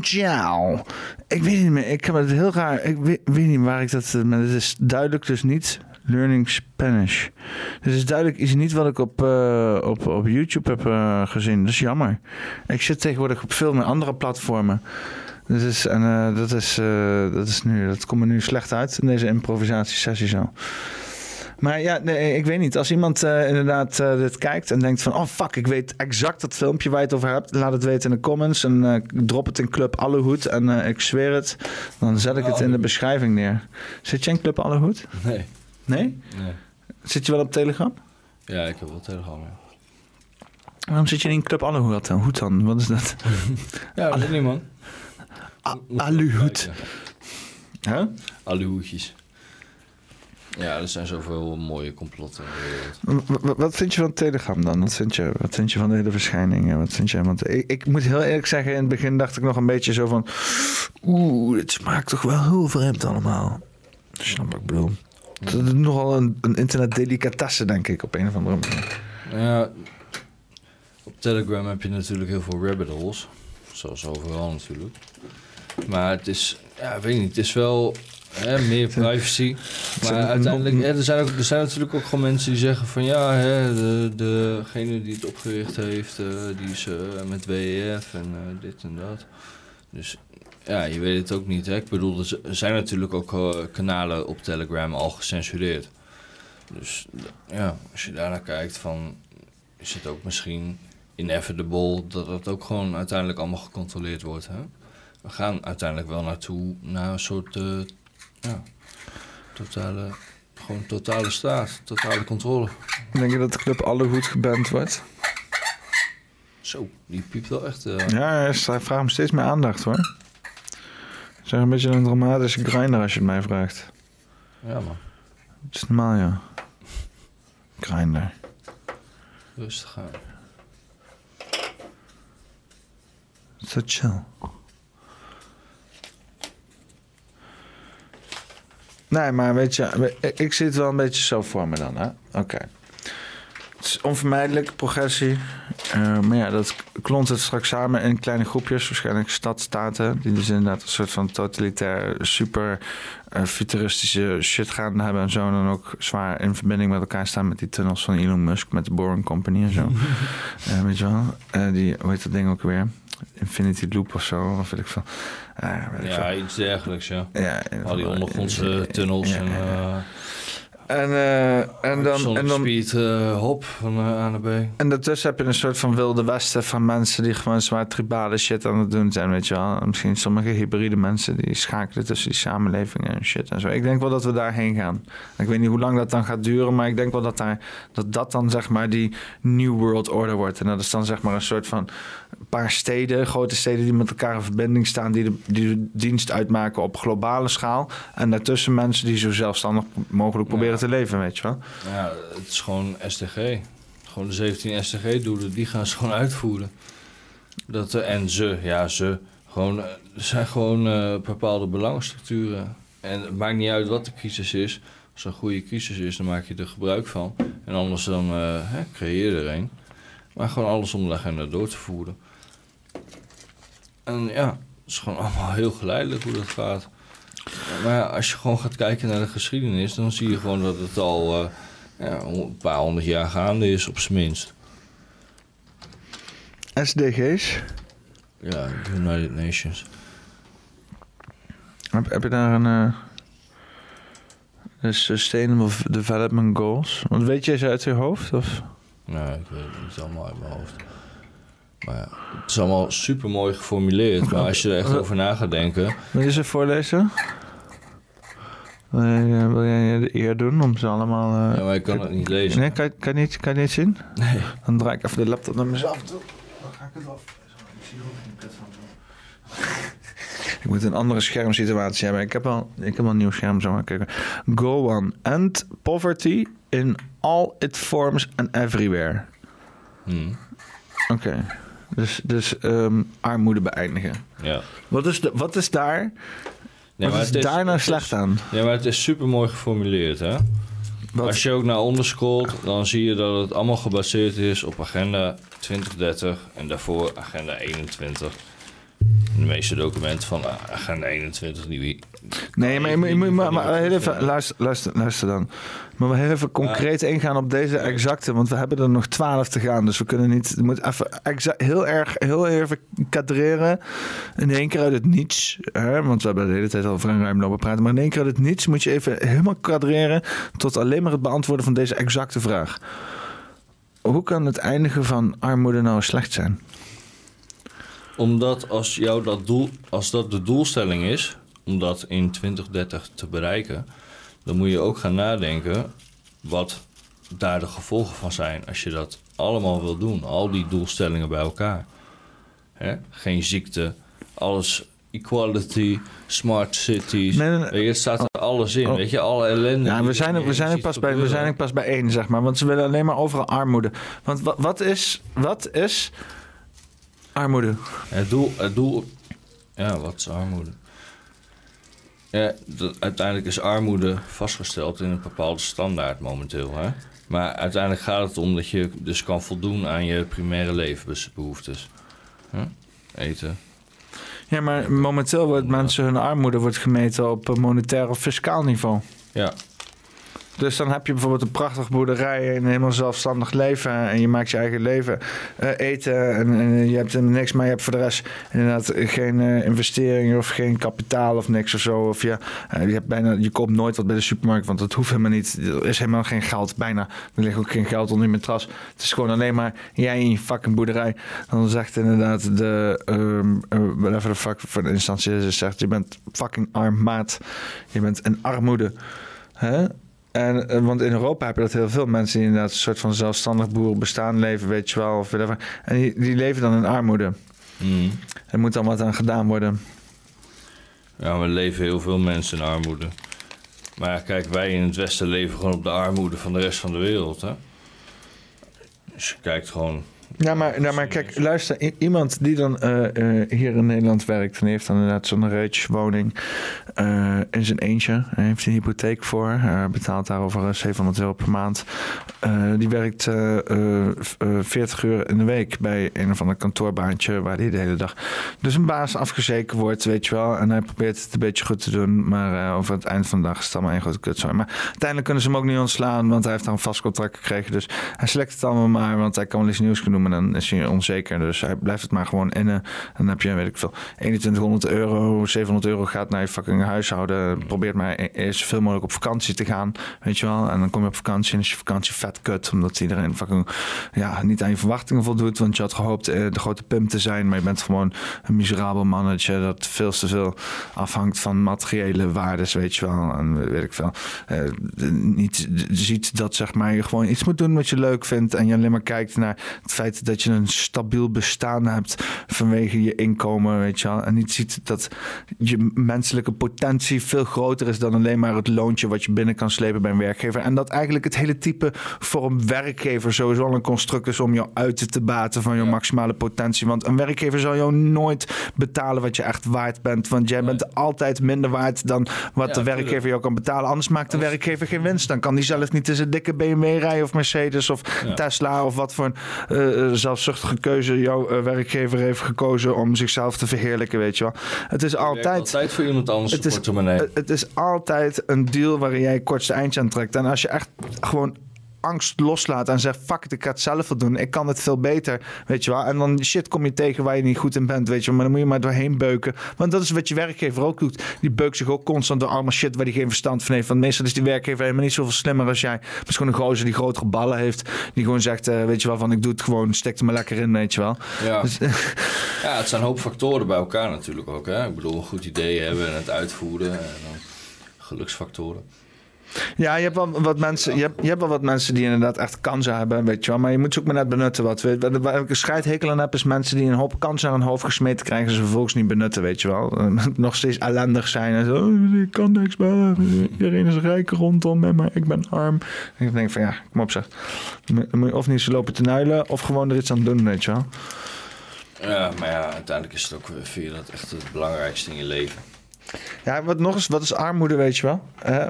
ciao? Ik weet niet meer. Ik heb het heel raar. Ik weet, niet waar ik dat. eh, Maar het is duidelijk dus niet learning Spanish. Dit is duidelijk iets niet wat ik op, eh, op, op YouTube heb eh, gezien. Dat is jammer. Ik zit tegenwoordig op veel meer andere platformen. Dus is, en dat, is, dat is nu, dat komt me nu slecht uit in deze improvisatiesessie zo. Maar ja, nee, ik weet niet. Als iemand eh, inderdaad eh, dit kijkt en denkt van... oh fuck, ik weet exact dat filmpje waar je het over hebt... laat het weten in de comments en eh, drop het in Club Allehoed. En ik zweer het, dan zet ik het in de beschrijving neer. Zit je in Club Allehoed? Nee. Nee? Nee. Zit je wel op Telegram? Ja, ik heb wel Telegram, ja. Waarom zit je in Club Allehoed dan? Hoe dan? Wat is dat? [laughs] Ja, dat weet niet, man. Allehoed. Huh? Allehoedjes. Ja, er zijn zoveel mooie complotten in de wereld. W- w- Wat vind je van Telegram dan? Wat vind je, wat vind je van de hele verschijning? Wat vind je? Want ik, ik moet heel eerlijk zeggen, in het begin dacht ik nog een beetje zo van... Oeh, dit smaakt toch wel heel vreemd allemaal. Snap ik bedoel? Het is nogal een, een internetdelicatesse, denk ik, op een of andere manier. Ja, op Telegram heb je natuurlijk heel veel rabbit holes. Zoals overal natuurlijk. Maar het is, ja, weet niet, het is wel hè, meer [laughs] privacy. Maar uiteindelijk, hè, er, zijn ook, er zijn natuurlijk ook gewoon mensen die zeggen van ja, hè, de, degene die het opgericht heeft, eh, die is eh, met WEF en eh, dit en dat. Dus ja, je weet het ook niet. Hè? Ik bedoel, er zijn natuurlijk ook kanalen op Telegram al gecensureerd. Dus ja, als je daarnaar kijkt, van, is het ook misschien inevitable dat het ook gewoon uiteindelijk allemaal gecontroleerd wordt. Hè? we gaan uiteindelijk wel naartoe naar een soort ja, totale, gewoon totale staat, totale controle. Denk je dat de club alle goed geband wordt? Zo, die piept wel echt. eh, Ja, hij vraagt me steeds meer aandacht hoor. Zeg een beetje een dramatische grinder als je het mij vraagt. Ja man, Het is normaal ja. Grinder. rustig aan. Zo chill. Nee, maar weet je, ik- zie het wel een beetje zo voor me dan, hè? Oké. Het is onvermijdelijk, progressie. Eh, maar ja, dat klont het straks samen in kleine groepjes, waarschijnlijk stadstaten, die dus inderdaad een soort van totalitair, super eh, futuristische shit gaan hebben en zo. En dan ook zwaar in verbinding met elkaar staan met die tunnels van Elon Musk, met de Boring Company en zo. [laughs] Eh, weet je wel? Die, hoe heet dat ding ook weer? Infinity Loop of zo, of weet ik veel. Eh, weet ik Ja, veel. iets dergelijks, ja. Ja, Al die ondergrondse tunnels Ja, en... eh En, eh, en dan... En dan speed eh, hop van eh, A naar B. En daartussen heb je een soort van wilde westen van mensen die gewoon zwaar tribale shit aan het doen zijn, weet je wel. Misschien sommige hybride mensen die schakelen tussen die samenlevingen en shit en zo. Ik denk wel dat we daarheen gaan. Ik weet niet hoe lang dat dan gaat duren, maar ik denk wel dat daar, dat, dat dan zeg maar die New World Order wordt. En dat is dan zeg maar een soort van paar steden, grote steden die met elkaar in verbinding staan, die de, die de dienst uitmaken op globale schaal. En daartussen mensen die zo zelfstandig mogelijk proberen te leven, weet je wel. Ja, het is gewoon STG. Gewoon de 17 STG-doelen, die gaan ze gewoon uitvoeren. Dat, eh, en ze, ja, ze. Gewoon, eh, er zijn gewoon eh, bepaalde belangenstructuren. En het maakt niet uit wat de crisis is. Als er een goede crisis is, dan maak je er gebruik van. En anders dan hè, creëer je er een. Maar gewoon alles om de agenda door te voeren. En ja, het is gewoon allemaal [laughs] heel geleidelijk hoe dat gaat. Maar ja, als je gewoon gaat kijken naar de geschiedenis, dan zie je gewoon dat het al eh, ja, een paar honderd jaar gaande is, op zijn minst. SDG's. Ja, United Nations. Heb, heb je daar een. eh, de Sustainable Development Goals? Want weet je ze uit je hoofd? Of? Nee, ik weet het niet allemaal uit mijn hoofd. Maar ja, het is allemaal super mooi geformuleerd. Maar als je er echt [laughs] over na gaat denken. Wil je ze voorlezen? Wil jij, wil jij de eer doen om ze allemaal. eh, Ja, maar ik kan het niet lezen. Nee, kan, kan, je niet, kan je niet zien? Nee. Dan draai ik even de laptop naar mezelf toe. Dan ga ik het af. Ik zie er ook geen pret van. [laughs] Ik moet een andere schermsituatie hebben. Ik heb al, ik heb al een nieuw scherm. Zo maar kijken. Go on. End poverty in all its forms and everywhere. Hmm. Oké. Dus, dus ehm, armoede beëindigen. Ja. Wat is, de, wat is daar? Nee, wat maar is, het daar nou slecht aan? Ja, maar het is super mooi geformuleerd, hè? Als je ook naar onder scrolt, dan zie je dat het allemaal gebaseerd is op agenda 2030 en daarvoor agenda 21. De meeste documenten van agenda 21 die Nee, maar moet maar, maar heel even, luister, luister, luister dan. Maar we even concreet ingaan op deze exacte, want we hebben er nog twaalf te gaan. Dus we kunnen niet, je moet even exact, heel erg, heel even kadreren. In één keer uit het niets, hè, want we hebben de hele tijd al vrij ruim lopen praten. Maar in één keer uit het niets moet je even helemaal kadreren tot alleen maar het beantwoorden van deze exacte vraag. Hoe kan het eindigen van armoede nou slecht zijn? Omdat als, jou dat, doel, als dat de doelstelling is, om dat in 2030 te bereiken, dan moet je ook gaan nadenken wat daar de gevolgen van zijn als je dat allemaal wil doen. Al die doelstellingen bij elkaar. Hè? Geen ziekte, alles equality, smart cities. Nee, nee, nee. Je, het staat er alles in. Oh. Weet je, alle ellende. Ja, we zijn, er, we, zijn er pas bij, we zijn er pas bij één, zeg maar. Want ze willen alleen maar overal armoede. Want wat, wat, is, wat is armoede? Het doel, het doel... Ja, wat is armoede? Ja, dat, uiteindelijk is armoede vastgesteld in een bepaalde standaard momenteel. Hè? Maar uiteindelijk gaat het om dat je dus kan voldoen aan je primaire levensbehoeftes. Huh? Eten. Ja, maar momenteel wordt mensen hun armoede wordt gemeten op monetair of fiscaal niveau. Ja. Dus dan heb je bijvoorbeeld een prachtige boerderij en een helemaal zelfstandig leven. En je maakt je eigen leven eh, eten. En, en je hebt niks, maar je hebt voor de rest inderdaad geen eh, investeringen of geen kapitaal of niks of zo. Of je, eh, je, hebt bijna, je koopt nooit wat bij de supermarkt, want dat hoeft helemaal niet. Er is helemaal geen geld, bijna. Er ligt ook geen geld onder je matras. Het is gewoon alleen maar jij in je fucking boerderij. Dan zegt inderdaad de, eh, whatever the fuck voor de instantie is, zegt je bent fucking arm maat. Je bent in armoede. Hè? En, eh, want in Europa heb je dat heel veel mensen die inderdaad een soort van zelfstandig boerenbestaan leven, weet je wel, of whatever. En die, die leven dan in armoede. Mm. Er moet dan wat aan gedaan worden. Ja, we leven heel veel mensen in armoede. Maar ja, kijk, wij in het Westen leven gewoon op de armoede van de rest van de wereld. Hè? Dus je kijkt gewoon. Ja, maar, kijk, luister. iemand die dan eh, eh, hier in Nederland werkt en heeft dan inderdaad zo'n reetswoning eh in zijn eentje. Hij heeft een hypotheek voor, betaalt daarover eh, 700 euro per maand. Die werkt eh, eh, v- eh, 40 uur in de week bij een of ander kantoorbaantje waar hij de hele dag dus een baas afgezeken wordt, weet je wel. En hij probeert het een beetje goed te doen, maar over het eind van de dag is het allemaal één grote kutzooi. Maar uiteindelijk kunnen ze hem ook niet ontslaan, want hij heeft dan een vast contract gekregen. Dus hij select het allemaal maar, want hij kan wel eens nieuws gaan en dan is hij onzeker. Dus hij blijft het maar gewoon innen. En dan heb je, weet ik veel, 2100 euro, 700 euro gaat naar je fucking huishouden. Probeert maar e- eerst zoveel mogelijk op vakantie te gaan, weet je wel. En dan kom je op vakantie en is je vakantie vet kut, omdat iedereen fucking, ja, niet aan je verwachtingen voldoet. Want je had gehoopt eh, de grote pimp te zijn, maar je bent gewoon een miserabel mannetje dat veel te veel afhangt van materiële waardes, weet je wel. En weet ik veel. Eh, niet ziet dat zeg maar je gewoon iets moet doen wat je leuk vindt en je alleen maar kijkt naar het feit dat je een stabiel bestaan hebt vanwege je inkomen, weet je wel. En niet ziet dat je menselijke potentie veel groter is dan alleen maar het loontje wat je binnen kan slepen bij een werkgever. En dat eigenlijk het hele type voor een werkgever sowieso al een construct is om jou uit te baten van je maximale potentie. Want een werkgever zal jou nooit betalen wat je echt waard bent. Want jij bent altijd minder waard dan wat Ja, de werkgever tuurlijk. jou kan betalen. Anders maakt de werkgever geen winst. Dan kan die zelf niet eens een dikke BMW rijden of Mercedes of Ja. Tesla of wat voor een eh, zelfzuchtige keuze jouw eh, werkgever heeft gekozen om zichzelf te verheerlijken, weet je wel. Het is altijd... altijd voor iemand anders Het is, het- het is altijd een deal waarin jij het kortste eindje aan trekt. En als je echt gewoon angst loslaat en zegt: fuck it, ik ga het zelf wel doen. Ik kan het veel beter, weet je wel. En dan shit kom je tegen waar je niet goed in bent, weet je wel. Maar dan moet je maar doorheen beuken. Want dat is wat je werkgever ook doet. Die beukt zich ook constant door allemaal shit waar hij geen verstand van heeft. Want meestal is die werkgever helemaal niet zoveel slimmer als jij. Maar het is gewoon een gozer die grotere ballen heeft. Die gewoon zegt: eh, weet je wel, van ik doe het gewoon, stek er maar lekker in, weet je wel. Ja. Dus, [laughs] ja, het zijn een hoop factoren bij elkaar natuurlijk ook. Hè? Ik bedoel, een goed idee hebben en het uitvoeren. En dan geluksfactoren. Ja, je hebt wel wat mensen, je hebt, je hebt wel wat mensen die inderdaad echt kansen hebben, weet je wel. Maar je moet ze ook maar net benutten. Wat, we- waar, waar ik een scheidhekel aan heb, is mensen die een hoop kansen aan hun hoofd gesmeten krijgen, en ze vervolgens niet benutten, weet je wel. Eh, [laughs] Nog steeds ellendig zijn en zo. "Oh, Ik kan niks meer. Iedereen is rijk rondom me, maar ik ben arm. En ik denk van ja, kom op zeg. Dan moet- je of niet zo lopen te nuilen, of gewoon er iets aan doen, weet je wel. Ja, maar ja, uiteindelijk is het ook, weer- vind je dat echt het belangrijkste in je leven. Ja, wat nog eens, wat is armoede, weet je wel?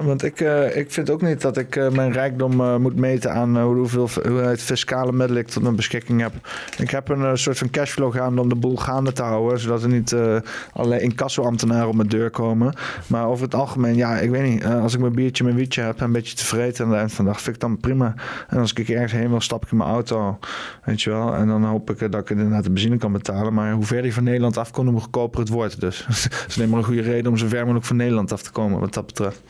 Want ik, eh, ik vind ook niet dat ik eh, mijn rijkdom eh, moet meten aan hoeveel hoeveelheid fiscale middelen ik tot mijn beschikking heb. Ik heb een soort van cashflow gaande om de boel gaande te houden, zodat er niet eh allerlei incassoambtenaren op mijn deur komen. Maar over het algemeen, ja, ik weet niet. als ik mijn biertje, mijn wietje heb en een beetje tevreden aan het eind van de dag, vind ik dan prima. En als ik ergens heen wil, stap ik in mijn auto, weet je wel. En dan hoop ik dat ik inderdaad de benzine kan betalen. Maar hoe ver die van Nederland afkomt, hoe goedkoper het wordt. Dus [laughs] het is alleen maar een goede reden om zo ver mogelijk van Nederland af te komen, wat dat betreft.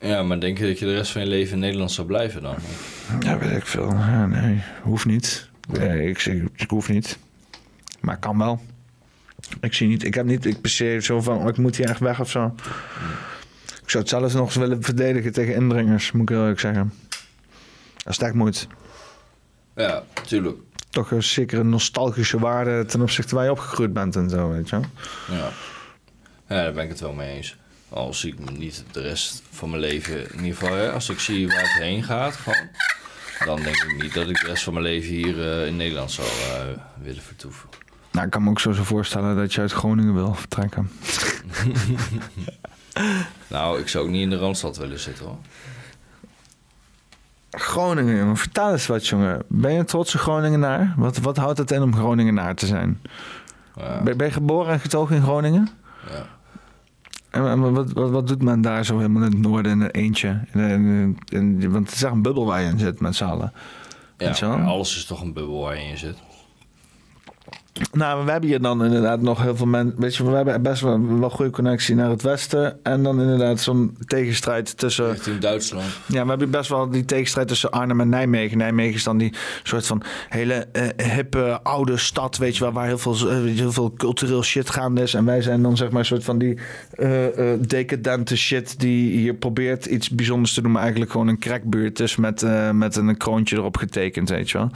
Ja, maar denk je dat je de rest van je leven in Nederland zou blijven dan? Ja, weet ik veel. Ja, nee, hoeft niet. Nee, ik, zeg, ik hoef niet. Maar kan wel. Ik zie niet, ik heb niet, ik per zo van, oh, ik moet hier echt weg of zo. Ik zou het zelfs nog eens willen verdedigen tegen indringers, moet ik heel eerlijk zeggen. Als het echt moet. Ja, tuurlijk. Toch een zekere nostalgische waarde ten opzichte waar je opgegroeid bent en zo, weet je wel. Ja. Ja, daar ben ik het wel mee eens. Al zie ik me niet de rest van mijn leven, in ieder geval, hè, als ik zie waar het heen gaat, gewoon, dan denk ik niet dat ik de rest van mijn leven hier eh, in Nederland zou eh, willen vertoeven. Nou, ik kan me ook zo zo voorstellen dat je uit Groningen wil vertrekken. [laughs] Nou, ik zou ook niet in de Randstad willen zitten hoor. Groningen, jongen. Vertel eens wat, jongen. Ben je een trotse Groningenaar? Wat, wat houdt het in om Groningenaar te zijn? Ja. Ben, ben je geboren en getogen in Groningen? Ja. En, wat, wat, wat doet men daar zo helemaal in het noorden in een eentje? In, in- in- want het is echt een bubbel waar je in zit met z'n allen. Ja, alles is toch een bubbel waar je in zit. Nou, we hebben hier dan inderdaad nog heel veel mensen. Weet je, we hebben best wel, wel goede connectie naar het westen. En dan inderdaad zo'n tegenstrijd tussen. Richting Duitsland. Ja, we hebben best wel die tegenstrijd tussen Arnhem en Nijmegen. Nijmegen is dan die soort van hele eh, hippe oude stad, weet je wel, waar heel veel, eh, heel veel cultureel shit gaande is. En wij zijn dan zeg maar een soort van die eh, decadente shit die hier probeert iets bijzonders te doen, maar eigenlijk gewoon een crackbuurt is met, met een kroontje erop getekend, weet je wel.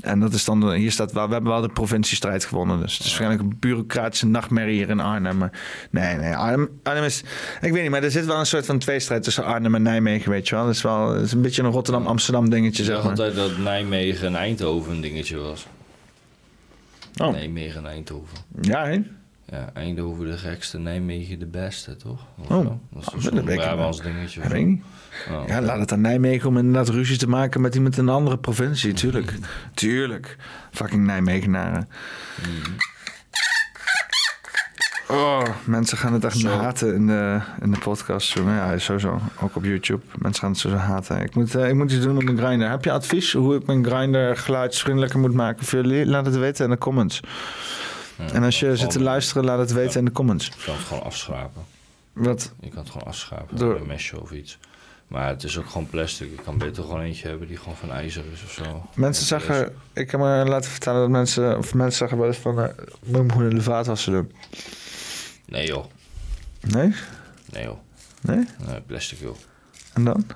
En dat is dan, hier staat wel, we hebben wel de provinciestrijd gewonnen. Dus het is waarschijnlijk een bureaucratische nachtmerrie hier in Arnhem. Maar nee, nee, Arnhem, Arnhem is, ik weet niet, maar er zit wel een soort van tweestrijd tussen Arnhem en Nijmegen, weet je wel. Het is wel, het is een beetje een Rotterdam-Amsterdam dingetje, Ik zeg dacht maar. altijd dat Nijmegen en Eindhoven een dingetje was. Oh. Nijmegen en Eindhoven. Ja? Ja, Eindhoven de gekste, Nijmegen de beste, toch? Of Oh, dat is weet ik Brabants dingetje. Weet niet. Oh, Ja, laat het aan Nijmegen om inderdaad ruzie te maken met iemand in een andere provincie. Tuurlijk. Tuurlijk. Fucking Nijmegenaren. Oh, mensen gaan het echt Zo. haten in de, in de podcast. Zo, Ja, sowieso. Ook op YouTube. Mensen gaan het sowieso haten. Ik moet, eh, ik moet iets doen met mijn grinder. Heb je advies hoe ik mijn grinder geluidsvriendelijker moet maken voor jullie? Laat het weten in de comments. En als je zit te luisteren, laat het weten in de comments. Je kan het gewoon afschrapen. Wat? Je kan het gewoon afschrapen Door- een mesje of iets. Maar het is ook gewoon plastic. Ik kan beter gewoon eentje hebben die gewoon van ijzer is of zo. Mensen zeggen, ik heb me laten vertellen dat mensen, of mensen zeggen wel eens van, eh, moet je hem gewoon in de vaatwasser doen. Nee joh. Nee? Nee joh. Nee? Nee, plastic joh. En dan?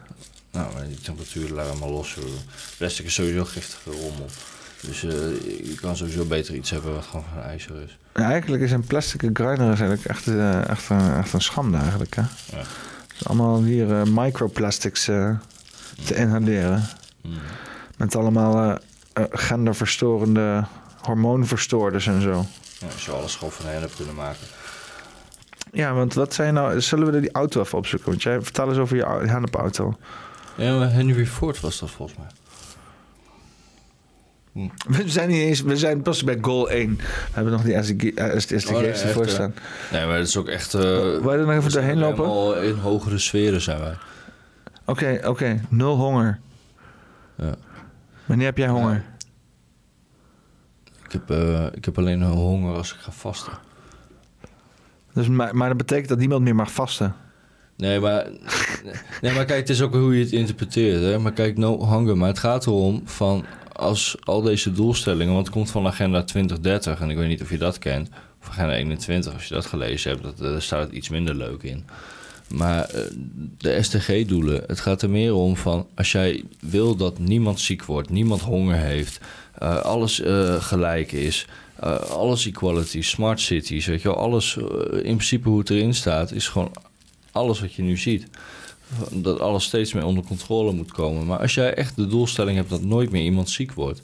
Nou, maar die temperatuur laat helemaal los. joh. Plastic is sowieso giftige rommel. Dus eh, je kan sowieso beter iets hebben wat gewoon van ijzer is. Ja, eigenlijk is een plastic grinder is eigenlijk echt, eh, echt, een, echt een schande eigenlijk. Hè? Ja. Is allemaal hier eh, microplastics te inhaleren. Mm. Met allemaal genderverstorende hormoonverstoorders en zo. Ja, als je alles gewoon van hennep kunnen maken. Ja, want wat zijn nou... Zullen we die auto even opzoeken? Want jij vertel eens over je au- hennepauto. Ja, maar Henry Ford was dat volgens mij. We zijn niet eens... We zijn pas bij goal 1. We hebben nog die SDG, eh, SDG's Oh, nee, ervoor staan. Nee, maar het is ook echt... eh Wil je er nog even doorheen lopen? helemaal in hogere sferen zijn wij. Oké, oké. Nul honger. Ja. Wanneer heb jij honger? Ik heb, eh, ik heb alleen honger als ik ga vasten. Dus, maar, maar dat betekent dat niemand meer mag vasten. Nee, maar, nee, maar kijk, het is ook hoe je het interpreteert. Hè? Maar kijk, no hunger. Maar het gaat erom van als al deze doelstellingen... want het komt van Agenda 2030 en ik weet niet of je dat kent... of Agenda 21, als je dat gelezen hebt... Dat, eh, daar staat het iets minder leuk in. Maar eh, de SDG-doelen, het gaat er meer om van... als jij wil dat niemand ziek wordt, niemand honger heeft... eh, alles gelijk is... alles equality, smart cities, weet je wel, alles in principe hoe het erin staat, is gewoon alles wat je nu ziet. Dat alles steeds meer onder controle moet komen. Maar als jij echt de doelstelling hebt dat nooit meer iemand ziek wordt,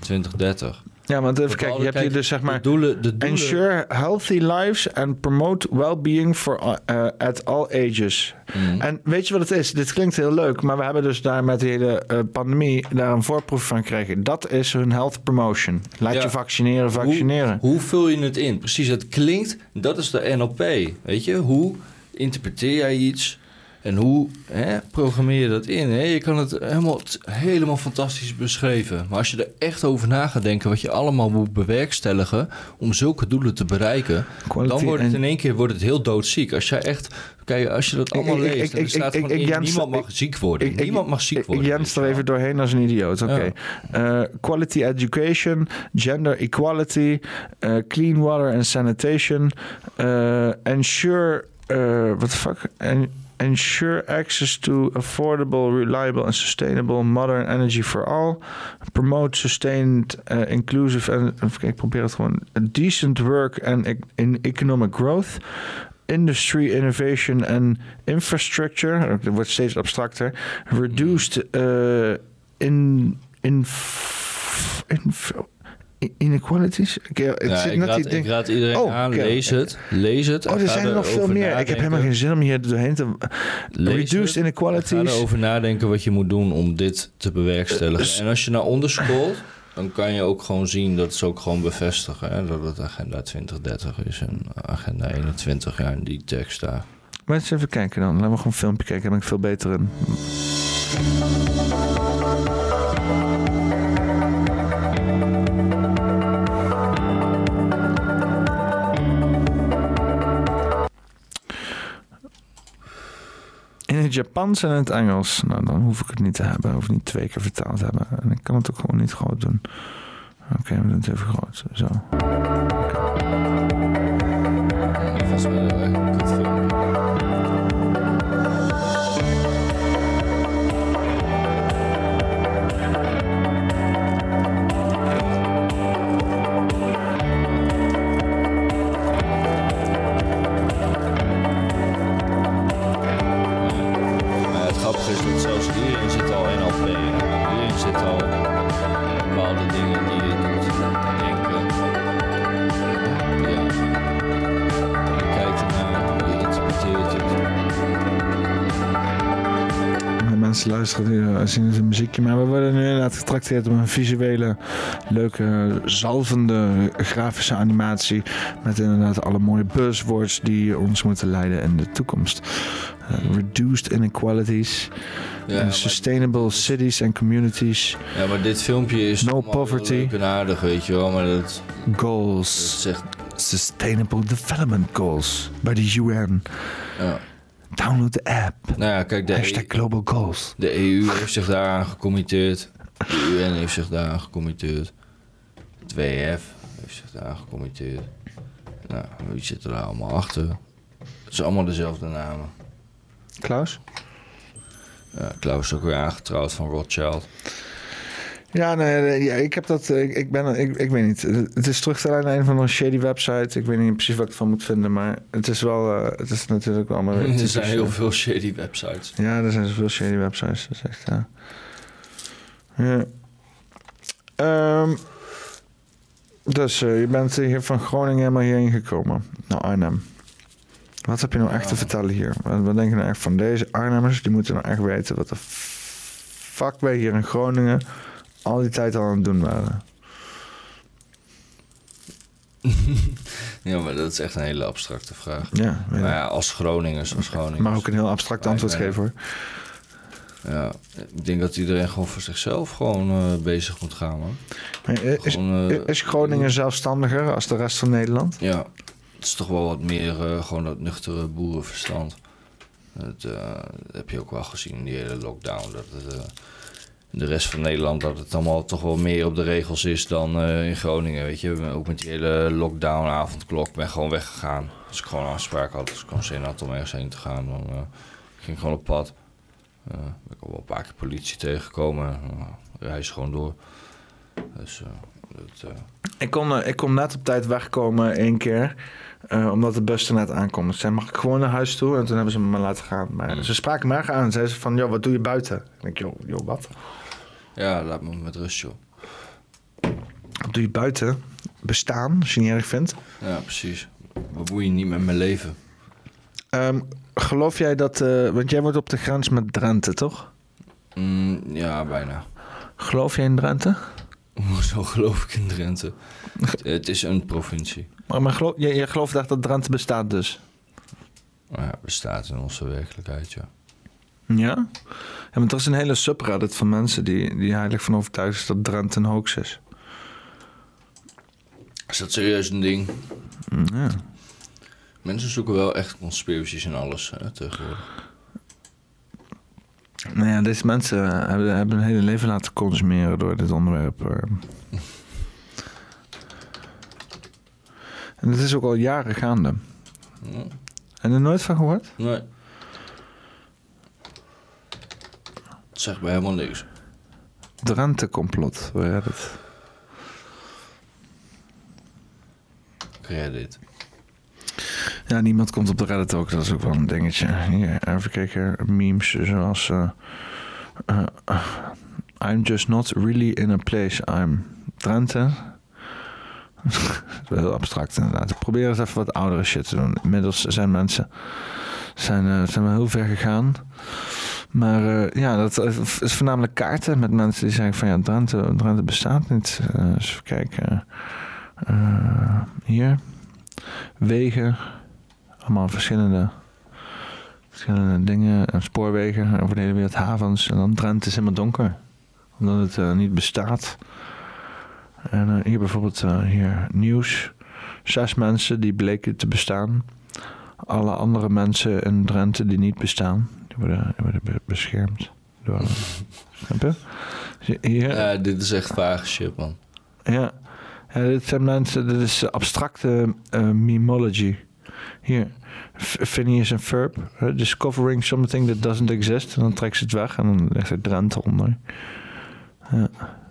2030. Ja, want even kijken, je hebt hier dus zeg maar... De doelen, de doelen, Ensure healthy lives and promote well-being for uh, at all ages. Mhm. En weet je wat het is? Dit klinkt heel leuk, maar we hebben dus daar met de hele eh, pandemie daar een voorproef van gekregen. Dat is hun health promotion. Laat Ja. je vaccineren, vaccineren. Hoe, hoe vul je het in? Precies, het klinkt, dat is de NLP. Weet je, hoe interpreteer jij iets en hoe hè, programmeer je dat in? Hè? Je kan het helemaal, helemaal fantastisch beschreven. Maar als je er echt over na gaat denken wat je allemaal moet bewerkstelligen om zulke doelen te bereiken, Quality dan wordt het in één keer wordt het heel doodziek. Als jij echt, kijk, als je dat allemaal ik- leest, ik- er ik- staat in, Jens- niemand mag ziek worden. Niemand mag ziek worden. Ik jens er even doorheen als een idioot. Oké. Eh, quality education, gender equality, eh, clean water and sanitation, eh, ensure, what the fuck? En, ensure access to affordable, reliable and sustainable modern energy for all. Promote sustained, eh, inclusive kijken, ik probeer het gewoon. Decent work and e- in economic growth industry innovation en infrastructure, dat wordt steeds abstracter, reduced uh, in, in, inequalities. Ik, het Ja, zit ik, net raad, ik iedereen Oh, aan, lees het, lees het. Oh, en er zijn er nog veel meer. Ik heb helemaal geen zin om hier doorheen te... Lees Reduced het. inequalities. Ga erover nadenken wat je moet doen om dit te bewerkstellen. dus- en als je naar onder scrolt, dan kan je ook gewoon zien dat ze ook gewoon bevestigen hè, dat het agenda 2030 is en agenda 21 ja, in die tekst daar. Maar eens even kijken dan. Laten we gewoon een filmpje kijken. Daar ben ik veel beter in. In het Japans en het Engels. Nou, dan hoef ik het niet te hebben. Hoef ik niet twee keer vertaald te hebben. En ik kan het ook gewoon niet groot doen. Oké, we doen het even groot. Zo. Nu, eh, zien het een muziekje. Maar we worden nu inderdaad getrakteerd op een visuele, leuke, zalvende grafische animatie. Met inderdaad alle mooie buzzwords die ons moeten leiden in de toekomst. Eh, reduced inequalities. Ja, eh, maar- sustainable cities and communities. Ja, maar dit filmpje is No poverty. leuk en aardig, weet je wel. Maar dat, Goals. zegt... Sustainable Development Goals. Bij de UN. Ja. Download de app. Nou ja, kijk, de, Hashtag Global Goals. de EU heeft zich daaraan gecommitteerd. De UN heeft zich daaraan gecommitteerd. Het WF heeft zich daaraan gecommitteerd. Nou, wie zit er daar allemaal achter? Het is allemaal dezelfde namen. Klaus? Ja, Klaus is ook weer aangetrouwd van Rothschild. Ja, nee, ja, ik heb dat. Ik, ik ben. Ik, ik weet niet. Het is terug te leiden naar een van een shady website. Ik weet niet precies wat ik ervan moet vinden, maar het is wel. eh, het is natuurlijk wel. Maar het [laughs] er is zijn heel eh, veel shady websites. Ja, er zijn zoveel shady websites. Dat is echt. ja. Ja. Ehm, dus eh, je bent hier van Groningen helemaal hierheen gekomen. Naar Arnhem. Wat heb je nou echt te vertellen hier? Wat, wat denk je nou echt van deze Arnhemmers? Die moeten nou echt weten wat de fuck wij hier in Groningen al die tijd al aan het doen waren. [laughs] Ja, maar dat is echt een hele abstracte vraag. Ja, maar ja, als Groningers, als Groningers. Maar ook een heel abstract antwoord geven hoor. Ja, ik denk dat iedereen gewoon voor zichzelf gewoon eh, bezig moet gaan, man. Maar Is, Gewoon, eh, is Groningen zelfstandiger als de rest van Nederland? Ja, het is toch wel wat meer eh, gewoon dat nuchtere boerenverstand. Dat, eh, heb je ook wel gezien in die hele lockdown. Dat het, eh, de rest van Nederland dat het allemaal toch wel meer op de regels is dan eh, in Groningen. Weet je, ook met die hele lockdown, avondklok, ben gewoon weggegaan. Als ik gewoon afspraak had, als ik gewoon zin had om ergens heen te gaan, dan eh, ging ik gewoon op pad. Eh ben ik al wel een paar keer politie tegengekomen. Uh, reis gewoon door. Dus dat, Ik kon, ik kon net op tijd wegkomen één keer. Eh, omdat de bus er net aankwam. Ik zei, mag ik gewoon naar huis toe? En toen hebben ze me laten gaan. Maar ze spraken me erg aan. Zeiden ze van, joh, wat doe je buiten? Ik denk, joh, joh, wat? ja, laat me met rust, joh. Wat doe je buiten? Bestaan, als je niet erg vindt. Ja, precies. Bemoei je niet met mijn leven. Ehm, geloof jij dat... eh, want jij wordt op de grens met Drenthe, toch? Mm, ja, bijna. Geloof jij in Drenthe? Hoezo geloof ik in Drenthe? het, is een provincie. Maar, maar geloof, jij gelooft echt dat Drenthe bestaat dus? Maar ja, bestaat in onze werkelijkheid, ja. Ja? ja want er is een hele subreddit van mensen die, die heilig van overtuigd is dat Drenthe een hoax is. Is dat serieus een ding? Ja. Mensen zoeken wel echt conspiracies en alles hè, tegenwoordig. Nou ja, deze mensen hebben, hebben hun hele leven laten consumeren door dit onderwerp. eh. En het is ook al jaren gaande. Ja. En er nooit van gehoord? Nee. Het zegt mij helemaal niks. Drenthe-complot, waar het? Reddit. Ja, niemand komt op de Reddit ook. Dat is ook wel een dingetje. Hier, even kijken. Memes zoals... eh, eh, eh, I'm just not really in a place. I'm Drenthe. [laughs] heel abstract inderdaad. Probeer eens even wat oudere shit te doen. Inmiddels zijn mensen zijn, zijn wel heel ver gegaan. Maar ja, dat is voornamelijk kaarten met mensen die zeggen van ja, Drenthe, Drenthe bestaat niet. Eens even kijken. Hier. Wegen. Allemaal verschillende, verschillende dingen. En spoorwegen over de hele wereld. Havens. En dan Drenthe is helemaal donker. Omdat het eh, niet bestaat. En eh, hier bijvoorbeeld eh, hier nieuws. Zes mensen die bleken te bestaan. Alle andere mensen in Drenthe die niet bestaan. Die worden, die worden be- beschermd. Door, [laughs] snap je? Hier, Ja, dit is echt vage shit, man. ja. ja, dit zijn mensen, dit is abstracte eh, memology. Hier, Phineas en Ferb, eh, discovering something that doesn't exist. En dan trekt ze het weg en dan legt er Drenthe onder. Ja.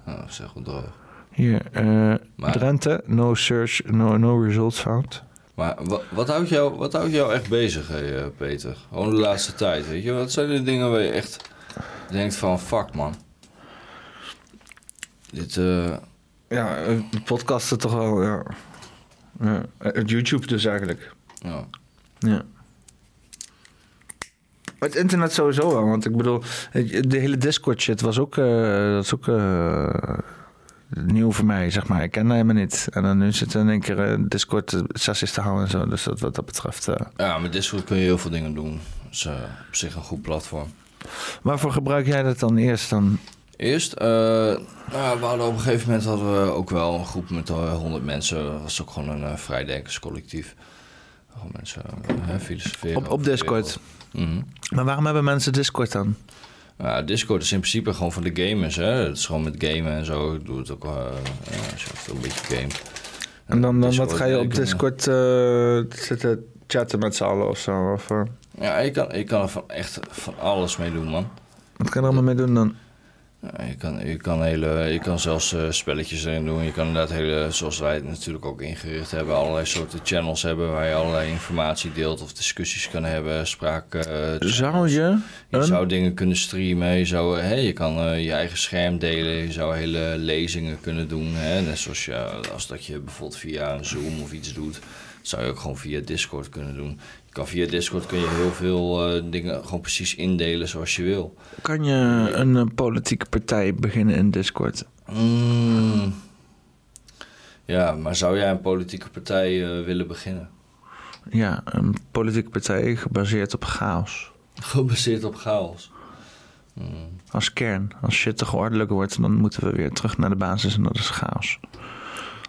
Oh, zeg wel droog. Hier, eh, Maar- Drenthe, no search, no, no results found. Maar wat, wat, houdt jou, wat houdt jou echt bezig, hè, eh, Peter? Gewoon de laatste tijd, weet je? Wat zijn de dingen waar je echt denkt van, fuck, man. Dit, eh... Ja, podcasten toch wel, ja. ja. Het YouTube dus eigenlijk. Ja. Ja. Maar Het internet sowieso wel, want ik bedoel, de hele Discord shit was ook, dat is ook eh, nieuw voor mij, zeg maar. Ik ken dat helemaal niet. En dan nu zit er in één keer eh, Discord sessies te houden en zo. Dus dat, wat dat betreft. ja, met Discord kun je heel veel dingen doen. Dat is op zich een goed platform. Waarvoor gebruik jij dat dan eerst dan? Eerst, nou, we hadden op een gegeven moment hadden we ook wel een groep met eh, 100 mensen. Dat was ook gewoon een uh, vrijdenkerscollectief. Gewoon mensen uh, filosoferen. Op, op Discord? Mhm. Maar waarom hebben mensen Discord dan? Ja, Discord is in principe gewoon voor de gamers. Hè? Het is gewoon met gamen en zo. Ik doe het ook uh, als je een beetje game. En dan, dan wat ga je op ik Discord eh, zitten chatten met z'n allen of zo? Of, eh, Ja, je kan, je kan er van echt van alles mee doen, man. wat kan je er allemaal mee doen dan? Je, kan, je, kan hele, je kan zelfs eh, spelletjes erin doen. Je kan inderdaad hele, zoals wij het natuurlijk ook ingericht hebben, allerlei soorten channels hebben waar je allerlei informatie deelt of discussies kan hebben, spraak. eh, Zou je? Je een- zou dingen kunnen streamen, je, zou, hè, je kan eh, je eigen scherm delen, je zou hele lezingen kunnen doen. Hè, net zoals je, als dat je bijvoorbeeld via een Zoom of iets doet, zou je ook gewoon via Discord kunnen doen. Kan via Discord kun je heel veel eh, dingen gewoon precies indelen zoals je wil. Kan je een eh, politieke partij beginnen in Discord? Mm. Ja, maar zou jij een politieke partij eh, willen beginnen? Ja, een politieke partij gebaseerd op chaos. Gebaseerd op chaos. Als kern. Als shit te geordelijk wordt, dan moeten we weer terug naar de basis en dat is chaos.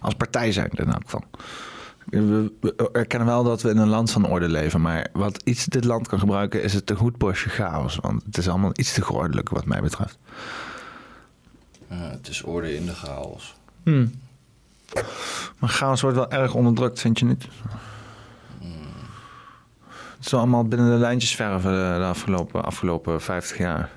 Als partij zijn in elk geval. We we erkennen wel dat we in een land van orde leven, maar wat iets dit land kan gebruiken is het te goed bosje chaos. Want het is allemaal iets te geordelijk wat mij betreft. Het is orde in de chaos. Hmm. Maar chaos wordt wel erg onderdrukt, vind je niet? Het is allemaal binnen de lijntjes verven de, de afgelopen, afgelopen 50 jaar.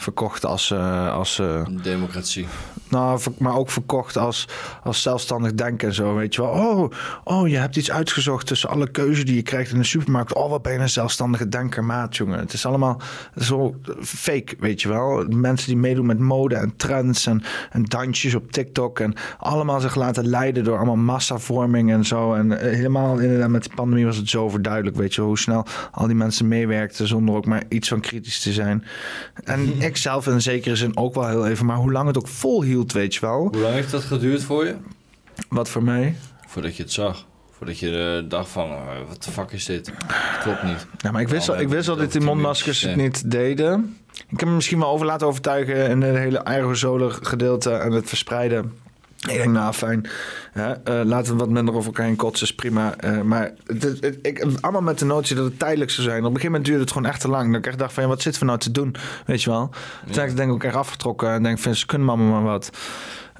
Verkocht als, eh, als eh, Democratie. nou, maar ook verkocht als, als zelfstandig denken en zo, weet je wel. Oh, oh, je hebt iets uitgezocht tussen alle keuzes die je krijgt in de supermarkt. Oh, wat ben je een zelfstandige denker, maat, jongen. Het is allemaal zo fake, weet je wel. Mensen die meedoen met mode en trends en, en dansjes op TikTok... en allemaal zich laten leiden door allemaal massavorming en zo. En eh, helemaal inderdaad met de pandemie was het zo overduidelijk, weet je wel, hoe snel al die mensen meewerkten... zonder ook maar iets van kritisch te zijn. En [laughs] ik zelf in zekere zin ook wel heel even, maar hoe lang het ook volhield, weet je wel. Hoe lang heeft dat geduurd voor je? Wat voor mij? Voordat je het zag. Voordat je uh, dacht van, uh, wat de fuck is dit? Klopt niet. Ja, maar ik wist, al, ik wist al dat die mondmaskers het niet deden. Ik heb me misschien wel over laten overtuigen in het hele aerosolen gedeelte en het verspreiden. Ik denk, nou fijn, hè, uh, laten we wat minder over elkaar heen kotsen, is prima. Uh, maar het, het, het, ik, allemaal met de notie dat het tijdelijk zou zijn. Op een gegeven moment duurde het gewoon echt te lang. Dat ik echt dacht van, ja, wat zitten we nou te doen? Weet je wel? Toen ja. heb ik denk ik ook echt afgetrokken en denk van, ze kunnen mama maar wat.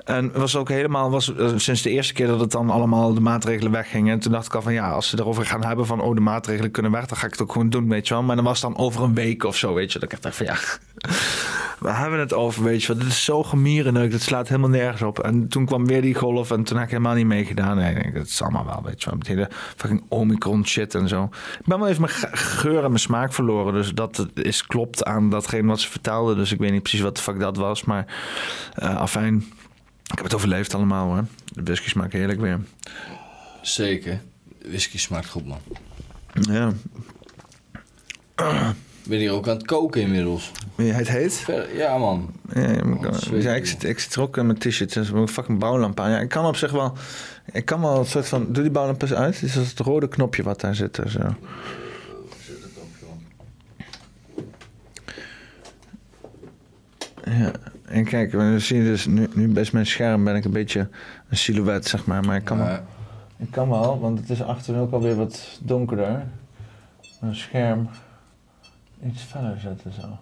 En was ook helemaal, was uh, sinds de eerste keer dat het dan allemaal de maatregelen weggingen. En toen dacht ik al van ja, als ze erover gaan hebben van oh, de maatregelen kunnen weg, dan ga ik het ook gewoon doen, weet je wel. Maar dan was het dan over een week of zo, weet je. Dat ik dacht van ja, [laughs] we hebben het over, weet je wel. Dit is zo gemierenneuk, dat slaat helemaal nergens op. En toen kwam weer die golf en toen heb ik helemaal niet meegedaan. Nee, ik denk, dat is allemaal wel, weet je wel. Met hele fucking omicron shit en zo. Ik ben wel even mijn geur en mijn smaak verloren. Dus dat is klopt aan datgene wat ze vertelden. Dus ik weet niet precies wat de fuck dat was. Maar uh, afijn, ik heb het overleefd allemaal hoor. De whisky smaakt heerlijk weer. Zeker. De whisky smaakt goed man. Ja. ben hier ook aan het koken inmiddels. Het heet? Ja, man. Ja, ja, maar ik- ja, ik, zit, ik zit er ook in mijn t-shirt en een fucking bouwlamp aan. Ja, ik kan op zich wel... Ik kan wel een soort van... Doe die bouwlamp eens uit. Dit is het rode knopje wat daar zit. Zo. Ja, en kijk, we zien dus nu, nu best mijn scherm ben ik een beetje een silhouet, zeg maar. Maar ik kan, wel, ik kan wel, want het is achterin ook alweer wat donkerder. Mijn scherm iets verder zetten zo.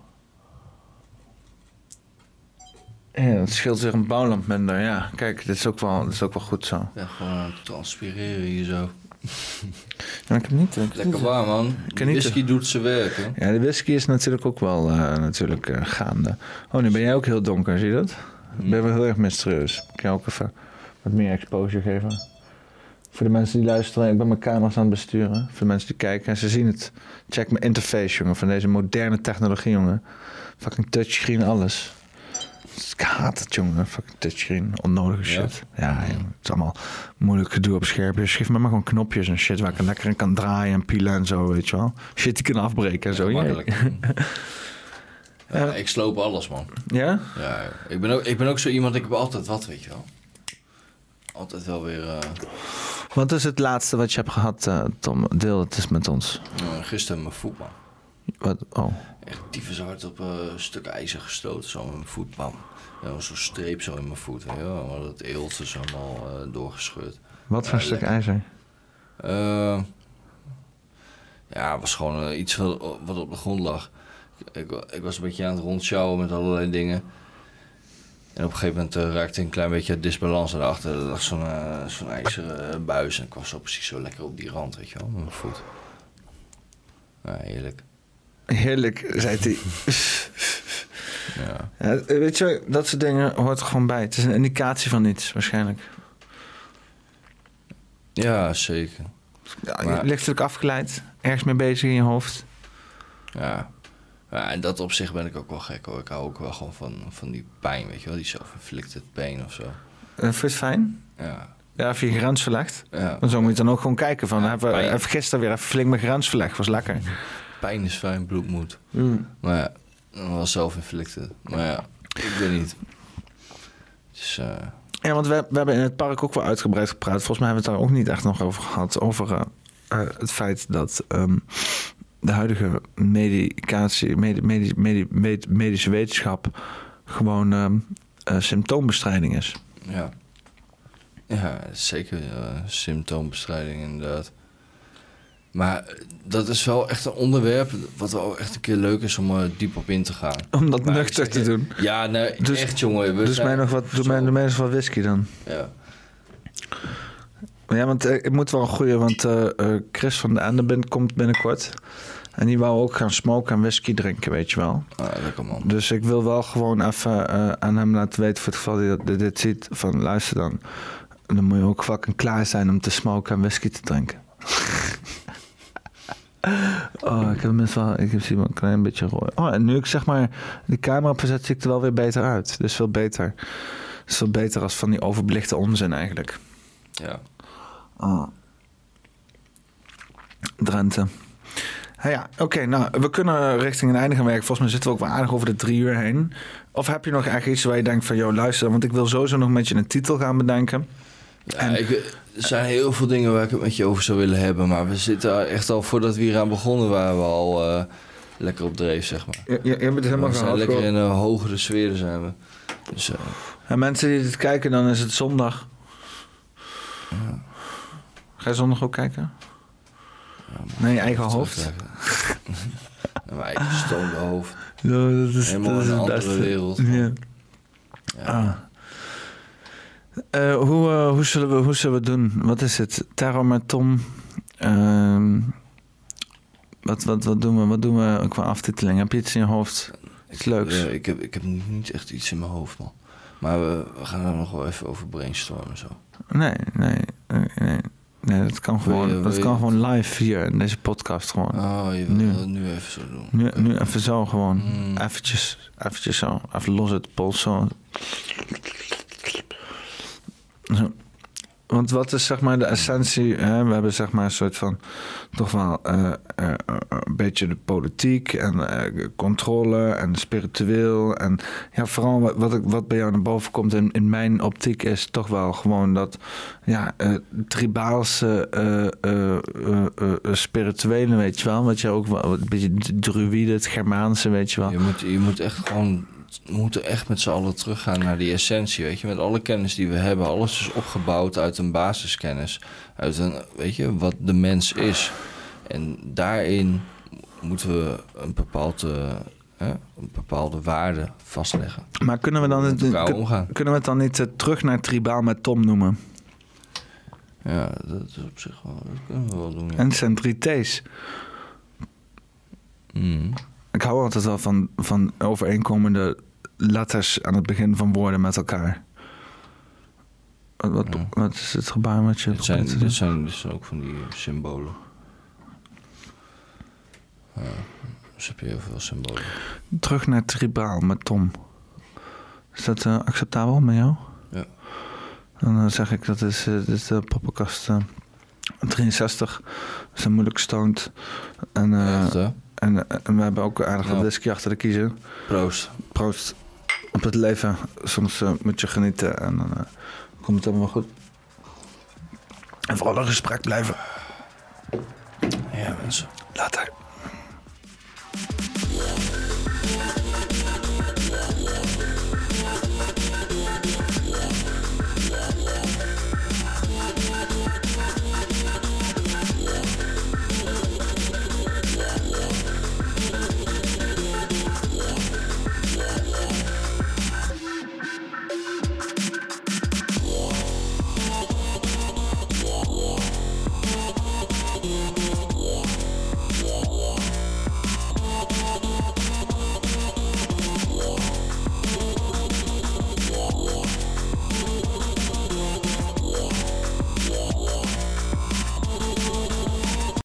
Ja, dat scheelt weer een bouwlamp minder. Ja, kijk, dit is ook wel, dit is ook wel goed zo. Ja, gewoon het transpireren hier zo. Ja, ik heb niet... Ik Lekker warm, man. Niet- whisky doet zijn werk, hè. Ja, de whisky is natuurlijk ook wel eh, natuurlijk, eh, gaande. Oh, nu ben jij ook heel donker, zie je dat? Ik ben wel heel erg mysterieus. Ik kan ook even wat meer exposure geven. Voor de mensen die luisteren, ik ben mijn camera's aan het besturen. Voor de mensen die kijken en ze zien het. Check mijn interface, jongen, van deze moderne technologie, jongen. Fucking touchscreen, alles. Ik haat het, jongen. Fucking touchscreen. Onnodige shit. Ja, jongen. Het is allemaal moeilijk gedoe op schermpjes. Geef me maar gewoon knopjes en shit waar ik er lekker in kan draaien en pielen en zo, weet je wel. Shit die kan afbreken en zo. Ja. [laughs] Ja, ik sloop alles, man. Ja? Ja, ik ben, ook, ik ben ook zo iemand, ik heb altijd wat, weet je wel. Altijd wel weer... eh, Wat is het laatste wat je hebt gehad, eh, Tom? Deel het eens met ons. nou, gisteren mijn voet, man. Wat? Oh. Echt tyfus hard op eh, een stuk ijzer gestoten, zo met mijn voet, bam. Ja, zo'n streep zo in mijn voet, weet je wel. Dat eelt is allemaal eh, doorgescheurd. Wat voor een stuk ijzer? Eh, ja, het was gewoon iets wat, wat op de grond lag. Ik, ik, was een beetje aan het rondsjouwen met allerlei dingen. En op een gegeven moment raakte ik een klein beetje disbalans. En daarachter er lag zo'n zo'n ijzeren buis. En ik was zo precies zo lekker op die rand, weet je wel, met mijn voet. Ja, heerlijk. Heerlijk, zei hij. Ja. Ja, weet je, dat soort dingen hoort er gewoon bij. Het is een indicatie van iets, waarschijnlijk. Ja, zeker. Ja, Maar- je ligt natuurlijk afgeleid, ergens mee bezig in je hoofd. Ja. ja, en dat op zich ben ik ook wel gek hoor. Ik hou ook wel gewoon van, van die pijn, weet je wel. Die self-inflicted pain of zo. Uh, vind je het fijn? Ja. Ja, of je grens verlegt. Ja. Dan zo moet je dan ook gewoon kijken van... hebben, we pijn. even gisteren weer even flink mijn grens verlegd. Was lekker. Pijn is fijn, bloed moet. Mm. Maar ja, dat was self-inflicted. Maar ja, ik weet niet. Dus, Ja, want we, we hebben in het park ook wel uitgebreid gepraat. Volgens mij hebben we het daar ook niet echt nog over gehad. Over eh, eh, het feit dat ehm, de huidige medicatie, medi, medi, medi- med- medische wetenschap gewoon ehm, eh, symptoombestrijding is. ja. Ja, zeker symptoombestrijding inderdaad. Maar eh, dat is wel echt een onderwerp wat wel echt een keer leuk is om er diep op in te gaan. Om dat Maar nuchter zeg te doen. Ja, nee, Dus- echt jongen. Dus mij nog wat, doe mij, doe mij eens wat whisky dan. Ja. Ja, want eh, ik moet wel een goede, want eh, eh, Chris van de Ende bin- komt binnenkort. En die wou ook gaan smoken en whisky drinken, weet je wel. Ah, lekker man. Dus ik wil wel gewoon even eh, aan hem laten weten, voor het geval hij dat, dit, dit ziet, van luister dan. Dan moet je ook fucking klaar zijn om te smoken en whisky te drinken. [laughs] oh, ik heb minstens wel, ik heb wel een klein beetje rooi. Oh, en nu ik zeg maar de camera opzet, zie ik er wel weer beter uit. Dus veel beter. Dus veel beter als van die overbelichte onzin eigenlijk. Ja. Ah. Drenthe. Ja, ja oké. nou, we kunnen richting een einde gaan werken. Volgens mij zitten we ook wel aardig over de drie uur heen. Of heb je nog echt iets waar je denkt van... joh, luister, want ik wil sowieso nog met je een titel gaan bedenken. Ja, ik, er zijn heel veel dingen waar ik het met je over zou willen hebben. Maar we zitten echt al voordat we hier aan begonnen, waren we al eh, lekker op dreef, zeg maar. Je, je, helemaal we zijn gehad. lekker in een hogere sfeer zijn we. Dus, eh, En mensen die dit kijken, dan is het zondag. Ga je zondag ook kijken? nee, je eigen hoofd. Naar [laughs] mijn eigen stoomde hoofd. Ja, dat is, Helemaal dat is een andere wereld. Ja. Ah. Eh, hoe, eh, hoe, zullen we, hoe zullen we doen? Wat is het? Terror met Tom. Ehm, wat, wat, wat doen we? Wat doen we qua aftiteling? Heb je iets in je hoofd? Iets leuks? Ja, ik, heb, ik heb niet echt iets in mijn hoofd, man. Maar we, we gaan er nog wel even over brainstormen zo. Nee, nee, nee, dat kan gewoon, je- dat kan je- gewoon live hier in deze podcast gewoon. Oh, je wil nu. dat nu even zo doen. Nu, nu even zo gewoon. Mm. Eventjes, eventjes zo. Even los het pols zo. Want wat is zeg maar de essentie? Hè? We hebben zeg maar een soort van toch wel eh, eh, eh, een beetje de politiek en eh, controle en spiritueel. En ja, vooral wat, bij jou naar boven komt in, in mijn optiek is toch wel gewoon dat ja, tribaalse, spirituele, weet je wel. Wat je ook wel, een beetje druïde, het Germaanse, weet je wel. Je moet, je moet echt gewoon... We moeten echt met z'n allen teruggaan naar die essentie, weet je. Met alle kennis die we hebben. Alles is opgebouwd uit een basiskennis. Uit een, weet je, wat de mens is. En daarin moeten we een, bepaald, eh, hè, een bepaalde waarde vastleggen. Maar kunnen we dan, kun- omgaan. kunnen we het dan niet eh, terug naar tribaal met Tom noemen? Ja, dat is op zich wel... Dat kunnen we wel doen, ja. En het zijn drie T's. Mm. Ik hou altijd wel van, van overeenkomende letters aan het begin van woorden met elkaar. Wat, wat, wat is het gebaar wat je Dit zijn, dit, zijn, zijn ook van die symbolen. Ja, dus heb je heel veel symbolen. Terug naar tribaal met Tom. Is dat eh, acceptabel met jou? Ja. Dan eh, zeg ik dat is, eh, dit is de poppenkast eh, 63. Dat is een moeilijk stoned. En, eh, en, eh, en we hebben ook aardig wat whisky achter de kiezer. Proost. Proost op het leven. Soms uh, moet je genieten en dan eh, komt het allemaal goed. En vooral een gesprek blijven. Ja, mensen. Later.